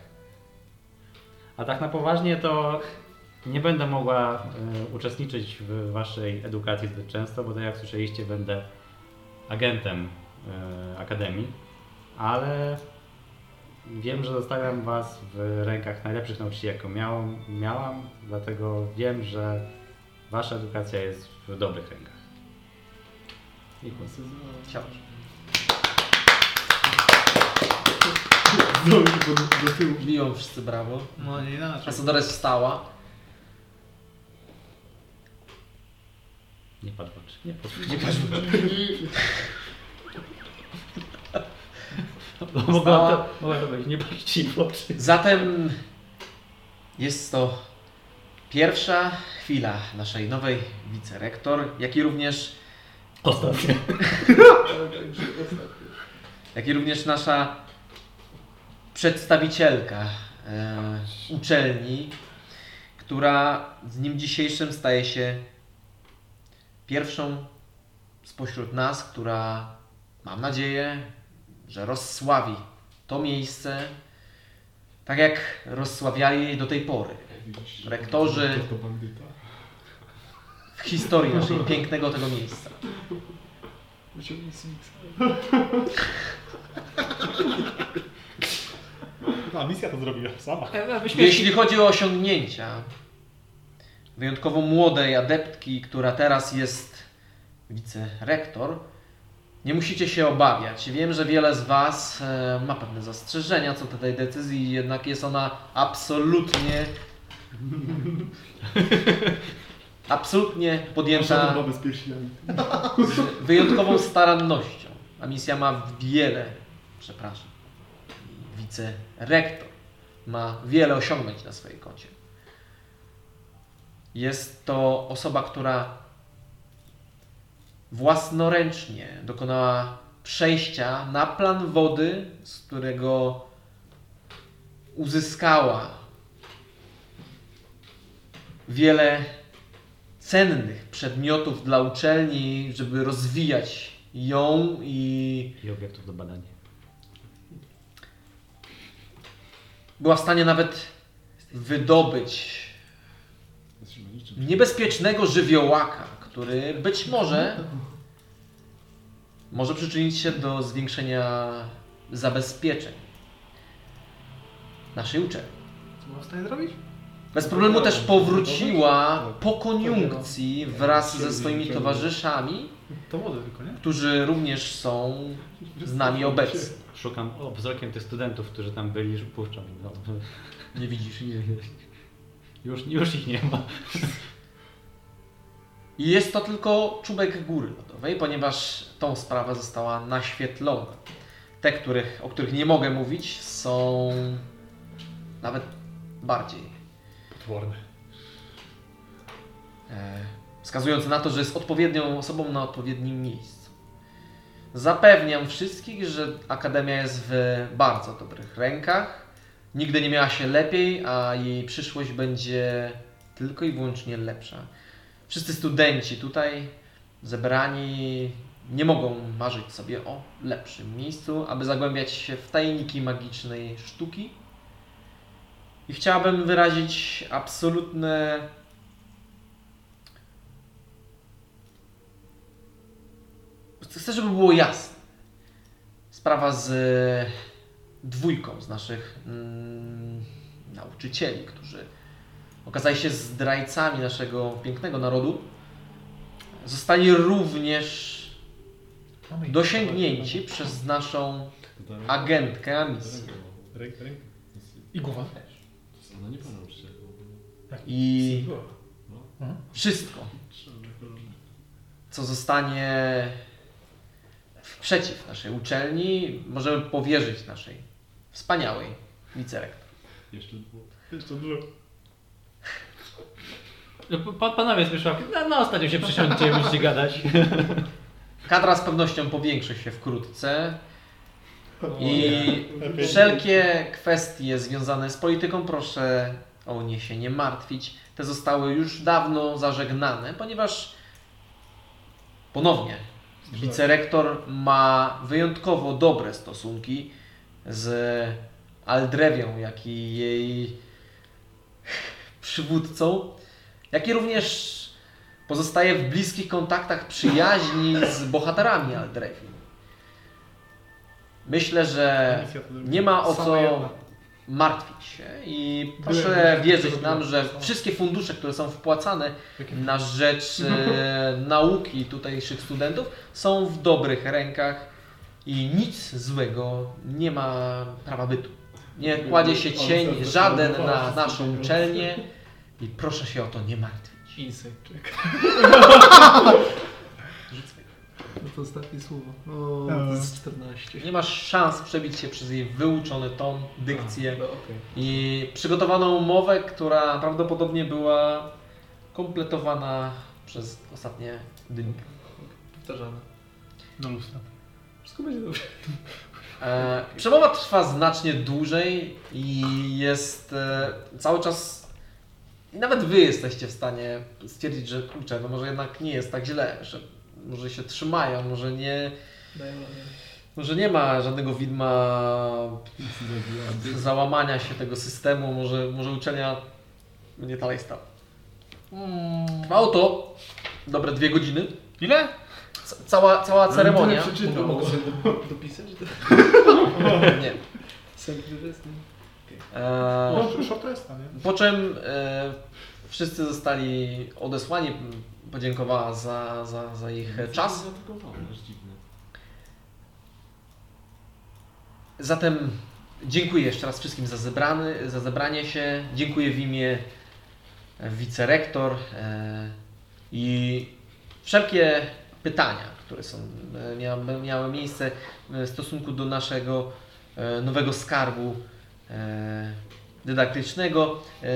A tak na poważnie to nie będę mogła e, uczestniczyć w waszej edukacji zbyt często, bo tak jak słyszeliście, będę agentem e, Akademii, ale wiem, że zostawiam was w rękach najlepszych nauczycieli, jaką miałam, miałam, dlatego wiem, że wasza edukacja jest w dobrych rękach. I. Znowu się do, do tyłu. Biją wszyscy brawo. No nie inaczej. Asodores wstała. Nie patrz w oczy. Nie patrz Nie patrz *laughs* Mogła to, mogła to być, nie w oczy. Zatem jest to pierwsza chwila naszej nowej wicerektor, jak i również, Ostatnie. *laughs* jak i również nasza przedstawicielka e, uczelni, która z dniem dzisiejszym staje się pierwszą spośród nas, która mam nadzieję, że rozsławi to miejsce, tak jak rozsławiali jej do tej pory. Rektorzy To bandyta. w historii naszej pięknego tego miejsca. Wyciągnij Smixa. A misja to zrobiła sama. Jeśli chodzi o osiągnięcia wyjątkowo młodej adeptki, która teraz jest wicerektor, nie musicie się obawiać. Wiem, że wiele z Was e, ma pewne zastrzeżenia co do tej decyzji, jednak jest ona absolutnie *laughs* absolutnie podjęta z wyjątkową starannością. A misja ma wiele, przepraszam, wicerektor ma wiele osiągnięć na swojej koncie. Jest to osoba, która własnoręcznie dokonała przejścia na plan wody, z którego uzyskała wiele cennych przedmiotów dla uczelni, żeby rozwijać ją i I obiektów do badania. była w stanie nawet wydobyć niebezpiecznego żywiołaka, który być może może przyczynić się do zwiększenia zabezpieczeń naszej uczelni. Co była w stanie zrobić? Bez problemu też powróciła po koniunkcji wraz ze swoimi towarzyszami, To wodę tylko, nie? którzy również są z nami obecni. Szukam wzrokiem tych studentów, którzy tam byli, że puszczam im. No, Nie widzisz? nie, *laughs* już, już ich nie ma. I jest to tylko czubek góry lodowej, ponieważ tą sprawę została naświetlona. Te, których, o których nie mogę mówić, są nawet bardziej Potworne. e, wskazujące na to, że jest odpowiednią osobą na odpowiednim miejscu. Zapewniam wszystkich, że Akademia jest w bardzo dobrych rękach. Nigdy nie miała się lepiej, a jej przyszłość będzie tylko i wyłącznie lepsza. Wszyscy studenci tutaj zebrani nie mogą marzyć sobie o lepszym miejscu, aby zagłębiać się w tajniki magicznej sztuki. I chciałabym wyrazić absolutne Chcę, żeby było jasne. Sprawa z dwójką z naszych mm, nauczycieli, którzy okazali się zdrajcami naszego pięknego narodu, zostali również dosięgnięci przez naszą agentkę. Ręka, ręka. I głowa. Ona nie pana nauczyciela. I wszystko, co zostanie przeciw naszej uczelni, możemy powierzyć naszej wspaniałej wicerektor. Jeszcze. Jeszcze dużo. Pa, panowie z na, na ostatnio się przysiądźcie, będziecie gadać. Kadra z pewnością powiększy się wkrótce i wszelkie kwestie związane z polityką proszę o nie się nie martwić. Te zostały już dawno zażegnane, ponieważ ponownie wicerektor ma wyjątkowo dobre stosunki z Aldrewią, jak i jej przywódcą, jak i również pozostaje w bliskich kontaktach przyjaźni z bohaterami Aldrefin. Myślę, że nie ma o co martwić się i proszę wierzyć nam, że wszystkie fundusze, które są wpłacane na rzecz e, nauki tutejszych studentów są w dobrych rękach i nic złego nie ma prawa bytu. Nie kładzie się cień żaden na naszą uczelnię i proszę się o to nie martwić. Insight check. No to ostatnie słowo. O, to jest 14. Nie masz szans przebić się przez jej wyuczony ton, dykcję No, okej. i przygotowaną mowę, która prawdopodobnie była kompletowana przez ostatnie dni. Powtarzamy. No lustra. Wszystko będzie dobrze. E, przemowa trwa znacznie dłużej i jest e, cały czas. I nawet wy jesteście w stanie stwierdzić, że kurczę, no może jednak nie jest tak źle, że może się trzymają, może nie, może nie ma żadnego widma załamania się tego systemu, może, może uczelnia będzie dalej stała. Trwało to dobre dwie godziny. Ile? Ca- Cała, cała ceremonia. Tyle przeczytał. Mogę sobie do- dopisać? To *laughs* Nie. Sępny wys, nie? E, No, nie? Po czym e, wszyscy zostali odesłani. Podziękowała za, za, za ich czas. Zatem dziękuję jeszcze raz wszystkim za, zebrany, za zebranie się. Dziękuję w imię wicerektor e, i wszelkie pytania, które są, e, miały, miały miejsce w stosunku do naszego e, nowego skarbu e, dydaktycznego e,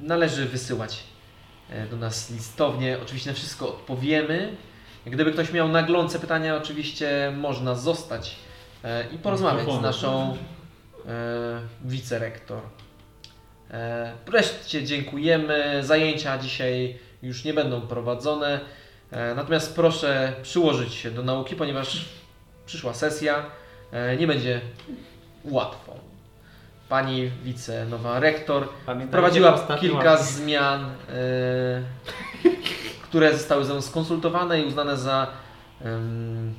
należy wysyłać e, do nas listownie. Oczywiście na wszystko odpowiemy. Gdyby ktoś miał naglące pytania, oczywiście można zostać e, i porozmawiać z naszą e, wicerektor. E, Wreszcie dziękujemy. Zajęcia dzisiaj już nie będą prowadzone. E, Natomiast proszę przyłożyć się do nauki, ponieważ przyszła sesja e, nie będzie łatwą. Pani wice, nowa rektor, Pamiętajcie, wprowadziła kilka łap. zmian, e, które zostały ze mną skonsultowane i uznane za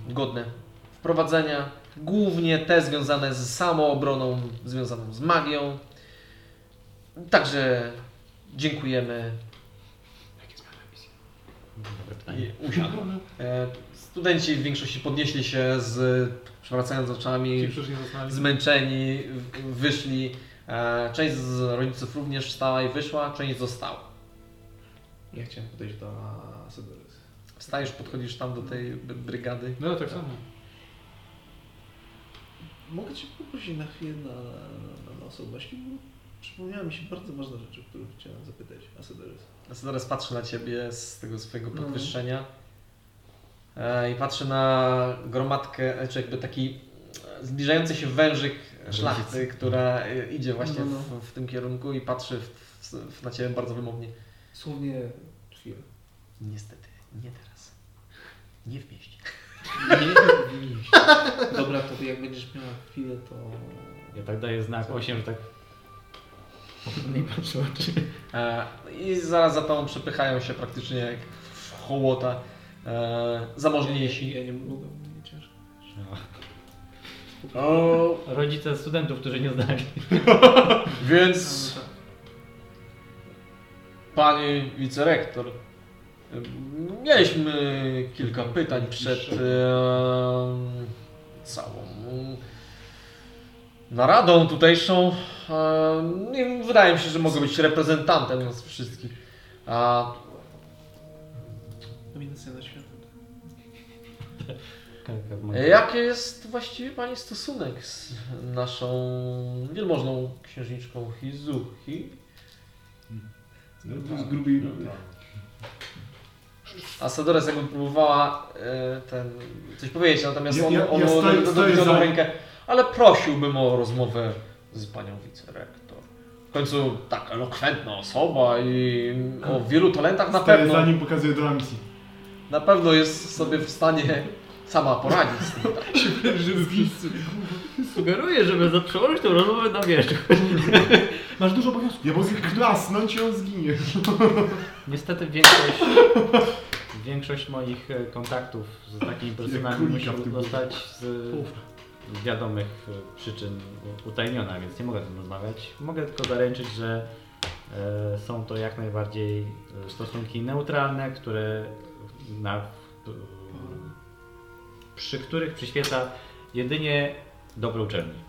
godne wprowadzenia. Głównie te związane z samoobroną, związaną z magią. Także dziękujemy i usiadł. E, Studenci w większości podnieśli się z przewracając oczami, zmęczeni, wyszli. E, Część z rodziców również wstała i wyszła, część została. Ja chciałem podejść do Asodorys. Wstajesz, podchodzisz tam do tej brygady. No tak samo. Mogę Cię poprosić na chwilę na, na, na osobności, bo przypomniała mi się bardzo ważna rzecz, o którą chciałem zapytać Asodorys. Zaraz patrzy na ciebie z tego swojego No. podwyższenia e, i patrzy na gromadkę, e, czy jakby taki e, zbliżający się wężyk szlachty, która idzie właśnie No, no. W, w tym kierunku i patrzy w, w, na ciebie bardzo wymownie. Słownie chwilę. Niestety, nie teraz. Nie w mieście. Nie, Dobra, to jak będziesz miała chwilę, to... Ja tak daję znak 8, że tak Nie patrzę oczy. E, I zaraz za tobą przepychają się praktycznie jak w hołota e, zamożniejsi. Ja nie mogę, nie ciężko. O, rodzice studentów, którzy nie zdali. *laughs* więc Pani wicerektor, mieliśmy kilka pytań przed e, całą naradą tutejszą. E, wydaje mi się, że mogę być reprezentantem nas wszystkich. A Dominacja nad światem. jaki jest właściwie Pani stosunek z naszą wielmożną księżniczką Hizuchi? No, z grubej rury. A Sadores jakby próbowała e, ten, coś powiedzieć, natomiast Ja- on, ja- on ja do- do- stoję dodał za- rękę, ale prosiłbym o rozmowę z panią wicerektor. W końcu tak elokwentna osoba i o wielu talentach na Staję pewno, za nim pokazuję do misji. na pewno jest sobie w stanie sama poradzić z tym. *laughs* Sugeruję, żeby przełożyć tę rozmowę na wierzch. *laughs* Masz dużo obowiązków. Ja mogę klasnąć i on zginie. *laughs* Niestety większość, większość moich kontaktów z takimi personami musi tym zostać z, z wiadomych e, przyczyn utajniona, więc nie mogę z tym rozmawiać. Mogę tylko zaręczyć, że e, są to jak najbardziej e, stosunki neutralne, które na, przy których przyświeca jedynie dobro uczelni.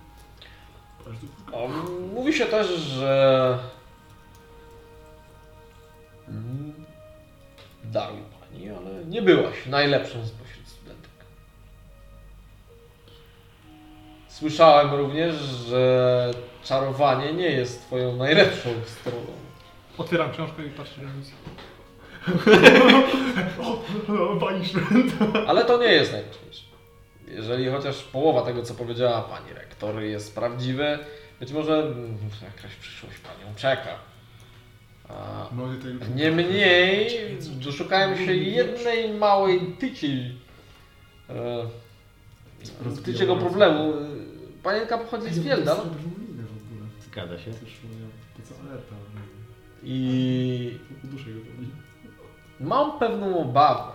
O, mówi się też, że Mm, dały pani, ale nie byłaś najlepszą spośród Słyszałem również, że czarowanie nie jest twoją najlepszą stroną. Otwieram książkę i patrzę na misję. *laughs* Święta. Ale to nie jest najważniejsze. Jeżeli chociaż połowa tego, co powiedziała pani rektor, jest prawdziwe, być może mm, jakaś przyszłość panią czeka. A niemniej doszukałem się jednej małej tyci. E, tyciego problemu. Panienka pochodzi z Wielda no? Minę w ogóle. Zgadza się. Też moja to co alerta. i Duszę go. Mam pewną obawę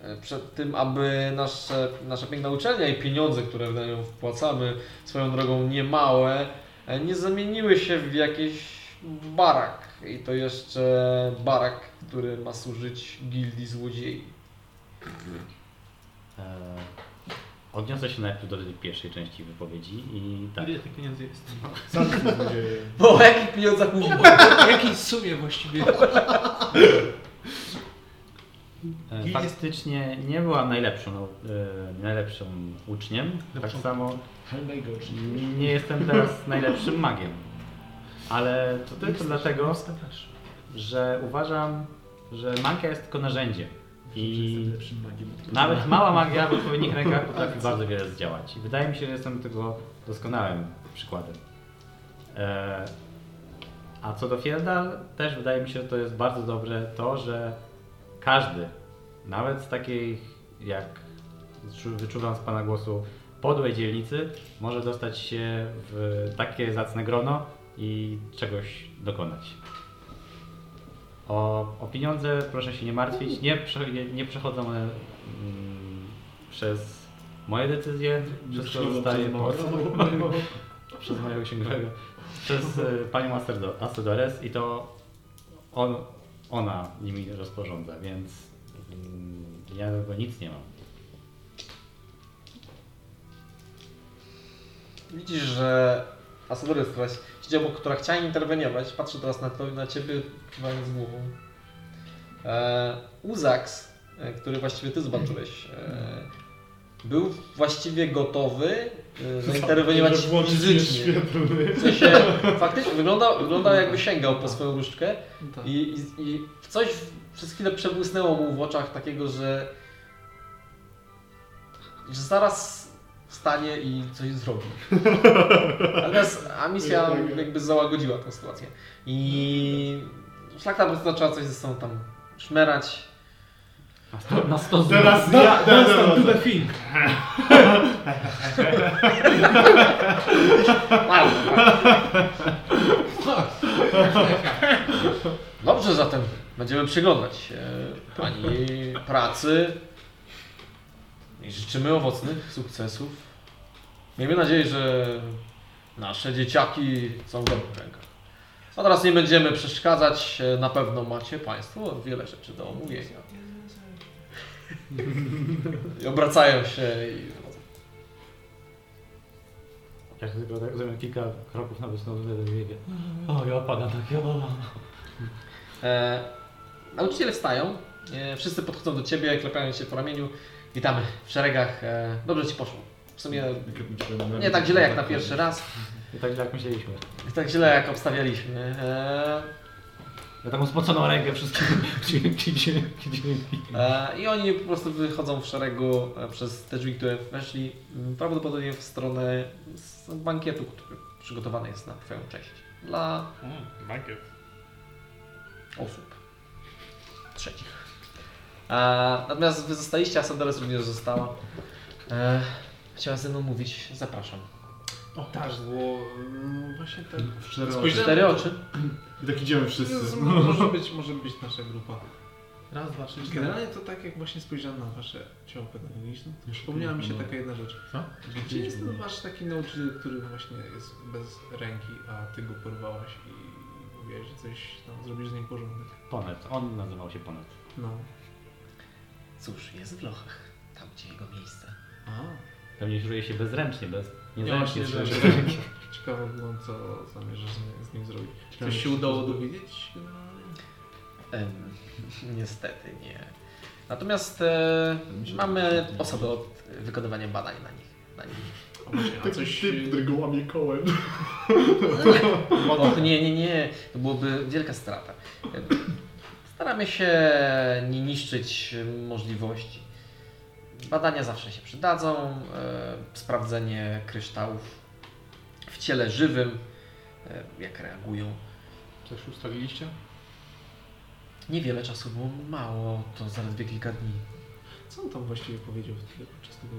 e, przed tym, aby nasze, nasza piękna uczelnia i pieniądze, które na nią wpłacamy, swoją drogą niemałe, e, nie zamieniły się w jakiś barak. I to jeszcze barak, który ma służyć gildii złodziei. E, odniosę się najpierw do tej pierwszej części wypowiedzi i tak. Ile tych pieniędzy jest? *laughs* Sam. Bo o jakich pieniądzach mówimy? W *laughs* jakiej sumie właściwie? E, Faktycznie nie byłam najlepszą, e, najlepszym uczniem. Tak samo nie jestem teraz najlepszym magiem. Ale to tylko dlatego, że uważam, że magia jest tylko narzędziem. I nawet mała magia w odpowiednich *laughs* rękach potrafi bardzo wiele zdziałać. I wydaje mi się, że jestem tego doskonałym przykładem. E, a co do Fieldal, też wydaje mi się, że to jest bardzo dobre to, że każdy, nawet z takiej jak wyczu- wyczuwam z Pana głosu podłej dzielnicy, może dostać się w takie zacne grono i czegoś dokonać. O, o pieniądze proszę się nie martwić, nie, prze, nie, nie przechodzą one mm, przez moje decyzje, wszystko zostaje *laughs* przez mojego księgowego, przez y, panią Astedores i to on, ona nimi rozporządza, więc mm, ja do tego nic nie mam. Widzisz, że Asadores, która obok, która chciała interweniować, patrzy teraz na, to, na ciebie, kiwając głową. E, Uzax, e, który właściwie ty zobaczyłeś, e, był właściwie gotowy e, *laughs* zainterweniować fizycznie. W sensie, faktycznie wyglądał, wyglądał jakby sięgał po swoją różdżkę Tak. i, i, i coś przez chwilę przebłysnęło mu w oczach takiego, że, że zaraz wstanie i coś zrobi. *laughs* Natomiast Amisja jakby załagodziła tę sytuację. I szlachta po prostu zaczęła coś ze sobą tam szmerać. Na sto, na sto Teraz ja, to the thing. Dobrze, zatem będziemy przyglądać się Pani pracy i życzymy owocnych sukcesów. Miejmy nadzieję, że nasze dzieciaki są w dobrych rękach. A teraz nie będziemy przeszkadzać. Na pewno macie Państwo wiele rzeczy do omówienia. I obracają się i. Jak tylko tak zrobię kilka kroków na wysnął, biegę. O, ja opadam tak, ja E, nauczyciele wstają, e, wszyscy podchodzą do Ciebie, klepiają Cię po ramieniu. Witamy w szeregach. E, dobrze Ci poszło. W sumie nie tak źle jak na pierwszy raz. I tak jak myśleliśmy. Nie tak źle jak obstawialiśmy. E, Ja taką spoconą rękę wszystkim. Dzięki, dzięki, dzięki. e, I oni po prostu wychodzą w szeregu przez te drzwi, które weszli, m, prawdopodobnie w stronę z bankietu, który przygotowany jest na Twoją cześć. Dla Bankiet. osób trzecich. E, natomiast wy zostaliście, a Sandares również została. E, chciała ze mną mówić, zapraszam. O tak, bo mm, właśnie tak W cztery oczy. spojrzałem- Cztery oczy. I tak idziemy wszyscy. *laughs* Może być, może być nasza grupa. Raz, dwa, trzy, cztery. Generalnie to tak jak właśnie spojrzałem na wasze ciało pedagogiczne, to przypomniała mi się taka jedna rzecz. Co? Gdzie jest ten wasz taki nauczyciel, który właśnie jest bez ręki, a ty go porwałeś i mówiłeś, że coś tam zrobisz z nim porządek. Ponet. On nazywał się Ponet. No. Cóż, jest w lochach, tam gdzie jego miejsce. A. Pewnie czuje się bezręcznie, bez... Nie Niezręcznie że się. *laughs* ciekawe było, co zamierzasz z nim, z nim zrobić. Ciekawe, Coś się czy udało dowiedzieć? Em, *laughs* niestety nie. Natomiast e, mamy osobę od wykonywania badań na nich. Na nich. A właśnie, a Taki coś... typ, który go łamie kołem. *laughs* Och, nie, nie, nie. To byłoby wielka strata. Staramy się nie niszczyć możliwości. Badania zawsze się przydadzą. E, sprawdzenie kryształów w ciele żywym, e, jak reagują. Coś ustaliliście? Niewiele czasu było mało, to zaledwie kilka dni. Co on tam właściwie powiedział podczas tego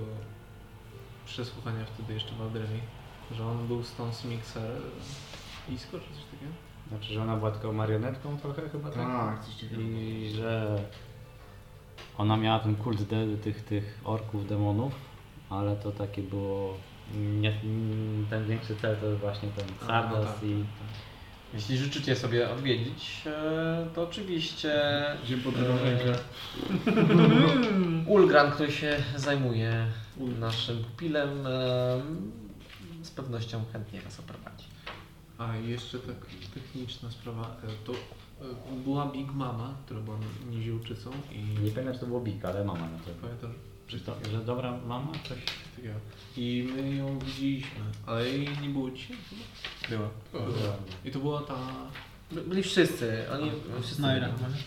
przesłuchania wtedy jeszcze w Aldremi? Że on był z Mixer blisko czy coś? Znaczy, że ona była tylko marionetką trochę chyba, tak? Tak, coś takiego. I że ona miała ten kult de, tych, tych orków, demonów, ale to takie było... Nie, ten większy cel to właśnie ten Sardas no tak, i... Jeśli życzycie sobie odwiedzić, e, to oczywiście Idziemy po drugą e, rękę. *laughs* Ulgran, który się zajmuje naszym pupilem, e, z pewnością chętnie Was oprowadzi. A jeszcze tak techniczna sprawa, e, to e, była Big Mama, która była niziuczycą i Nie pamiętam, czy to było Big, ale mama na pewno. pamiętam, Czy to, że dobra mama? Coś... takiego. I my ją widzieliśmy, ale jej nie było dzisiaj chyba? Była. Była. I to była ta... By- Byli wszyscy, oni wszyscy Naira byli. nie?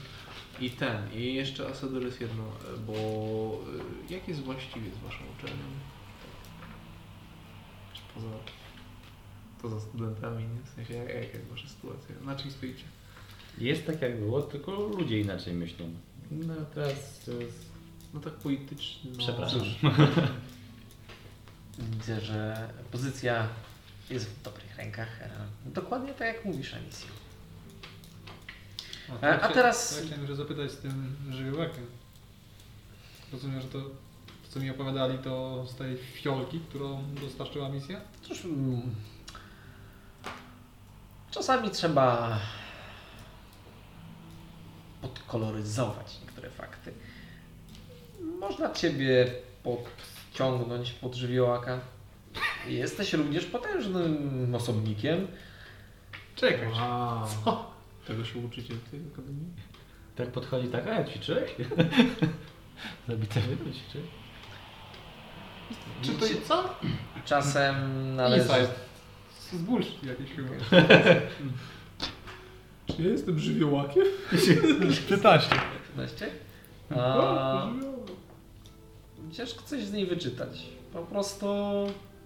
I ten, i jeszcze Asador jest jedno, e, bo jak jest właściwie z waszą uczelnią? Czy poza, poza studentami, nie? W sensie, jak, jak, jak wasza sytuacja? Na czym stoicie? Jest tak jak było, tylko ludzie inaczej myślą. No teraz to jest... No tak politycznie. No, Przepraszam. *laughs* Widzę, że pozycja jest w dobrych rękach. e, Dokładnie tak jak mówisz, Amisja. O, A- a teraz- Ja chciałem jeszcze zapytać z tym żywiołakiem. Rozumiem, że to, co mi opowiadali, to z tej fiolki, którą dostarczyła misja? Cóż, mm, czasami trzeba podkoloryzować niektóre fakty. Można Ciebie podciągnąć pod żywiołaka. Jesteś również potężnym osobnikiem. Czekaj. Wow. Tego się uczycie w tej akademii? Tak podchodzi tak, a ćwiczyłeś? *laughs* Zabite wygo ćwiczyłeś? Czy to jest co? Czasem *clears throat* należy... Insight. Z bullshit jakieś chyba. *laughs* *laughs* Czy ja jestem żywiołakiem? *laughs* 15. 15? A... Ciężko coś z niej wyczytać. Po prostu...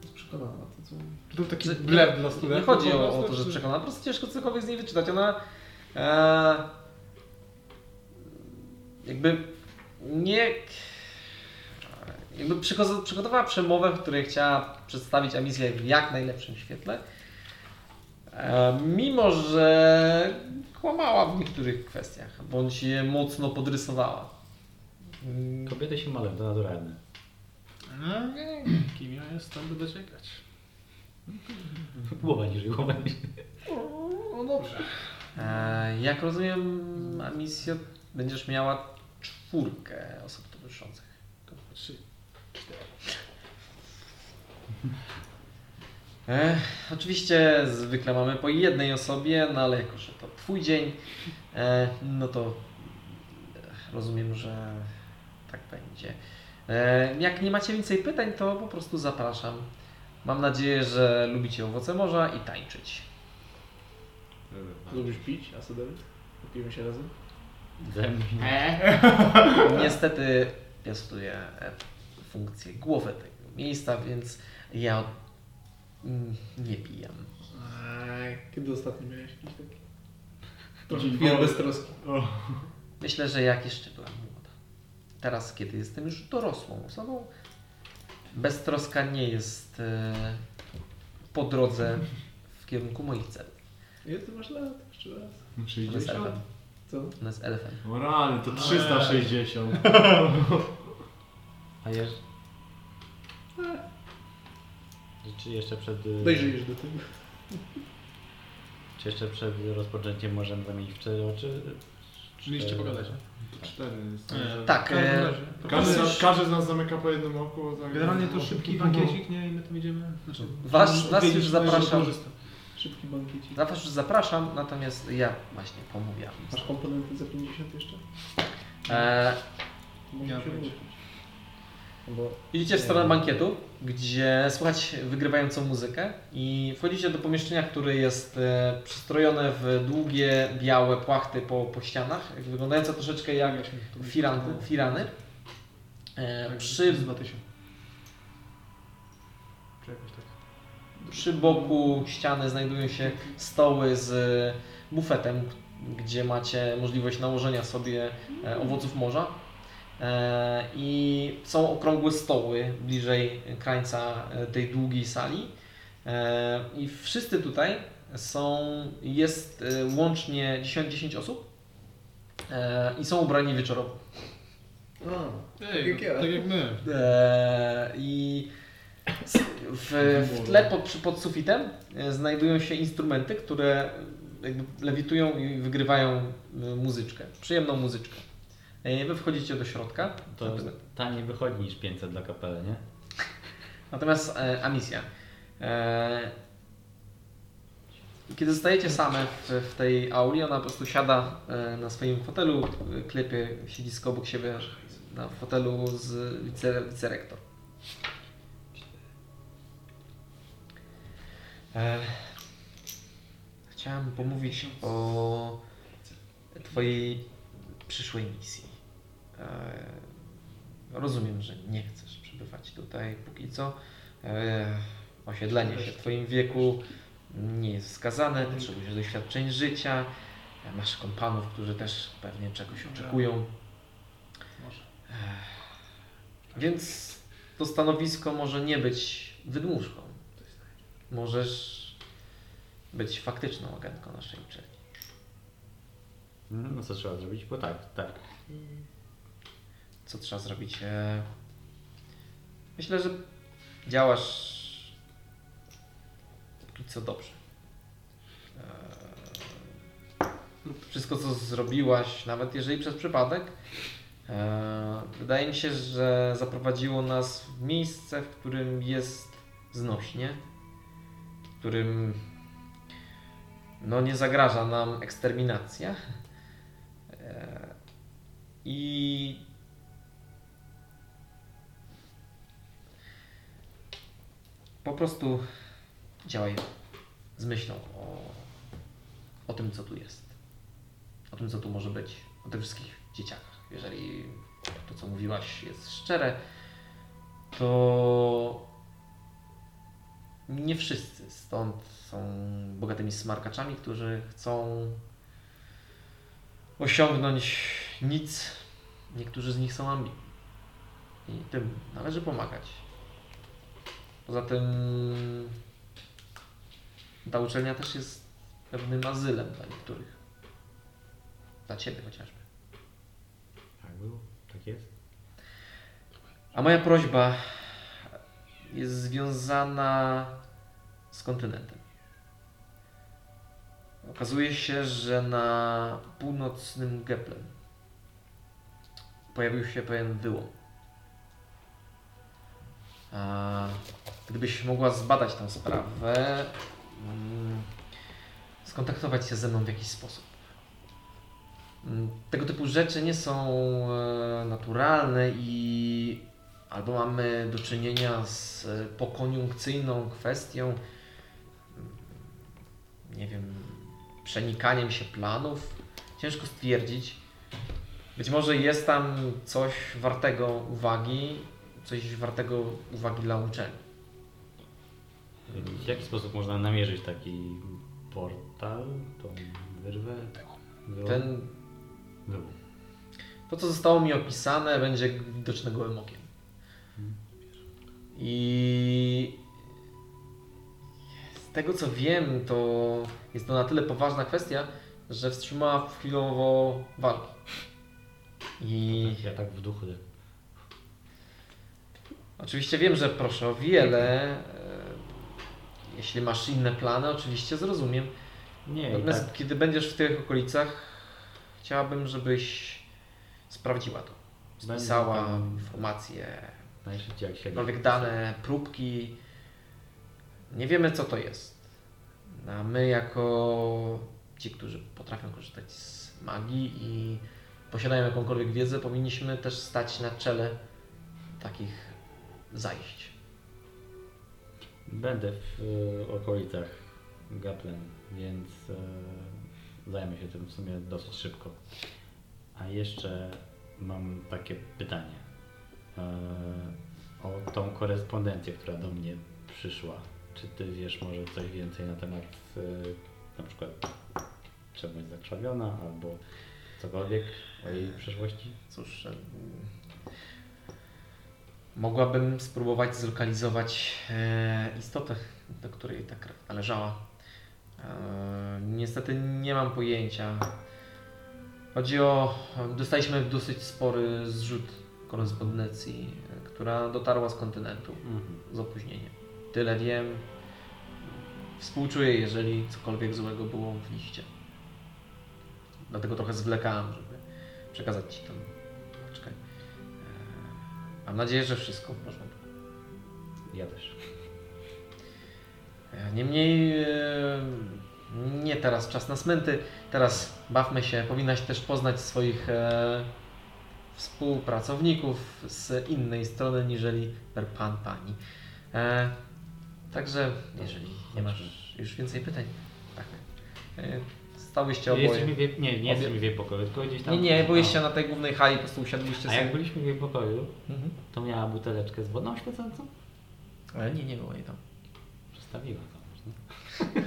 Jest przekonana na to, co. To taki blef dla studentów. Nie chodzi o, o to, że przekonana, po prostu ciężko cokolwiek z niej wyczytać. Ona e, jakby nie jakby przygotow- przygotowała przemowę, w której chciała przedstawić Amisję w jak najlepszym świetle. E, mimo, że kłamała w niektórych kwestiach, bądź je mocno podrysowała. Mm, Kobiety się malą, to naturalne. No nie, kim ja jestem, będę czekać. Głowa niżej, głowa niżej. No dobrze. E, jak rozumiem, Amisjo, będziesz miała czwórkę osób towarzyszących. Trzy. E, oczywiście zwykle mamy po jednej osobie, no ale jako, że to Twój dzień, e, no to rozumiem, że tak będzie. E, jak nie macie więcej pytań, to po prostu zapraszam. Mam nadzieję, że lubicie owoce morza i tańczyć. Lubisz pić, Asador? Napijemy się razem? Niestety piastuję e, funkcję głowy tego miejsca, więc ja nie pijam. Aj, kiedy ostatnio miałeś jakiś taki? Chwilę dobry. bez troski. Myślę, że jak jeszcze byłam młoda. Teraz, kiedy jestem już dorosłą osobą, Beztroska nie jest e, po drodze w kierunku moich celów. Ile ty masz lat? Jeszcze raz. Ona jest 60? elfem. Co? Ona jest elfem. O rany, to 360. A jeszcze... Czy jeszcze przed... y, Dojrzyjesz do tego. Czy jeszcze przed rozpoczęciem możemy zamienić w cztery oczy? Mieliście pogadać, nie? 4 jest. Tak, e. Każdy, każdy z nas zamyka po jednym oku. Generalnie to szybki bankiecik, nie? I my tam idziemy. Znaczy, Was- was wiedzieć, już zapraszam. Szybki bankiecik. Na was już zapraszam, natomiast ja właśnie pomówiłam. Masz komponenty za 50 jeszcze? E, się pojęcia. wrócić. Bo idziecie w stronę bankietu, gdzie słychać wygrywającą muzykę i wchodzicie do pomieszczenia, które jest e, przystrojone w długie, białe płachty po, po ścianach, wyglądające troszeczkę jak firany. firany. E, przy, 2000. Czy jakoś tak. przy boku ściany znajdują się stoły z bufetem, gdzie macie możliwość nałożenia sobie e, owoców morza. E, I są okrągłe stoły bliżej krańca e, tej długiej sali. E, I wszyscy tutaj są, jest łącznie 10, 10 osób i są ubrani wieczorowo. A, Ej, ja. tak jak my. I w, w tle pod, pod sufitem znajdują się instrumenty, które jakby lewitują i wygrywają muzyczkę, przyjemną muzyczkę. E, Wy wchodzicie do środka. To taniej wychodzi niż 500 dla kapely, nie? *laughs* Natomiast e, Amisja. E, kiedy zostajecie same w, w tej auli, ona po prostu siada e, na swoim fotelu, e, klepie siedzisko obok siebie na fotelu z wice, wicerektor. E, chciałem pomówić o Twojej przyszłej misji. E, rozumiem, że nie chcesz przebywać tutaj póki co. E, osiedlenie się w Twoim wieku nie jest wskazane, potrzebujesz doświadczeń życia, e, masz kompanów, którzy też pewnie czegoś oczekują. Więc to stanowisko może nie być wydmuszką. Możesz być faktyczną agentką naszej uczelni. No co trzeba zrobić? Bo tak, tak. Co trzeba zrobić? E, Myślę, że działasz póki co dobrze. E, Wszystko, co zrobiłaś, nawet jeżeli przez przypadek, e, wydaje mi się, że zaprowadziło nas w miejsce, w którym jest znośnie, w którym no, nie zagraża nam eksterminacja. I po prostu działaj z myślą o, o tym, co tu jest. O tym, co tu może być. O tych wszystkich dzieciakach. Jeżeli to, co mówiłaś, jest szczere, to nie wszyscy stąd są bogatymi smarkaczami, którzy chcą osiągnąć nic. Niektórzy z nich są ambitni. I tym należy pomagać. Poza tym ta uczelnia też jest pewnym azylem dla niektórych. Dla Ciebie chociażby. Tak było, tak jest. A moja prośba jest związana z kontynentem. Okazuje się, że na północnym Geplem pojawił się pewien wyłom. A gdybyś mogła zbadać tę sprawę, mm, skontaktować się ze mną w jakiś sposób. Mm, Tego typu rzeczy nie są e, naturalne i albo mamy do czynienia z e, pokoniunkcyjną kwestią, mm, nie wiem, przenikaniem się planów. Ciężko stwierdzić. Być może jest tam coś wartego uwagi, coś wartego uwagi dla uczelni. W jaki sposób można namierzyć taki portal, tą wyrwę? Wyłom? Ten, Wyłom. to, co zostało mi opisane, będzie widoczne gołym okiem. I z tego co wiem, to jest to na tyle poważna kwestia, że wstrzymała chwilowo walki. I Ja tak w duchu. Oczywiście wiem, że proszę o wiele. e, Jeśli masz inne plany, oczywiście zrozumiem. Nie, Natomiast tak. kiedy będziesz w tych okolicach, chciałabym, żebyś sprawdziła to. Spisała informacje, jakiekolwiek dane, próbki. Nie wiemy, co to jest. A my, jako ci, którzy potrafią korzystać z magii i posiadają jakąkolwiek wiedzę, powinniśmy też stać na czele takich zajść. Będę w e, okolicach Gaplen, więc e, zajmę się tym w sumie dosyć szybko. A jeszcze mam takie pytanie. E, o tą korespondencję, która do mnie przyszła. Czy ty wiesz może coś więcej na temat na przykład czemu jest zakrwawiona albo cokolwiek o jej przeszłości? Cóż, mogłabym spróbować zlokalizować e, istotę, do której ta krew należała. E, niestety nie mam pojęcia. Chodzi o. Dostaliśmy dosyć spory zrzut korespondencji, która dotarła z kontynentu Mhm. z opóźnieniem. Tyle wiem. Współczuję, jeżeli cokolwiek złego było w liście. Dlatego trochę zwlekałem, żeby przekazać Ci. Eee, Mam nadzieję, że wszystko w porządku. Ja też. Eee, Niemniej eee, nie teraz czas na smęty. Teraz bawmy się. Powinnaś też poznać swoich eee, współpracowników z innej strony niżeli pan pani. Także jeżeli nie masz już więcej pytań, tak. Stałyście oboje. Jesteśmy w nie, nie jesteśmy w jej pokoju, tylko gdzieś tam. Nie, nie, byliście na tej głównej hali, po prostu usiadliście A sobie. jak byliśmy w jej pokoju, Mhm. to miała buteleczkę z wodą świecącą? Ale nie, nie było jej tam. Przestawiła to. można.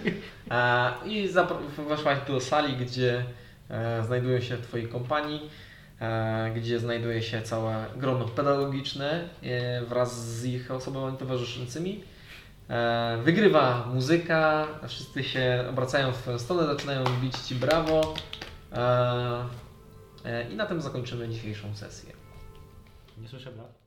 *laughs* A, I zapro- weszłaś do sali, gdzie e, znajdują się Twoi kompanii, e, gdzie znajduje się całe grono pedagogiczne e, wraz z ich osobami towarzyszącymi. E, wygrywa muzyka, wszyscy się obracają w stronę, zaczynają bić Ci brawo. E, e, I na tym zakończymy dzisiejszą sesję. Nie słyszę brat?